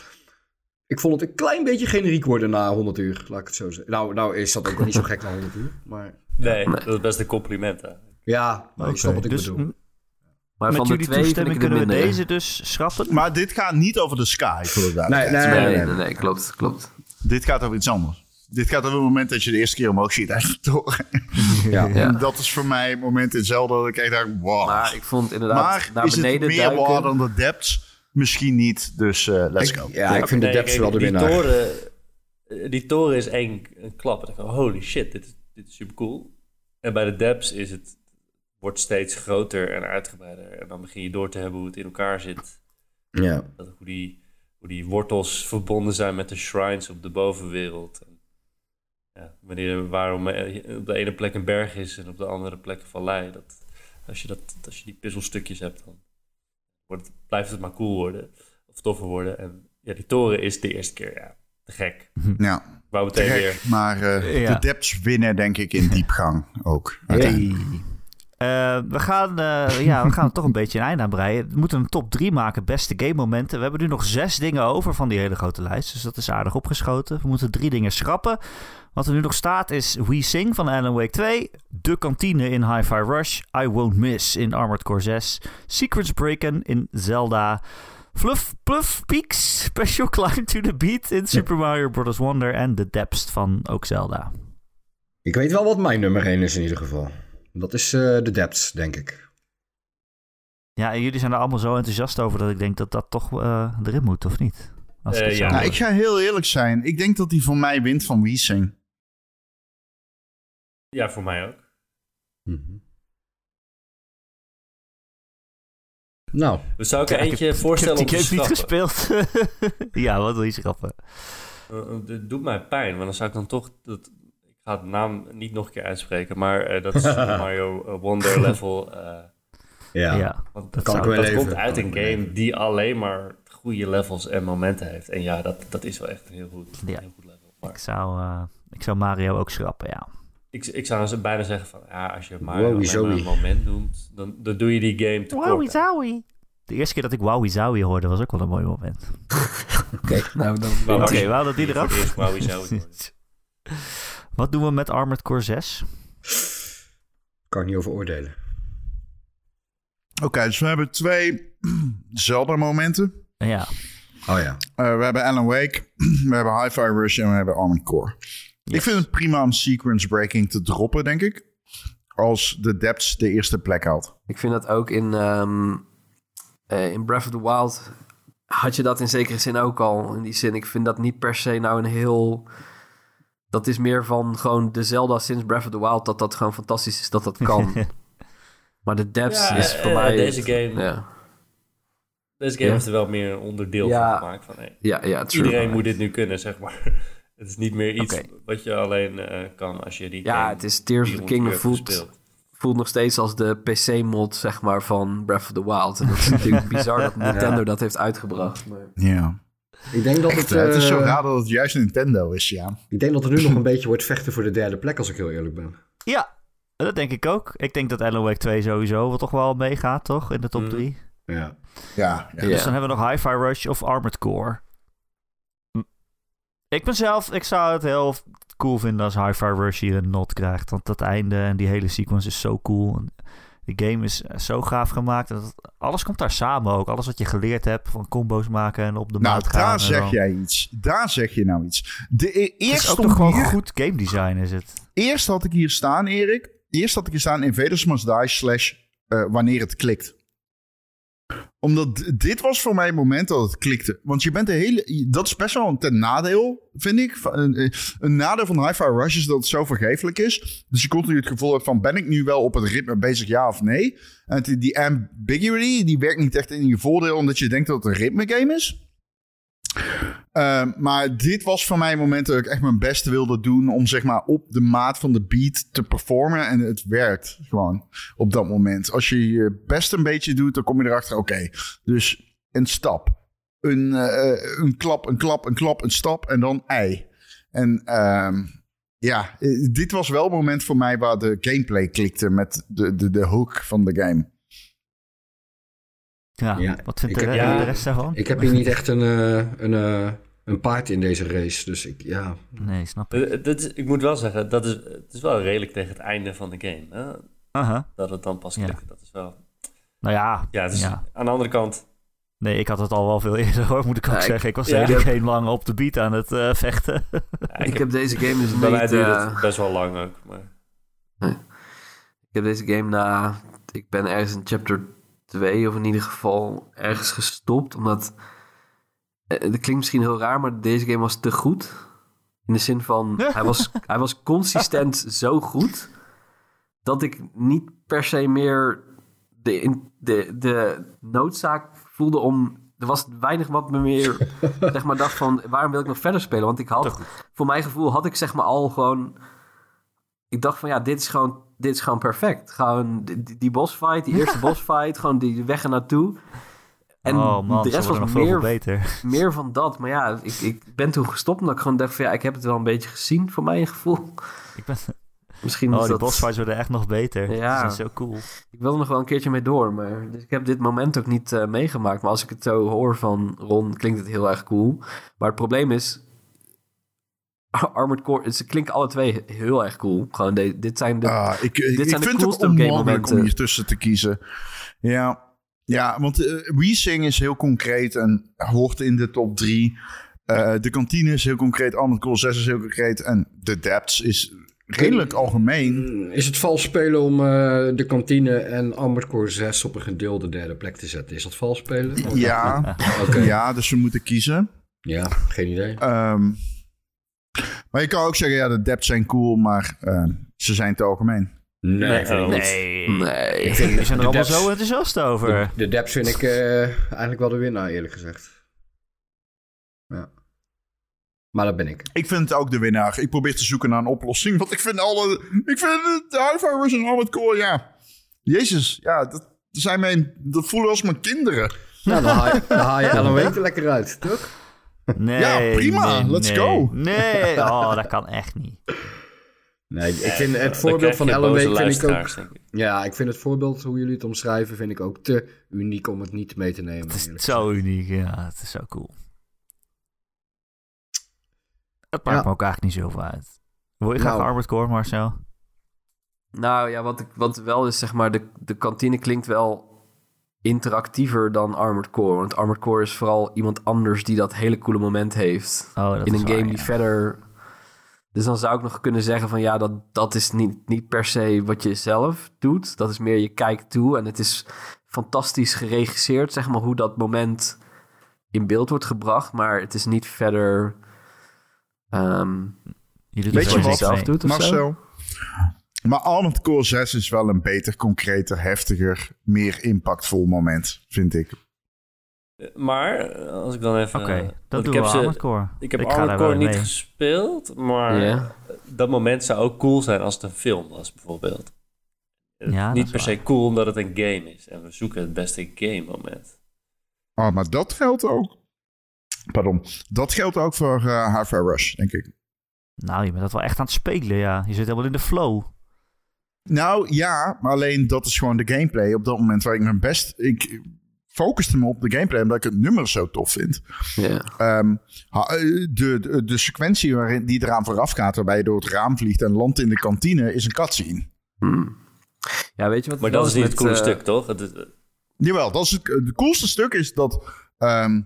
ik vond het een klein beetje generiek worden na 100 uur, laat ik het zo zeggen. Nou, nou is dat ook wel niet zo gek na 100 uur, maar Nee, dat is best een compliment. Hè. ja, maar je snapt wat ik dus bedoel. Maar met van de jullie twee vind ik toestemming kunnen we minder. deze dus schrappen. Maar dit gaat niet over de Sky, voor de Nee, nee, Nee, nee, nee, nee. nee, klopt, klopt. Dit gaat over iets anders. Dit gaat over het moment dat je de eerste keer omhoog ziet uit de toren. Ja. Ja. En dat is voor mij het moment in Zelda dat ik echt dacht, wow. Maar ik vond inderdaad Maar naar is het beneden meer duiken... dan de depths? Misschien niet, dus eh, let's go. Ja, ik vind de depths wel de die winnaar. Toren, eh, die toren is één een klap. En ik dacht, holy shit, dit is, dit is super cool. En bij de depths is het, wordt steeds groter en uitgebreider. En dan begin je door te hebben hoe het in elkaar zit. Ja. Dat, hoe, die, hoe die wortels verbonden zijn met de shrines op de bovenwereld. En, ja, wanneer, waarom eh, op de ene plek een berg is en op de andere plek een vallei. Dat, als, je dat, als je die puzzelstukjes hebt, dan wordt, blijft het maar cool worden. Of toffer worden. En ja, die toren is de eerste keer, ja, te gek. Ja, wou meteen weer... gek. Maar eh, Ja. de depths winnen denk ik in diepgang ook. Hey. Eh, we, gaan, eh, ja, we gaan er toch een beetje een einde aan breien. We moeten een top 3 maken, beste game momenten. We hebben nu nog zes dingen over van die hele grote lijst. Dus dat is aardig opgeschoten. We moeten drie dingen schrappen. Wat er nu nog staat is We Sing van Alan Wake 2. De kantine in Hi-Fi Rush. I Won't Miss in Armored Core 6. Secrets Breaken in Zelda. Fluff Pluff Peaks Special Climb to the Beat in Super Mario Bros. Wonder. En The Depths van ook Zelda. Ik weet wel wat mijn nummer 1 is in ieder geval. Dat is eh, de depths, denk ik. Ja, en jullie zijn er allemaal zo enthousiast over dat ik denk dat dat toch eh, erin moet, of niet? Als ik Eh, ja. Nou, ik ga heel eerlijk zijn. Ik denk dat die voor mij wint van Wiesing. Ja, voor mij ook. Nou, Dus zou ik er Ja, ik eentje heb- voorstellen om ik heb te die game niet gespeeld. ja, wat wil je schrappen? Uh, Dit doet mij pijn, want dan zou ik dan toch... Dat, ik ga de naam niet nog een keer uitspreken, maar eh, dat is Mario eh, Wonder Level. eh, ja. Ja. want Dat dat kan zou- ik wel dat leven. komt uit een game die alleen maar goede levels en momenten heeft. En ja, dat, dat is wel echt een heel goed, Ja. heel goed level. Maar Ik zou, eh, ik zou Mario ook schrappen, ja. Ik, ik zou dus bijna zeggen van... Ja, als je Mario Wowie alleen maar een moment noemt, dan, dan doe je die game tekort. Zowie. De eerste keer dat ik Wowie Zowie hoorde was ook wel een mooi moment. Oké, nou dan... Oké, Wowie. we hadden die eraf. Wowie zowie. Wat doen we met Armored Core 6? Kan ik niet over oordelen. Oké, dus we hebben twee Zelda-momenten. Ja, Oh ja. Eh, we hebben Alan Wake, we hebben Hi-Fi Rush en we hebben Armored Core. Ik vind het prima om sequence breaking te droppen, denk ik. Als de depths de eerste plek had. Ik vind dat ook in, ehm, eh, in Breath of the Wild had je dat in zekere zin ook al. In die zin, ik vind dat niet per se nou een heel... Dat is meer van gewoon de Zelda sinds Breath of the Wild... dat dat gewoon fantastisch is dat dat kan. maar de depths Ja, is voor mij... deze game- Ja. Deze game Ja. heeft er wel meer een onderdeel Ja. van gemaakt. Van, hey, Ja, ja, true. iedereen moet dit nu kunnen, zeg maar. Het is niet meer iets wat je alleen eh, kan als je die Ja, game het is Tears of the 400 Kingdom voelt, voelt nog steeds als de PC-mod, zeg maar, van Breath of the Wild. En dat is natuurlijk bizar dat Nintendo dat heeft uitgebracht. Maar... Ja. Ik denk dat Echt, het, het is zo eh, raar dat het juist Nintendo is, ja. ik denk dat er nu nog een beetje wordt vechten voor de derde plek, als ik heel eerlijk ben. Ja, dat denk ik ook. Ik denk dat Alan Wake 2 sowieso wel toch wel meegaat, toch? In de top Mm. 3. Ja. Ja, ja. Ja. Dus dan hebben we nog Hi-Fi Rush of Armored Core. Ik ben zelf, ik zou het heel cool vinden als Hi-Fi Rush hier een not krijgt. Want dat einde en die hele sequence is zo cool. En die game is zo gaaf gemaakt. Dat, alles komt daar samen ook. Alles wat je geleerd hebt van combo's maken en op de Nou, maat gaan. daar zeg dan- jij iets. Daar zeg je nou iets. De, e- Het eerst, is ook toch gewoon hier, goed game design is het. eerst had ik hier staan, Erik. Eerst had ik hier staan Invaders Must Die slash eh, wanneer het klikt. Omdat dit was voor mij het moment dat het klikte. Want je bent de hele... Dat is best wel een nadeel, vind ik. Een nadeel van Hi-Fi Rush is dat het zo vergeeflijk is. Dus je continu het gevoel hebt van... Ben ik nu wel op het ritme bezig, ja of nee? En die, die ambiguity, die werkt niet echt in je voordeel... omdat je denkt dat het een ritme game is. Ehm, maar dit was voor mij een moment dat ik echt mijn best wilde doen om zeg maar op de maat van de beat te performen. En het werkt gewoon op dat moment. Als je je best een beetje doet, dan kom je erachter, oké, dus een stap. Een, eh, een klap, een klap, een klap, een stap en dan ei. En ehm, ja, eh, dit was wel het moment voor mij waar de gameplay klikte met de, de, de hook van de game. Ja, Ja, wat vindt ik de, heb- de rest daarvan? Ik heb hier niet echt een, eh, een, eh, een paard in deze race. Dus ik, ja. Nee, snap ik. Eh, dit is- ik moet wel zeggen, dat is, het is wel redelijk tegen het einde van de game. Hè? Aha. Dat het dan pas Ja. klikt. Dat is wel... Nou ja, Ja, het is Ja. aan de andere kant... nee, ik had het al wel veel eerder hoor, moet ik ook Ja, zeggen. Ik was ja. de hele game lang op de beat aan het eh, vechten. Ja, Ik heb deze game dus bij mij niet... het best wel lang ook. Maar... Ik heb deze game na... Ik ben ergens in chapter 2 of in ieder geval ergens gestopt. Omdat... eh, Dat klinkt misschien heel raar, maar deze game was te goed. In de zin van... hij, was, hij was consistent zo goed... dat ik niet per se meer de, in, de, de noodzaak voelde om... Er was weinig wat me meer... zeg maar dacht van... waarom wil ik nog verder spelen? Want ik had... Voor mijn gevoel had ik zeg maar al gewoon ik dacht van ja, dit is gewoon, dit is gewoon perfect. Gewoon die, die- die bossfight, die eerste bossfight, gewoon die weg er naartoe. En oh man, de rest was nog veel meer, beter. meer van dat. Maar ja, ik, ik ben toen gestopt omdat ik gewoon dacht van ja, ik heb het wel een beetje gezien voor mijn gevoel. Ik ben, Misschien oh, die dat... bossfights worden echt nog beter. Ja. Dat is zo cool. Ik wil er nog wel een keertje mee door, maar dus ik heb dit moment ook niet eh, meegemaakt. Maar als ik het zo hoor van Ron, klinkt het heel erg cool. Maar het probleem is, Armored Core, ze klinken alle twee heel erg cool. Gewoon, de- dit zijn de... Ah, ik, ik zijn de vind het coolste onmogelijk om hier tussen te kiezen. Ja, ja want uh, Weezing is heel concreet en hoort in de top 3. de kantine is heel concreet, Armored Core 6 is heel concreet. En de Depths is redelijk algemeen. Is het vals spelen om eh, de kantine en Armored Core 6 op een gedeelde derde plek te zetten? Is dat vals spelen? Ja, Oké. ja, dus we moeten kiezen. Ja, geen idee. Ehm, maar je kan ook zeggen, ja, de Depths zijn cool, maar eh, ze zijn te algemeen. Nee, Nee, vind ik niet. Nee. Nee. Ik vind Die zijn er de allemaal zo enthousiast over. De, de Depths vind ik eh, eigenlijk wel de winnaar, eerlijk gezegd. Ja. Maar dat ben ik. Ik vind het ook de winnaar. Ik probeer te zoeken naar een oplossing. Want ik vind alle. Ik vind de High en Armored Core, ja. Jezus, ja, dat zijn mijn. Dat voelen als mijn kinderen. Nou, dan haal je, dan haal je Alan Wake er lekker uit, toch? Nee, Ja, prima. nee, Let's nee. go. Nee, oh, dat kan echt niet. Nee, ik vind het voorbeeld van Wake vind ik ook... ik. Ja, ik vind het voorbeeld, hoe jullie het omschrijven, vind ik ook te uniek om het niet mee te nemen. Het is zo uniek, ja. Het is zo cool. Het maakt Ja. me ook eigenlijk niet zoveel uit. Wil je graag Nou. Armored Core, Marcel? Nou ja, wat, ik, wat wel is, zeg maar, de, de kantine klinkt wel interactiever dan Armored Core. Want Armored Core is vooral iemand anders die dat hele coole moment heeft. Oh, dat in is een waar, game die ja. verder... Dus dan zou ik nog kunnen zeggen van ja, dat, dat is niet, niet per se wat je zelf doet. Dat is meer je kijkt toe en het is fantastisch geregisseerd, zeg maar, hoe dat moment in beeld wordt gebracht. Maar het is niet verder... ehm, Je doet Weet het je wat, zelf doet of zo. Marcel. Maar Armored Core 6 is wel een beter, concreter, heftiger, meer impactvol moment, vind ik. Maar, eh, als ik dan even... Oké, dat doen ik we heb ze, Armored Core. Ik heb Armored niet mee. gespeeld, maar dat moment zou ook cool zijn als het een film was, bijvoorbeeld. Ja, niet per se cool omdat het een game is. En we zoeken het beste game moment. Oh, maar dat geldt ook. Pardon. Dat geldt ook voor uh, Hi-Fi Rush, denk ik. Nou, je bent dat wel echt aan het spelen, ja. Je zit helemaal in de flow. Nou ja, maar alleen dat is gewoon de gameplay op dat moment waar ik mijn best. Ik focuste me op de gameplay omdat ik het nummer zo tof vind. Ja. Ehm, eh, de, de, de sequentie waarin, die eraan vooraf gaat, waarbij je door het raam vliegt en landt in de kantine, is een cutscene. Hmm. Ja, weet je wat Maar dat is niet het coole eh, stuk, toch? Het, Jawel, dat is het, het coolste stuk is dat ehm,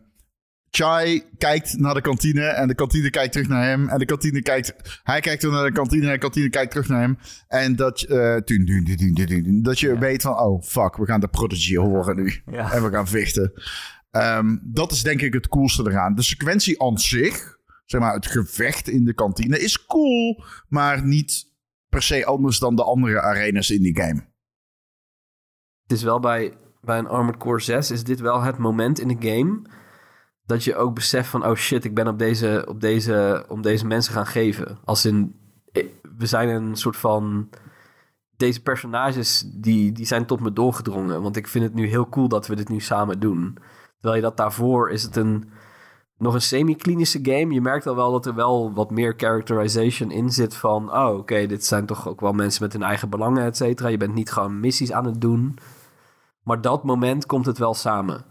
Chai kijkt naar de kantine en de kantine kijkt terug naar hem. En de kantine kijkt, hij kijkt weer naar de kantine en de kantine kijkt terug naar hem. En dat, dun, dun, dun, dun, dun, dun, dat je weet van, oh fuck, we gaan de Prodigy horen nu. Ja. En we gaan vechten. Ehm, dat is denk ik het coolste eraan. De sequentie aan zich, zeg maar het gevecht in de kantine, is cool, maar niet per se anders dan de andere arenas in die game. Het is wel bij, bij een Armored Core 6 is dit wel het moment in de game dat je ook beseft van oh shit, ik ben op deze, op deze, om deze mensen gaan geven. Als in, eh, we zijn een soort van, deze personages die, die zijn tot me doorgedrongen. Want ik vind het nu heel cool dat we dit nu samen doen. Terwijl je dat daarvoor is het een, nog een semi-klinische game. Je merkt al wel dat er wel wat meer characterization in zit van... oh, oké, dit zijn toch ook wel mensen met hun eigen belangen, et cetera. Je bent niet gewoon missies aan het doen. Maar dat moment komt het wel samen.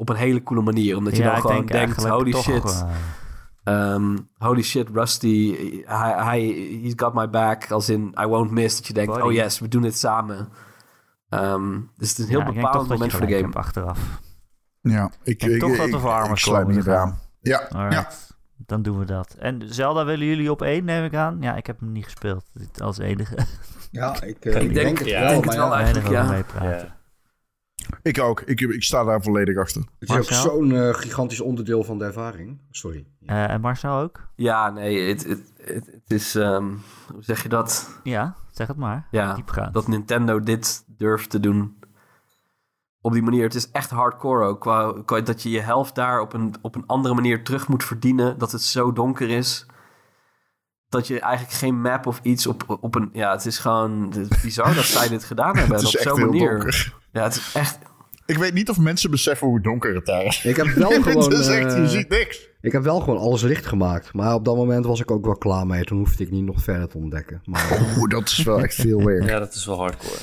Op een hele coole manier. Omdat je ja, dan ik gewoon denk denkt, eigenlijk holy shit... eh, Ehm, holy shit, Rusty, hij, hij, he's got my back. Als in, I won't miss. Dat je denkt, oh yes, we doen dit samen. Ehm, dus het is een heel ja, ik denk dat moment voor de game. achteraf. Ja, ik, En ik, toch dat ik- we voor ik gaan. aan. Ja, ja. Dan doen we dat. En Zelda willen jullie op één, neem ik aan? Ja, ik heb hem niet gespeeld als enige. Ja, ik, eh, Ik ik denk- denk het ja, wel, denk het maar wel ja, eigenlijk, Weinig over ja. Ik ook. Ik, ik sta daar volledig achter. het is ook Marcel? zo'n eh, gigantisch onderdeel van de ervaring. Sorry. Eh, en Marcel ook? Ja, nee, het, het, het, het is, ehm, hoe zeg je dat? Ja, zeg het maar. Ja, Diepgaand. dat Nintendo dit durft te doen. Op die manier. Het is echt hardcore ook. Qua, qua dat je je helft daar op een, op een andere manier terug moet verdienen. Dat het zo donker is. Dat je eigenlijk geen map of iets op, op een... Ja, het is gewoon het is bizar dat zij dit gedaan hebben. Het en is op echt zo'n heel manier. donker. Ja, het is echt... Ik weet niet of mensen beseffen hoe donker het daar is. Ik heb wel gewoon... het is echt, je eh, ziet niks. ik heb wel gewoon alles licht gemaakt. Maar op dat moment was ik ook wel klaar mee. Toen hoefde ik niet nog verder te ontdekken. Maar Oeh, dat is wel echt veel werk. ja, dat is wel hardcore.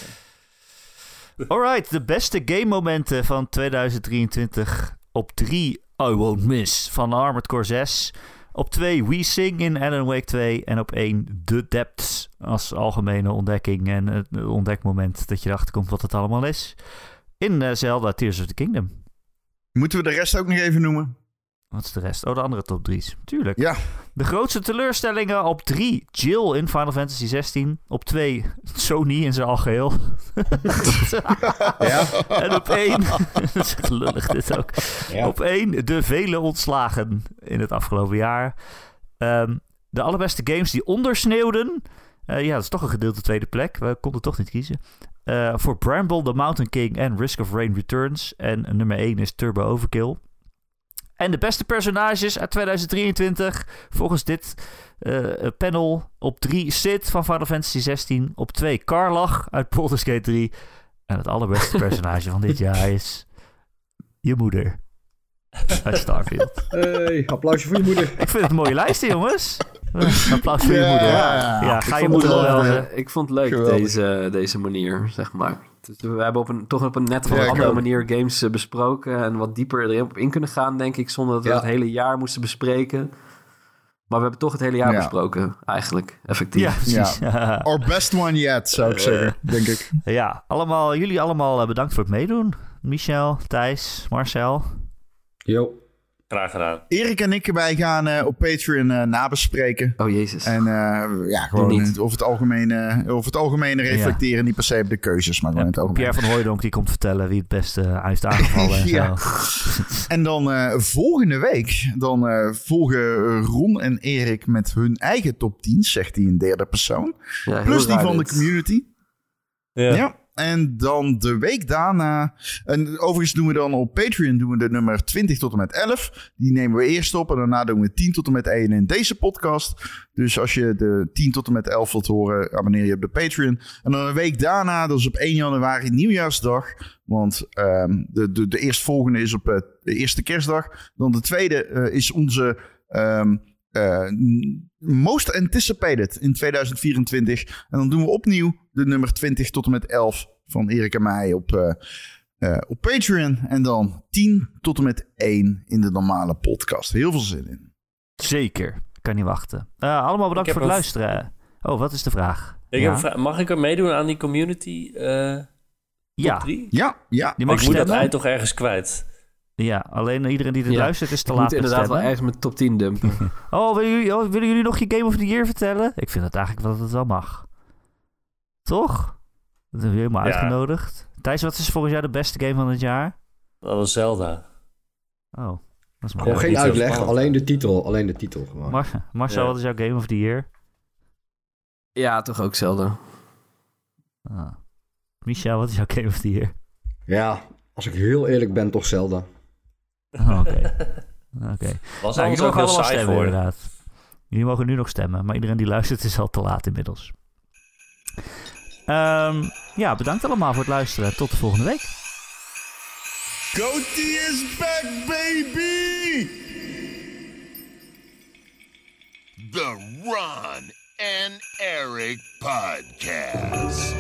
Alright, de beste game momenten van 2023. Op 3 I Won't Miss van Armored Core 6. Op 2 We Sing in Alan Wake 2. En op 1 The Depths als algemene ontdekking en het ontdekmoment dat je erachter komt wat het allemaal is. In eh, Zelda Tears of the Kingdom. Moeten we de rest ook nog even noemen? Wat is de rest? Oh, de andere top 3's. Tuurlijk. Ja. De grootste teleurstellingen op 3. Jill in Final Fantasy 16. Op 2 Sony in zijn algeheel. ja, En op 1. dat is echt lullig dit ook. ja. Op 1 de vele ontslagen in het afgelopen jaar. Ehm, de allerbeste games die ondersneeuwden. Eh, ja, dat is toch een gedeelte tweede plek. We konden toch niet kiezen. Eh, voor Bramble, The Mountain King en Risk of Rain Returns. En nummer 1 is Turbo Overkill. En de beste personages uit 2023. Volgens dit eh, panel. Op 3 Sid van Final Fantasy 16. Op 2 Karlach uit Baldur's Gate 3. En het allerbeste personage van dit jaar is... Je moeder. Uit Starfield. Hey, applausje voor je moeder. Ik vind het een mooie lijst, jongens. Een applaus voor je Ja. moeder. Ja, ga je moeder wel eh, ik vond het leuk, Geweldig. deze, deze manier, zeg maar. Dus we hebben op een, toch op een net wat Ja, ik andere manier games eh, besproken... en wat dieper erin op in kunnen gaan, denk ik... zonder dat we Ja. het hele jaar moesten bespreken. Maar we hebben toch het hele jaar Ja. besproken, eigenlijk, effectief. Ja, precies. Ja. Our best one yet, zou ik zeggen, denk ik. ja, allemaal, jullie allemaal eh, bedankt voor het meedoen. Michel, Thijs, Marcel. Yo. Graag gedaan. Erik en ik, wij gaan eh, op Patreon eh, nabespreken. Oh, jezus. En eh, ja, gewoon niet. het- over het algemene, over het algemene reflecteren. Niet per se op de keuzes, maar gewoon het algemeen. Pierre van Hooijdonk die komt vertellen wie het beste heeft aangevallen en Ja. zo. En dan eh, volgende week, dan eh, volgen Ron en Erik met hun eigen top 10, zegt hij in derde persoon. Ja, Plus die van de community. Ja. En dan de week daarna. En overigens doen we dan op Patreon doen we de nummer 20 tot en met 11. Die nemen we eerst op. En daarna doen we 10 tot en met 1 in deze podcast. Dus als je de 10 tot en met 11 wilt horen, abonneer je op de Patreon. En dan een week daarna, dat is op 1 januari, nieuwjaarsdag. Want um, de, de, de eerstvolgende is op uh, de eerste kerstdag. Dan de tweede uh, is onze. Um, uh, most anticipated in 2024. En dan doen we opnieuw de nummer 20 tot en met 11 van Erik en mij op, uh, uh, op Patreon. En dan 10 tot en met 1 in de normale podcast. Heel veel zin in. Zeker. Kan niet wachten. allemaal bedankt voor het luisteren. Oh, wat is de vraag? Ik ja. heb vraag. Mag ik er meedoen aan die community? ja. Ja, ja. Je mag ik moet dat ei toch ergens kwijt. Ja, alleen iedereen die er Ja. luistert is te laat moet met inderdaad wel ergens met top 10 dumpen. Oh willen, jullie, oh, willen jullie nog je Game of the Year vertellen? Ik vind het eigenlijk wel dat het wel mag. Toch? Dat hebben we helemaal Ja. uitgenodigd. Thijs, wat is volgens jou de beste game van het jaar? Dat was Zelda. Oh, dat is maar. Gewoon geen uitleg, spannend. alleen de titel. Alleen de titel gewoon. Mar Marcel, Ja. wat is jouw Game of the Year? ja, toch ook zelden. Ah. Michel, wat is jouw Game of the Year? Ja, als ik heel eerlijk ben, toch Zelda. Oh, Oké. Oké. Was Nou, jullie ook mogen allemaal saai stemmen, geworden. inderdaad. Jullie mogen nu nog stemmen, maar iedereen die luistert is al te laat inmiddels. Ehm, ja, bedankt allemaal voor het luisteren. Tot de volgende week. Goatee is back, baby! The Ron and Eric Podcast.